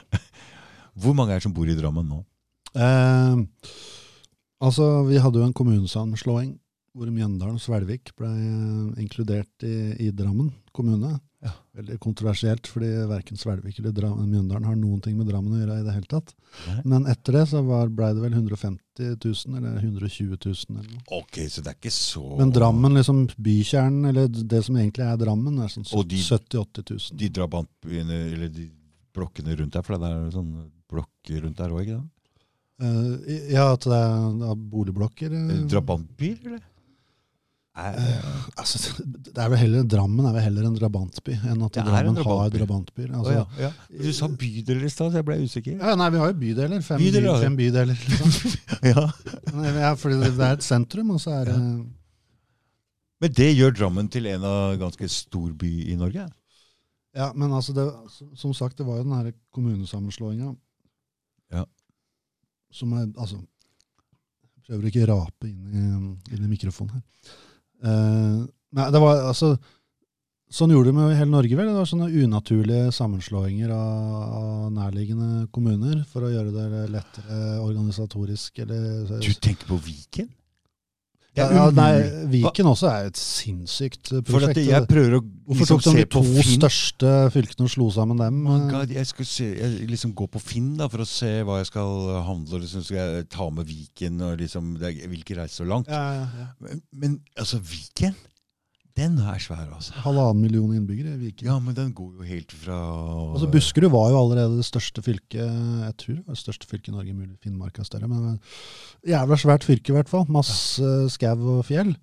Speaker 2: Hvor mange er det som bor i Drammen nå?
Speaker 1: Eh, altså, vi hadde jo en kommunesammenslåing hvor Mjøndalen og Svelvik ble eh, inkludert i, i Drammen kommune.
Speaker 2: Ja.
Speaker 1: Veldig kontroversielt, fordi verken Svelvik eller Dram Mjøndalen har noen ting med Drammen å gjøre i det hele tatt.
Speaker 2: Nei.
Speaker 1: Men etter det så blei ble det vel 150 000, eller 120 000 eller noe.
Speaker 2: Ok, så det er ikke så
Speaker 1: Men Drammen, liksom bykjernen, eller det som egentlig er Drammen, er sånn 70 000-80 000.
Speaker 2: De drabantbyene, eller de blokkene rundt der, for det er sånne blokker rundt der òg, ikke sant?
Speaker 1: Uh, ja, at det er da boligblokker. eh.
Speaker 2: Drabantbyer, eller? Er,
Speaker 1: Altså, det er vel heller, Drammen er vel heller en drabantby enn at
Speaker 2: Drammen en
Speaker 1: Drammen har
Speaker 2: drabantby.
Speaker 1: drabantbyer. Altså, oh,
Speaker 2: ja, ja. Du sa bydeler i stad, så jeg ble usikker.
Speaker 1: ja, nei, vi har jo bydeler. Fem,
Speaker 2: Bydeler,
Speaker 1: by, fem bydeler. Liksom.
Speaker 2: Ja.
Speaker 1: Fordi det det er et sentrum, og så er det
Speaker 2: Men det gjør Drammen til en av ganske stor by i Norge?
Speaker 1: Ja, men altså, det, som sagt, det var jo den her kommunesammenslåinga
Speaker 2: Ja.
Speaker 1: som er Altså, jeg prøver ikke å rape inn i, inn i mikrofonen her. Eh, nei, det var altså Sånn gjorde de med hele Norge, vel. Det var sånne unaturlige sammenslåinger av, av nærliggende kommuner for å gjøre det lettere organisatorisk. Eller,
Speaker 2: Du tenker på Viken?
Speaker 1: Ja, ja, nei. Viken også er et sinnssykt prosjekt.
Speaker 2: jeg prøver å
Speaker 1: Hvorfor
Speaker 2: liksom
Speaker 1: tok de de to største fylkene og slo sammen dem?
Speaker 2: Oh God, jeg skal se, jeg liksom gå på Finn da, for å se hva jeg skal handle. Liksom skal jeg ta med Viken og liksom, Jeg vil ikke reise så langt.
Speaker 1: Ja, ja, ja.
Speaker 2: Men, men altså, Viken, den er svær, altså.
Speaker 1: Halvannen million innbyggere i Viken.
Speaker 2: Ja, men den går jo helt fra
Speaker 1: Altså Buskerud var jo allerede det største fylket Jeg tror det var det største fylket i Norge, mulig Finnmark er større. Men jævla svært fylke, i hvert fall. Masse skau og fjell.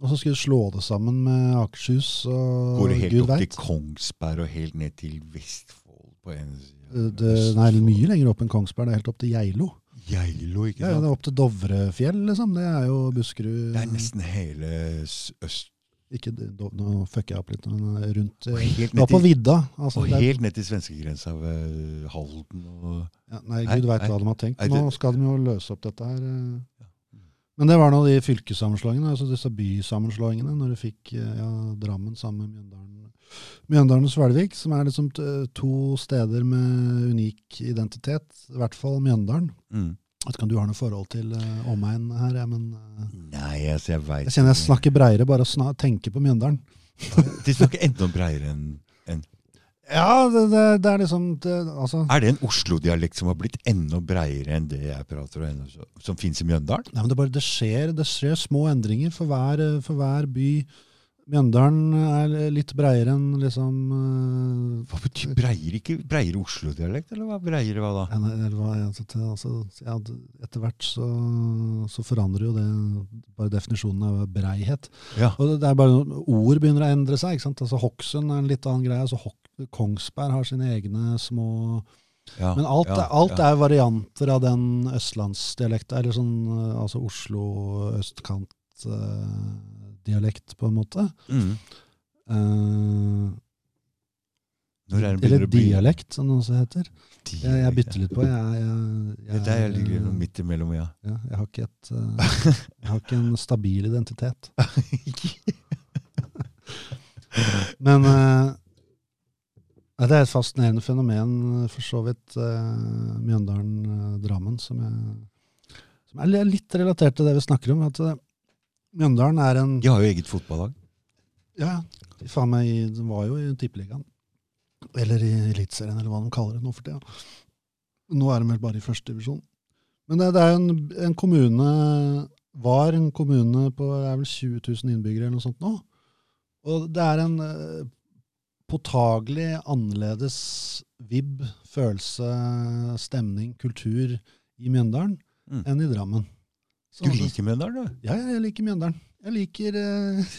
Speaker 1: Og så skulle du slå det sammen med Akershus og
Speaker 2: Går det helt
Speaker 1: gud
Speaker 2: opp til. Kongsberg og helt ned til Vestfold på en
Speaker 1: side? Det- Nei, mye lenger opp enn Kongsberg. Det er helt opp til Geilo.
Speaker 2: Geilo, ikke
Speaker 1: Ja, ja, det er opp til Dovrefjell, liksom. Det er jo Buskerud
Speaker 2: Det er nesten hele øst...
Speaker 1: Ikke, Nå fucker jeg opp litt, men rundt
Speaker 2: Og
Speaker 1: eh, Det var på vidda. Altså,
Speaker 2: og helt ned til svenskegrensa ved Halden og
Speaker 1: Ja, nei, Gud veit hva de har tenkt. Nå skal de jo løse opp dette her. eh. Men det var nå de fylkessammenslåingene, altså disse bysammenslåingene, når du fikk eh, ja, Drammen sammen med Mjøndalen. Mjøndalen og Svelvik, som er liksom to steder med unik identitet. I hvert fall Mjøndalen.
Speaker 2: mm.
Speaker 1: Vet ikke om du har noe forhold til uh, omegn her, ja, men uh,
Speaker 2: Nei, altså, jeg vet
Speaker 1: jeg kjenner jeg snakker breiere bare å tenke på Mjøndalen.
Speaker 2: De snakker enda breiere enn
Speaker 1: Ja, det, det, det er liksom det, altså,
Speaker 2: Er det en Oslo-dialekt som har blitt enda breiere enn det jeg prater om, som fins i Mjøndalen?
Speaker 1: Nei, men det, bare, det, skjer, det skjer små endringer for hver, eh, for hver by. Mjøndalen er litt breiere enn liksom eh,
Speaker 2: Hva betyr breiere? Ikke breiere Oslo-dialekt, eller hva breiere hva da?
Speaker 1: altså, ja, Etter hvert så, så forandrer jo det bare definisjonen av breihet.
Speaker 2: Ja.
Speaker 1: Og det, er bare Ord begynner å endre seg. ikke sant? Altså Hokksund er en litt annen greie. altså Hok Kongsberg har sine egne små
Speaker 2: ja,
Speaker 1: Men alt,
Speaker 2: ja,
Speaker 1: alt er varianter av den østlandsdialekta, eller sånn eh, altså Oslo-østkant-dialekt, på en måte.
Speaker 2: Mm.
Speaker 1: Eh,
Speaker 2: det
Speaker 1: eller dialekt, som det også heter. Jeg, jeg bytter litt på. Jeg, jeg,
Speaker 2: jeg Det er der jeg ligger noe midt imellom, ja.
Speaker 1: ja, jeg, har ikke et, uh, jeg har ikke en stabil identitet. Men uh, det er et fascinerende fenomen, eh, for så vidt, uh, Mjøndalen-Drammen, som, som er litt relatert til det vi snakker om. At eh, Mjøndalen er en
Speaker 2: De har jo eget fotballag.
Speaker 1: Ja, de faen meg, de var jo i Tippeligaen. Eller i Eliteserien, eller hva de kaller det nå for tida. Nå er de vel bare i første divisjon. Men det, det er en, en kommune Var en kommune på det er vel 20 000 innbyggere eller noe sånt nå. Og det er en eh, påtagelig annerledes vibb, følelse, stemning, kultur i Mjøndalen
Speaker 2: Mm.
Speaker 1: enn i Drammen.
Speaker 2: Du liker Mjøndalen, du?
Speaker 1: Ja, jeg liker Mjøndalen. Jeg liker, eh,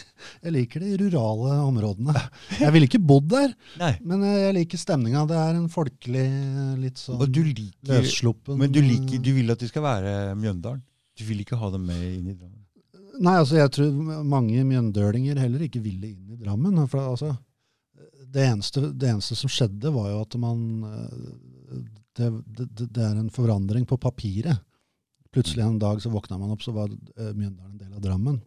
Speaker 1: jeg liker de rurale områdene. Jeg ville ikke bodd der,
Speaker 2: Nei.
Speaker 1: men eh, jeg liker stemninga. Det er en folkelig, litt sånn
Speaker 2: du liker
Speaker 1: løssluppen
Speaker 2: Men du, liker, du vil at de skal være Mjøndalen? Du vil ikke ha dem med inn i Drammen?
Speaker 1: Nei, altså jeg tror mange mjøndølinger heller ikke ville inn i Drammen. For altså, det, eneste, det eneste som skjedde, var jo at man eh, det, det, det er en forandring på papiret. Plutselig en dag så våkna man opp, så var eh, Mjøndalen en del av Drammen.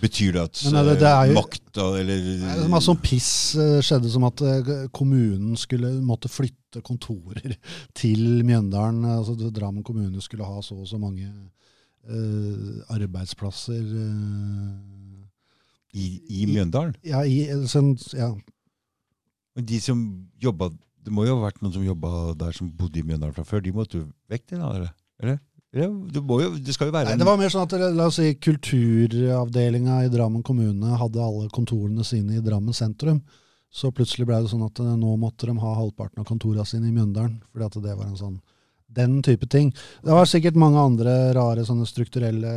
Speaker 2: Betyr det at
Speaker 1: Men, nei, det- det er
Speaker 2: eh,
Speaker 1: jo-
Speaker 2: makta eller
Speaker 1: Det Masse sånn piss eh, skjedde som at eh, kommunen skulle måtte flytte kontorer til Mjøndalen. Altså Drammen kommune skulle ha så og så mange uh, arbeidsplasser. Uh,
Speaker 2: i, I Mjøndalen?
Speaker 1: ja, i, sen, ja,
Speaker 2: Men de som jobba Det må jo ha vært noen som jobba der som bodde i Mjøndalen fra før. De måtte jo vekk, det da? Eller? Det, må jo, det skal jo være
Speaker 1: Nei, det var mer sånn at la oss si, kulturavdelinga i Drammen kommune hadde alle kontorene sine i Drammen sentrum. Så plutselig ble det sånn at eh, nå måtte de ha halvparten av kontorene sine i Mjøndalen. fordi at det var en sånn den type ting. Det var sikkert mange andre rare sånne strukturelle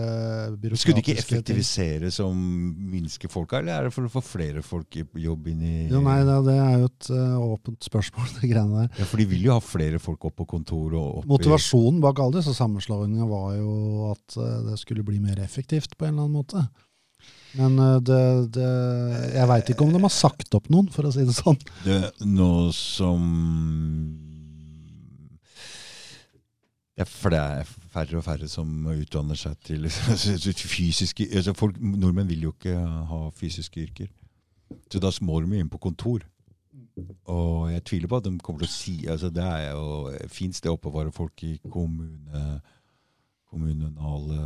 Speaker 1: byråkratiske
Speaker 2: Skulle de ikke
Speaker 1: ting.
Speaker 2: effektivisere som minske folka, eller er det for å få flere folk i jobb inn i
Speaker 1: Jo, nei, det, det er jo et uh, åpent spørsmål, det greiene der.
Speaker 2: Ja, For de vil jo ha flere folk opp på kontor og opp
Speaker 1: Motivasjonen bak alle disse sammenslåingene var jo at uh, det skulle bli mer effektivt på en eller annen måte. Men eh, det, det, jeg veit ikke om de har sagt opp noen, for å si det sånn.
Speaker 2: det, Nå som ja, For det er færre og færre som utdanner seg til fysiske altså folk, Nordmenn vil jo ikke ha fysiske yrker. Så da må de inn på kontor. Og jeg tviler på at de kommer til å si altså Det er jo et fint sted å oppbevare folk i kommune, kommunale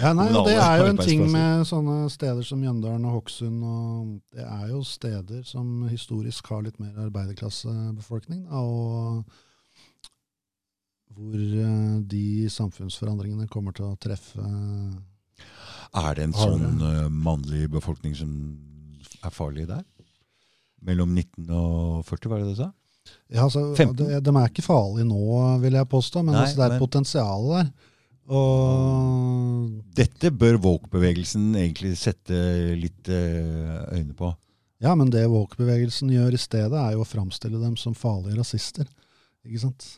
Speaker 1: Ja, nei, det er jo en ting med sånne steder som Mjøndalen og Hokksund. og Det er jo steder som historisk har litt mer arbeiderklassebefolkning. Og hvor eh, de samfunnsforandringene kommer til å treffe
Speaker 2: Er det en sånn eh, mannlig befolkning som er farlig der? Mellom 19 og 40, var det det du sa?
Speaker 1: Ja, altså, de, de er ikke farlige nå, vil jeg påstå, men
Speaker 2: Nei,
Speaker 1: altså, det er
Speaker 2: men-
Speaker 1: potensial der. Og
Speaker 2: Dette bør woke-bevegelsen egentlig sette litt eh, øyne på.
Speaker 1: Ja, men det woke-bevegelsen gjør i stedet, er jo å framstille dem som farlige rasister. Ikke sant?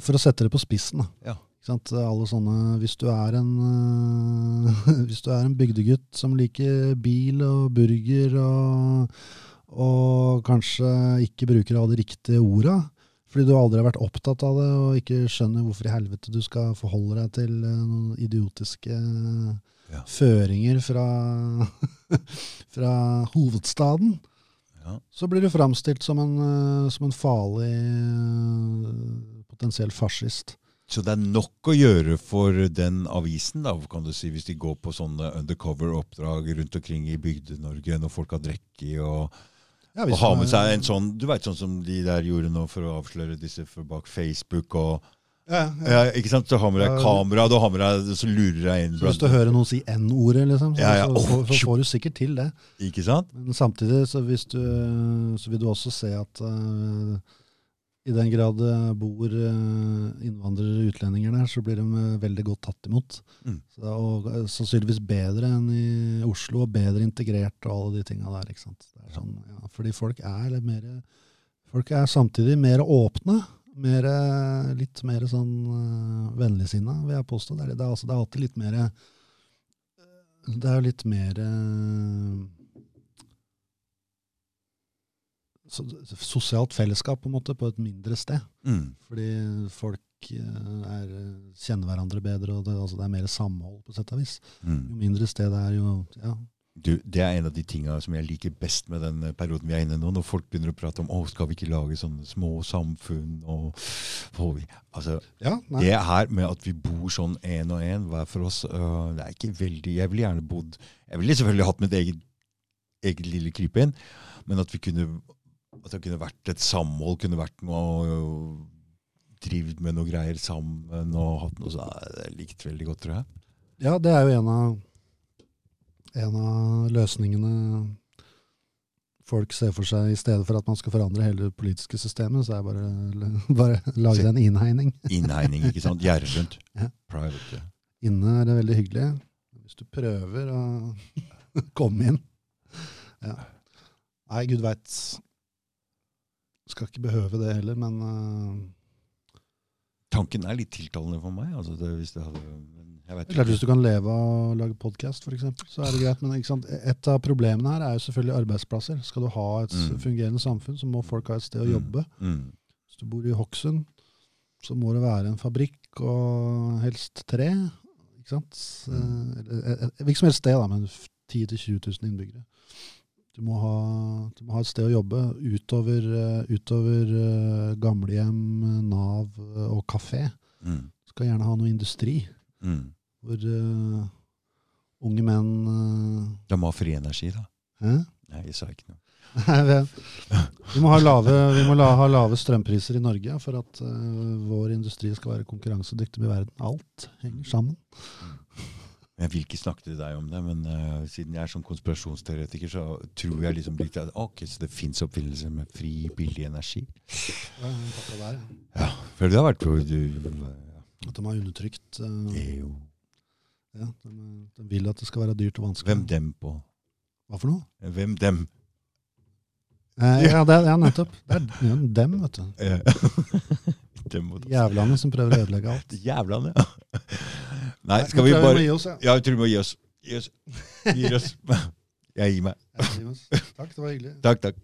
Speaker 1: For å sette det på spissen, da.
Speaker 2: Ja.
Speaker 1: Alle sånne, hvis du er en øh, hvis du er en bygdegutt som liker bil og burger og, og kanskje ikke bruker alle de riktige orda, fordi du aldri har vært opptatt av det og ikke skjønner hvorfor i helvete du skal forholde deg til øh, noen idiotiske
Speaker 2: Ja.
Speaker 1: føringer fra, fra hovedstaden,
Speaker 2: Ja.
Speaker 1: så blir du framstilt som en, øh, som en farlig øh, potensiell fascist.
Speaker 2: Så det er nok å gjøre for den avisen, da, kan du si, hvis de går på sånne undercover-oppdrag rundt omkring i Bygde-Norge når folk har drukket og,
Speaker 1: Ja,
Speaker 2: og har med seg en sånn Du veit sånn som de der gjorde nå for å avsløre disse bak Facebook og
Speaker 1: ja, ja.
Speaker 2: ja, Ikke sant? Så har med deg kamera, du har med deg, så lurer deg inn
Speaker 1: Så hvis du hører noen si N-ordet, liksom, så,
Speaker 2: Ja,
Speaker 1: så, så, så får du sikkert til det.
Speaker 2: Ikke sant?
Speaker 1: Men samtidig så, hvis du, så vil du også se at uh, i den grad det bor uh, innvandrere og utlendinger der, så blir de eh, veldig godt tatt imot.
Speaker 2: Mm.
Speaker 1: Så, og eh, sannsynligvis bedre enn i Oslo, og bedre integrert og alle de tinga der. ikke sant? Er sånn, fordi folk er mer Folk er samtidig mer åpne. Mer, litt mer sånn uh, vennligsinna, vil jeg påstå. Det er, det, er, altså, det er alltid litt mer Det er jo litt mer eh, så, sosialt fellesskap på en måte på et mindre sted.
Speaker 2: Mm.
Speaker 1: Fordi folk eh, er, kjenner hverandre bedre, og det, altså, det er mer samhold på sett og vis.
Speaker 2: Mm.
Speaker 1: Jo mindre sted det er, jo ja.
Speaker 2: Du, det er en av de tinga som jeg liker best med den perioden vi er inne i nå. Når folk begynner å prate om å, skal vi ikke lage sånne små samfunn og vi, altså,
Speaker 1: ja.
Speaker 2: Det her med at vi bor sånn én og én hver for oss, øh, det er ikke veldig Jeg ville gjerne bodd Jeg ville selvfølgelig hatt mitt eget, eget lille krypinn, men at vi kunne At det kunne vært et samhold, kunne vært noe Drivd med noe greier sammen og hatt noe sånn. Det er likt veldig godt, tror jeg.
Speaker 1: Ja, det er jo en av, en av løsningene folk ser for seg. I stedet for at man skal forandre hele det politiske systemet, så er bare, bare lage en innhegning.
Speaker 2: Innhegning, ikke sant? Gjerdet rundt.
Speaker 1: Ja.
Speaker 2: Private.
Speaker 1: Inne er det veldig hyggelig. Hvis du prøver å komme inn ja. Nei, gud veit. Skal ikke behøve det heller, men uh,
Speaker 2: Tanken er litt tiltalende for meg. Altså det, hvis det hadde,
Speaker 1: klart. Hvis du kan leve av å lage podkast, f.eks., så er det greit. Men et av problemene her er jo selvfølgelig arbeidsplasser. Skal du ha et
Speaker 2: Mm.
Speaker 1: fungerende samfunn, så må folk ha et sted å jobbe.
Speaker 2: Mm.
Speaker 1: Hvis du bor i Hokksund, så må det være en fabrikk og helst tre. Ikke sant?
Speaker 2: Mm.
Speaker 1: Eh, eh, eh, Hvilket som helst sted, da, men 10 000-20 000 innbyggere. Du må, ha, du må ha et sted å jobbe utover, utover eh, gamlehjem, Nav og kafé.
Speaker 2: Mm.
Speaker 1: Du skal gjerne ha noe industri
Speaker 2: Mm.
Speaker 1: hvor uh, unge menn uh,
Speaker 2: De må ha fri energi, da.
Speaker 1: Hæ?
Speaker 2: Nei, jeg sa ikke noe.
Speaker 1: Nei, vi, må, ha lave, vi må la, ha lave strømpriser i Norge for at uh, vår industri skal være konkurransedyktig med verden. Alt henger sammen.
Speaker 2: Jeg vil ikke snakke til deg om det, men uh, siden jeg er sånn konspirasjonsteoretiker, så tror jeg liksom litt at ok, så det fins oppfinnelser med fri, billig energi.
Speaker 1: Ja, pakka der, ja.
Speaker 2: Ja, for det har vært du,
Speaker 1: At de har undertrykt eh,
Speaker 2: EU.
Speaker 1: ja, de, de vil at det skal være dyrt og vanskelig.
Speaker 2: Hvem dem på?
Speaker 1: Hva for noe?
Speaker 2: Hvem dem?
Speaker 1: Eh, ja, det, er- ja, nettopp. Det er ja, dem, vet du.
Speaker 2: Eh, dem.
Speaker 1: Jævlene som prøver å ødelegge alt.
Speaker 2: Jævlene, ja. Nei, skal vi bare
Speaker 1: vi oss, ja.
Speaker 2: Ja, jeg tror vi må gi oss. Gi oss. Gi oss. Jeg gir meg.
Speaker 1: Jeg gir oss. Takk, det var hyggelig.
Speaker 2: Takk, takk.